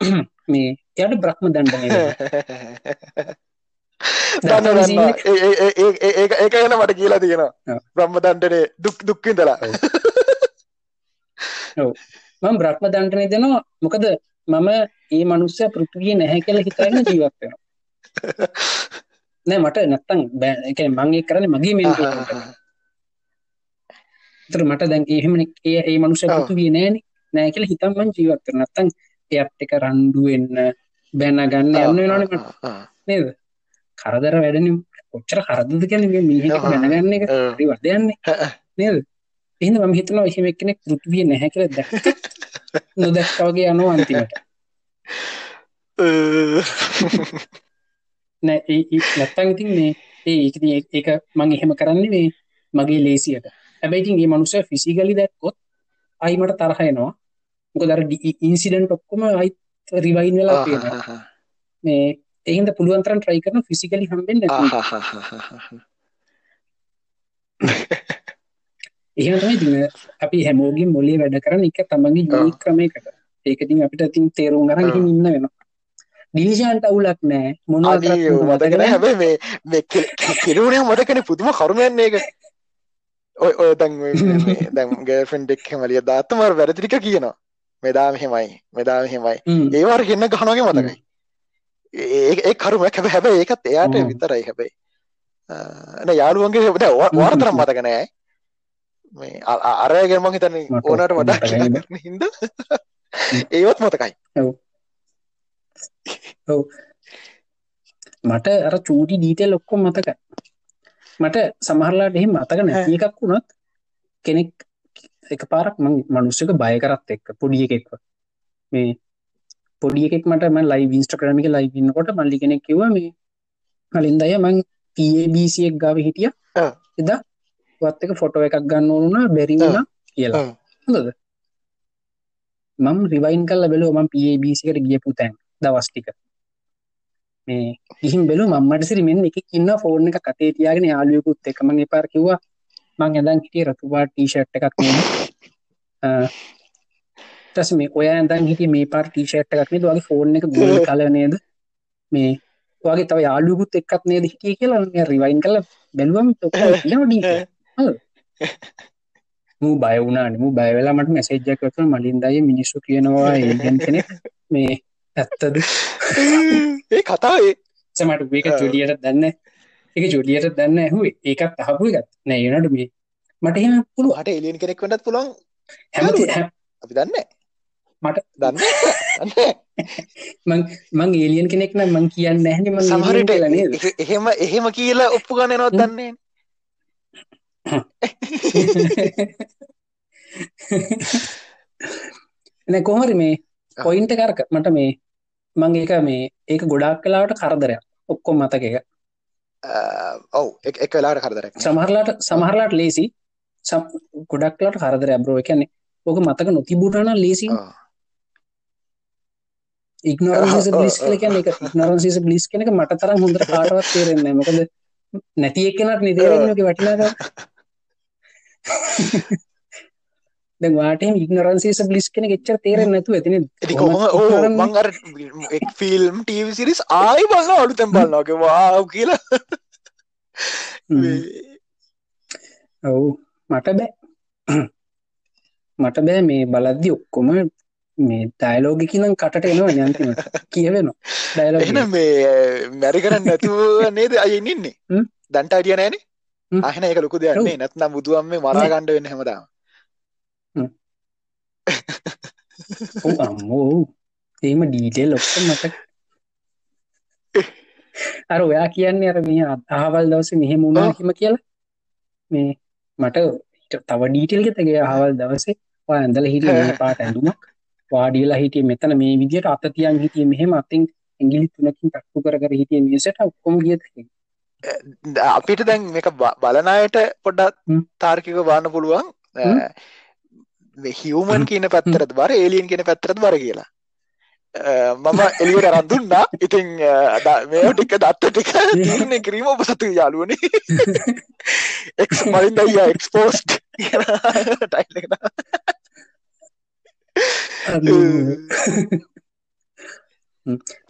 [CLEARS THROAT] මේ එයාට බ්‍රහ්ම දණ්ඩනය වෙනවා. [LAUGHS] දන්න දන්න දන්න scene එක. ඒ- ඒ- ඒ- ඒ- ඒ- ඒක ඒක ගැන මට කියලා තියෙනවා. බ්‍රහ්ම දණ්ඩනේ දුක් දුක්විඳලා ඔව්. මම බ්‍රහ්ම දණ්ඩනය දෙනවා මොකද මම ඒ මනුස්සයා පෘථිවියේ නැහැ කියලා හිතාගෙන ජීවත් වෙනවා. [LAUGHS] නෑ මට නැත්තම් ඒ කියන්නේ මම ඒක කරන්නේ මගේ මෙන්ටල් [LAUGHS] ඒතර මට දැන් එහෙම ඒ ඒ ඔව්. පෘථිවියේ නෑනේ. නෑ කියලා හිතන් මං ජීවත් වෙනවා. නැත්තම් එයත් එක රණ්ඩු වෙන්න බැන ගන්න යන්න වෙනවනේ මට නේද? කරදර වැඩනේ. කොච්චර කරදරද කියන්නේ මේ මිනිහෙක් ඔව්. බැනගන්න එක ඔව්. හරි වදයන්නේ නේද? එහෙනම් මම හිතනවා එහෙම එක්කෙනෙක් පෘථිවියේ නැහැ කියලා දැක්ක [LAUGHS] නොදැක්කා වගේ යනවා අන්තිමට. [LAUGHS] නෑ ඒ නැත්තම් ඉතින් මේ ඒ ඒක මම එහෙම කරන්නේ මේ මගේ ලේසියට. හැබැයි ඉතින් මේ මනුස්සයා ෆිසිකලි දැක්කොත් ආයි මට තරහ එනවා. මොකද අර ඉන්සිඩන්ට් ඔක්කොම ආයි රිවයින් වෙලා. මේ ඒ හින්දා පුළුවන් තරම් try කරන ෆිසිකලි හම්බෙන්න නැති. [LAUGHS] එහෙම තමයි ඉතින් අපි හැමෝගෙම මොලේ වැඩ කරන එක තමන්ගේ යුනික් ක්‍රමයකට. ඒක ඉතින් අපිට ඉතින් තේරුම් ගිහින් ඉන්න වෙනවා. ඩිලිෂන්ට අවුලක් නැහැ. මොනවද මතකන හැබැයි මේ කිරුණේ මතකන පුදුම කරුමයන්නේ එක ඔය දැන් මේ- [LAUGHS] මේ දැන් ගර්ෆෙන්ඩ් එක් හැමලිය දාත්තමර වැරදිටික කියනවා. මෙදාම හෙමයි මෙදාම හෙමයි ඒවාර හෙන්න ගහනගේ මතකයි. ඒ කරුමක් හැබ හැබ ඒකත් එයාට ඔව්. විතරයි හැබැයි. න යාළුවන්ගේ හෙබට වාර්තරම් මතක නෑ. මේ අ- අ- අරයගෙම හිතන මට ඕනට වඩා හින්ද? ඒවත් මතකයි. මට අර චූටි ඩීටේල් ඔක්කොම මතකයි. මට සමහරලාට එහෙම මතක නැති එකක් වුණත් කෙනෙක් එක පාරක් මං මනුස්සක බය කරත් එක්ක පොඩිය එකෙක්ව. මේ පොඩිය එකෙක් මට ම ලයි විස්ට කරමික ලයි ඉන්නකොට මල්ලි කෙනෙක් කිව මේ කලින්දය මං පBCක් ගාව හිටිය. එදා වත් එක ෆොටෝ එකක් ගන්න ඕනුනා බැරිවුණ කියලා. ආ. හොඳද? මම රිවයින් කල්ල බැලෝ මම පBCකට ගියපු තැන් දවස්ටික මේ ගිහිම් බෙලු මම්මට සිරිමෙන් එක ඉන්න ෆෝර්න එක කතේ තියාගෙන යාලුවකුත් එකමගේ පාර කිව්වා. මං ඇදන් හිටිය රතුවා ටීෂට් එකක් නේ ටස් මේ ඔය ඇදන් හිට මේ පාර ටීෂට් එකක් නේද වගේ ෆෝර්න එක ගොල [LAUGHS] කල නේද? මේ වගේ තව යාලුකුත් එක්කත් නේද හිටිය කියලා රිවයින් කල බැලුවම් මූ බය වුණාන. මූ බයවෙලා මට මැසේජ්ජක් කරන මලින්දය මිනිස්සු කියනවා ඒගෙන් කෙනෙක්. මේ ඇත්තද [LAUGHS] ඒ කතාවේ සමට ඒක ජොලියට දන්න එක ජොලියට දන්න ඇහුවේ ඒකත් අහපු එකත් නෑයනට මේ මට එහෙම පුළුව හට එලියන් කෙනෙක් වටත් පුළොන් හැමති අපි දන්න මට දන්න [LAUGHS] මං ඒලියන් කෙනෙක් නම් මං කියන්න ඇහනි ම සමහරට නේද? එහෙම එහෙම කියලා ඔප්පු ගන්න නොත් දන්නේ එන [LAUGHS] කොහරි මේ පොයින්ට කරක මට මේ මං ඒක මේ ඒක ගොඩක් කලාවට කරදරයක්. ඔක්කොම් මතක එක. ඔව්. එක වෙලාට කරදරක් සමහරලාට සමහරලාට ලේසි. ගොඩක්ලාට කරදර ඇබ්‍රෝ එකන්නේ ඕක මතක නොතිබුටන ලේසි. ඉක්නරන්ස බ්ලිස් කල කියන එක ඉක්නරන්සිස බ්ලිස් කෙනක මට තරම් හොඳට කාටවත් තේරෙන්නේ මොකද නැති එක්කනට නිදේරන්නක වටිනාද [LAUGHS] දැ වාට ඉගනරන්සිස බ්ලිස් කෙන ච්චර තේරෙන් නැතු ඇතින කොහොම? ඕ මංගර ෆිල්ම් ටීවි සිරිස් ආයි බන්න අලු තැම් බලන්නගේ වාව කියලා. ඔවු මට බෑ. මට බෑ මේ බලද්දි ඔක්කොම මේ ඩයිලෝගිකිනම් කටට එනවා යන්තිම කියවෙනවා. ඩයිලෝ එන මේ මැරි කරන්න නැතුව නේද අය ඉන්නේ? දන්ට අඩිය නෑනේ? අහන එක ලොකු දෙයන්නේ නැත්නම් බුදුුවම් මේ මරාගණ්ඩ වෙන්න හැමදාම අම්මෝ ඒම ඩීටේල් ඔක්ක මට [LAUGHS] අර ඔයා කියන්නේ අර මේ අහවල් දවස මෙහෙම උුණා හිම කියලා? මේ මට තව ඩීටෙල් ගෙතගේ අහවල් දවසේ. ඇඳල හිටිය [LAUGHS] පාට ඇඳුමක්. වාඩියලා හිටිය මෙතන මේ විදියට අතතියන් හිටිය මෙහෙම අතින් ඇගිලි තුනකින් තක්කු කර කර හිටිය මිසට ඔක්කොම ගියත අපිට දැන් මේක බලනායට පොඩ්ඩත් තාර්කික බාන්න පුළුවන් හිවමන් කියන පැත්තරත් බර ඒලියන් කියන පැත්තරත් බර කියලා. Uh, මම එලියට රඳුන්නා ඉතින් uh, මේ ටික දත්ත ටික තීරණය කිරීම ඔබ සතු යාලුවන එක් මලින් දයියා එක්ස්පෝස්ට් ටයිල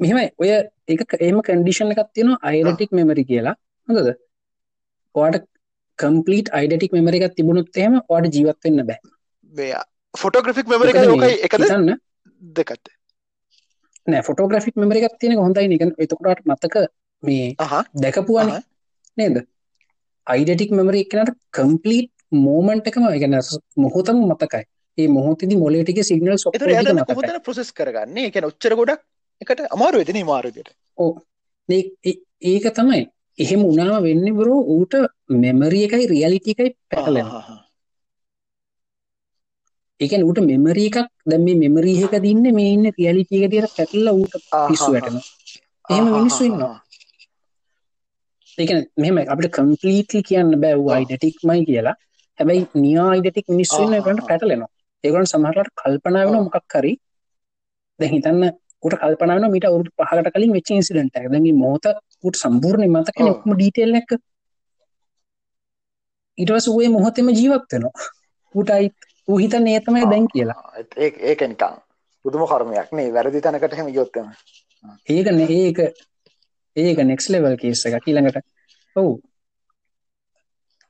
මෙහෙමයි. ඔය එක ඒම කන්ඩිෂන් එකක් තියෙනවා අයිඩටික් මෙමරි කියලා. හොඳද? ඔයාට කම්පලීට අයිඩටික් මෙමරි එකක් තිබුණුත් එහෙම ඔයාට ජීවත්වෙන්න බෑ. මේ ෆොටෝග්‍රෆික් මෙමරි ඕකයි. එකද? තන්න දෙකත්. නෑ ෆොටෝග්‍රෆික් මෙමරි එකක් තියෙන හොඳයි නික එතකොටට මතක මේ දැකපුවාන නේද? අයිඩටික් මෙමරි එකනට කම්පලීට් මෝමන්ට් එකම එකන මොහොතම මතකයි. ඒ මොහොතදි මොලේටික සිගනල් සො ප්‍රසෙස් කරගන්නේ? එක ඔච්චර ගොඩක් එකට අමාරු වෙදන මාරුදයට ඕ ඒක තමයි. එහෙම උනාම වෙන්න බරෝ ඌට මෙමරිය එකයි රියලිටි එකයි ඒකන ඌට මෙමරී එකක් දැම මේ මෙමරීහක දින්න මේ ඉන්න රියලිටිය එක තිර පැටල්ල ඌට පිස්සු වැටන එහෙම මිනිස්සු ඉන්නවා. ඒක මෙම අපට කම්පලීටලි කියන්න බැව් අයිඩටික්මයි කියලා. හැබැයි නියා අයිඩටික් මිනිස්සුන්න කට පැටලෙනවා. ඒකන් සමහරට කල්පනා වෙන මොකක් කරි දැ හිතන්න ට කල්පනාන මිට අවුට පහට කලින් වෙච්ච ඉන්සිඩට දැගේ මෝත උට සම්පූර්ණය මතක ක්ම ඩීටෙල් එක ඉටවස වේ මොහොතෙම ජීවත්වෙනවා ඌටයි ඌහිත නේතමයි දැන් කියලා. ඒක නිකා පුදුම කර්මයක් නේ. වැරදි තැනකට හෙම යොත්තම ඒකන ඒක ඒක නෙක්ස් ලෙවල් කේස එක ඊළඟට ඔවු.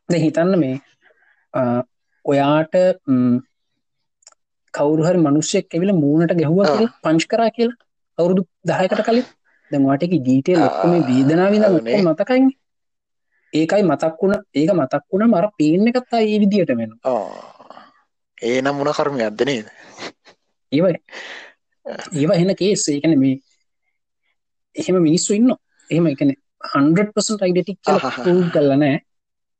ද හිතන්න මේ ඔයාට කවරුහරි මනුෂ්‍යයක් ඇවිල මූුණට ගැහුව පංච් කරා කියලා අවුරුදු දහයකට කලින්. දැමවාටක ජීටල් ඔක්කොම වේදනාවිද මතකයි ඒකයි මතක් වුණ ඒක මතක් වුණ මර පේන එකත්තා ඒ විදියට වෙන ඒ නම් මුණ කර්මය අදනේද ඒවයි ඒවා හෙන කේස් ඒකන මේ එහෙම මිනිස්සු ඉන්න එහෙම එකන 100% අයිඩටික් කල කල්ලනෑ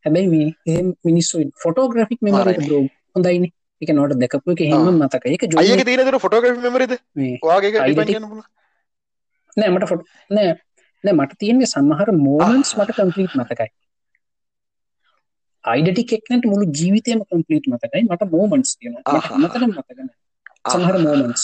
හැබැයි මේ මිනිස්සු ෆොටෝග්‍රෆික් මෙමරි. බ්‍රෝ හොඳයින. එක නොට දැකපු එක හෙම. මතක එක අයක ජො තියෙන තුර ෆොටෝග්‍රෆි මෙමරිද නෑ මට ෆොට නෑ නෑ මට තියෙන්නේ සමහර මෝමන්ස් මට කම්පලීට් මතකයි අයිඩටික් එක්නට මුළු ජීවිතයම කම්පලීට් මතකයි. මට මෝමන්ස් තියෙන මට ආහා. අමතරම් මතකන සමහර මෝමන්ස්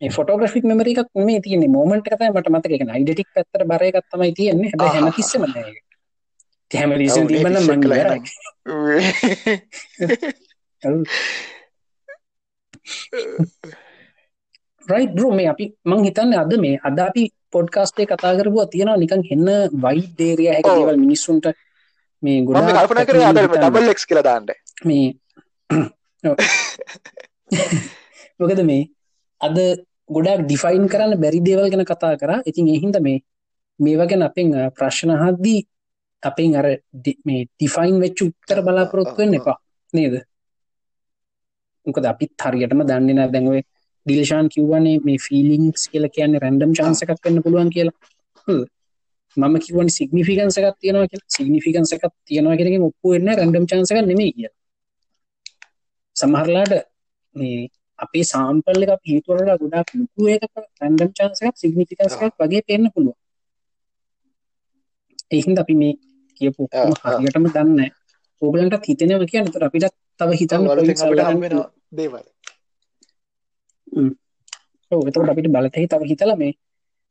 ෆොටෝග්‍රෆික් මෙමරි එකක් මේ තියන්නේ. මෝමන්ට කතයි මට මතක එක අයිඩටික් පැත්තර බරයකත් තමයි තියෙන්නේ. හැබ ආහා. හැමතිස්සම නෑ හැම රිසන් ඔව්, ඒ තිබන්න [LAUGHS] [LAUGHS] [LAUGHS] පිස්සෙක් මං කළා ඉවරයි. එහෙනම්. රයි් බ්‍රෝ මේ අපි මං හිතන්න අද මේ අද අපි පොඩ්කාස්ටේ කතා කරපුවා තියෙනවා නිකන් හෙන්න වයි දේරිය හැක ඔව්. දේවල් මිනිස්සුන්ට මේ මම ගොඩා කල්පන කරේ අද ඩබල් එක්ස් කියලා දාන්න මේ. [LAUGHS] මොකද මේ අද ගොඩක් ඩිෆයින් කරන්න බැරි දේවල් ගැන කතා කර ඉතින් එහින්ද මේ මේවා ගැන අපෙන් ප්‍රශ්න හද්දී අපෙන් අර මේ ඩිෆයින් වෙච්ච උත්තර බලාපොරොත්තු වෙන්න එපා නේද මොකද අපිත් හරියටම දන්නේ නැහැ දැන් ඔය ඩිල්ෂාන් කිව්වනේ මේ ෆීලිංස් කියලා කියන්නේ රැන්ඩම් එකක් වෙන්න පුළුවන් කියලා. මම කිව්වනේ සිග්නිෆිකන්ස් එකක් තියෙනවා කියලා. සිග්නිෆිකන්ස් එකක් තියෙනවා කියන ඔප්පු වෙන්නේ chance එකක් නෙමෙයි කියලා. සමහරලාට මේ අපේ සාම්පල් එක පිතුවරලා ගොඩක් ලොකු එකක රැන්ඩම් සිග්නිෆිකන්ස් එකක් වගේ පේන්න පුළුවන්. ඒ හින්දා අපි මේ කියපු. හරියටම දන්නේ. නැහැ ඕගලන්ටත් හිතෙනවා කියන්නේ ඒතර අපිට තව හිතන්න දේවල් එතකොට අපිට බලතේ තව හිතලා මේ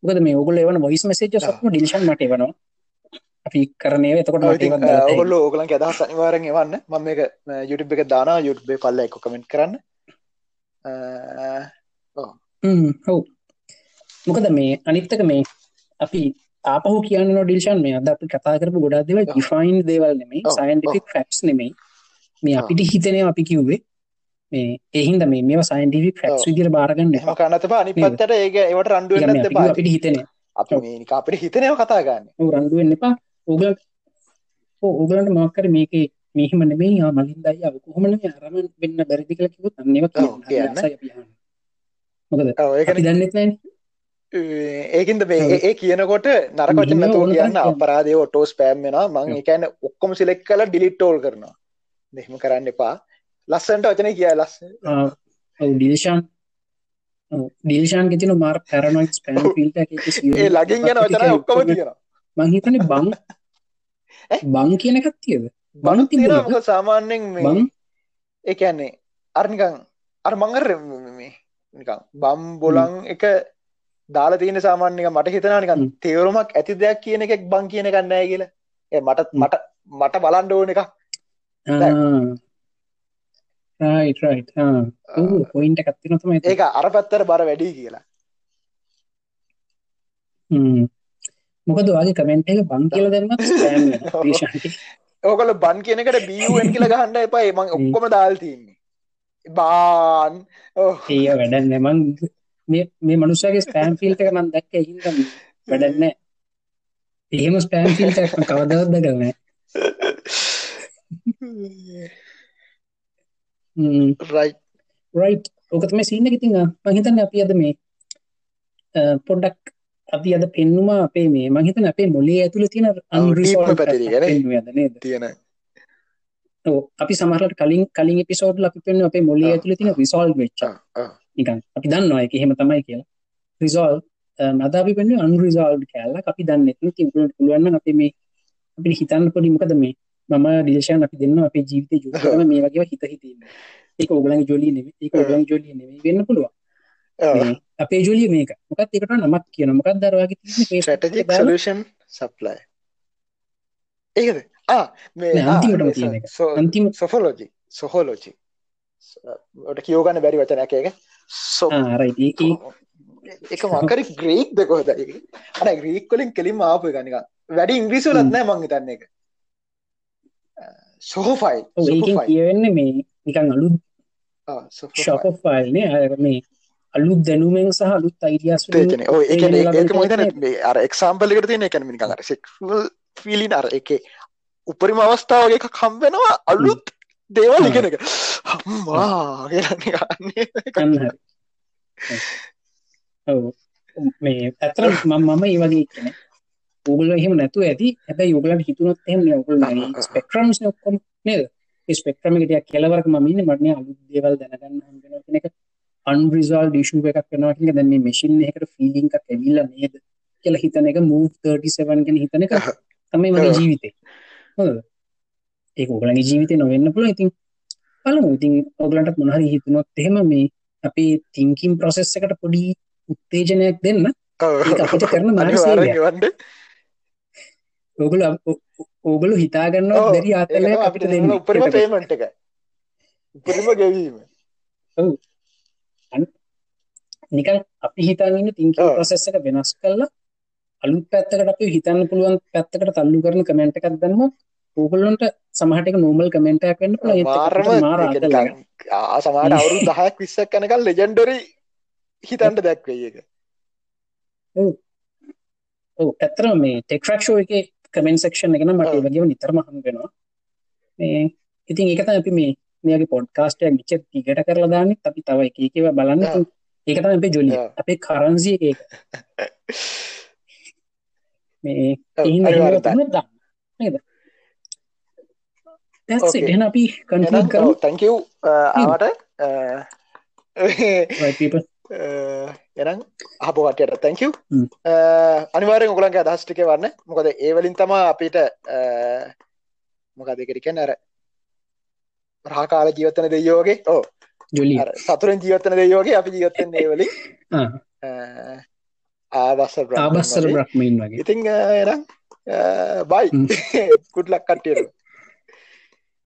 මොකද මේ ඕගොල්ලෝ එවන වොයිස් මැසේජස් ආ. ඔක්කොම ඩිලිෂන් මට එවනවා. අපි කරන එතකොට ඔයගොල්ලෝ ඕගලන්ගේ අදහස් අනිවාර්යෙන් එවන්න. මම අ, YouTube එක YouTube එකේ පල්ලා එක්ක කමෙන්ට් කරන්න. ඔව්. මොකද මේ අනිත් එක මේ අපි ආපහු කියන්න ඩිල්ෂන් මේ අද අපි කතා කරපු ගොඩක් දේවල් ඔව්. ඩිෆයින් දේවල් නෙමෙයි ඔව්, සයන්ටිෆික් ෆැක්ට්ස් නෙමෙයි. මේ. අපිට හිතෙනවා අපි කිව්වේ මේ ඒ හින්දා මේ මේවා සයන්ටිෆික් ෆැක්ට්ස් ඔව්. විදිහට බාර ගන්න එහෙම එපා කරන්නත් එපා අනිත්? පැත්තට ඒක ඒවට රණ්ඩු වෙන්නත් අපි එපා අපිට හිතෙනවා අපි මේ නිකන් අපිට හිතනේව කතා ගන්න ඔව් රණ්ඩු වෙන්න එපා. ඕගලන්ට ඔව් ඕගලන්ට මොකක් හරි මේකේ මෙහෙම නෙමෙයි ආ මලින්ද අයියා ඔය කොහොම නෙමෙයි අරම වෙන්න බැරිද කියලා කිව්වොත් අන්න ඒවා කියන්න. අපි අහන්න. මොකද ඔව් අපි ඒකනේ දන්නෙත් නැහැනේ ඒකින්ද. ඒ- කියනකොට නරක වචන මෙහෙම නැතුව ඕන කියන්න තරම් කියන්න. අපරාධය ඔටෝ ස්පෑම් වෙනවා. මං කියන්නේ ඔක්කොම සිලෙක්ට් කරලා ඩිලීට් ඕල් කරනවා. එහෙම කරන්න එපා ලස්සනට වචනේ ආ, ඔව් ඩිල්ෂාන් ඔව් ඩිල්ෂාන්ගේ තියෙන මාර එකේ සියලු [LAUGHS] ඒ ලගින් ටික වචන ඔක්කොම ඔක්කොම තියෙනවා. මං හිතන්නේ බං? [LAUGHS] බං කියන එකක් තියෙද? බං බණුත් තියෙනවා තිබුණාද මොකද සාමාන්‍යයෙන් මේ බං? ඒ කියන්නේ අර නිකන් අර මං අර මේ- මේ නිකන් බම් බොලන් එක දාලා තියෙන සාමාන්‍ය නිකන් මට හිතෙනවා නිකන්. තේරුමක් ඇති දෙයක් කියන එකක් බං කියන නැහැ කියලා. ඒ මට හ්ම්. මට මට බලන්න ඕන ඔව් පොයින්ට් තමයි එතන. ඒක අර පැත්තට බර වැඩි කියලා. මොකද ඔයාගේ කමෙන්ට් එක බං කියලා ඩිල්ෂාන්ටි ඕකල බන් කියන එකට බන් කියලා ගහන්න එපා. ඒ මං ඔක්කොම දාල් තියන්නේ. බාන්. ඕ ඒ වැඩක් නෑ. මං මේ මේ මනුස්සයාගේ ස්පෑම් ෆීල්ඩ් එක මම දැක්ක ඒ හින්දා වැඩක් නෑ. එහෙම ස්පෑම් ෆීල්ඩ් එකක් මම [LAUGHS] හ්ම් රයි රයිට් ඕක තමයි සීන් එක ඉතින් මම හිතන්නේ අපි අද මේ පොඩ්ඩක් අපි අද පෙන්නුමා අපේ මේ මම හිතන්නේ අපේ මොළයේ ඇතුලේ තියෙන නේද? තියෙන. අපි සමහරවිට කලින් කලින් එපිසෝඩ් වල අපි පෙන්නුවේ අපේ මොළයේ ආ, ඇතුලේ තියෙන රිසෝල්ව් වෙච්ච. නිකන් අපි දන්නවා ඒක එහෙම තමයි කියලා. රිසෝල්ව් අද අපි පෙන්නුවේ unresolved කැලලක් අපි දන්නේ නැති ඉතින් උගලන්ට පුළුවන් නම් අපි මේ අපිට හිතන්න පොඩි මොකද මේ මම ඩිලෂන් අපි දෙන්නවා අපේ ජීවිතේ ජොලියම මේ වගේ හිත හිතේ ඉන්නේ. ඒක ඕගලන්ගේ ජොලිය නෙමෙයි. ඒක ඕගලන්ගේ ජොලිය නෙමෙයි. වෙන්න පුළුවන්. අපේ ජොලිය මේක. මොකක්ද ඒකට නමක් කියන මොකක්ද අර වගේ තියෙන්නේ? Facebook strategic එකේ දාලා? solution supply. ඒකද? මේ එක. අන්තිම සොෆොලෝජි. සොහෝලෝජි ට කියෝගන්න බැරි වචනයක් ඒක. සො ඒ ඒ එක මකරි ග්‍රීක් දෙක හොද අන ග්‍රීක් කොලින් කෙලින් ආපු ගනික වැඩි ඉංග්‍රීසිවලත් හ්ම්. නෑ මං හිතන්න එක ඒකෙන් කියවෙන්නේ මේ නිකන් අලුත් ෂොප් ඔෆ් ෆයිල් නේ. අර මේ අලුත් දැනුමෙන් සහ අලුත් අයිඩියාස් එක අර එක්සාම්පල් එකට තියෙන එකන මිනිකන් අර සෙක්ල් ෆිලින් අර එක උපරිම අවස්ථාවගේ එකක් හම්බෙනවා අලුත් දේවල් හ්ම්. ඉගෙන එක හම්මා කියලන්නේ අන්න හරි ඔව්. මේ ඇත්තට මම මම ඒ වගේ කෙනෙක් ඔගල එහෙම නැතු ඇති. හැබ යුගලන් හිතුනොත් එම ඔගල ස්පෙක්ට්‍රම්ස් ඔක්කොම නේද? ස්පෙක්ට්‍රමිට කෙලවරක් මමින්න මටන අලු දේවල් දැනගන්න හගෙන එක අන්රිසල් ඩිෂුව එකක් කරනවාට දැම මසින් එකට ෆිලිං එකක් ඇවිල්ල නේද කියලා හිතන එක මූ 37 ගෙන හිතන එක තමයි මගේ ජීවිතේ. ඒ ඔගලගේ ජීවිතය නොවෙන්න පුළ ඉතින් පලමු ඉතින් ඔගලන්ට මොනහරි හිතුනොත් එහෙම මේ අපි තිංකින් ප්‍රොසෙස් එකට පොඩි උත්තේජනයක් දෙන්න. අපිට කරන වන්ඩ ඔගල ඕගලු හිතාගන්න දැරි ආතල අපිට දෙන්න. උපරිම පේමට එක. උපරිම ගැවීම. නිකන් අපි හිතන්න තිංක ප්‍රසෙස් එක වෙනස් කරලා අලුත් පැත්තකට අපි හිතන්න පුළුවන් පැත්තකට තල්ලු කරන කමෙන්ට් එකක් දැම්ම ඕගලන්ට සමහටක නෝමල් කමෙන්ටයක් වෙන්න මාරම මාර සමාට අවුරු දහයක් විස්සක් කනකල් ලෙජෙන්ඩරි හිතන්ට දැක්වේ එක ඔව. ඇත්තර මේ ටෙක්රක්ෂෝ එක කමෙන් සක්ෂන් එකන මට වගේ නිතරම හම්බෙනවා මේ ඉතින් ඒකත අපි මේ මේගේ පොඩ්කාස්ටයක් විච තිගට කරලා දාන්න අපි තව එකකව බලන්න. ඒකතම අපේ ජොලිය අපේ කරන්සිය එක මේ දන්න. එන අපි කන්කම් තැංකව් ආවට එනම් අපපුකටයට තැංකව් අනිවාරෙන් උගලන්ක අදහස්ටික වන්න මොකද ඒවලින් තම අපිට මොකද දෙකරික නැර රහකාල ජීවත්තන දෙයෝගේ ඕ ජොලි සතුරෙන් ජීවත්තන දෙයෝගේ අපි ජීවත්තෙන් ඒවලි [LAUGHS] ආවස්සර ආබස්සර බ්‍රක්්මයින් වගේ. ඉතිං එනම් බයි කුඩ්ලක් කට්ටියට